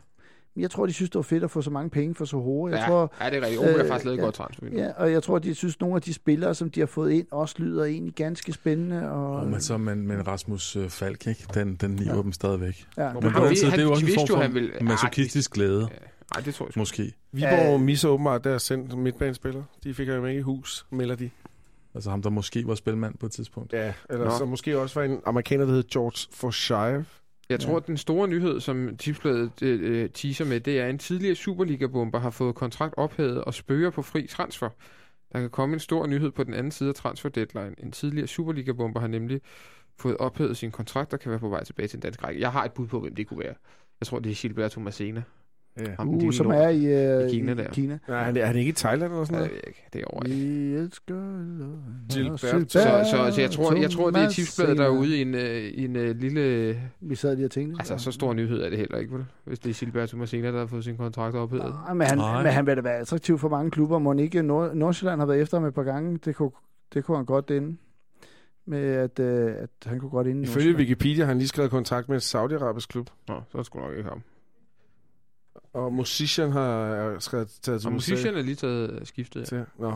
Jeg tror, de synes, det var fedt at få så mange penge for så hårde. Jeg ja, tror, ja, det er rigtigt. Obo øh, faktisk lavet ja, godt transfer. Ja, og jeg tror, de synes, nogle af de spillere, som de har fået ind, også lyder egentlig ganske spændende. Og, og men så men, men Rasmus øh, Falk, ikke? Den, den niver ja. dem stadigvæk. Ja. Men, men han, altid, det er jo også en form for han vil, masochistisk glæde. Nej, det tror jeg Måske. Viborg uh, misser åbenbart deres sendt midtbanespiller. De fik jo ikke i hus, melder de. Altså ham, der måske var spilmand på et tidspunkt. Ja, eller Nå. så måske også var en amerikaner, der hed George Forsyth. Jeg tror, ja. at den store nyhed, som tipsbladet øh, teaser med, det er, at en tidligere Superliga-bomber har fået kontrakt ophævet og spørger på fri transfer. Der kan komme en stor nyhed på den anden side af transfer deadline. En tidligere Superliga-bomber har nemlig fået ophævet sin kontrakt og kan være på vej tilbage til en dansk række. Jeg har et bud på, hvem det kunne være. Jeg tror, det er Gilberto Massena. Ja. Ham, uh, som er i, uh, i Kina. Der. Kina. Ja, han, er han ikke i Thailand eller sådan noget? Ja, det er over i. Så, så, så, så jeg tror, jeg tror det er tipsbladet, der er ude i en, uh, i en uh, lille... Vi sad lige og tænkte. Altså, så stor nyhed er det heller ikke, vel? Hvis det er Gilberto Massena, der har fået sin kontrakt ophævet. Nej, men han, Nej. men han vil da være attraktiv for mange klubber. Må ikke Nord Nordsjælland har været efter ham et par gange. Det kunne, det kunne han godt inde med, at, uh, at han kunne godt inde Ifølge Wikipedia har han lige skrevet kontrakt med en saudi-arabisk klub. Nå, så skulle nok ikke ham. Og Musician har skrevet taget til Og Musician er lige taget skiftet. Ja. Nå.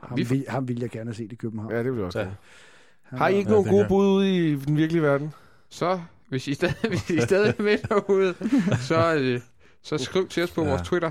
Ham, vi... vil, ham vil jeg gerne se i København. Ja, det vil jeg også ja. Har I ikke ja, nogen gode bud ude i den virkelige verden? Så, hvis I stadig, hvis I stadig er med derude, så, øh, så skriv til os på ja. vores Twitter.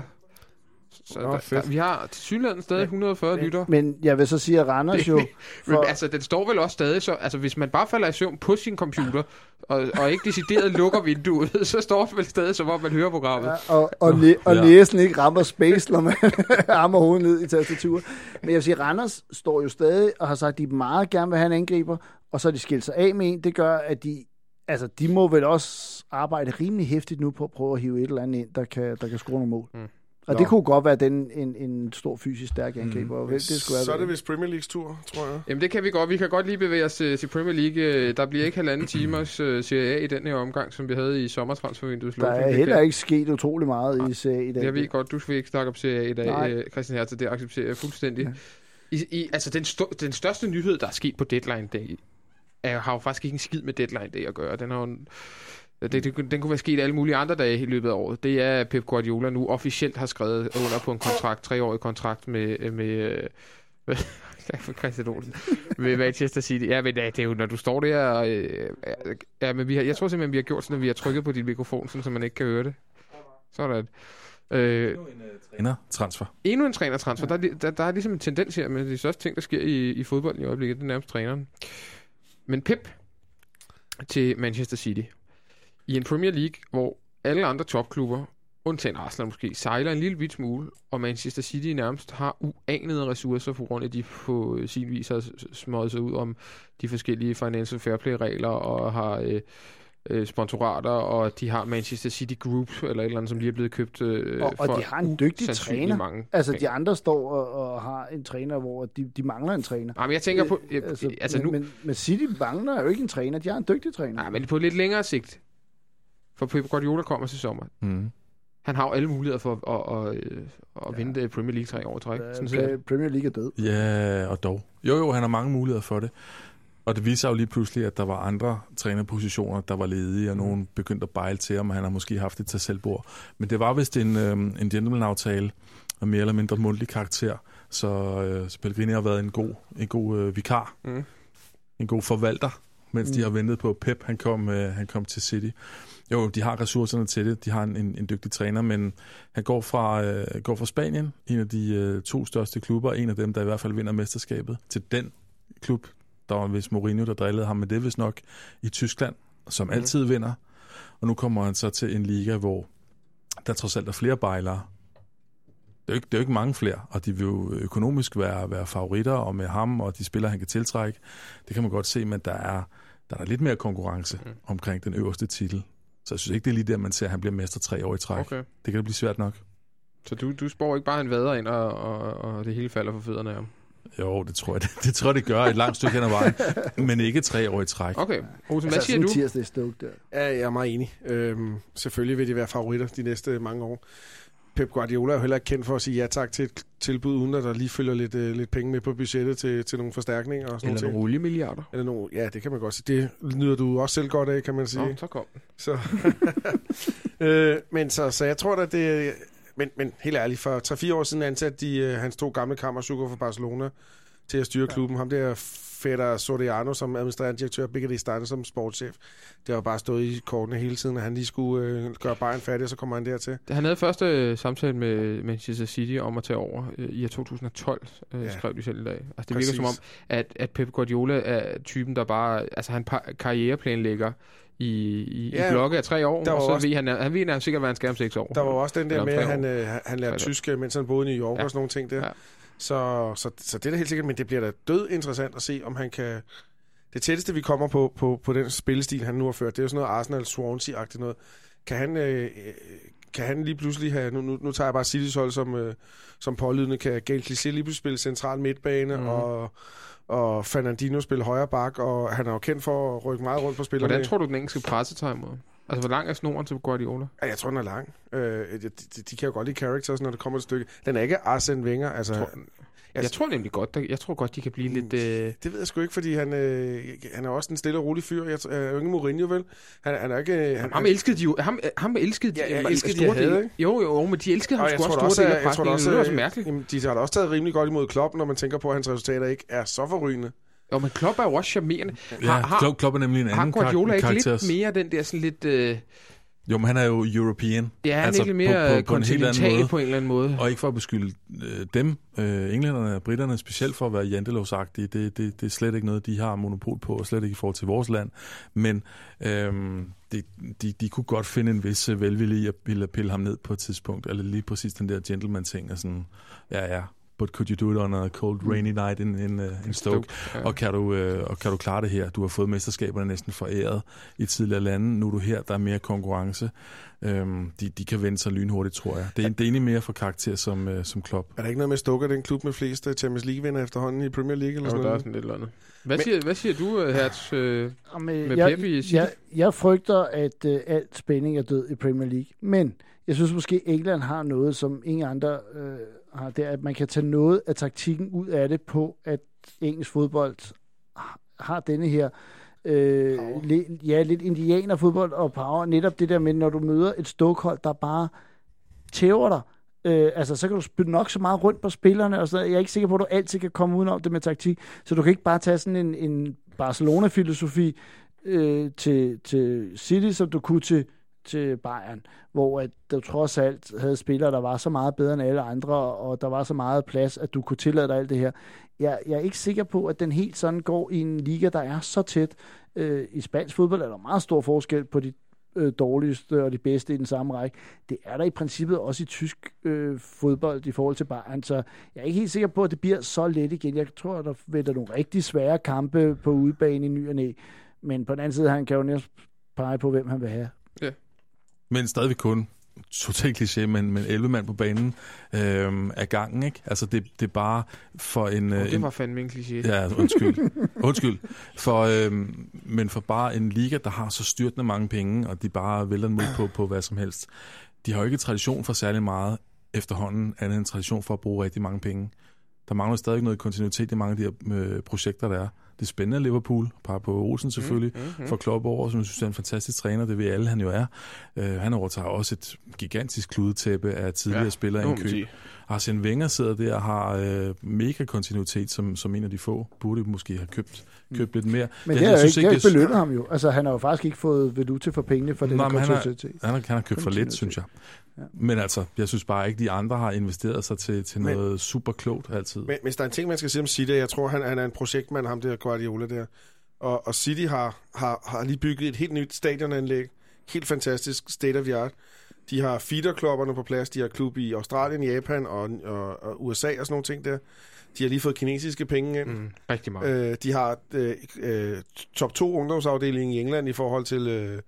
Så Nå, der, der, vi har til synligheden stadig 140 men, lytter. Men jeg vil så sige, at Randers jo... For... men, altså, den står vel også stadig, så altså, hvis man bare falder i søvn på sin computer, og, og ikke decideret lukker vinduet, så står det vel stadig, som om man hører programmet. Ja, og, og, næ- og ja. næsen ikke rammer space, når man rammer hovedet ned i tastaturet. Men jeg vil sige, Randers står jo stadig og har sagt, at de meget gerne vil have en angriber, og så er de skilt sig af med en. Det gør, at de altså, de må vel også arbejde rimelig hæftigt nu på at prøve at hive et eller andet ind, der kan, der kan score nogle mål. Mm. Og Nå. det kunne godt være den, en, en stor fysisk stærk angriber. Mm. Det skulle så er det vist Premier Leagues tur, tror jeg. Jamen det kan vi godt. Vi kan godt lige bevæge os til, til Premier League. Der bliver ikke halvanden timers uh, Serie A i den her omgang, som vi havde i sommertransfervinduet. Der er heller ikke sket utrolig meget Nej. i Serie A i dag. Jeg ved godt, du vil ikke snakke om Serie A i dag, Nej. Christian Hertz, det accepterer jeg fuldstændig. Ja. I, i, altså den, sto- den største nyhed, der er sket på deadline day, er, har jo faktisk ikke en skid med deadline day at gøre. Den har jo det, det, den kunne være sket alle mulige andre dage i løbet af året. Det er, at Pep Guardiola nu officielt har skrevet under på en kontrakt, treårig kontrakt med, med, med for Christian Olsen, med Manchester City. Ja, men det er jo, når du står der, og, øh, ja, men vi har, jeg tror simpelthen, vi har gjort sådan, at vi har trykket på din mikrofon, sådan, så man ikke kan høre det. Sådan. Øh, endnu en uh, trænertransfer. Endnu en trænertransfer. Ja. Der, der, der er ligesom en tendens her med de største ting, der sker i, i fodbold i øjeblikket. Det er nærmest træneren. Men Pep til Manchester City i en Premier League, hvor alle andre topklubber, undtagen Arsenal måske, sejler en lille bit smule, og Manchester City nærmest har uanede ressourcer, på grund af, at de på sin vis har smøget sig ud om de forskellige financial fair play-regler, og har øh, øh, sponsorater, og de har Manchester City Group, eller et eller andet, som lige er blevet købt øh, og, og de har en dygtig træner. Mange altså, de andre står og, og har en træner, hvor de, de mangler en træner. Jamen, jeg tænker på... Jeg, altså, altså men, nu... men, men City mangler jo ikke en træner, de har en dygtig træner. Nej, men på lidt længere sigt, for Pep Guardiola kommer til sommer. Mm. Han har jo alle muligheder for at, at, at, at ja. vinde Premier League tre år træk. Ja, Sådan Premier League er død. Ja, og dog. Jo, jo, han har mange muligheder for det. Og det viser jo lige pludselig, at der var andre trænerpositioner, der var ledige, og nogen begyndte at bejle til ham, og han har måske haft et til selvbord. Men det var vist en, øh, en gentleman-aftale af mere eller mindre mundtlig karakter, så, øh, så Pellegrini har været en god, en god øh, vikar, mm. en god forvalter, mens mm. de har ventet på Pep, han kom, øh, han kom til City. Jo, de har ressourcerne til det. De har en, en, en dygtig træner, men han går fra, øh, går fra Spanien, en af de øh, to største klubber, en af dem, der i hvert fald vinder mesterskabet, til den klub, der var vist Mourinho, der drillede ham med det vist nok, i Tyskland, som mm. altid vinder. Og nu kommer han så til en liga, hvor der trods alt er flere bejlere. Det er, jo ikke, det er jo ikke mange flere, og de vil jo økonomisk være, være favoritter, og med ham og de spillere, han kan tiltrække, det kan man godt se, men der er, der er lidt mere konkurrence mm. omkring den øverste titel. Så jeg synes ikke, det er lige der, man ser, at han bliver mester tre år i træk. Okay. Det kan det blive svært nok. Så du, du spår ikke bare en vader ind, og, og, og det hele falder for fødderne af ham? Jo, det tror jeg, det, det tror jeg, det gør et langt stykke hen ad vejen. men ikke tre år i træk. Okay. Olsen, hvad altså, siger du? Tirsdag Stoke der. Ja, jeg er meget enig. Øhm, selvfølgelig vil de være favoritter de næste mange år. Pep Guardiola er jo heller ikke kendt for at sige ja tak til et tilbud, uden at der lige følger lidt, øh, lidt penge med på budgettet til, til nogle forstærkninger. Og sådan Eller nogle oliemilliarder. Eller nogle, ja, det kan man godt sige. Det nyder du også selv godt af, kan man sige. Nå, så kom Så, øh, men så, så jeg tror at det... Men, men helt ærligt, for 3-4 år siden ansatte de uh, hans to gamle kammersukker for Barcelona til at styre ja. klubben. Ham der Feder Soriano som administrerende direktør, Bigger Steiner som sportschef. Det har bare stået i kortene hele tiden, at han lige skulle øh, gøre Bayern færdig, og så kommer han dertil. Han havde første øh, samtale med Manchester City om at tage over øh, i 2012, øh, ja. skrev de selv i dag. Altså, det Præcis. virker som om, at, at Pep Guardiola er typen, der bare, altså han karriereplanlægger i, i, ja, i blokke af tre år, og så også, ved han, han ved han sikkert, hvad han skal om seks år. Der var også den der med, at han, øh, han lærte tysk, mens han boede i New York ja. og sådan nogle ting der. Ja. Så, så, så det er da helt sikkert, men det bliver da død interessant at se, om han kan... Det tætteste, vi kommer på, på, på den spillestil, han nu har ført, det er jo sådan noget Arsenal-Swansea-agtigt noget. Kan han, øh, kan han lige pludselig have... Nu, nu, nu tager jeg bare City's hold som, øh, som pålydende. Kan Gael Cliché lige pludselig spille central midtbane, mm. og, og Fernandino spille højre bak, og han er jo kendt for at rykke meget rundt på spillerne. Hvordan tror du, den engelske presse tager imod? Altså, hvor lang er snoren til Guardiola? Ja, jeg tror, den er lang. Øh, de, de, de kan jo godt lide characters, når det kommer et stykke. Den er ikke Arsene Wenger. Altså, tror, jeg, jeg tror nemlig godt, der, jeg tror godt, de kan blive lidt... Øh... Det ved jeg sgu ikke, fordi han, øh, han er også en stille og rolig fyr. Jeg, jeg er jo ikke Mourinho, vel? Han, han er ikke... Han, ham, ham elskede de jo... Ham, ham elskede ja, jeg elskede de, havde, ikke? Jo, jo, men de elskede ham sgu også store dele af Jeg det er også mærkeligt. Jamen, de har da også taget rimelig godt imod Klopp, når man tænker på, at hans resultater ikke er så forrygende. Jo, men Klopp er jo også charmerende. Ja, har, Klopp er nemlig en anden karakter. Har Guardiola ikke lidt mere den der sådan lidt... Øh, jo, men han er jo European. Ja, han altså er lidt mere på, på, på, en helt anden måde. på en eller anden måde. Og ikke for at beskylde øh, dem, øh, englænderne og britterne, specielt for at være jantelovsagtige. Det, det, det er slet ikke noget, de har monopol på, og slet ikke i forhold til vores land. Men øh, de, de, de kunne godt finde en vis velvilje i at ville pille ham ned på et tidspunkt. Eller lige præcis den der gentleman-ting. Og sådan, ja, ja, but could you do it on a cold rainy night in, in, uh, in Stoke? Ja. Og, kan du, uh, og kan du klare det her? Du har fået mesterskaberne næsten foræret i tidligere lande. Nu er du her, der er mere konkurrence. Um, de, de kan vende sig lynhurtigt, tror jeg. Det er, det er egentlig mere for karakter som, uh, som klub. Er der ikke noget med Stoke, den klub med flest Champions League-vinder efterhånden i Premier League? Eller jo, sådan der er sådan lidt eller andet. Hvad, Men, siger, hvad siger du, Hertz, øh, med jeg, Pep i jeg, jeg frygter, at uh, alt spænding er død i Premier League. Men jeg synes måske, England har noget, som ingen andre øh, har, det er, at man kan tage noget af taktikken ud af det på, at engelsk fodbold har denne her øh, li, ja, lidt indianerfodbold og power. Netop det der med, når du møder et stokhold, der bare tæver dig, Øh, altså, så kan du spille nok så meget rundt på spillerne, og så jeg er ikke sikker på, at du altid kan komme udenom det med taktik. Så du kan ikke bare tage sådan en, en Barcelona-filosofi øh, til, til City, som du kunne til til Bayern, hvor at der trods alt havde spillere, der var så meget bedre end alle andre, og der var så meget plads, at du kunne tillade dig alt det her. Jeg, jeg er ikke sikker på, at den helt sådan går i en liga, der er så tæt. Øh, I spansk fodbold er der meget stor forskel på de øh, dårligste og de bedste i den samme række. Det er der i princippet også i tysk øh, fodbold i forhold til Bayern, så jeg er ikke helt sikker på, at det bliver så let igen. Jeg tror, at der venter nogle rigtig svære kampe på udebane i ny og næ. Men på den anden side, han kan jo næsten pege på, hvem han vil have. Ja. Men stadigvæk kun totalt kliché, men, men 11 mand på banen øh, af gangen, ikke? Altså, det, det er bare for en... Oh, det en, var fandme en kliché. Ja, undskyld. undskyld. For, øh, men for bare en liga, der har så styrtende mange penge, og de bare vælter mod på, på hvad som helst. De har jo ikke tradition for særlig meget efterhånden, andet end tradition for at bruge rigtig mange penge. Der mangler stadig noget kontinuitet i mange af de her øh, projekter, der er. Det spændende Liverpool. Par på Olsen selvfølgelig, mm, mm, mm. for Klopp over, som jeg synes er en fantastisk træner. Det ved alle, han jo er. Uh, han overtager også et gigantisk kludetæppe af tidligere ja, spillere i en kø. Arsene Wenger sidder der og har øh, mega kontinuitet som, som en af de få. Burde måske have købt, mm. købt lidt mere. Men det, har jo ikke, ikke, ikke belønnet ham jo. Altså, han har jo faktisk ikke fået valuta for pengene for den kontinuitet. Han har, han, har, han har købt for lidt, synes jeg. Ja. Men altså, jeg synes bare ikke, de andre har investeret sig til, til men, noget super klogt altid. Men hvis der er en ting, man skal sige om City, jeg tror, han, han er en projektmand, ham der Guardiola der. Og, og City har, har, har lige bygget et helt nyt stadionanlæg. Helt fantastisk, state of the art. De har feederklubberne på plads. De har klub i Australien, Japan og, og, og USA og sådan nogle ting der. De har lige fået kinesiske penge ind. Mm, rigtig meget. Øh, de har øh, øh, top 2 ungdomsafdeling i England i forhold til øh,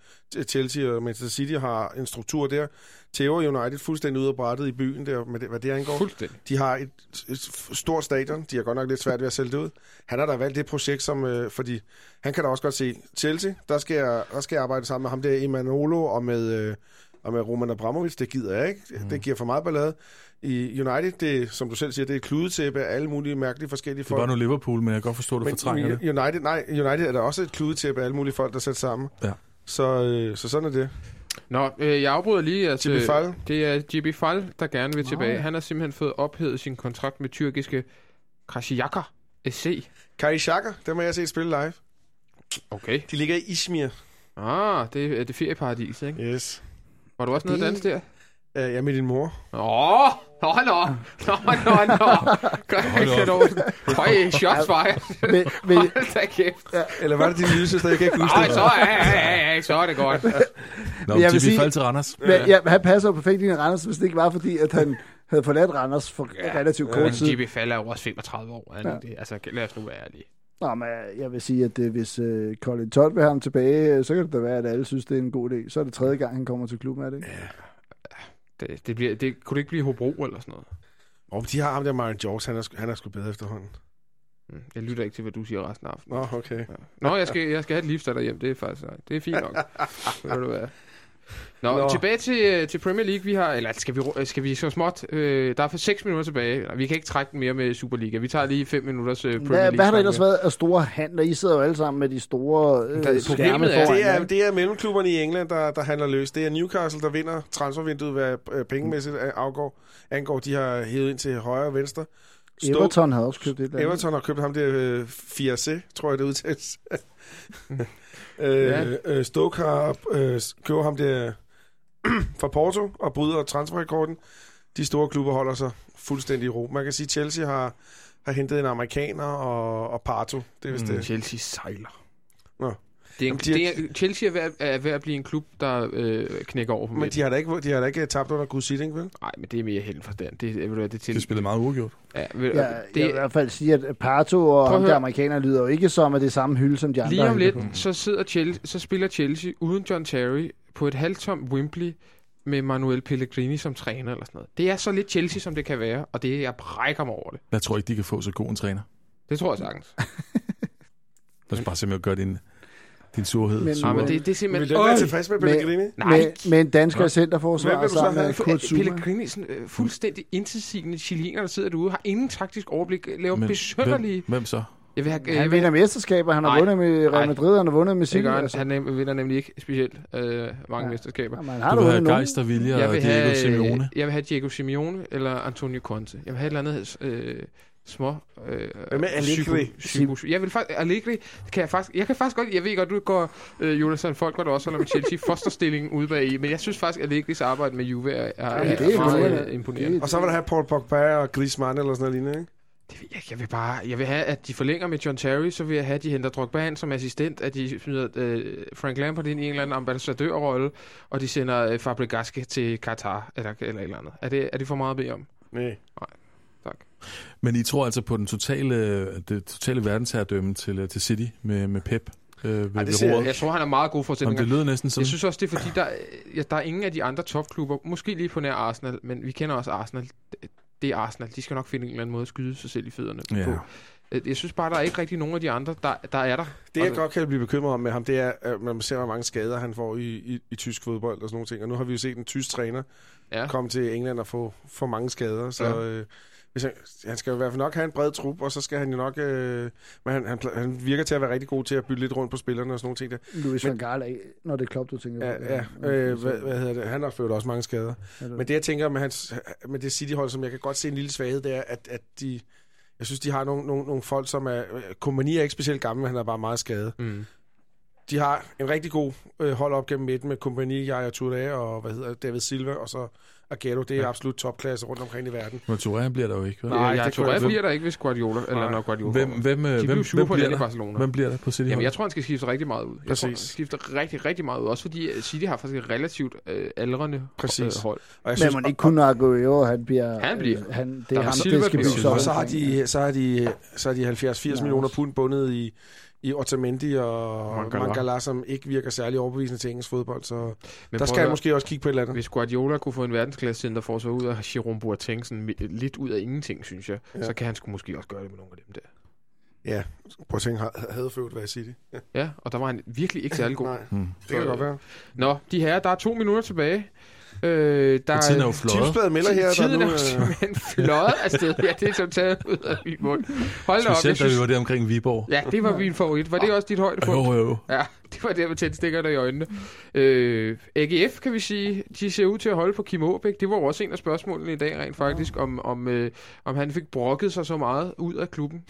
Chelsea og Manchester City har en struktur der. Theo United fuldstændig ude af brættet i byen, der, med det, hvad det angår. Fuldstændig. De har et, et stort stadion. De har godt nok lidt svært ved at sælge det ud. Han har da valgt det projekt, som, øh, fordi han kan da også godt se, Chelsea, der skal jeg, der skal jeg arbejde sammen med ham der, Emanuolo, og med... Øh, og med Roman Abramovic, det gider jeg ikke. Mm. Det giver for meget ballade. I United, det, som du selv siger, det er et kludetæppe af alle mulige mærkelige forskellige folk. Det var nu Liverpool, men jeg kan godt forstå, at du fortrænger det. United, nej, United er der også et kludetæppe af alle mulige folk, der sætter sammen. Ja. Så, øh, så sådan er det. Nå, øh, jeg afbryder lige. Altså, GB Fall. Det er GB Fall, der gerne vil tilbage. Han har simpelthen fået ophævet sin kontrakt med tyrkiske Krasiyaka SC. Karishaka, der må jeg se spille live. Okay. De ligger i Izmir. Ah, det er det ferieparadis, ikke? Yes. Var du også nede dans der? Ja, jeg med din mor. Åh, nå, nå, nå, nå, nå. Kan du... Høj, shots fired. Men, men, Hold da kæft. Ja, eller var det din lille søster, jeg kan ikke huske det. så, ja, ja, ja, så er det godt. Nå, jeg vil sige, til Randers. Men, ja, han passer jo perfekt ind i Randers, hvis det ikke var fordi, at han havde forladt Randers for ja, relativt kort tid. Men GB Fall er jo også 35 år. Det, altså, lad os nu være ærlige. Nå, men jeg vil sige, at det, hvis uh, Colin Todd vil have ham tilbage, så kan det da være, at alle synes, det er en god idé. Så er det tredje gang, han kommer til klubben, er det ikke? Ja. Det, det, bliver, det kunne det ikke blive Hobro eller sådan noget? Og de har ham der, Marion George, han er, han er sgu bedre efterhånden. Mm, jeg lytter ikke til, hvad du siger resten af aftenen. Nå, okay. Ja. Nå, jeg skal, jeg skal have et livsdatter hjem. Det er faktisk det er fint nok. Ved du hvad? Nå, Nå, tilbage til, øh, til Premier League. Vi har, eller skal vi, skal vi så småt? Øh, der er for 6 minutter tilbage. Vi kan ikke trække den mere med Superliga. Vi tager lige 5 minutters øh, Premier hvad, League. Hvad har der ellers været af store handler? I sidder jo alle sammen med de store øh, der, skærme er, det, er, det er mellemklubberne i England, der, der handler løs. Det er Newcastle, der vinder transfervinduet, hvad øh, pengemæssigt afgår. Angår, de har hævet ind til højre og venstre. Stoke, Everton har også købt et Everton har købt ham der øh, 4C, tror jeg det udtales. Øh, ja. øh, Stoke har øh, ham der fra Porto og bryder transferrekorden. De store klubber holder sig fuldstændig i ro. Man kan sige, at Chelsea har, har hentet en amerikaner og, og Parto. Det er vist mm, det. Chelsea sejler. Nå. Det er en, Jamen, de det er, Chelsea er ved, er ved at blive en klub, der øh, knækker over på Men de har, da ikke, de har da ikke tabt under Good ikke vel? Nej, men det er mere helt forstand. Det, det, det, det, til... de spiller meget uafgjort. Ja, ved, ja, det, jeg vil i hvert fald sige, at Parto og ham der amerikaner lyder jo ikke som, at det er samme hylde som de andre. Lige om lidt, så, sidder Chelsea, så spiller Chelsea uden John Terry på et halvtomt Wembley med Manuel Pellegrini som træner eller sådan noget. Det er så lidt Chelsea, som det kan være, og det jeg brækker mig over det. Jeg tror ikke, de kan få så god en træner. Det tror jeg sagtens. Lad os bare simpelthen gøre din, din surhed. Men, ja, men det, det er simpelthen... Vil du være tilfredse med Pellegrini? Med, Nej. Med, med en dansker centerforsvar sammen med Kurt Zuma. Pellegrini, sådan, uh, fuldstændig intetsigende chiliner, der sidder derude, har ingen taktisk overblik, laver besønderlige... Hvem, hvem så? Jeg vil have, han vinder mesterskaber, han har nej, vundet med Real Madrid, han har vundet med City. Altså. Han nem, vinder nemlig ikke specielt øh, mange ja. mesterskaber. Jamen, har du, du vil have Geister, Vilja og Diego Simeone? Jeg vil have Diego Simeone eller Antonio Conte. Jeg vil have et eller andet øh, små... Øh, Hvad med Allegri? Psyko, jeg vil faktisk... Allegri kan jeg faktisk... Jeg kan faktisk godt... Jeg ved godt, du går... Øh, Jonathan Folk var der også, eller med Chelsea fosterstillingen ude bag i, men jeg synes faktisk, at Allegris arbejde med Juve er, er, ja, det er, er meget imponerende. Og så vil der have Paul Pogba og Griezmann eller sådan noget lignende, ikke? Det vil jeg, jeg vil bare, jeg vil have, at de forlænger med John Terry, så vil jeg have, at de henter Drogba ind som assistent, at de smider øh, Frank Lampard ind i en eller anden ambassadørrolle, og de sender øh, Fabregaske til Qatar, eller, eller et eller andet. Er det, er det for meget at bede om? Nej. Nej. Tak. Men I tror altså på den totale, det totale verdensherredømme til, øh, til City med, med Pep? Øh, Ej, det ser, jeg tror, han har meget gode forudsætninger. det lyder næsten som... Jeg synes også, det er fordi, der, ja, der er ingen af de andre topklubber, måske lige på nær Arsenal, men vi kender også Arsenal det er Arsenal. De skal nok finde en eller anden måde at skyde sig selv i fødderne ja. på. Øh, jeg synes bare, der er ikke rigtig nogen af de andre, der, der er der. Det, jeg altså, godt kan blive bekymret om med ham, det er, at man ser, hvor mange skader han får i, i, i tysk fodbold og sådan nogle ting. Og nu har vi jo set en tysk træner ja. komme til England og få for mange skader. Så ja. øh, hvis han, han skal jo i hvert fald nok have en bred trup, og så skal han jo nok... Øh, men han, han, han virker til at være rigtig god til at bytte lidt rundt på spillerne og sådan nogle ting der. Louis van Gaal, når det er klop, du tænker ja, på. Ja, øh, hvad, hvad hedder det? Han har ført også mange skader. Ja, det men det, jeg tænker med, hans, med det City-hold, som jeg kan godt se en lille svaghed, det er, at, at de... Jeg synes, de har nogle, nogle, nogle folk, som er... Kompani er ikke specielt gammel, men han er bare meget skadet. Mm de har en rigtig god øh, hold op gennem midten med Kompani, Jaja Touré og hvad hedder David Silva, og så Agüero. Det er ja. absolut topklasse rundt omkring i verden. Men Touré bliver der jo ikke. Nej, ja, Touré bliver der ikke, hvis Guardiola, Nej. eller når Guardiola Hvem, hvem, de hvem, hvem, bliver der? Barcelona. hvem bliver der på City? Jamen, jeg tror, han skal skifte rigtig meget ud. Jeg Præcis. tror, han skifter rigtig, rigtig meget ud. Også fordi øh, City har faktisk et relativt øh, aldrende Præcis. hold. Og jeg synes, Men man ikke kun Aguero, han bliver... Han bliver. Han, det er ham, det skal blive så. Så har de, så har de, så har de 70-80 millioner pund bundet i i Otamendi og Mangala. Mangala, som ikke virker særlig overbevisende til engelsk fodbold, så Men der skal jeg måske også kigge på et eller andet. Hvis Guardiola kunne få en verdensklasse center for så ud af Jerome Boateng sådan lidt ud af ingenting, synes jeg, ja. så kan han sgu måske også gøre det med nogle af dem der. Ja, Boateng havde født hvad City. Ja. ja, og der var han virkelig ikke særlig god. Nej, hmm. det kan godt være. Nå, de her, der er to minutter tilbage. Øh, der tiden er jo fløjet. Tipsbladet melder her, tiden der nu... er jo simpelthen fløjet afsted. Ja, det er så taget ud af min mund. Hold da op. Specielt, da vi var der omkring Viborg. Ja, det var min favorit. Var det også dit højdepunkt? Jo, jo. Ja, det var der med tændstikkerne i øjnene. Øh, AGF, kan vi sige, de ser ud til at holde på Kim Aabæk. Det var også en af spørgsmålene i dag rent faktisk, om, om, øh, om han fik brokket sig så meget ud af klubben.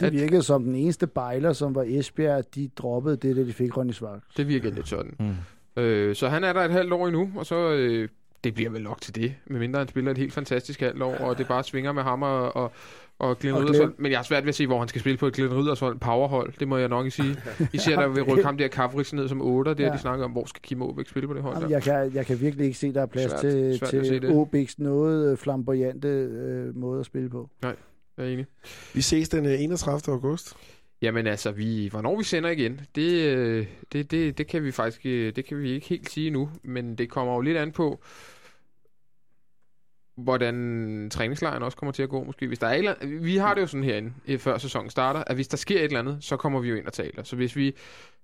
Det virkede at, som den eneste bejler, som var Esbjerg, de droppede det, da de fik Ronny Svart. Det virkede lidt sådan. Mm. Øh, så han er der et halvt år endnu, og så øh, det bliver vel nok til det, medmindre han spiller et helt fantastisk halvt år, og det bare svinger med ham og, og, og Glenn Riddershold. Men jeg har svært ved at se, hvor han skal spille på et Glenn Riddershold powerhold. Det må jeg nok ikke sige. Især der vil rykke ham der Kafriksen ned som 8, det er ja. de snakker om, hvor skal Kim Aabæk spille på det hold. Jamen, jeg, kan, jeg kan virkelig ikke se, der er plads svært, til, svært til Aabæks noget flamboyante øh, måde at spille på. Nej, jeg er enig. Vi ses den 31. Øh, august. Jamen altså, vi, hvornår vi sender igen, det, øh, det, det, det kan vi faktisk øh, det kan vi ikke helt sige nu, men det kommer jo lidt an på, hvordan træningslejren også kommer til at gå, måske. Hvis der er eller andet, vi har det jo sådan herinde, før sæsonen starter, at hvis der sker et eller andet, så kommer vi jo ind og taler. Så hvis vi,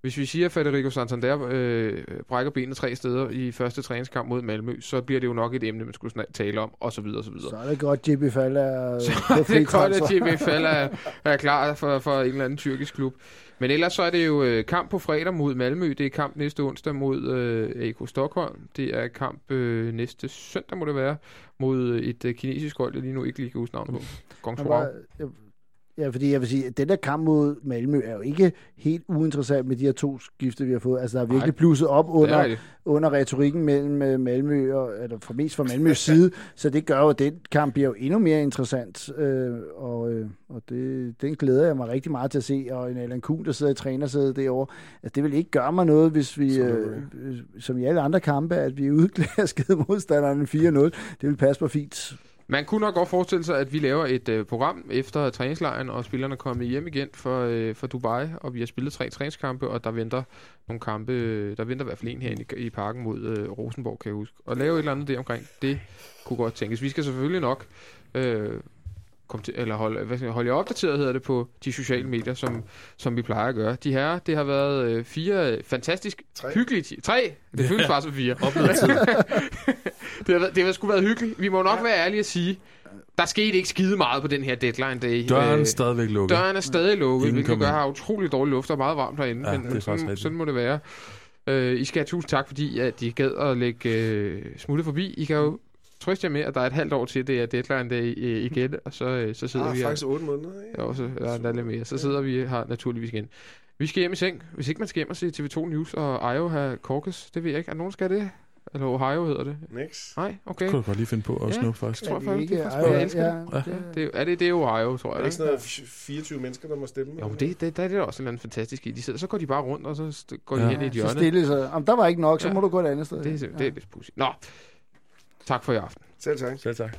hvis vi siger, at Federico Santander øh, brækker benet tre steder i første træningskamp mod Malmø, så bliver det jo nok et emne, man skulle tale om, og så videre, og så videre. Så er det godt, JB Fall er Så er det godt, at JB Fall er, er klar for, for en eller anden tyrkisk klub. Men ellers så er det jo øh, kamp på fredag mod Malmø. Det er kamp næste onsdag mod øh, AK Stockholm. Det er kamp øh, næste søndag, må det være, mod et øh, kinesisk hold, jeg lige nu ikke lige kan huske navnet på. Gongsuao. Ja, fordi jeg vil sige, at den der kamp mod Malmø er jo ikke helt uinteressant med de her to skifte, vi har fået. Altså, der er virkelig blusset op under, under retorikken mellem øh, Malmø, og, eller for mest fra Malmøs side, så det gør jo, at den kamp bliver jo endnu mere interessant, øh, og, øh, og det, den glæder jeg mig rigtig meget til at se, og en Alan Kuhn, der sidder i trænersædet derovre, at det vil ikke gøre mig noget, hvis vi, øh, som i alle andre kampe, at vi udklaskede modstanderne 4-0. Det vil passe på fint. Man kunne nok godt forestille sig, at vi laver et øh, program efter træningslejren, og spillerne er kommet hjem igen for, øh, for Dubai, og vi har spillet tre træningskampe, og der venter nogle kampe, øh, der venter i hvert fald en her i, i parken mod øh, Rosenborg, kan jeg huske. Og lave et eller andet der omkring, det kunne godt tænkes. Vi skal selvfølgelig nok øh, kom til, eller holde, hvad skal, holde jer opdateret, hedder det, på de sociale medier, som, som vi plejer at gøre. De her, det har været øh, fire fantastisk tre. hyggelige... Tre? Det føles ja. bare som fire. det, har, det har sgu været hyggeligt. Vi må nok ja. være ærlige at sige, der skete ikke skide meget på den her deadline day. Døren er øh, stadigvæk lukket. Døren er stadig lukket, hvilket gør, har utrolig dårlig luft og meget varmt derinde. Ja, men det er sådan, sådan må det være. Uh, I skal have tusind tak, fordi at I gad at lægge uh, smuttet forbi. I kan jo trøste jer med, at der er et halvt år til, det er deadline day igen, og så, så sidder ah, vi her. faktisk otte måneder, ikke? Ja, så er der lidt mere. Så sidder vi her naturligvis igen. Vi skal hjem i seng. Hvis ikke man skal hjem og se TV2 News og Iowa Caucus, det ved jeg ikke. Er nogen, skal det? Eller Ohio hedder det. Nix. Nej, okay. Det kunne du godt lige finde på også ja, nu, faktisk. Jeg tror faktisk, det er faktisk, jeg elsker ja, det. Ja. det. er, er det, det er Ohio, tror jeg. Er det ikke sådan noget 24 mennesker, der må stemme? Jo, det, det, der er det også en fantastisk i. De sidder, så går de bare rundt, og så går de ja. hen i et hjørne. Så stille sig. Om der var ikke nok, så ja. må du gå et andet sted. Det, det, det er lidt pudsigt. Nå, tak for i aften. Selv tak. Selv tak.